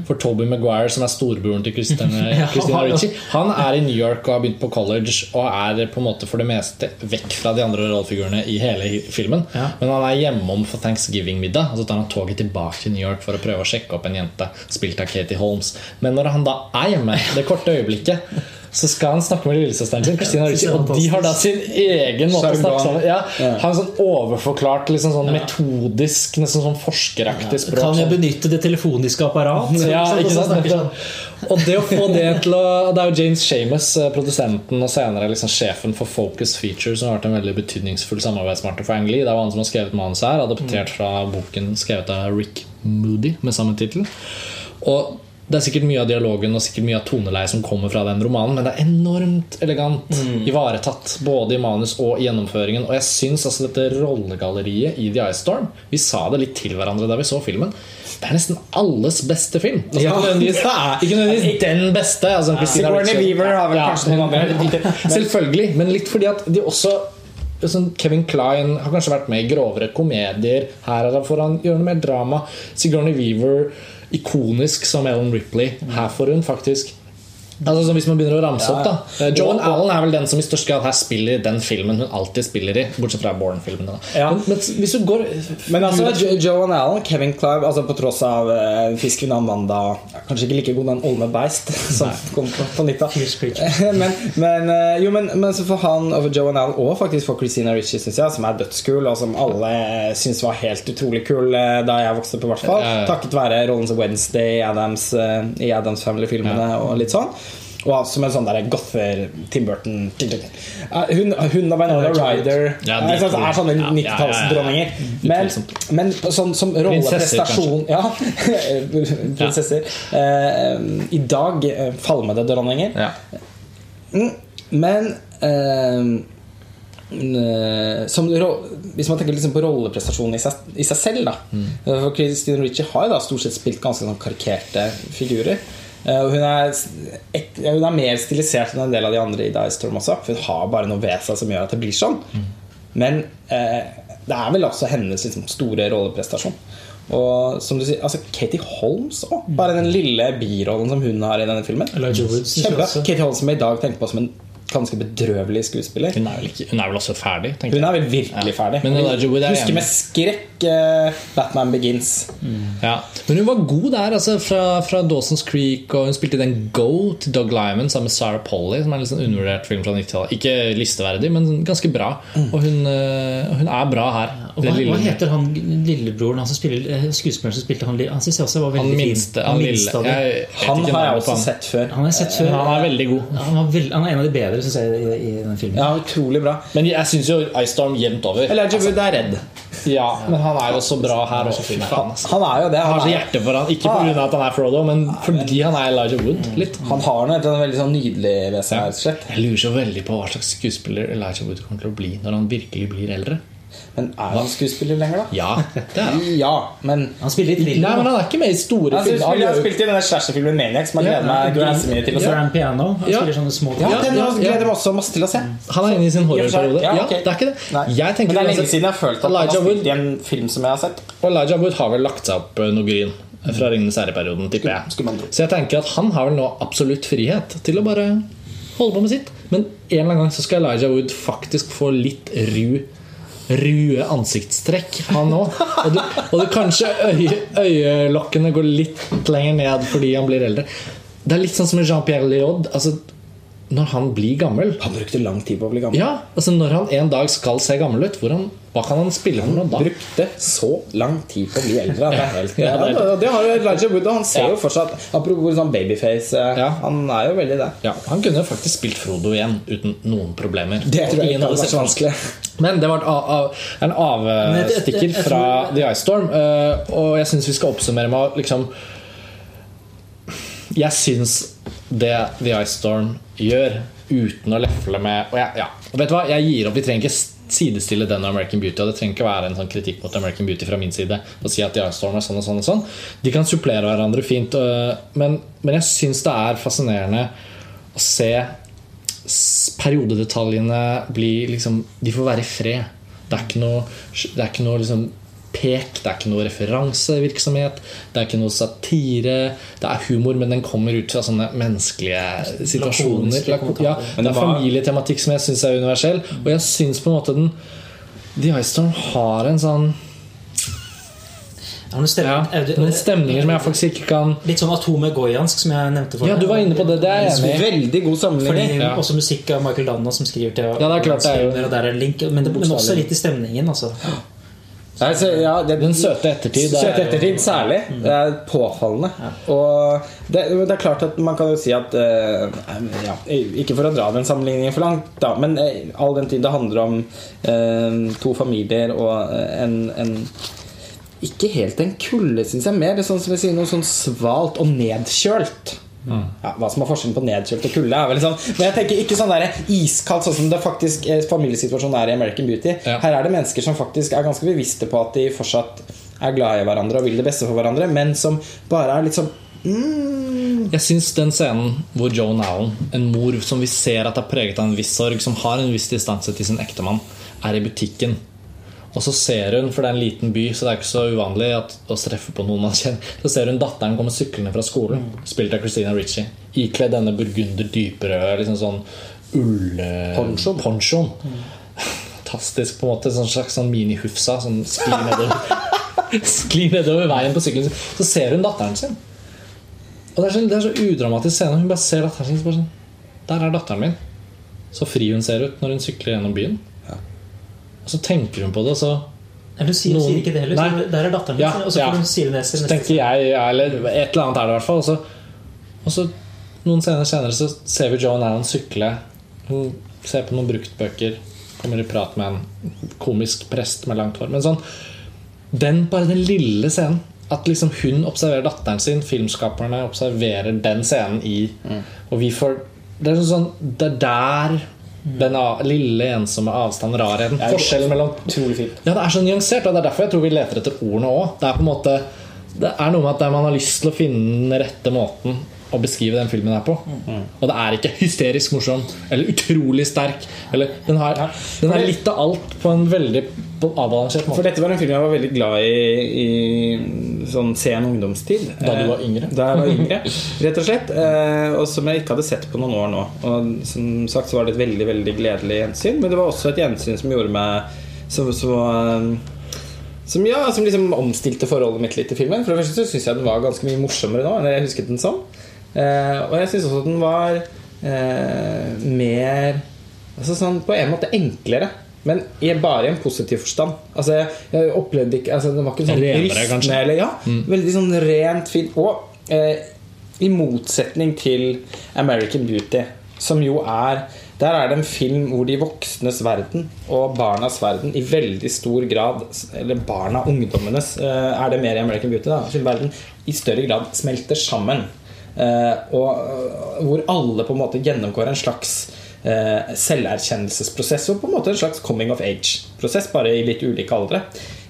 For Toby Maguire, som er storebroren til Christina, (laughs) Ja, Christina han- Ricci, han er i New York og har begynt på college og er på en måte for det meste vekk fra de andre rollefigurene i hele filmen. Ja. Men han er hjemom for Thanksgiving-middag, og så tar han toget tilbake til New York for å prøve å sjekke opp en jente spilt av Katie Holmes. Men når han da er hjemme, det korte øyeblikket, så skal han snakke med lillesøsteren sin, Christina Ricci, og de har da sin egen måte å snakke sammen ja, Han er sånn overforklart, liksom sånn metodisk, nesten sånn forskeraktig språk. Kan jeg sånn. benytte det telefoniske apparat? Ja, ikke sant? Og det å få det til å Det er jo James Shamus, eh, produsenten og senere liksom sjefen for Focus Feature, som har vært en veldig betydningsfull samarbeidspartner for Ang Lee. Det er jo han som har skrevet manus her, adoptert fra boken skrevet av Rick Moody med samme tittel. Og det er sikkert mye av dialogen og sikkert mye av toneleiet som kommer fra den romanen, men det er enormt elegant ivaretatt, både i manus og i gjennomføringen. Og jeg syns altså dette rollegalleriet i The Ice Storm Vi sa det litt til hverandre da vi så filmen. Det er nesten alles beste film. Altså, Ja, ikke nødvendigvis, (laughs) er- den beste. Altså, ja. Sigourney Weaver har vel kanskje noen andre. (laughs) Selvfølgelig, men litt fordi at de også sånn Kevin Klein har kanskje vært med i grovere komedier. Her får han gjøre noe mer drama. Sigourney Weaver, ikonisk som Ellen Ripley. Her får hun faktisk Altså, så hvis man begynner å ramse opp, da. Eh, Joan Allen er vel den som i størst grad her spiller den filmen hun alltid spiller i. Bortsett fra Bourne-filmene. Ja. Men, men hvis du går Men altså, Jo- Joan Allen, Kevin Clive, altså på tross av uh, Fisken Amanda Kanskje ikke like god den Olme Beist (laughs) som kom på, på 90 (laughs) men, men, eh, jo, men, men så for han og for Joan Allen, og faktisk for Christina Ritchie, synes jeg, som er dødskul, og som alle syns var helt utrolig kul da jeg vokste opp, i hvert fall. Ja, ja. Takket være rollen som Wednesday Adams, i Adams Family-filmene og litt sånn. Og som en sånn der gother Tim Burton Hun, hun og Winona Ryder Ja, er, er sånne Ja, ja, ja, ja. 90-tallsdronninger. Men, men sånn som rolleprestasjon Ja, (laughs) prinsesser. Eh, I dag eh, falmede dronninger. Ja. Mm, Men eh, eh, som, Hvis man tenker liksom på rolleprestasjonen i seg, i seg selv da. Mm. For Christine Ritchie har jo da stort sett spilt ganske sånn karikerte figurer. Eh, hun er, hun er mer stilisert enn en del av de andre i Dice Storm også. For hun har bare noe ved seg som gjør at det blir sånn. Men eh, det er vel også hennes liksom, store rolleprestasjon. Og som du sier, altså Katie Holmes òg. Bare den lille birollen som hun har i denne filmen. Katie Holmes som jeg i dag tenker på som en ganske bedrøvelig skuespiller. Hun er vel, ikke, hun er vel også ferdig, Hun er vel virkelig Ja. ferdig. Men Elijah Wood er Husker med skrekk uh, Batman Begins. Ja. Men hun var god der, altså fra, fra Dawson's Creek, og hun spilte i den Go til Doug Lyman sammen med Sarah Polly, som er en litt sånn undervurdert film fra 90-tallet. Ikke listeverdig, men ganske bra. Og hun, uh, hun er bra her. Og hva, hva heter han lillebroren, han som spiller, eh, skuespilleren som spilte han Han syns jeg også var han minste, fin. han lille minste jeg Han har jeg også sett før. Han har jeg sett før. Han er veldig god. Han, var veld, han er en av de bedre, syns jeg, i, i den filmen. Ja, utrolig bra. Men jeg syns jo Ice Storm jevnt over. Elijah Wood er redd. Ja, men han er jo så bra her også. Han, altså. Han er jo det. Han, har så er, hjerte for han Ikke pga. at han er Frodo, men fordi han er Elijah Wood. Litt. han har noe noe veldig sånn nydelig ved seg. Jeg lurer så veldig på hva slags skuespiller Elijah Wood kommer til å bli når han virkelig blir eldre. Men er han skuespiller lenger, da? Ja, det er han. (laughs) Ja, men Han spiller i Nei, men han er ikke med i store han filmer. Han spiller, gjør har spilt i denne slasherfilmen Maniac, som jeg gleder meg ganske mye til å se. Grand Piano. Han Ja. spiller sånne små Ja, den ja, gleder jeg meg også masse til å se. Han er inne i sin horrorperiode. Ja, Ja, det er ikke det. Jeg Men det er lenge siden jeg har følt at han har spilt Wood, i en film som jeg har sett. og Elijah Wood har vel lagt seg opp eh, noe gryn fra Ringenes herre-perioden, tipper jeg. Skulle man. Så jeg tenker at han har vel nå absolutt frihet til å bare holde på med sitt. Men en eller annen gang så skal Elijah Wood faktisk få litt ru Rue ansiktstrekk, han òg. Og, og du kanskje øye, øyelokkene går litt lenger ned fordi han blir eldre. Det er litt sånn som Jean-Pierre Léaud. Altså, når han blir gammel Han brukte lang tid på å bli gammel. Ja, altså Når han en dag skal se gammel ut, hvordan, hva kan han spille for noe da? brukte så lang tid på å bli eldre. Det, er helt, Ja, (laughs) det er det, har jo Elijah Wood, og han ser Ja. jo fortsatt Apropos sånn babyface, eh, Ja. han er jo veldig det. Ja, Han kunne faktisk spilt Frodo igjen uten noen problemer. Det tror jeg ikke hadde vært så vanskelig. Men det var en avstikker fra The Ice Storm. eh, og jeg syns vi skal oppsummere med å liksom Jeg syns det The Ice Storm gjør, uten å lefle med Og jeg, ja, og vet du hva, jeg gir opp. Vi trenger ikke sidestille den og American Beauty. Og det trenger ikke være en sånn kritikk mot American Beauty fra min side. Å si at The Ice Storm er sånn og sånn og sånn De kan supplere hverandre fint. men, men jeg syns det er fascinerende å se periodedetaljene bli liksom De får være i fred. Det er ikke noe, det er ikke noe liksom pek, det er ikke noe referansevirksomhet, det er ikke noe satire. Det er humor, men den kommer ut fra sånne menneskelige situasjoner. Ja, det er familietematikk som jeg syns er universell. Og jeg syns på en måte den The Ice Storm har en sånn ja, noen, stemninger, ja, noen stemninger som jeg faktisk ikke kan Litt sånn atomegoiansk, som jeg nevnte for Ja, du var inne på det. Det er jeg enig i. Veldig god Fordi sammenligning. Ja. Også musikk av Michael Danna, som skriver til Ja, det er klart det er jo- og der er en link, men, det, men også litt i stemningen. Altså. Nei, så, ja, det, Den søte ettertid. Søte er ettertid særlig. Det er påfallende. Og det, det er klart at man kan jo si at uh, ja, Ikke for å dra den sammenligningen for langt, da, men uh, all den tid det handler om uh, to familier og en, en Ikke helt en kulde, syns jeg. Mer det er sånn som jeg sier, noe sånn svalt og nedkjølt. Ja, hva som er forskjellen på nedkjølt og kulde? Er vel sånn, men jeg tenker ikke sånn der iskaldt, sånn som det faktisk eh, familiesituasjonen er i American Beauty. Ja. Her er det mennesker som faktisk er ganske bevisste på at de fortsatt er glad i hverandre og vil det beste for hverandre, men som bare er litt sånn mm, Jeg syns den scenen hvor Joan Allen, en mor som vi ser at er preget av en viss sorg, som har en viss distanse til sin ektemann, er i butikken. Og så ser hun, for det er en liten by, så det er ikke så uvanlig at, å treffe på noen man kjenner. Så ser hun datteren komme syklende fra skolen, spilt av Christina Ritchie. Ikledd denne burgunder dyprøde, liksom sånn ullponchoen. Mm. Fantastisk, på en måte. Sånn slags sånn mini-hufsa som sklir nedover, (laughs) sklir nedover veien på sykkelen. Så ser hun datteren sin. Og det er så, det er så udramatisk scene. Hun bare ser datteren sin. så Bare sånn, Der er datteren min. Så fri hun ser ut når hun sykler gjennom byen. Og så tenker hun på det, og så Nei, du sier, Noen- sier ikke det heller. Nei. Så der er datteren din Ja, og så ja. får hun sier det neste. Så neste tenker jeg, ja, eller et eller annet er det i hvert fall. Og så, og så noen scener senere så ser vi Joan Allen sykle. Hun ser på noen bruktbøker, kommer i prat med en komisk prest med langt hår. Men sånn, den, bare den lille scenen At liksom hun observerer datteren sin, filmskaperne observerer den scenen i Og vi får Det er sånn Det er der den lille, ensomme avstanden, rarheten Forskjellen mellom Utrolig fint. ja, det er så nyansert, og det er derfor jeg tror vi leter etter ordene òg. Det er på en måte Det er noe med at man har lyst til å finne den rette måten å beskrive den filmen her på. Og det er ikke hysterisk morsom eller utrolig sterk. Eller, den, har, den er litt av alt på en veldig avbalansert måte. For dette var en film jeg var veldig glad i i sånn sen ungdomstid. Da du Eh, var yngre? Da jeg var (laughs) yngre, rett og slett. Eh, Og som jeg ikke hadde sett på noen år nå. Og som sagt så var det et veldig veldig gledelig gjensyn. Men det var også et gjensyn som gjorde meg så, så eh, som, ja, som liksom omstilte forholdet mitt litt til filmen. For det første så syns jeg den var ganske mye morsommere nå enn jeg husket den som. Eh, og jeg syns også at den var eh, mer altså sånn, På en måte enklere. Men i, bare i en positiv forstand. Altså, jeg, opplevde ikke altså, Den var ikke sånn rystende, kanskje? Eller, ja, Veldig sånn rent, fint. Og eh, i motsetning til American Beauty, som jo er Der er det en film hvor de voksnes verden og barnas verden i veldig stor grad Eller barna, ungdommenes, eh, er det mer i American Beauty, da, sin verden i større grad smelter sammen. Eh, og øh, hvor alle på en måte gjennomgår en slags eh, selverkjennelsesprosess og på en måte en slags coming of age-prosess, bare i litt ulike aldre.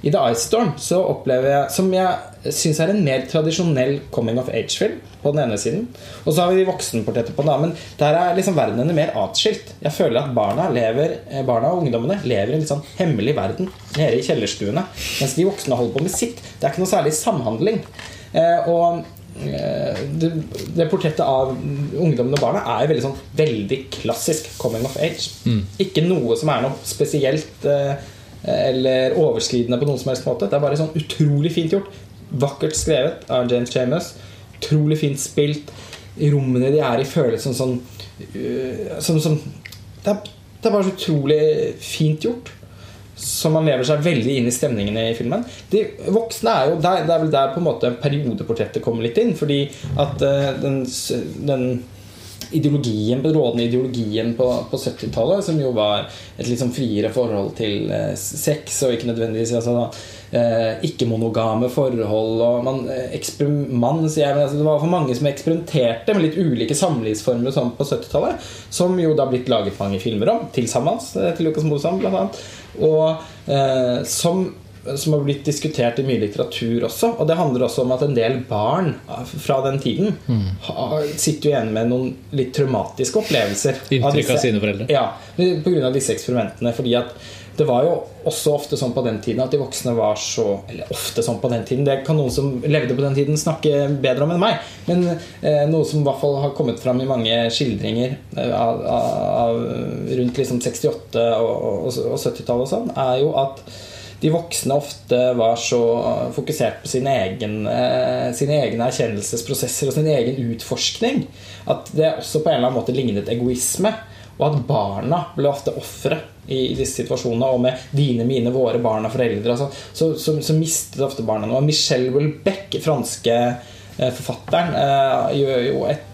I The Ice Storm så opplever jeg som jeg syns er en mer tradisjonell coming of age-film på den ene siden. Og så har vi de voksenportrettet på den andre. Men der er liksom verdenene mer atskilt. Jeg føler at barna, lever, eh, barna og ungdommene lever i en litt sånn hemmelig verden nede i kjellerstuene. Mens de voksne holder på med sitt. Det er ikke noe særlig samhandling. Eh, og eh, det, det portrettet av ungdommen og barna er veldig sånn Veldig klassisk coming of age. Ikke noe som er noe spesielt eh, eller overskridende på noen som helst måte. Det er bare sånn utrolig fint gjort. Vakkert skrevet av James Chamus. Utrolig fint spilt. Rommene de er i, føles som sånn øh, som, som, det, er, det er bare så utrolig fint gjort. Så man lever seg veldig inn i stemningene i filmen. De voksne er jo der, Det er vel der på en måte periodeportrettet kommer litt inn. Fordi at øh, den, den ideologien, den rådende ideologien på, på 70-tallet, som jo var et litt sånn friere forhold til eh, sex, og ikke nødvendigvis altså, eh, ikke-monogame forhold og man, eh, man, jeg, altså, Det var for mange som eksperimenterte med litt ulike samlivsformer sånn på 70-tallet, som jo da blitt laget mange filmer om, til sammen, eh, til Lucas Mosam blant annet, og eh, som som har blitt diskutert i mye litteratur også. Og det handler også om at en del barn fra den tiden har, sitter igjen med noen litt traumatiske opplevelser. Inntrykk av disse- sine foreldre. Ja, pga. disse eksperimentene. Fordi at det var jo også ofte sånn på den tiden at de voksne var så Eller ofte sånn på den tiden. Det kan noen som levde på den tiden, snakke bedre om enn meg. Men eh, noe som i hvert fall har kommet fram i mange skildringer eh, av, av, rundt liksom 68- og, og, og 70-tallet og sånn, er jo at de voksne ofte var så fokusert på sine, egen, eh, sine egne erkjennelsesprosesser og sin egen utforskning at det også på en eller annen måte lignet egoisme. Og at barna ble ofte ofre i, disse situasjonene. Og med dine, mine, våre barn og foreldre. Altså, så, så, så mistet ofte barna noe. Michel Houellebecq, franske eh, forfatteren, eh, gjør jo et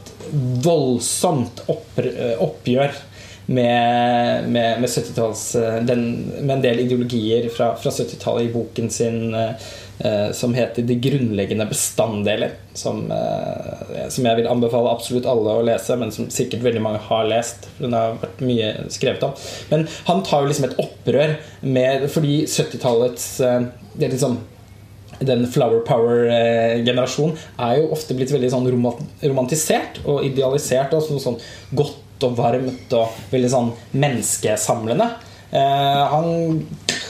voldsomt eh, oppgjør med, med, med 70-talls eh, Med en del ideologier fra, fra 70-tallet i boken sin eh, som heter 'De grunnleggende bestanddeler'. Som, eh, som jeg vil anbefale absolutt alle å lese, men som sikkert veldig mange har lest. For den har vært mye skrevet om. Men han tar jo liksom et opprør med Fordi 70-tallets eh, det liksom den flower power-generasjonen er jo ofte blitt veldig sånn romantisert og idealisert. Og sånn, sånn godt og varmt og veldig sånn menneskesamlende. Eh, han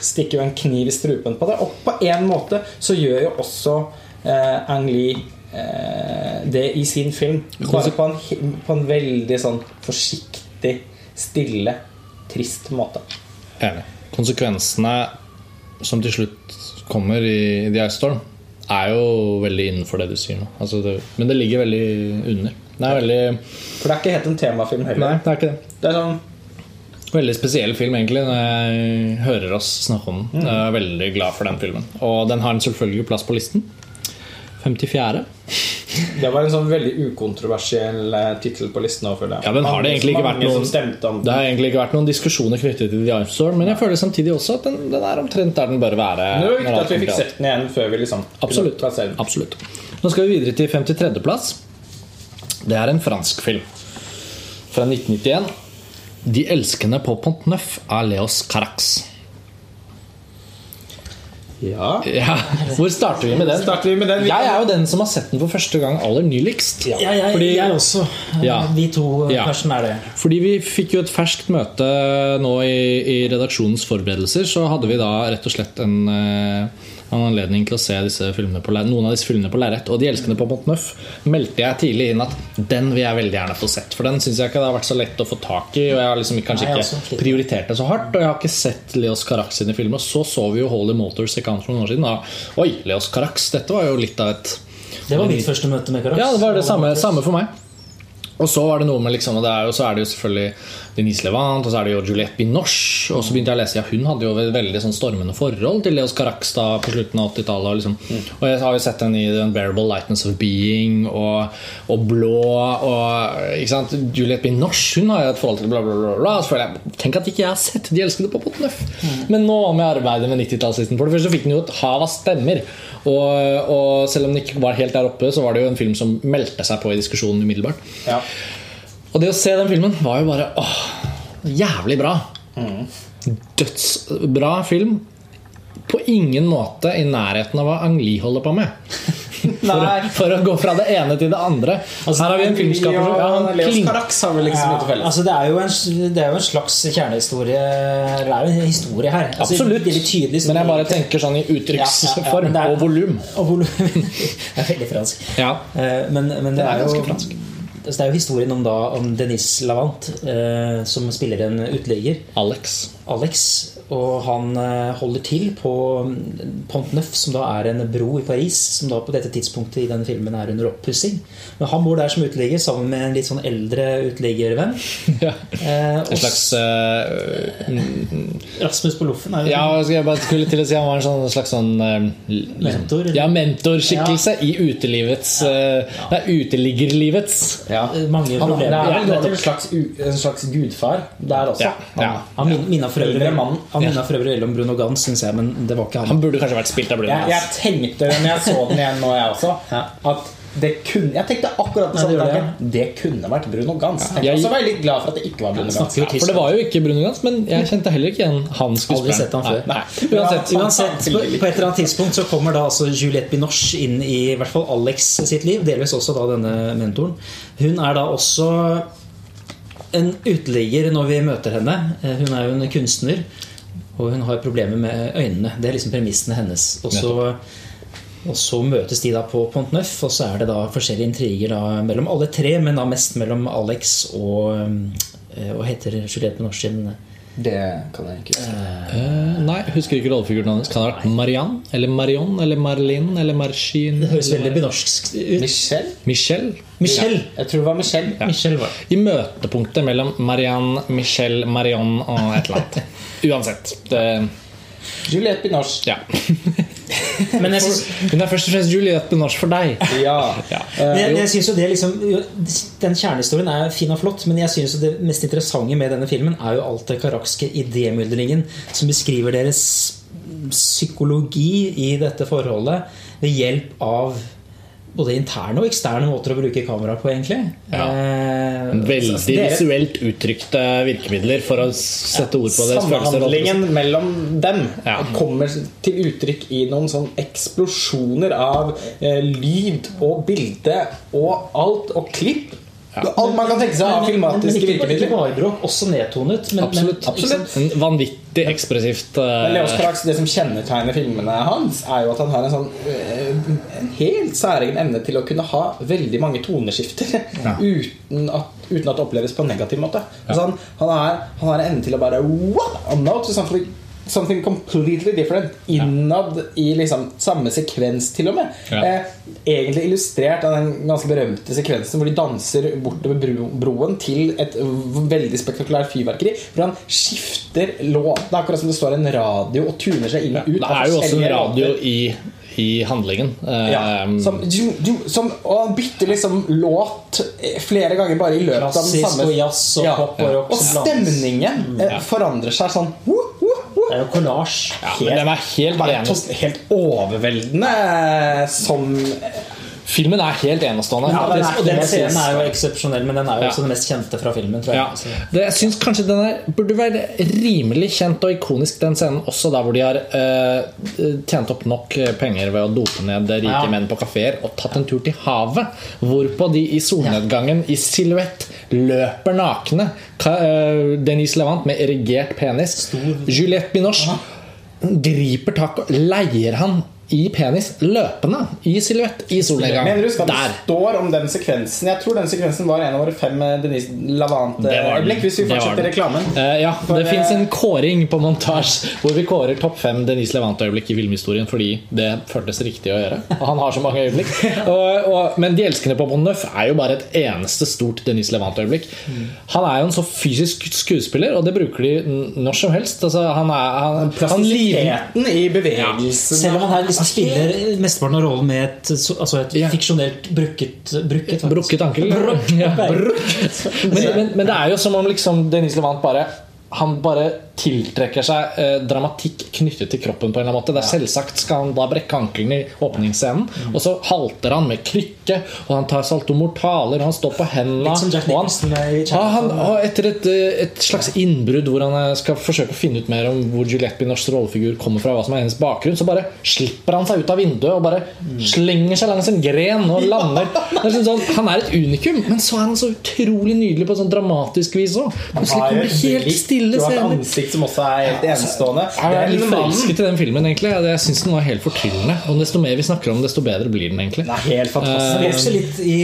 stikker jo en kniv i strupen på det. Og på en måte så gjør jo også eh, Ang Lee eh, det i sin film. Bare på en, på en veldig sånn forsiktig, stille, trist måte. Enig. Konsekvensene som til slutt kommer i The Ice Storm, er jo veldig innenfor det du sier nå. Altså det, men det ligger veldig under. Det er veldig For det er ikke helt en temafilm heller. Nei, det er ikke det. Det er sånn Veldig spesiell film, egentlig, når jeg hører oss snakke om den. Jeg er veldig glad for den filmen. Og den har en selvfølgelig plass på listen. 54. Det var en sånn veldig ukontroversiell eh, tittel på listen. føler. Ja, den har det egentlig ikke vært noen Det har egentlig ikke vært noen diskusjoner knyttet til The Ice men jeg føler samtidig også at den, den er omtrent der den bør være. Det var viktig at vi fikk sett den igjen før vi liksom Absolutt. Absolutt. Nå skal vi videre til 53.-plass. Det er en fransk film fra 1991. De elskende på Pontneuf er Leos Carax. Ja. Ja, Hvor starter vi med den? Starter vi med den? Jeg er jo den som har sett den for første gang aller nyligst. Ja, jeg, Fordi- jeg også. Ja. Vi to Ja. Er det. Fordi vi fikk jo et ferskt møte nå i, i redaksjonens forberedelser. Så hadde vi da rett og slett en, eh, en anledning til å se disse filmene på, noen av disse filmene på lerret. Og 'De elskende på Pont Neuf' meldte jeg tidlig inn at den vil jeg veldig gjerne få sett. For den syns jeg ikke det har vært så lett å få tak i. Og jeg har liksom kanskje Nei, ikke prioritert det så hardt. Og jeg har ikke sett Leos Carax sine filmer. Så så vi jo Holy Motors i Cannes for noen år siden. Og, Oi, Leos Carax, dette var jo litt av et Det var mitt første møte med Carax. ja, det var det samme, samme for meg. Og så var det noe med liksom, og det er jo, så er det jo selvfølgelig Denise Levant, og så er det jo Juliette Binoche. Og så begynte jeg å lese ja, hun hadde jo et veldig sånn stormende forhold til Leos Carax på slutten av 80-tallet. Og, liksom. og jeg har jo sett henne i The Unbearable Lightness of Being og, og Blå og ikke sant? Juliette Binoche hun har jo et forhold til bla, bla, bla. bla. Så føler jeg, Tenk at ikke jeg har sett De elskede på Potnøff! Neuf. Men nå med arbeidet med 90-tallslisten For det første så fikk den jo et hav av stemmer. Og, og selv om den ikke var helt der oppe, så var det jo en film som meldte seg på i diskusjonen umiddelbart. Ja. Og det å se den filmen var jo bare åh, jævlig bra. Dødsbra film. På ingen måte i nærheten av hva Ang Lee holder på med. (laughs) For, for å gå fra det ene til det andre. Her har vi en filmskaper som ja, han Leos klink- Carax har vel ikke så mye til felles. Altså, det, er jo en, det er jo en slags kjernehistorie Det er jo en historie her. Altså, Absolutt. Det er tydelig Men jeg bare tenker sånn i uttrykksform ja, og volum. Og volum. (laughs) det er veldig fransk. Ja. Eh, Men, men det, Det er er, jo ganske fransk. Det er jo historien om, da, om Denise Lavant, eh, som spiller en uteligger. Alex. Alex. Og han eh, holder til på mm, Pont Neuf, som da er en bro i Paris, som da på dette tidspunktet i denne filmen er under oppussing. Men han bor der som uteligger sammen med en litt sånn eldre uteliggervenn. (laughs) Ja. Eh, En slags uh, Rasmus på loffen er jo Ja, jeg bare skulle til å si han var en sånn, slags sånn liksom, Mentor, eller? Ja, mentorskikkelse i utelivets ja. Nei, uteliggerlivets. Ja. mange Han, det problemer. er vel Ja, en slags, en slags gudfar der også. Ja, ja. Han min- minner for øvrig. Han minner for øvrig veldig om Bruno Gans, syns jeg, men det var ikke han. Han burde kanskje vært spilt av Bruno. Jeg, jeg tenkte når jeg så den igjen nå, jeg også, at det kunne, jeg tenkte akkurat Ja, det samme gjorde tanke. Det kunne vært Bruno Gans. Jeg Jeg- også var jeg litt glad for at det ikke var Bruno Gans. For det var jo ikke Bruno Gans, men jeg kjente heller ikke igjen han skuespilleren. Uansett. Uansett, på, på et eller annet tidspunkt så kommer da altså Juliette Binoche inn i, i hvert fall Alex sitt liv. Delvis også da denne mentoren. Hun er da også en uteligger når vi møter henne. Eh, Hun er jo en kunstner, og hun har problemer med øynene. Det er liksom premissene hennes. Og så, og så møtes de da på Pont Neuf, og så er det da forskjellige intriger da mellom alle tre, men da mest mellom Alex og eh, Hva heter Juliette Binoche sin Det kan jeg ikke huske. Uh, nei, husker ikke rollefiguren hans. Kan det ha vært Marianne? Eller Marion? Eller Marlin? Eller Marchin? Det høres veldig binochsk ut. Michelle? Michelle? Michelle. Jeg tror det var Michelle. Michelle var. I møtepunktet mellom Marianne, Michelle, Marion og et eller annet. (laughs) Uansett. Det, Juliette Binoche. ja. (laughs) Men jeg synes, Hun er først og fremst Juliette Binoche for deg. Ja. Ja. men jeg, jeg synes jo det liksom Den kjernehistorien er fin og flott, men jeg synes jo det mest interessante med denne filmen er jo alt det karakske idémyldringen som beskriver deres psykologi i dette forholdet ved hjelp av både interne og eksterne måter å bruke kamera på, egentlig. Ja. Eh, Veldig altså, visuelt uttrykte virkemidler for å sette ord på det. Samhandlingen mellom dem Ja. kommer til uttrykk i noen sånn eksplosjoner av eh, lyd og bilde og alt, og klipp Alt man kan tenke seg av filmatiske ikke- Ikke bare bråk, også nedtonet. Men, Absolutt. Men, absolutt. Vanvittig ekspressivt Uh... Men Leos Carax, Det som kjennetegner filmene hans, er jo at han har en sånn eh, En helt særegen evne til å kunne ha veldig mange toneskifter (laughs) uten, at, uten at det oppleves på en negativ måte. Altså han, han, er, han har en evne til å bare What? I'm to something, completely different. Innad i liksom samme sekvens, til og med. Ja. Eh, egentlig illustrert av den ganske berømte sekvensen hvor de danser bortover bro, broen til et veldig spektakulært fyrverkeri. Hvor han skifter låt. Det er akkurat som det står en radio og tuner seg inn og ut. Det er jo også en radio i, i handlingen. Eh, Ja, som, du, du, som, og han bytter liksom låt eh, flere ganger bare i løpet av den samme og jazz og pop og rock Og stemningen eh, forandrer seg sånn woo. Det er jo collage. ja, men den er helt helt, helt overveldende eh, som Filmen er helt enestående. Ja, den, er, den scenen er jo eksepsjonell, men den er jo også den mest kjente fra filmen. Tror jeg. Ja. Det, jeg syns kanskje den er, burde være rimelig kjent og ikonisk, den scenen. Også der hvor de har uh, tjent opp nok eh, penger ved å dope ned rike Ja. menn på kafeer og tatt en tur til havet. Hvorpå de i solnedgangen i silhuett løper nakne. Eh, Denise Levant med erigert penis. Juliette Binoche griper tak og leier han i penis løpende i silhuett i solnedgang. Mener du skal det står om den sekvensen? Jeg tror den sekvensen var en av våre fem eh, Denise Lavante-øyeblikk. Hvis vi fortsetter reklamen. Uh, ja, For, det fins eh, en kåring på montasje hvor vi kårer topp fem Denise Levante-øyeblikk i filmhistorien fordi det føltes riktig å gjøre. Og han har så mange øyeblikk. (laughs) Og, og, men De elskende på Neuf er jo bare et eneste stort Denise Levante-øyeblikk. Han er jo en så fysisk skuespiller, og det bruker de når som helst. Altså, han er han, han Plastisiteten i bevegelsen Selv om han her liksom spiller mesteparten av rollen med et, altså et fiksjonelt brukket Brukket. Brukket ankel. Brukket Ja, brukket. (laughs) Men, men, men det er jo som om liksom Denise Levant bare han bare tiltrekker seg eh, dramatikk knyttet til kroppen. på en eller annen måte Det er Selvsagt skal han da brekke ankelen i åpningsscenen, Mm. og så halter han med krykke, og han tar saltomortaler, og han står på hendene Litt som Jack og han- Nicholson ja, han, og Etter et, eh, et slags innbrudd hvor han eh, skal forsøke å finne ut mer om hvor Juliette Binoches rollefigur kommer fra, hva som er hennes bakgrunn, så bare slipper han seg ut av vinduet og bare slenger seg langs en gren og lander. (laughs) Er sånn, han er et unikum, men så er han så utrolig nydelig på sånn dramatisk vis òg. Plutselig kommer det helt stille scener. Som også er helt enestående. Jeg er litt Den forelsket i den filmen. egentlig Jeg synes den var helt fortryllende. Og desto mer vi snakker om det, desto bedre blir den egentlig. Det er helt fantastisk. Den vokser litt i,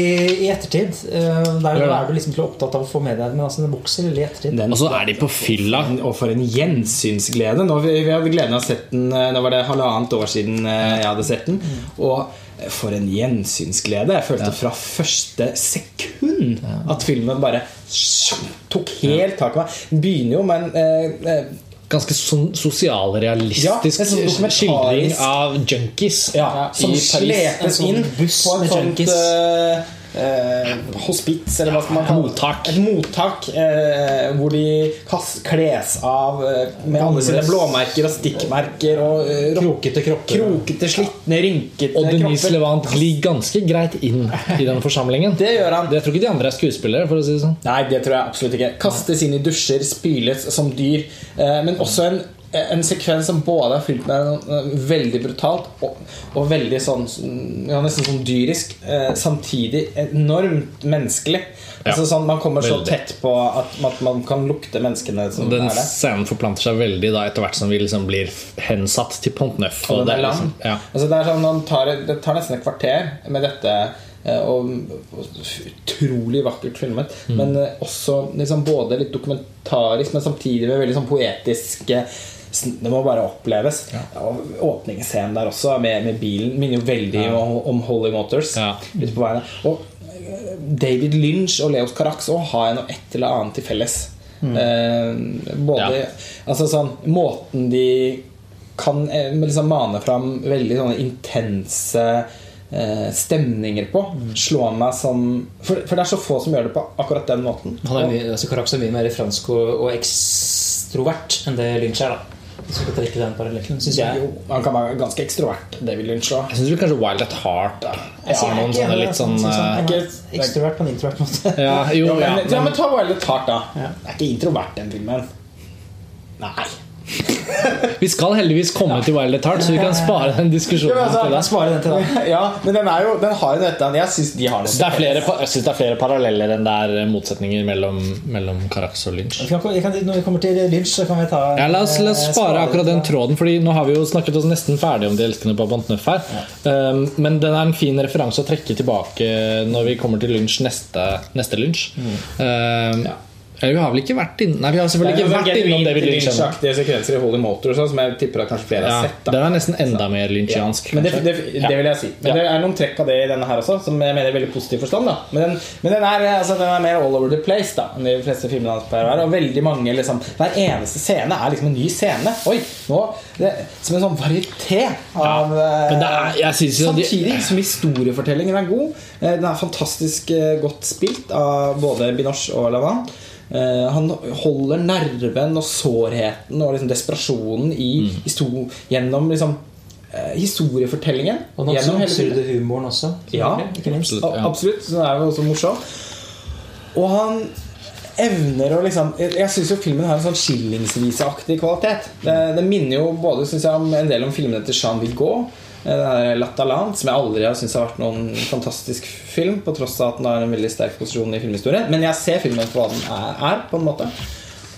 i ettertid. Eh, Der ja. er du liksom ikke opptatt av å få med deg Men altså, den vokser litt i ettertid. Den- Og så er de på fylla. Og for en gjensynsglede. Nå, vi, vi hadde gleden av å ha sett den eh, Nå var det halvannet år siden eh, jeg hadde sett den. Og eh, for en gjensynsglede. Jeg følte fra første sekund at filmen bare tok helt tak i meg. Begynner jo med en eh, eh, Ganske sånn Ja, sosialrealistisk er sånn skildring av junkies ja, som slepes sånn inn på en sånt junkies. Eh, hospits, eller hva skal man kalle det? Mottak. Et mottak eh, hvor de kles av eh, med alle sine blåmerker og stikkmerker og eh, Krokete kropper. krokete, slitne, rynkete Og Denise. Levant glir ganske greit inn i den forsamlingen. Det gjør han. Jeg tror ikke de andre er skuespillere. for å si det sånn Nei, det tror jeg absolutt ikke. Kastes inn i dusjer, spyles som dyr. Eh, men også en, en sekvens som både er fylt med veldig brutalt og, og veldig sånn ja, nesten sånn dyrisk. Eh, samtidig enormt menneskelig. Ja. Altså sånn Man kommer så tett på at, at man kan lukte menneskene som Den er der. scenen forplanter seg veldig da etter hvert som vi liksom blir hensatt til Pont Neuf. Og den det er lang. liksom, ja. Altså det, er sånn, tar, det tar nesten et kvarter med dette. eh, Og, og utrolig vakkert filmet. Mm. Men eh, også liksom både litt dokumentarisk, men samtidig med veldig sånn poetiske det må bare oppleves. Og Åpningsscenen der også, med, med bilen, minner jo veldig om, om Holly Motors. Ja. Og eh, David Lynch og Leos Carax òg har jeg noe et eller annet til felles. Eh, både Ja. Altså sånn Måten de kan eh, liksom mane fram veldig sånne intense eh, stemninger på, slår meg som for, for det er så få som gjør det på akkurat den måten. Han er mye, altså Carax er mye mer fransk og, og ekstrovert enn det Lynch er. da skal trekke den parallellen, syns jeg. Jo, han kan være ganske ekstrovert, David Lynch òg. Jeg syns kanskje Wild at Heart da. Jeg har noen sånne litt sånn eh, er Ekstrovert på en introvert måte. (laughs) ja, jo, Ja, ja, men, ja, men, men ta Wild at Heart, da. Ja. Det er ikke introvert, den filmen. Nei. Vi skal heldigvis komme til Wild Tart, så vi kan spare den diskusjonen Ja, men altså, til. Spare den til da. Ja, men den, er jo, den har jo dette Jeg syns de har noe Det er flere, jeg synes det er flere paralleller enn det er motsetninger mellom, mellom Carax og Lynch. Når vi kommer til Lynch, så kan vi ta Ja, la, oss, la oss eh, spare akkurat den tråden, Fordi nå har vi jo snakket oss nesten ferdig om De elskende på Pantneuf her. Um, men den er en fin referanse å trekke tilbake når vi kommer til Lynch neste, neste Lynch. Um, eller vi har vel ikke vært innom Nei, vi har selvfølgelig ikke vært innom David. Lynch-aktige sekvenser i Holy Motor sånn, som jeg tipper at kanskje flere Ja, har sett. da Det er nesten enda mer lynchiansk. Men det, det, det vil jeg si. Men Ja. det er noen trekk av det i denne her også, som jeg mener i veldig positiv forstand. da Men den, men den, er, altså, den er mer all over the place da enn de fleste filmene hans pleier å være. Og veldig mange liksom Hver eneste scene er liksom en ny scene. Oi, nå det, Som en sånn varieté av ja. Men det er, jeg synes jo de, som historiefortellingen er god. Eh, Den er fantastisk eh, godt spilt av både Binoche og Lavant. Eh, han holder nerven og sårheten og liksom desperasjonen i Mm. histo- gjennom liksom eh, historiefortellingen. Og den absurde humoren også. Ja, ikke minst. Absolutt, ja. Absolutt. Så den er jo også morsom. Og han evner å liksom Jeg, jeg syns jo filmen har en sånn skillingsviseaktig kvalitet. Det, det minner jo både synes jeg, om en del om filmene til Jean Vigot. Eh, Latalant, som jeg aldri har syntes har vært noen fantastisk film, på tross av at den har en veldig sterk posisjon i filmhistorien. Men jeg ser filmen for hva den er på en måte.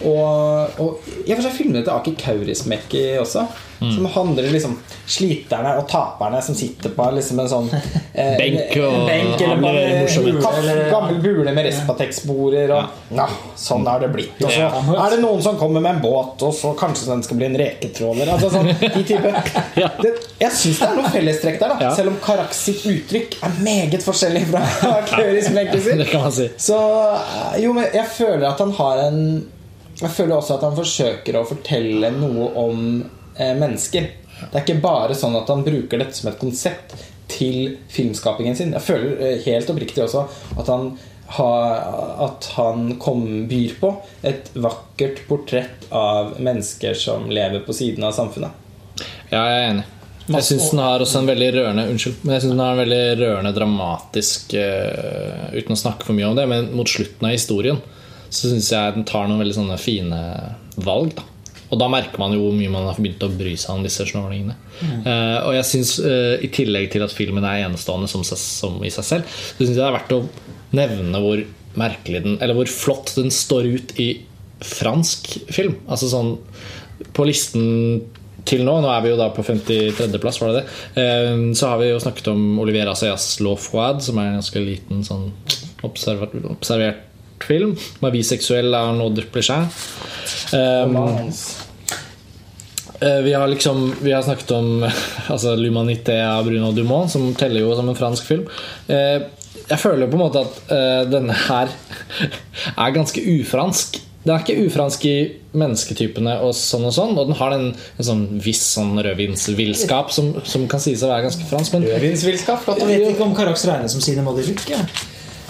Og, og jeg får se filmene til Aki Kaurismäki også. Som handler liksom sliterne og taperne som sitter på liksom en sånn (laughs) eh, Benk og en benk eller bare gammel bule med Respatex-borer. Og ja, sånn har det blitt. Og så er det noen som kommer med en båt, og så kanskje den skal bli en reketråler. Altså sånn, de type (laughs) det, Jeg syns det er noe fellestrekk der, da selv om Karak sitt uttrykk er meget forskjellig fra (laughs) Kaurismäki sitt. Så eh, jo, men jeg føler at han har en Jeg føler også at han forsøker å fortelle noe om eh, mennesker. Det er ikke bare sånn at han bruker dette som et konsept til filmskapingen sin. Jeg føler eh, helt oppriktig også at han har, at han kom, byr på et vakkert portrett av mennesker som lever på siden av samfunnet. Ja, jeg er enig. Jeg syns den har også en veldig rørende Unnskyld, men jeg synes den har en veldig rørende dramatisk uh, Uten å snakke for mye om det, men mot slutten av historien så syns jeg den tar noen veldig sånne fine valg. da Og da merker man jo hvor mye man har begynt å bry seg om disse snorlingene. Uh, og jeg synes uh, i tillegg til at filmen er enestående som, seg, som i seg selv, så syns jeg det er verdt å nevne hvor merkelig den Eller hvor flott den står ut i fransk film. Altså sånn på listen til nå, nå er vi jo da på 53.-plass, var det det? uh, Så har vi jo snakket om Olivier Assayas L'Eau som er en ganske liten sånn observert, observert film. Som er biseksuell av Duplechin. Um, Eh, vi har liksom Vi har snakket om (laughs) altså, L'Humanité av Bruno Dumont, som teller jo som en fransk film. Eh, Jeg føler på en måte at eh, denne her (laughs) er ganske ufransk. Den er ikke ufransk i mennesketypene og sånn og sånn, og den har den, en sånn viss sånn rødvinsvillskap som, som kan sies å være ganske fransk. Men Rødvinsvillskap, flott. Jeg vet ikke om Carax regnes som sine Modiluc.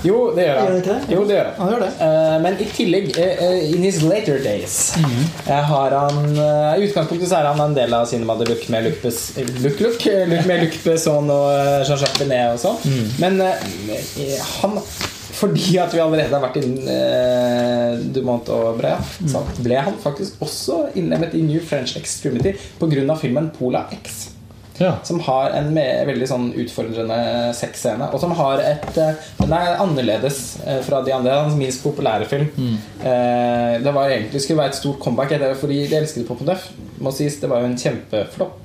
Jo, det gjør Gjør han. det? Jo, det gjør han. Han gjør det. Uh, men i tillegg, uh, in his later days, eh, har han I utgangspunktet så er han en del av Cinema de Luc med Luc, Luc, Luc, (laughs) Luc med Luc Besson og Jean-Jacques Benet og sånn. Men eh, han fordi at vi allerede har vært innen eh, Dumont og Brea, så ble han faktisk også innlemmet i New French Extremity pga. filmen Pola X ja. som har en veldig sånn utfordrende sexscene. Og som har et eh, Den er annerledes eh, fra de andre. Hans minst populære film. Eh, Det var egentlig skulle være et stort comeback, fordi De elskede på Duff. Må sies, det var jo en kjempeflopp.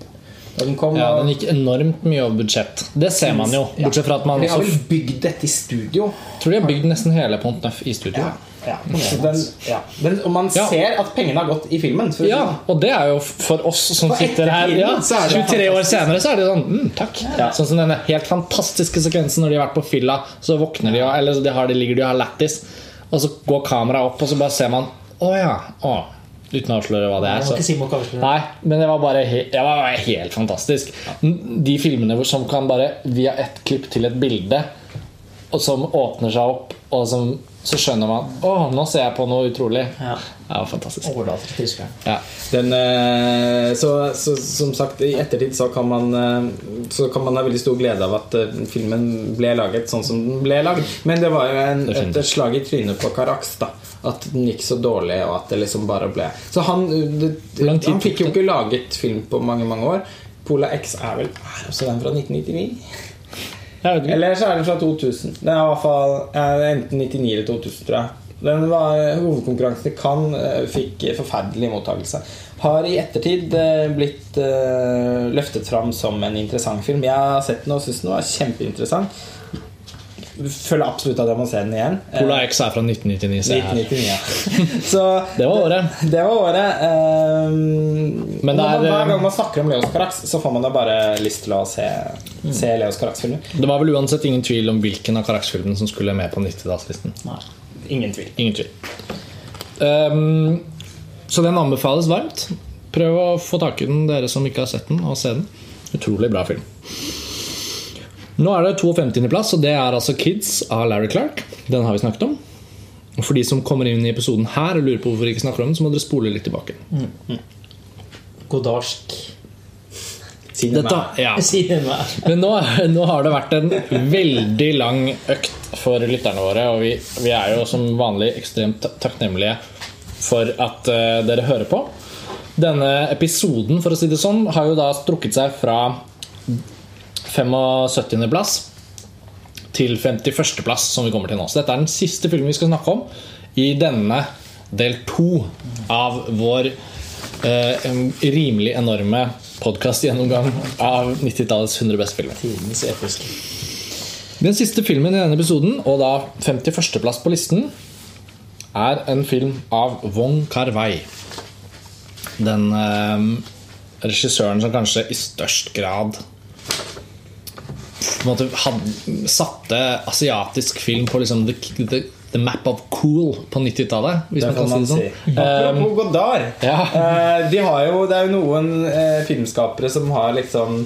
Den kom. ja, den gikk enormt mye over budsjett. Det ser man jo. Bortsett fra at man De har vel bygd dette i studio. tror de har bygd nesten hele Pont Neuf i studio. Ja, ja. Den, ja. Den, og man Ja. ser at pengene har gått i filmen. for Ja, og det er jo for oss som For sitter her ja, så er det 23 år senere, så er det sånn mm, Takk. Sånn som denne helt fantastiske sekvensen når de har vært på fylla, så våkner de, eller de har, de ligger de og har lættis, og så går kameraet opp, og så bare ser man Å ja. Å. Uten å avsløre hva det er. Så. Nei, men det var bare he det var bare helt fantastisk. De filmene som kan bare via ett klipp til et bilde, og som åpner seg opp, og som, så skjønner man Å, nå ser jeg på noe utrolig. Ja. Var fantastisk. Overlater til tyskeren. Ja. Den, eh, så, så som sagt, i ettertid så kan man eh, Så kan man ha veldig stor glede av at eh, filmen ble laget sånn som den ble lagd. Men det var jo en, et slag i trynet på Carax. da At den gikk så dårlig, og at det liksom bare ble Så han, det, han fikk jo ikke laget film på mange, mange år. Pola X er vel er også den fra 1999? Eller så er den fra 2000. Den er i hvert fall enten 99 eller 2000, tror jeg. Den var Hovedkonkurransen i Cannes eh, fikk forferdelig mottakelse. Har i ettertid eh, blitt eh, løftet fram som en interessant film. Jeg har sett den og syns den var kjempeinteressant. Føler absolutt at jeg må se den igjen. Pola X er fra 1999. Se 1999, ja. (laughs) Så Det var året. det var året. Um, Men det når man, er, hver eh, gang man snakker om Leos Carax, så får man da bare lyst til å se, se Leos Carax-filmer. Det var vel uansett ingen tvil om hvilken av karakterfilmene som skulle med på 90-tallslisten. Ingen tvil. Ingen tvil. Um, så den anbefales varmt. Prøv å få tak i den, dere som ikke har sett den, og se den. Utrolig bra film. Nå er det 52. plass, og det er altså Kids av Larry Clark. Den har vi snakket om. Og For de som kommer inn i episoden her og lurer på hvorfor vi ikke snakker om den, så må dere spole litt tilbake. Godarsk Dette, ja. (laughs) Men nå, nå har det vært en veldig lang økt for lytterne våre, og vi, vi er jo som vanlig ekstremt takknemlige for at uh, dere hører på. Denne episoden for å si det sånn, har jo da strukket seg fra 75. plass til 51. plass, som vi kommer til nå. Så dette er den siste filmen vi skal snakke om i denne del to av vår eh, rimelig enorme podkastgjennomgang av 90-tallets 100 beste filmer. Den siste filmen i denne episoden, og da 51. plass på listen, er en film av Wong Kar-wai. Den eh, regissøren som kanskje i størst grad måte had, satte asiatisk film på liksom the, the, the map of cool på 90-tallet, hvis Det man kan man si si. det sånn. Apropos Godard. Ja. Uh, de har jo, det er jo noen uh, filmskapere som har liksom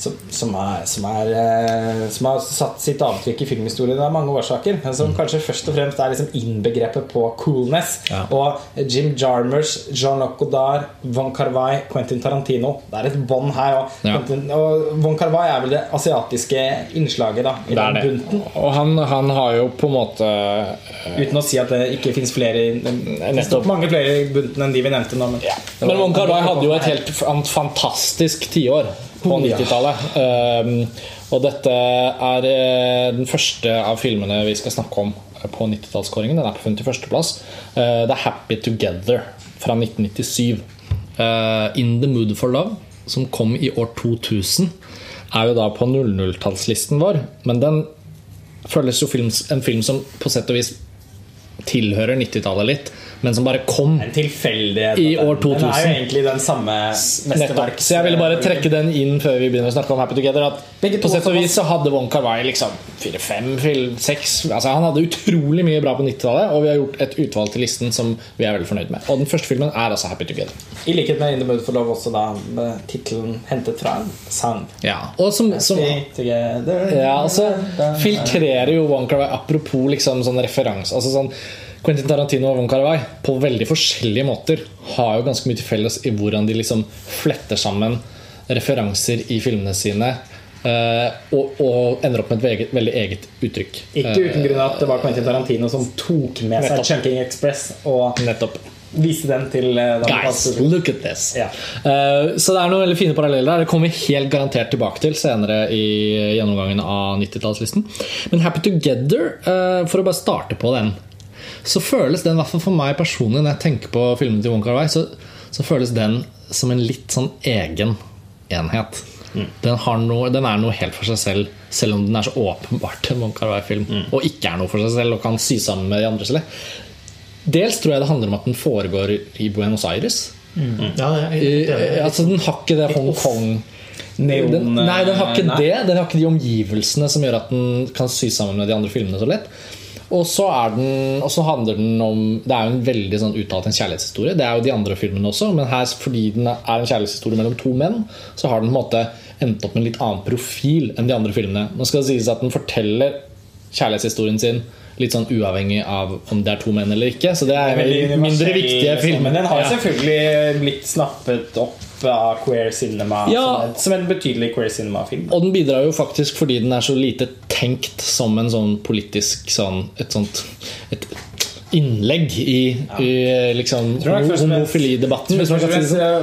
som, som, er, som, er, eh, som har satt sitt avtrykk i filmhistorien av mange årsaker. Men som kanskje først og fremst er liksom innbegrepet på coolness. Mm. Ja. Og Jim Jarmers, Jean-Luc Godard, Von Carvai, Quentin Tarantino. Det er et bånd her. Og, Ja. Og Von Carvai er vel det asiatiske innslaget da, i Det er den bunten. Og han, han har jo på en måte Uten å si at det ikke fins flere Nettopp. mange flere i bunten enn de vi nevnte nå. Men, Men Von Kar-wai hadde jo et helt fantastisk tiår på Oh, 90-tallet. Um, og dette er eh, den første av filmene vi skal snakke om på 90-tallskåringen. Den er på 51. plass. Eh, det er 'Happy Together' fra 1997. Eh, 'In the Mood for Love', som kom i år 2000, er jo da på 00-tallslisten vår. Men den føles jo film, en film som på sett og vis tilhører 90-tallet litt, men som bare kom En tilfeldighet. I år 2000. Den er jo egentlig den samme mesterverks... Så jeg ville bare trekke den inn før vi begynner å snakke om Happy Together. At Begge på sett og vis så hadde Wong Kar-wai liksom fire-fem, seks altså Han hadde utrolig mye bra på 90-tallet, og vi har gjort et utvalg til listen som vi er veldig fornøyd med. Og den første filmen er altså Happy Together. I likhet med In the Mood for Love også da med tittelen hentet fra en sang. Ja, og som, som ja, altså filtrerer jo Wong Kar-wai Apropos liksom sånn referanse altså sånn, Quentin Tarantino og Wong Kar-wai på veldig forskjellige måter har jo ganske mye til felles i hvordan de liksom fletter sammen referanser i filmene sine eh, og, og ender opp med et veget, veldig eget uttrykk. Ikke uten grunn at det var Quentin Tarantino som tok med seg Chunking Express og Nettopp. viste den til eh, Guys, look at this. Ja. Eh, så det er noen veldig fine paralleller der. Det kommer vi helt garantert tilbake til senere i gjennomgangen av 90-tallslisten. Men Happy Together, eh, for å bare starte på den, så føles den, i hvert fall for meg personlig, når jeg tenker på filmen til Wong Kar-wai, så, så føles den som en litt sånn egen enhet. Den, har noe, den er noe helt for seg selv, selv om den er så åpenbart en Wong Kar-wai-film, og ikke er noe for seg selv og kan sy sammen med de andre. selv. Dels tror jeg det handler om at den foregår i Buenos Aires. Ja, det er, Eh, altså Den har ikke det Hongkong Neon, den, Nei, den har ikke nei. det. Den har ikke de omgivelsene som gjør at den kan sy sammen med de andre filmene så lett. Og så, er den, og så handler den om Det er jo en veldig sånn uttalt en kjærlighetshistorie. Det er jo de andre filmene også, men her fordi den er en kjærlighetshistorie mellom to menn, så har den på en måte endt opp med en litt annen profil enn de andre filmene. Nå skal det sies at den forteller kjærlighetshistorien sin litt sånn uavhengig av om det er to menn eller ikke. Så det er Veldig en mindre viktige filmer. film. Men den har selvfølgelig blitt snappet opp av queer cinema Ja. som, en, som en betydelig queer cinema-film. Og den bidrar jo faktisk fordi den er så lite tenkt som en sånn politisk sånn Et sånt et, innlegg i, i liksom, homofilidebatten. Sånn.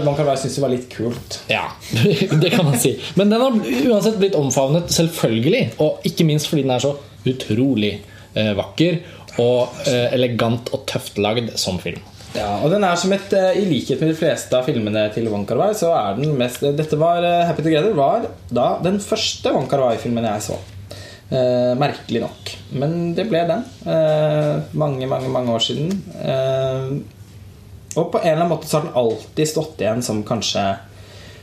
Man kan bare synes det var litt kult. Ja, (laughs) det kan man si. Men den har uansett blitt omfavnet, selvfølgelig. Og ikke minst fordi den er så utrolig eh, vakker og eh, elegant og tøft lagd som film. Ja, og den er som et eh, I likhet med de fleste av filmene til Wong Kar-wai, så er den mest Dette var eh, Happy Together var da den første Wong Kar-wai-filmen jeg så. Eh, merkelig nok. Men det ble den. Eh, mange, mange, mange år siden. Eh, og på en eller annen måte så har den alltid stått igjen som kanskje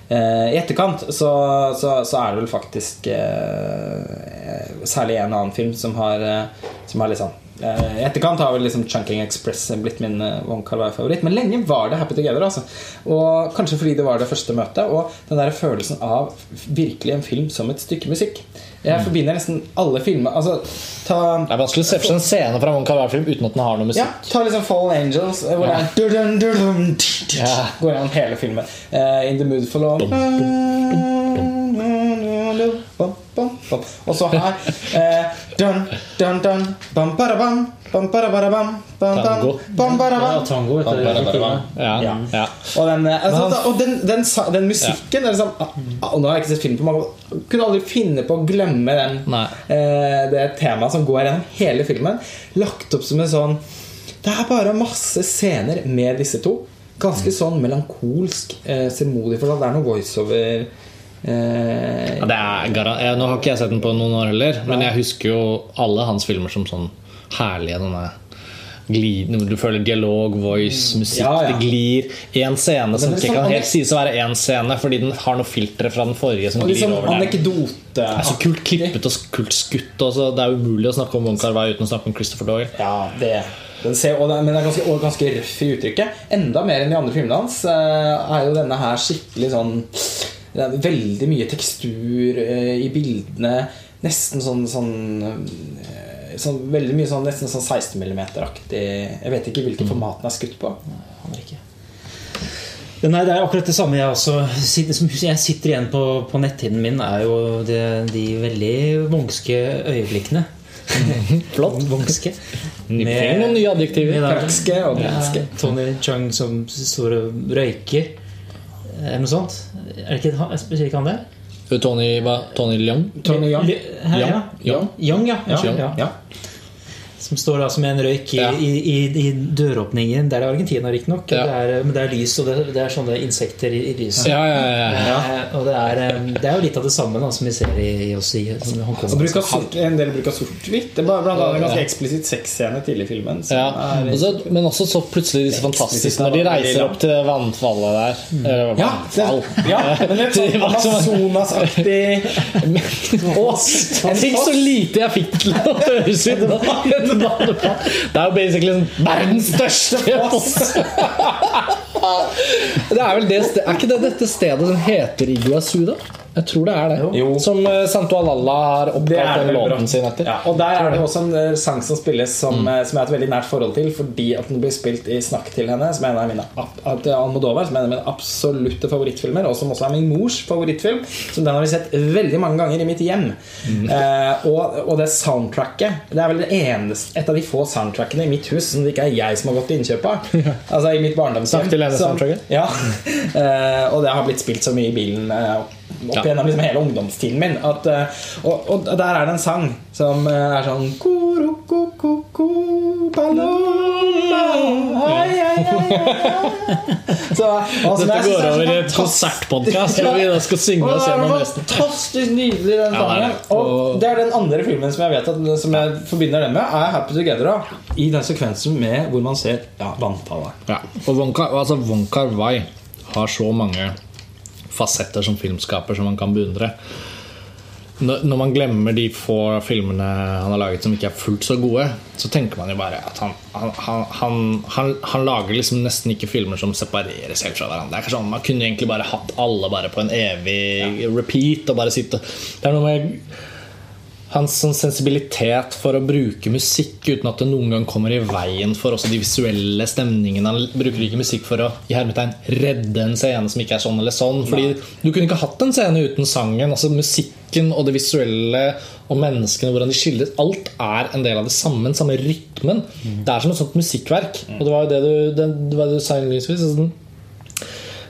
eh, I etterkant så, så, så er det vel faktisk eh, særlig en annen film som har, eh, som har litt sånn eh, I etterkant har vel liksom Chunking Express blitt min eh, Wong Kar-wai-favoritt. Men lenge var det Happy Together. Altså. Og Kanskje fordi det var det første møtet. Og den der følelsen av virkelig en film som et stykke musikk. Jeg forbinder nesten alle filmer altså, ta, Det er vanskelig å se for seg en scene fra en Kar-wai-film uten at den har noe musikk. ja, ta liksom Fallen Angels, hvor hvor det er dun, dun, dun, Ja. Går gjennom hele filmen. Uh, In the mood for love. Bum, bum, bom. Og så her eh, dun, dun, dun, bam, barabam, bam, barabam, bam, Tango. bam, bam, barabam. Ja, tango, vet du. Ja, Ja. ja. Og den, altså, og den, den, den musikken det er liksom, ah, og Nå har jeg ikke sett film på mange år. Kunne aldri finne på å glemme den, eh, det temaet som går gjennom hele filmen. Lagt opp som en sånn Det er bare masse scener med disse to. Ganske sånn melankolsk, eh, semodig for Det er noe voiceover Ja, det er garan- eh, Nå har ikke jeg sett den på noen år heller, men jeg husker jo alle hans filmer som sånn herlige. Denne glidende, du føler dialog, voice, musikk. Ja, ja. Det glir. En scene som ikke sånn kan helt sies å være én scene, fordi den har noe filtre fra den forrige som glir liksom over der. Det er så kult klippet og kult skutt. Også. Det er umulig å snakke om Wong Kar-wai uten å snakke om Christopher Doyle. Ja, det den ser, og den, Men den er ganske, ganske røff i uttrykket. Enda mer enn de andre filmene hans eh, er jo denne her skikkelig sånn det er Veldig mye tekstur eh, i bildene. Nesten sånn, sånn, eh, sånn Veldig mye sånn nesten sånn 16 mm-aktig. Jeg vet ikke hvilket format den er skutt på. Nei, ikke. Nei, det er akkurat det samme jeg også sitter, som jeg sitter igjen på, på netthinnen min, er jo det, de veldig vongske øyeblikkene. (laughs) Flott. Vongske. Med, noen nye adjektiver. med og vongske. ja. Tony Chung som står og røyker. Eller noe sånt. Er det ikke han, ikke han det? Tony, hva? Tony Leung? Tony Young. Her, Young. ja. Young? Young, ja. Ja, ja. Som står da som en røyk i, Ja. i, i, i døråpningen. Det er Argentina, riktignok. Ja. Det er- Men det er lys, og det, det er sånne insekter i, i lyset. Ja, ja, ja, ja. Eh, Og det er, eh, det er jo litt av det samme da, som vi ser i, i oss i Hongkong. Og bruk sort, en del bruk av sort-hvitt. Det er blant annet en ganske eksplisitt sexscene tidlig i filmen. som Ja, er- også, men også så plutselig disse fantastiske Når de reiser opp til vannfallet der. Mm. Ja, det, vannfall. ja, men Det er (laughs) sånn Amazonas-aktig (laughs) Tenk så lite jeg fikk til å høres ut! (laughs) da. Et. Det er jo basically sånn verdens største (laughs) foss! Det er vel det Er ikke det dette stedet som heter Iguazu, da? Jeg tror det er det. Jo. Som uh, Santo Alalla har oppkalt den låten sin etter. Ja, og der er det også en eh, sang som spilles som, eh, som jeg har et veldig nært forhold til, fordi at den blir spilt i 'Snakk til henne', som er en av mine ab- at det Almodovar, som er en av mine absolutte favorittfilmer, og som også er min mors favorittfilm. Som den har vi sett veldig mange ganger i mitt hjem. Eh, og, og det soundtracket Det er vel det eneste, et av de få soundtrackene i mitt hus som det ikke er jeg som har gått til innkjøp av. Altså i mitt barndomshjem. Snakk til henne-soundtracket. Ja. Uh, (laughs) og det har blitt spilt så mye i bilen eh, opp Ja. gjennom liksom hele ungdomstiden min. At, eh, og, og der er det en sang som eh, er sånn. Så, Dette går er over i en konsertpodkast hvor vi da skal synge oss gjennom resten. fantastisk nydelig, den sangen. Og det er den andre filmen som jeg vet at, Som jeg forbinder den med, er Happy Together. Da, I den sekvensen med hvor man ser ja, vannfallet. Ja, og Wong altså Wai har så mange fasetter som filmskaper som man kan beundre. Når man glemmer de få filmene han har laget som ikke er fullt så gode, så tenker man jo bare at han, han, han, han, lager liksom nesten ikke filmer som separeres helt fra hverandre. Det er sånn, Man kunne egentlig bare hatt alle bare på en evig repeat og bare sitte Det er noe med hans sånn sensibilitet for å bruke musikk uten at det noen gang kommer i veien for også de visuelle stemningene. Han bruker ikke musikk for å i hermetegn redde en scene som ikke er sånn eller sånn. Fordi Du kunne ikke hatt en scene uten sangen. Altså Musikken og det visuelle og menneskene, hvordan de skildres. Alt er en del av det samme, den samme rytmen. Det er som et sånt musikkverk. Og det var jo det du, det, det var det du sa innledningsvis.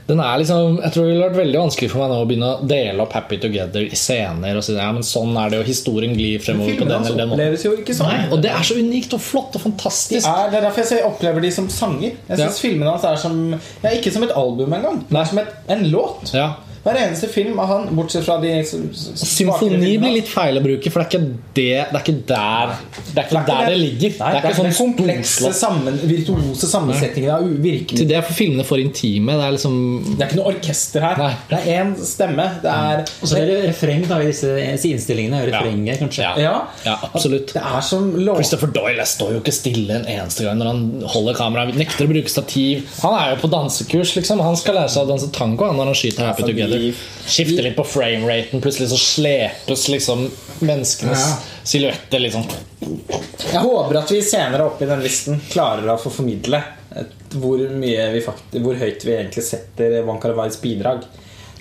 Altså den- er liksom, jeg tror det ville vært veldig vanskelig for meg nå å begynne å dele opp Happy Together i scener. Og si, ja, men sånn er det, og historien glir fremover på den eller den oppleves jo ikke sånn. Nei, og det er så unikt og flott og fantastisk. er, det er derfor jeg opplever de som sanger. Jeg synes filmene hans er som ja, Ikke som et album engang, men som et, en låt. Ja. Hver eneste film av han, bortsett fra de Symfoni blir litt feil å bruke, for det er ikke, det, det, er ikke der det er ikke der det ligger. Nei, det er ikke den sånn komplekse, sammen, virtuose sammensetningen av Til virkemidler. det er for filmene for intime. Det er liksom Det er ikke noe orkester her. Nei. Det er én stemme. Det er Og så er det refreng da, i disse innstillingene. Refrenget, kanskje. Ja. Ja, Ja, absolutt. det er som lov... Christopher Doyle jeg står jo ikke stille en eneste gang når han holder kameraet. Nekter å bruke stativ. Han er jo på dansekurs. liksom Han skal lære seg å danse tango han, når han skyter Happy Altså, Together. Vi- Skifter litt på frameraten. Plutselig så slepes liksom menneskenes Ja. silhuetter liksom. Jeg håper at vi senere oppe i den listen klarer å få formidle hvor, mye vi faktisk, hvor høyt vi egentlig setter Wong Kar-wais bidrag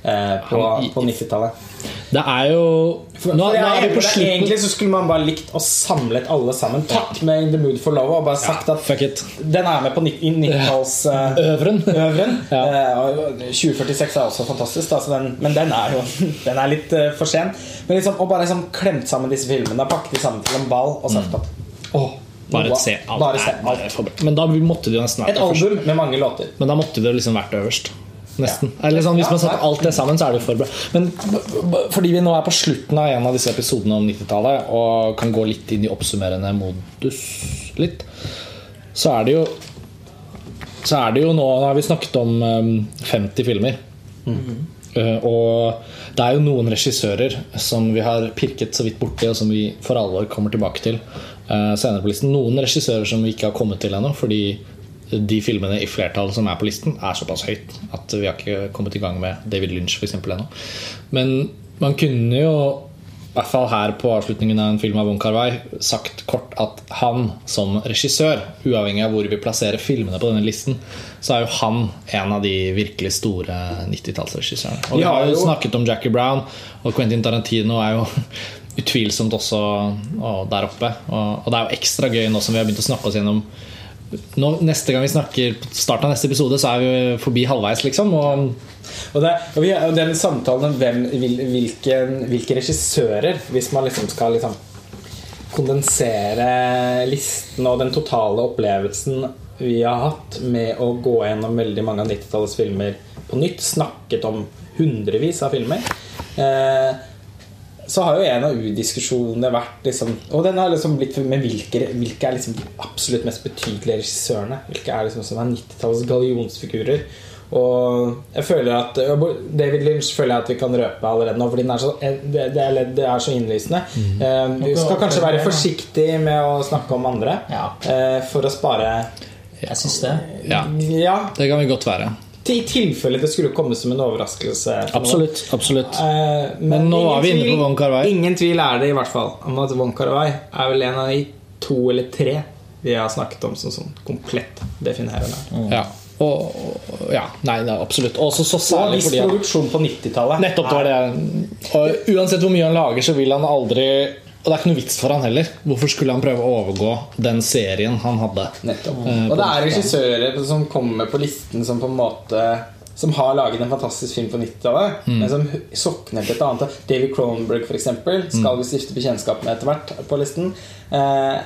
på, på 90-tallet. Det er jo For, Nå, for nå er vi på slutten. Egentlig så skulle man bare likt å samlet alle sammen. Tatt med In The Mood for Love og bare sagt at Fuck it. den er med på 90-talls uh, Øvren. Ja. uh, 2046 (laughs) er også fantastisk, da, så den, men den er jo (laughs) den er litt uh, for sen. Men liksom, og bare liksom klemt sammen disse filmene, pakket de sammen til en ball og sagt at oh, Bare noe- se alt. bare se bra. Men da måtte det jo nesten Et vært Et album med mange låter. Men da måtte det liksom vært øverst. Nesten. Eller sånn, Hvis man setter alt det sammen, så er det for bra. Men fordi vi nå er på slutten av en av disse episodene om 90-tallet og kan gå litt inn i oppsummerende modus litt, så er det jo Så er det jo nå Nå har vi snakket om um, 50 filmer. Uh, og det er jo noen regissører som vi har pirket så vidt borti, og som vi for alvor kommer tilbake til uh, senere på listen. Noen regissører som vi ikke har kommet til ennå, fordi de filmene i flertall som er på listen, er såpass høyt at vi har ikke kommet i gang med David Lynch eksempel ennå. Men man kunne jo i hvert fall her på avslutningen av en film av Wong Kar-wai sagt kort at han som regissør, uavhengig av hvor vi plasserer filmene på denne listen, så er jo han en av de virkelig store 90-tallsregissørene. Og vi har jo snakket om Jackie Brown, og Quentin Tarantino er jo utvilsomt også og der oppe. Og, og det er jo ekstra gøy nå som vi har begynt å snakke oss gjennom nå, Neste gang vi snakker på starten av neste episode, så er vi forbi halvveis, liksom. Og Og, det, og, vi, den samtalen om hvilke, hvilke regissører Hvis man liksom skal liksom kondensere listen og den totale opplevelsen vi har hatt med å gå gjennom veldig mange av 90-tallets filmer på nytt, snakket om hundrevis av filmer eh, så har jo en av U-diskusjonene vært liksom, Og den har liksom blitt med hvilke, hvilke er liksom de absolutt mest betydelige regissørene. Hvilke er liksom som er 90-tallets gallionsfigurer. Og jeg føler at David Lynch føler jeg at vi kan røpe allerede nå, fordi den er så, det, det, er, det er så innlysende. Eh, vi skal kanskje være forsiktige med å snakke om andre Ja. eh, for å spare Jeg syns det. ja, Ja, det kan vi godt være. I tilfelle det skulle komme som en overraskelse. Absolutt. absolutt Eh, Men nå ingen var vi inne på Wong Kar-wai. Ingen tvil er det i hvert fall om at Wong Kar-wai er vel en av de to eller tre vi har snakket om som sånn komplett definerende. Ja. Og, og- ja, nei, nei, absolutt. Også så særlig fordi produksjon på 90-tallet. Nettopp, det var det. Og uansett hvor mye han lager, så vil han aldri Og det er ikke noe vits for han heller. Hvorfor skulle han prøve å overgå den serien han hadde? Nettopp. Eh, Og det er regissører som kommer på listen som på en måte Som har laget en fantastisk film på 90-tallet, Mm. men som sokner til et annet. David Cronenberg, for eksempel, Mm. skal vi stifte bekjentskap med etter hvert på listen. Eh,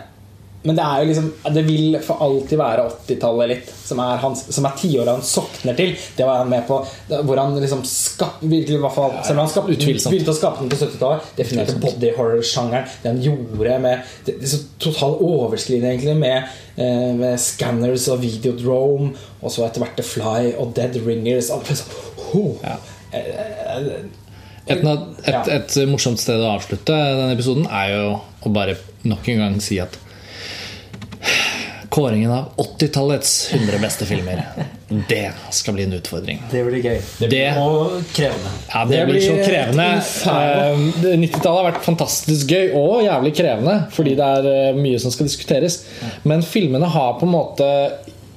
men det er jo liksom Det vil for alltid være 80-tallet litt, som er, hans, som er tiåret han sokner til. Det var han med på hvor han liksom skap, virkelig, i hvert fall, Selv om han skap, begynte å skape den på 70-tallet, definerte body horror-sjangeren. Det han gjorde med det, det er så total overskridende, egentlig med, eh, med Scanners og Videodrome, og så etter hvert The Fly og Dead Ringers. Alt, så, oh, Ja. eh, eh, Et, et, et morsomt sted å avslutte denne episoden er jo å bare nok en gang si at Kåringen av 80-tallets 100 beste filmer Det skal bli en utfordring. Det blir gøy. Det, Og krevende. ja, det blir så krevende. Eh, 90-tallet har vært fantastisk gøy og jævlig krevende fordi det er eh, mye som skal diskuteres. Men filmene har på en måte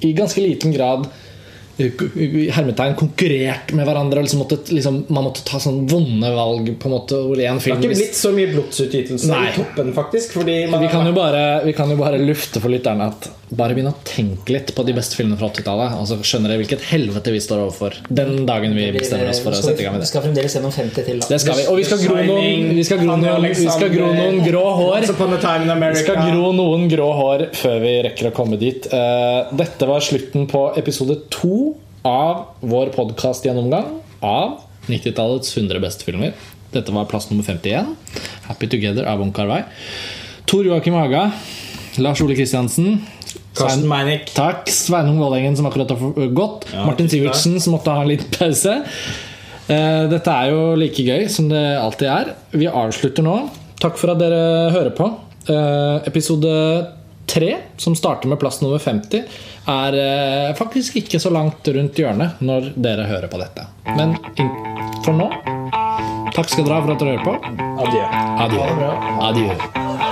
i ganske liten grad eh, hermetegn konkurrert med hverandre. Og liksom måtte, liksom, man måtte ta sånn vonde valg. På en måte hvor en Det har ikke blitt så mye blodsutgytelse i toppen, faktisk. Fordi man vi kan, jo bare, vi kan jo bare lufte for lytterne at bare begynn å tenke litt på de beste filmene fra 80-tallet. Og så skjønner dere hvilket helvete vi står overfor den dagen vi bestemmer oss for å sette i gang med Vi skal fremdeles gjennom 50 til. Da. Det skal vi. Og vi skal gro noen, vi skal gro noen, vi skal gro noen grå hår. Vi skal gro noen grå hår før vi rekker å komme dit. Eh, Dette var slutten på episode to av vår podkastgjennomgang av 90-tallets 100 beste filmer. Dette var plass nummer 51. 'Happy Together' av Wong Kar-wai. Tor Joakim Haga, Lars Ole Kristiansen, Karsten Meinick. Takk. Sveinung Vålengen, som akkurat har gått. Martin Sivertsen, som måtte ha en liten pause. Eh, Dette er jo like gøy som det alltid er. Vi avslutter nå. Takk for at dere hører på. Eh, Episode tre, som starter med plass nummer 50, er eh, faktisk ikke så langt rundt hjørnet når dere hører på dette. Men for nå Takk skal dere ha for at dere hører på. Adjø. Adjø. Adjø.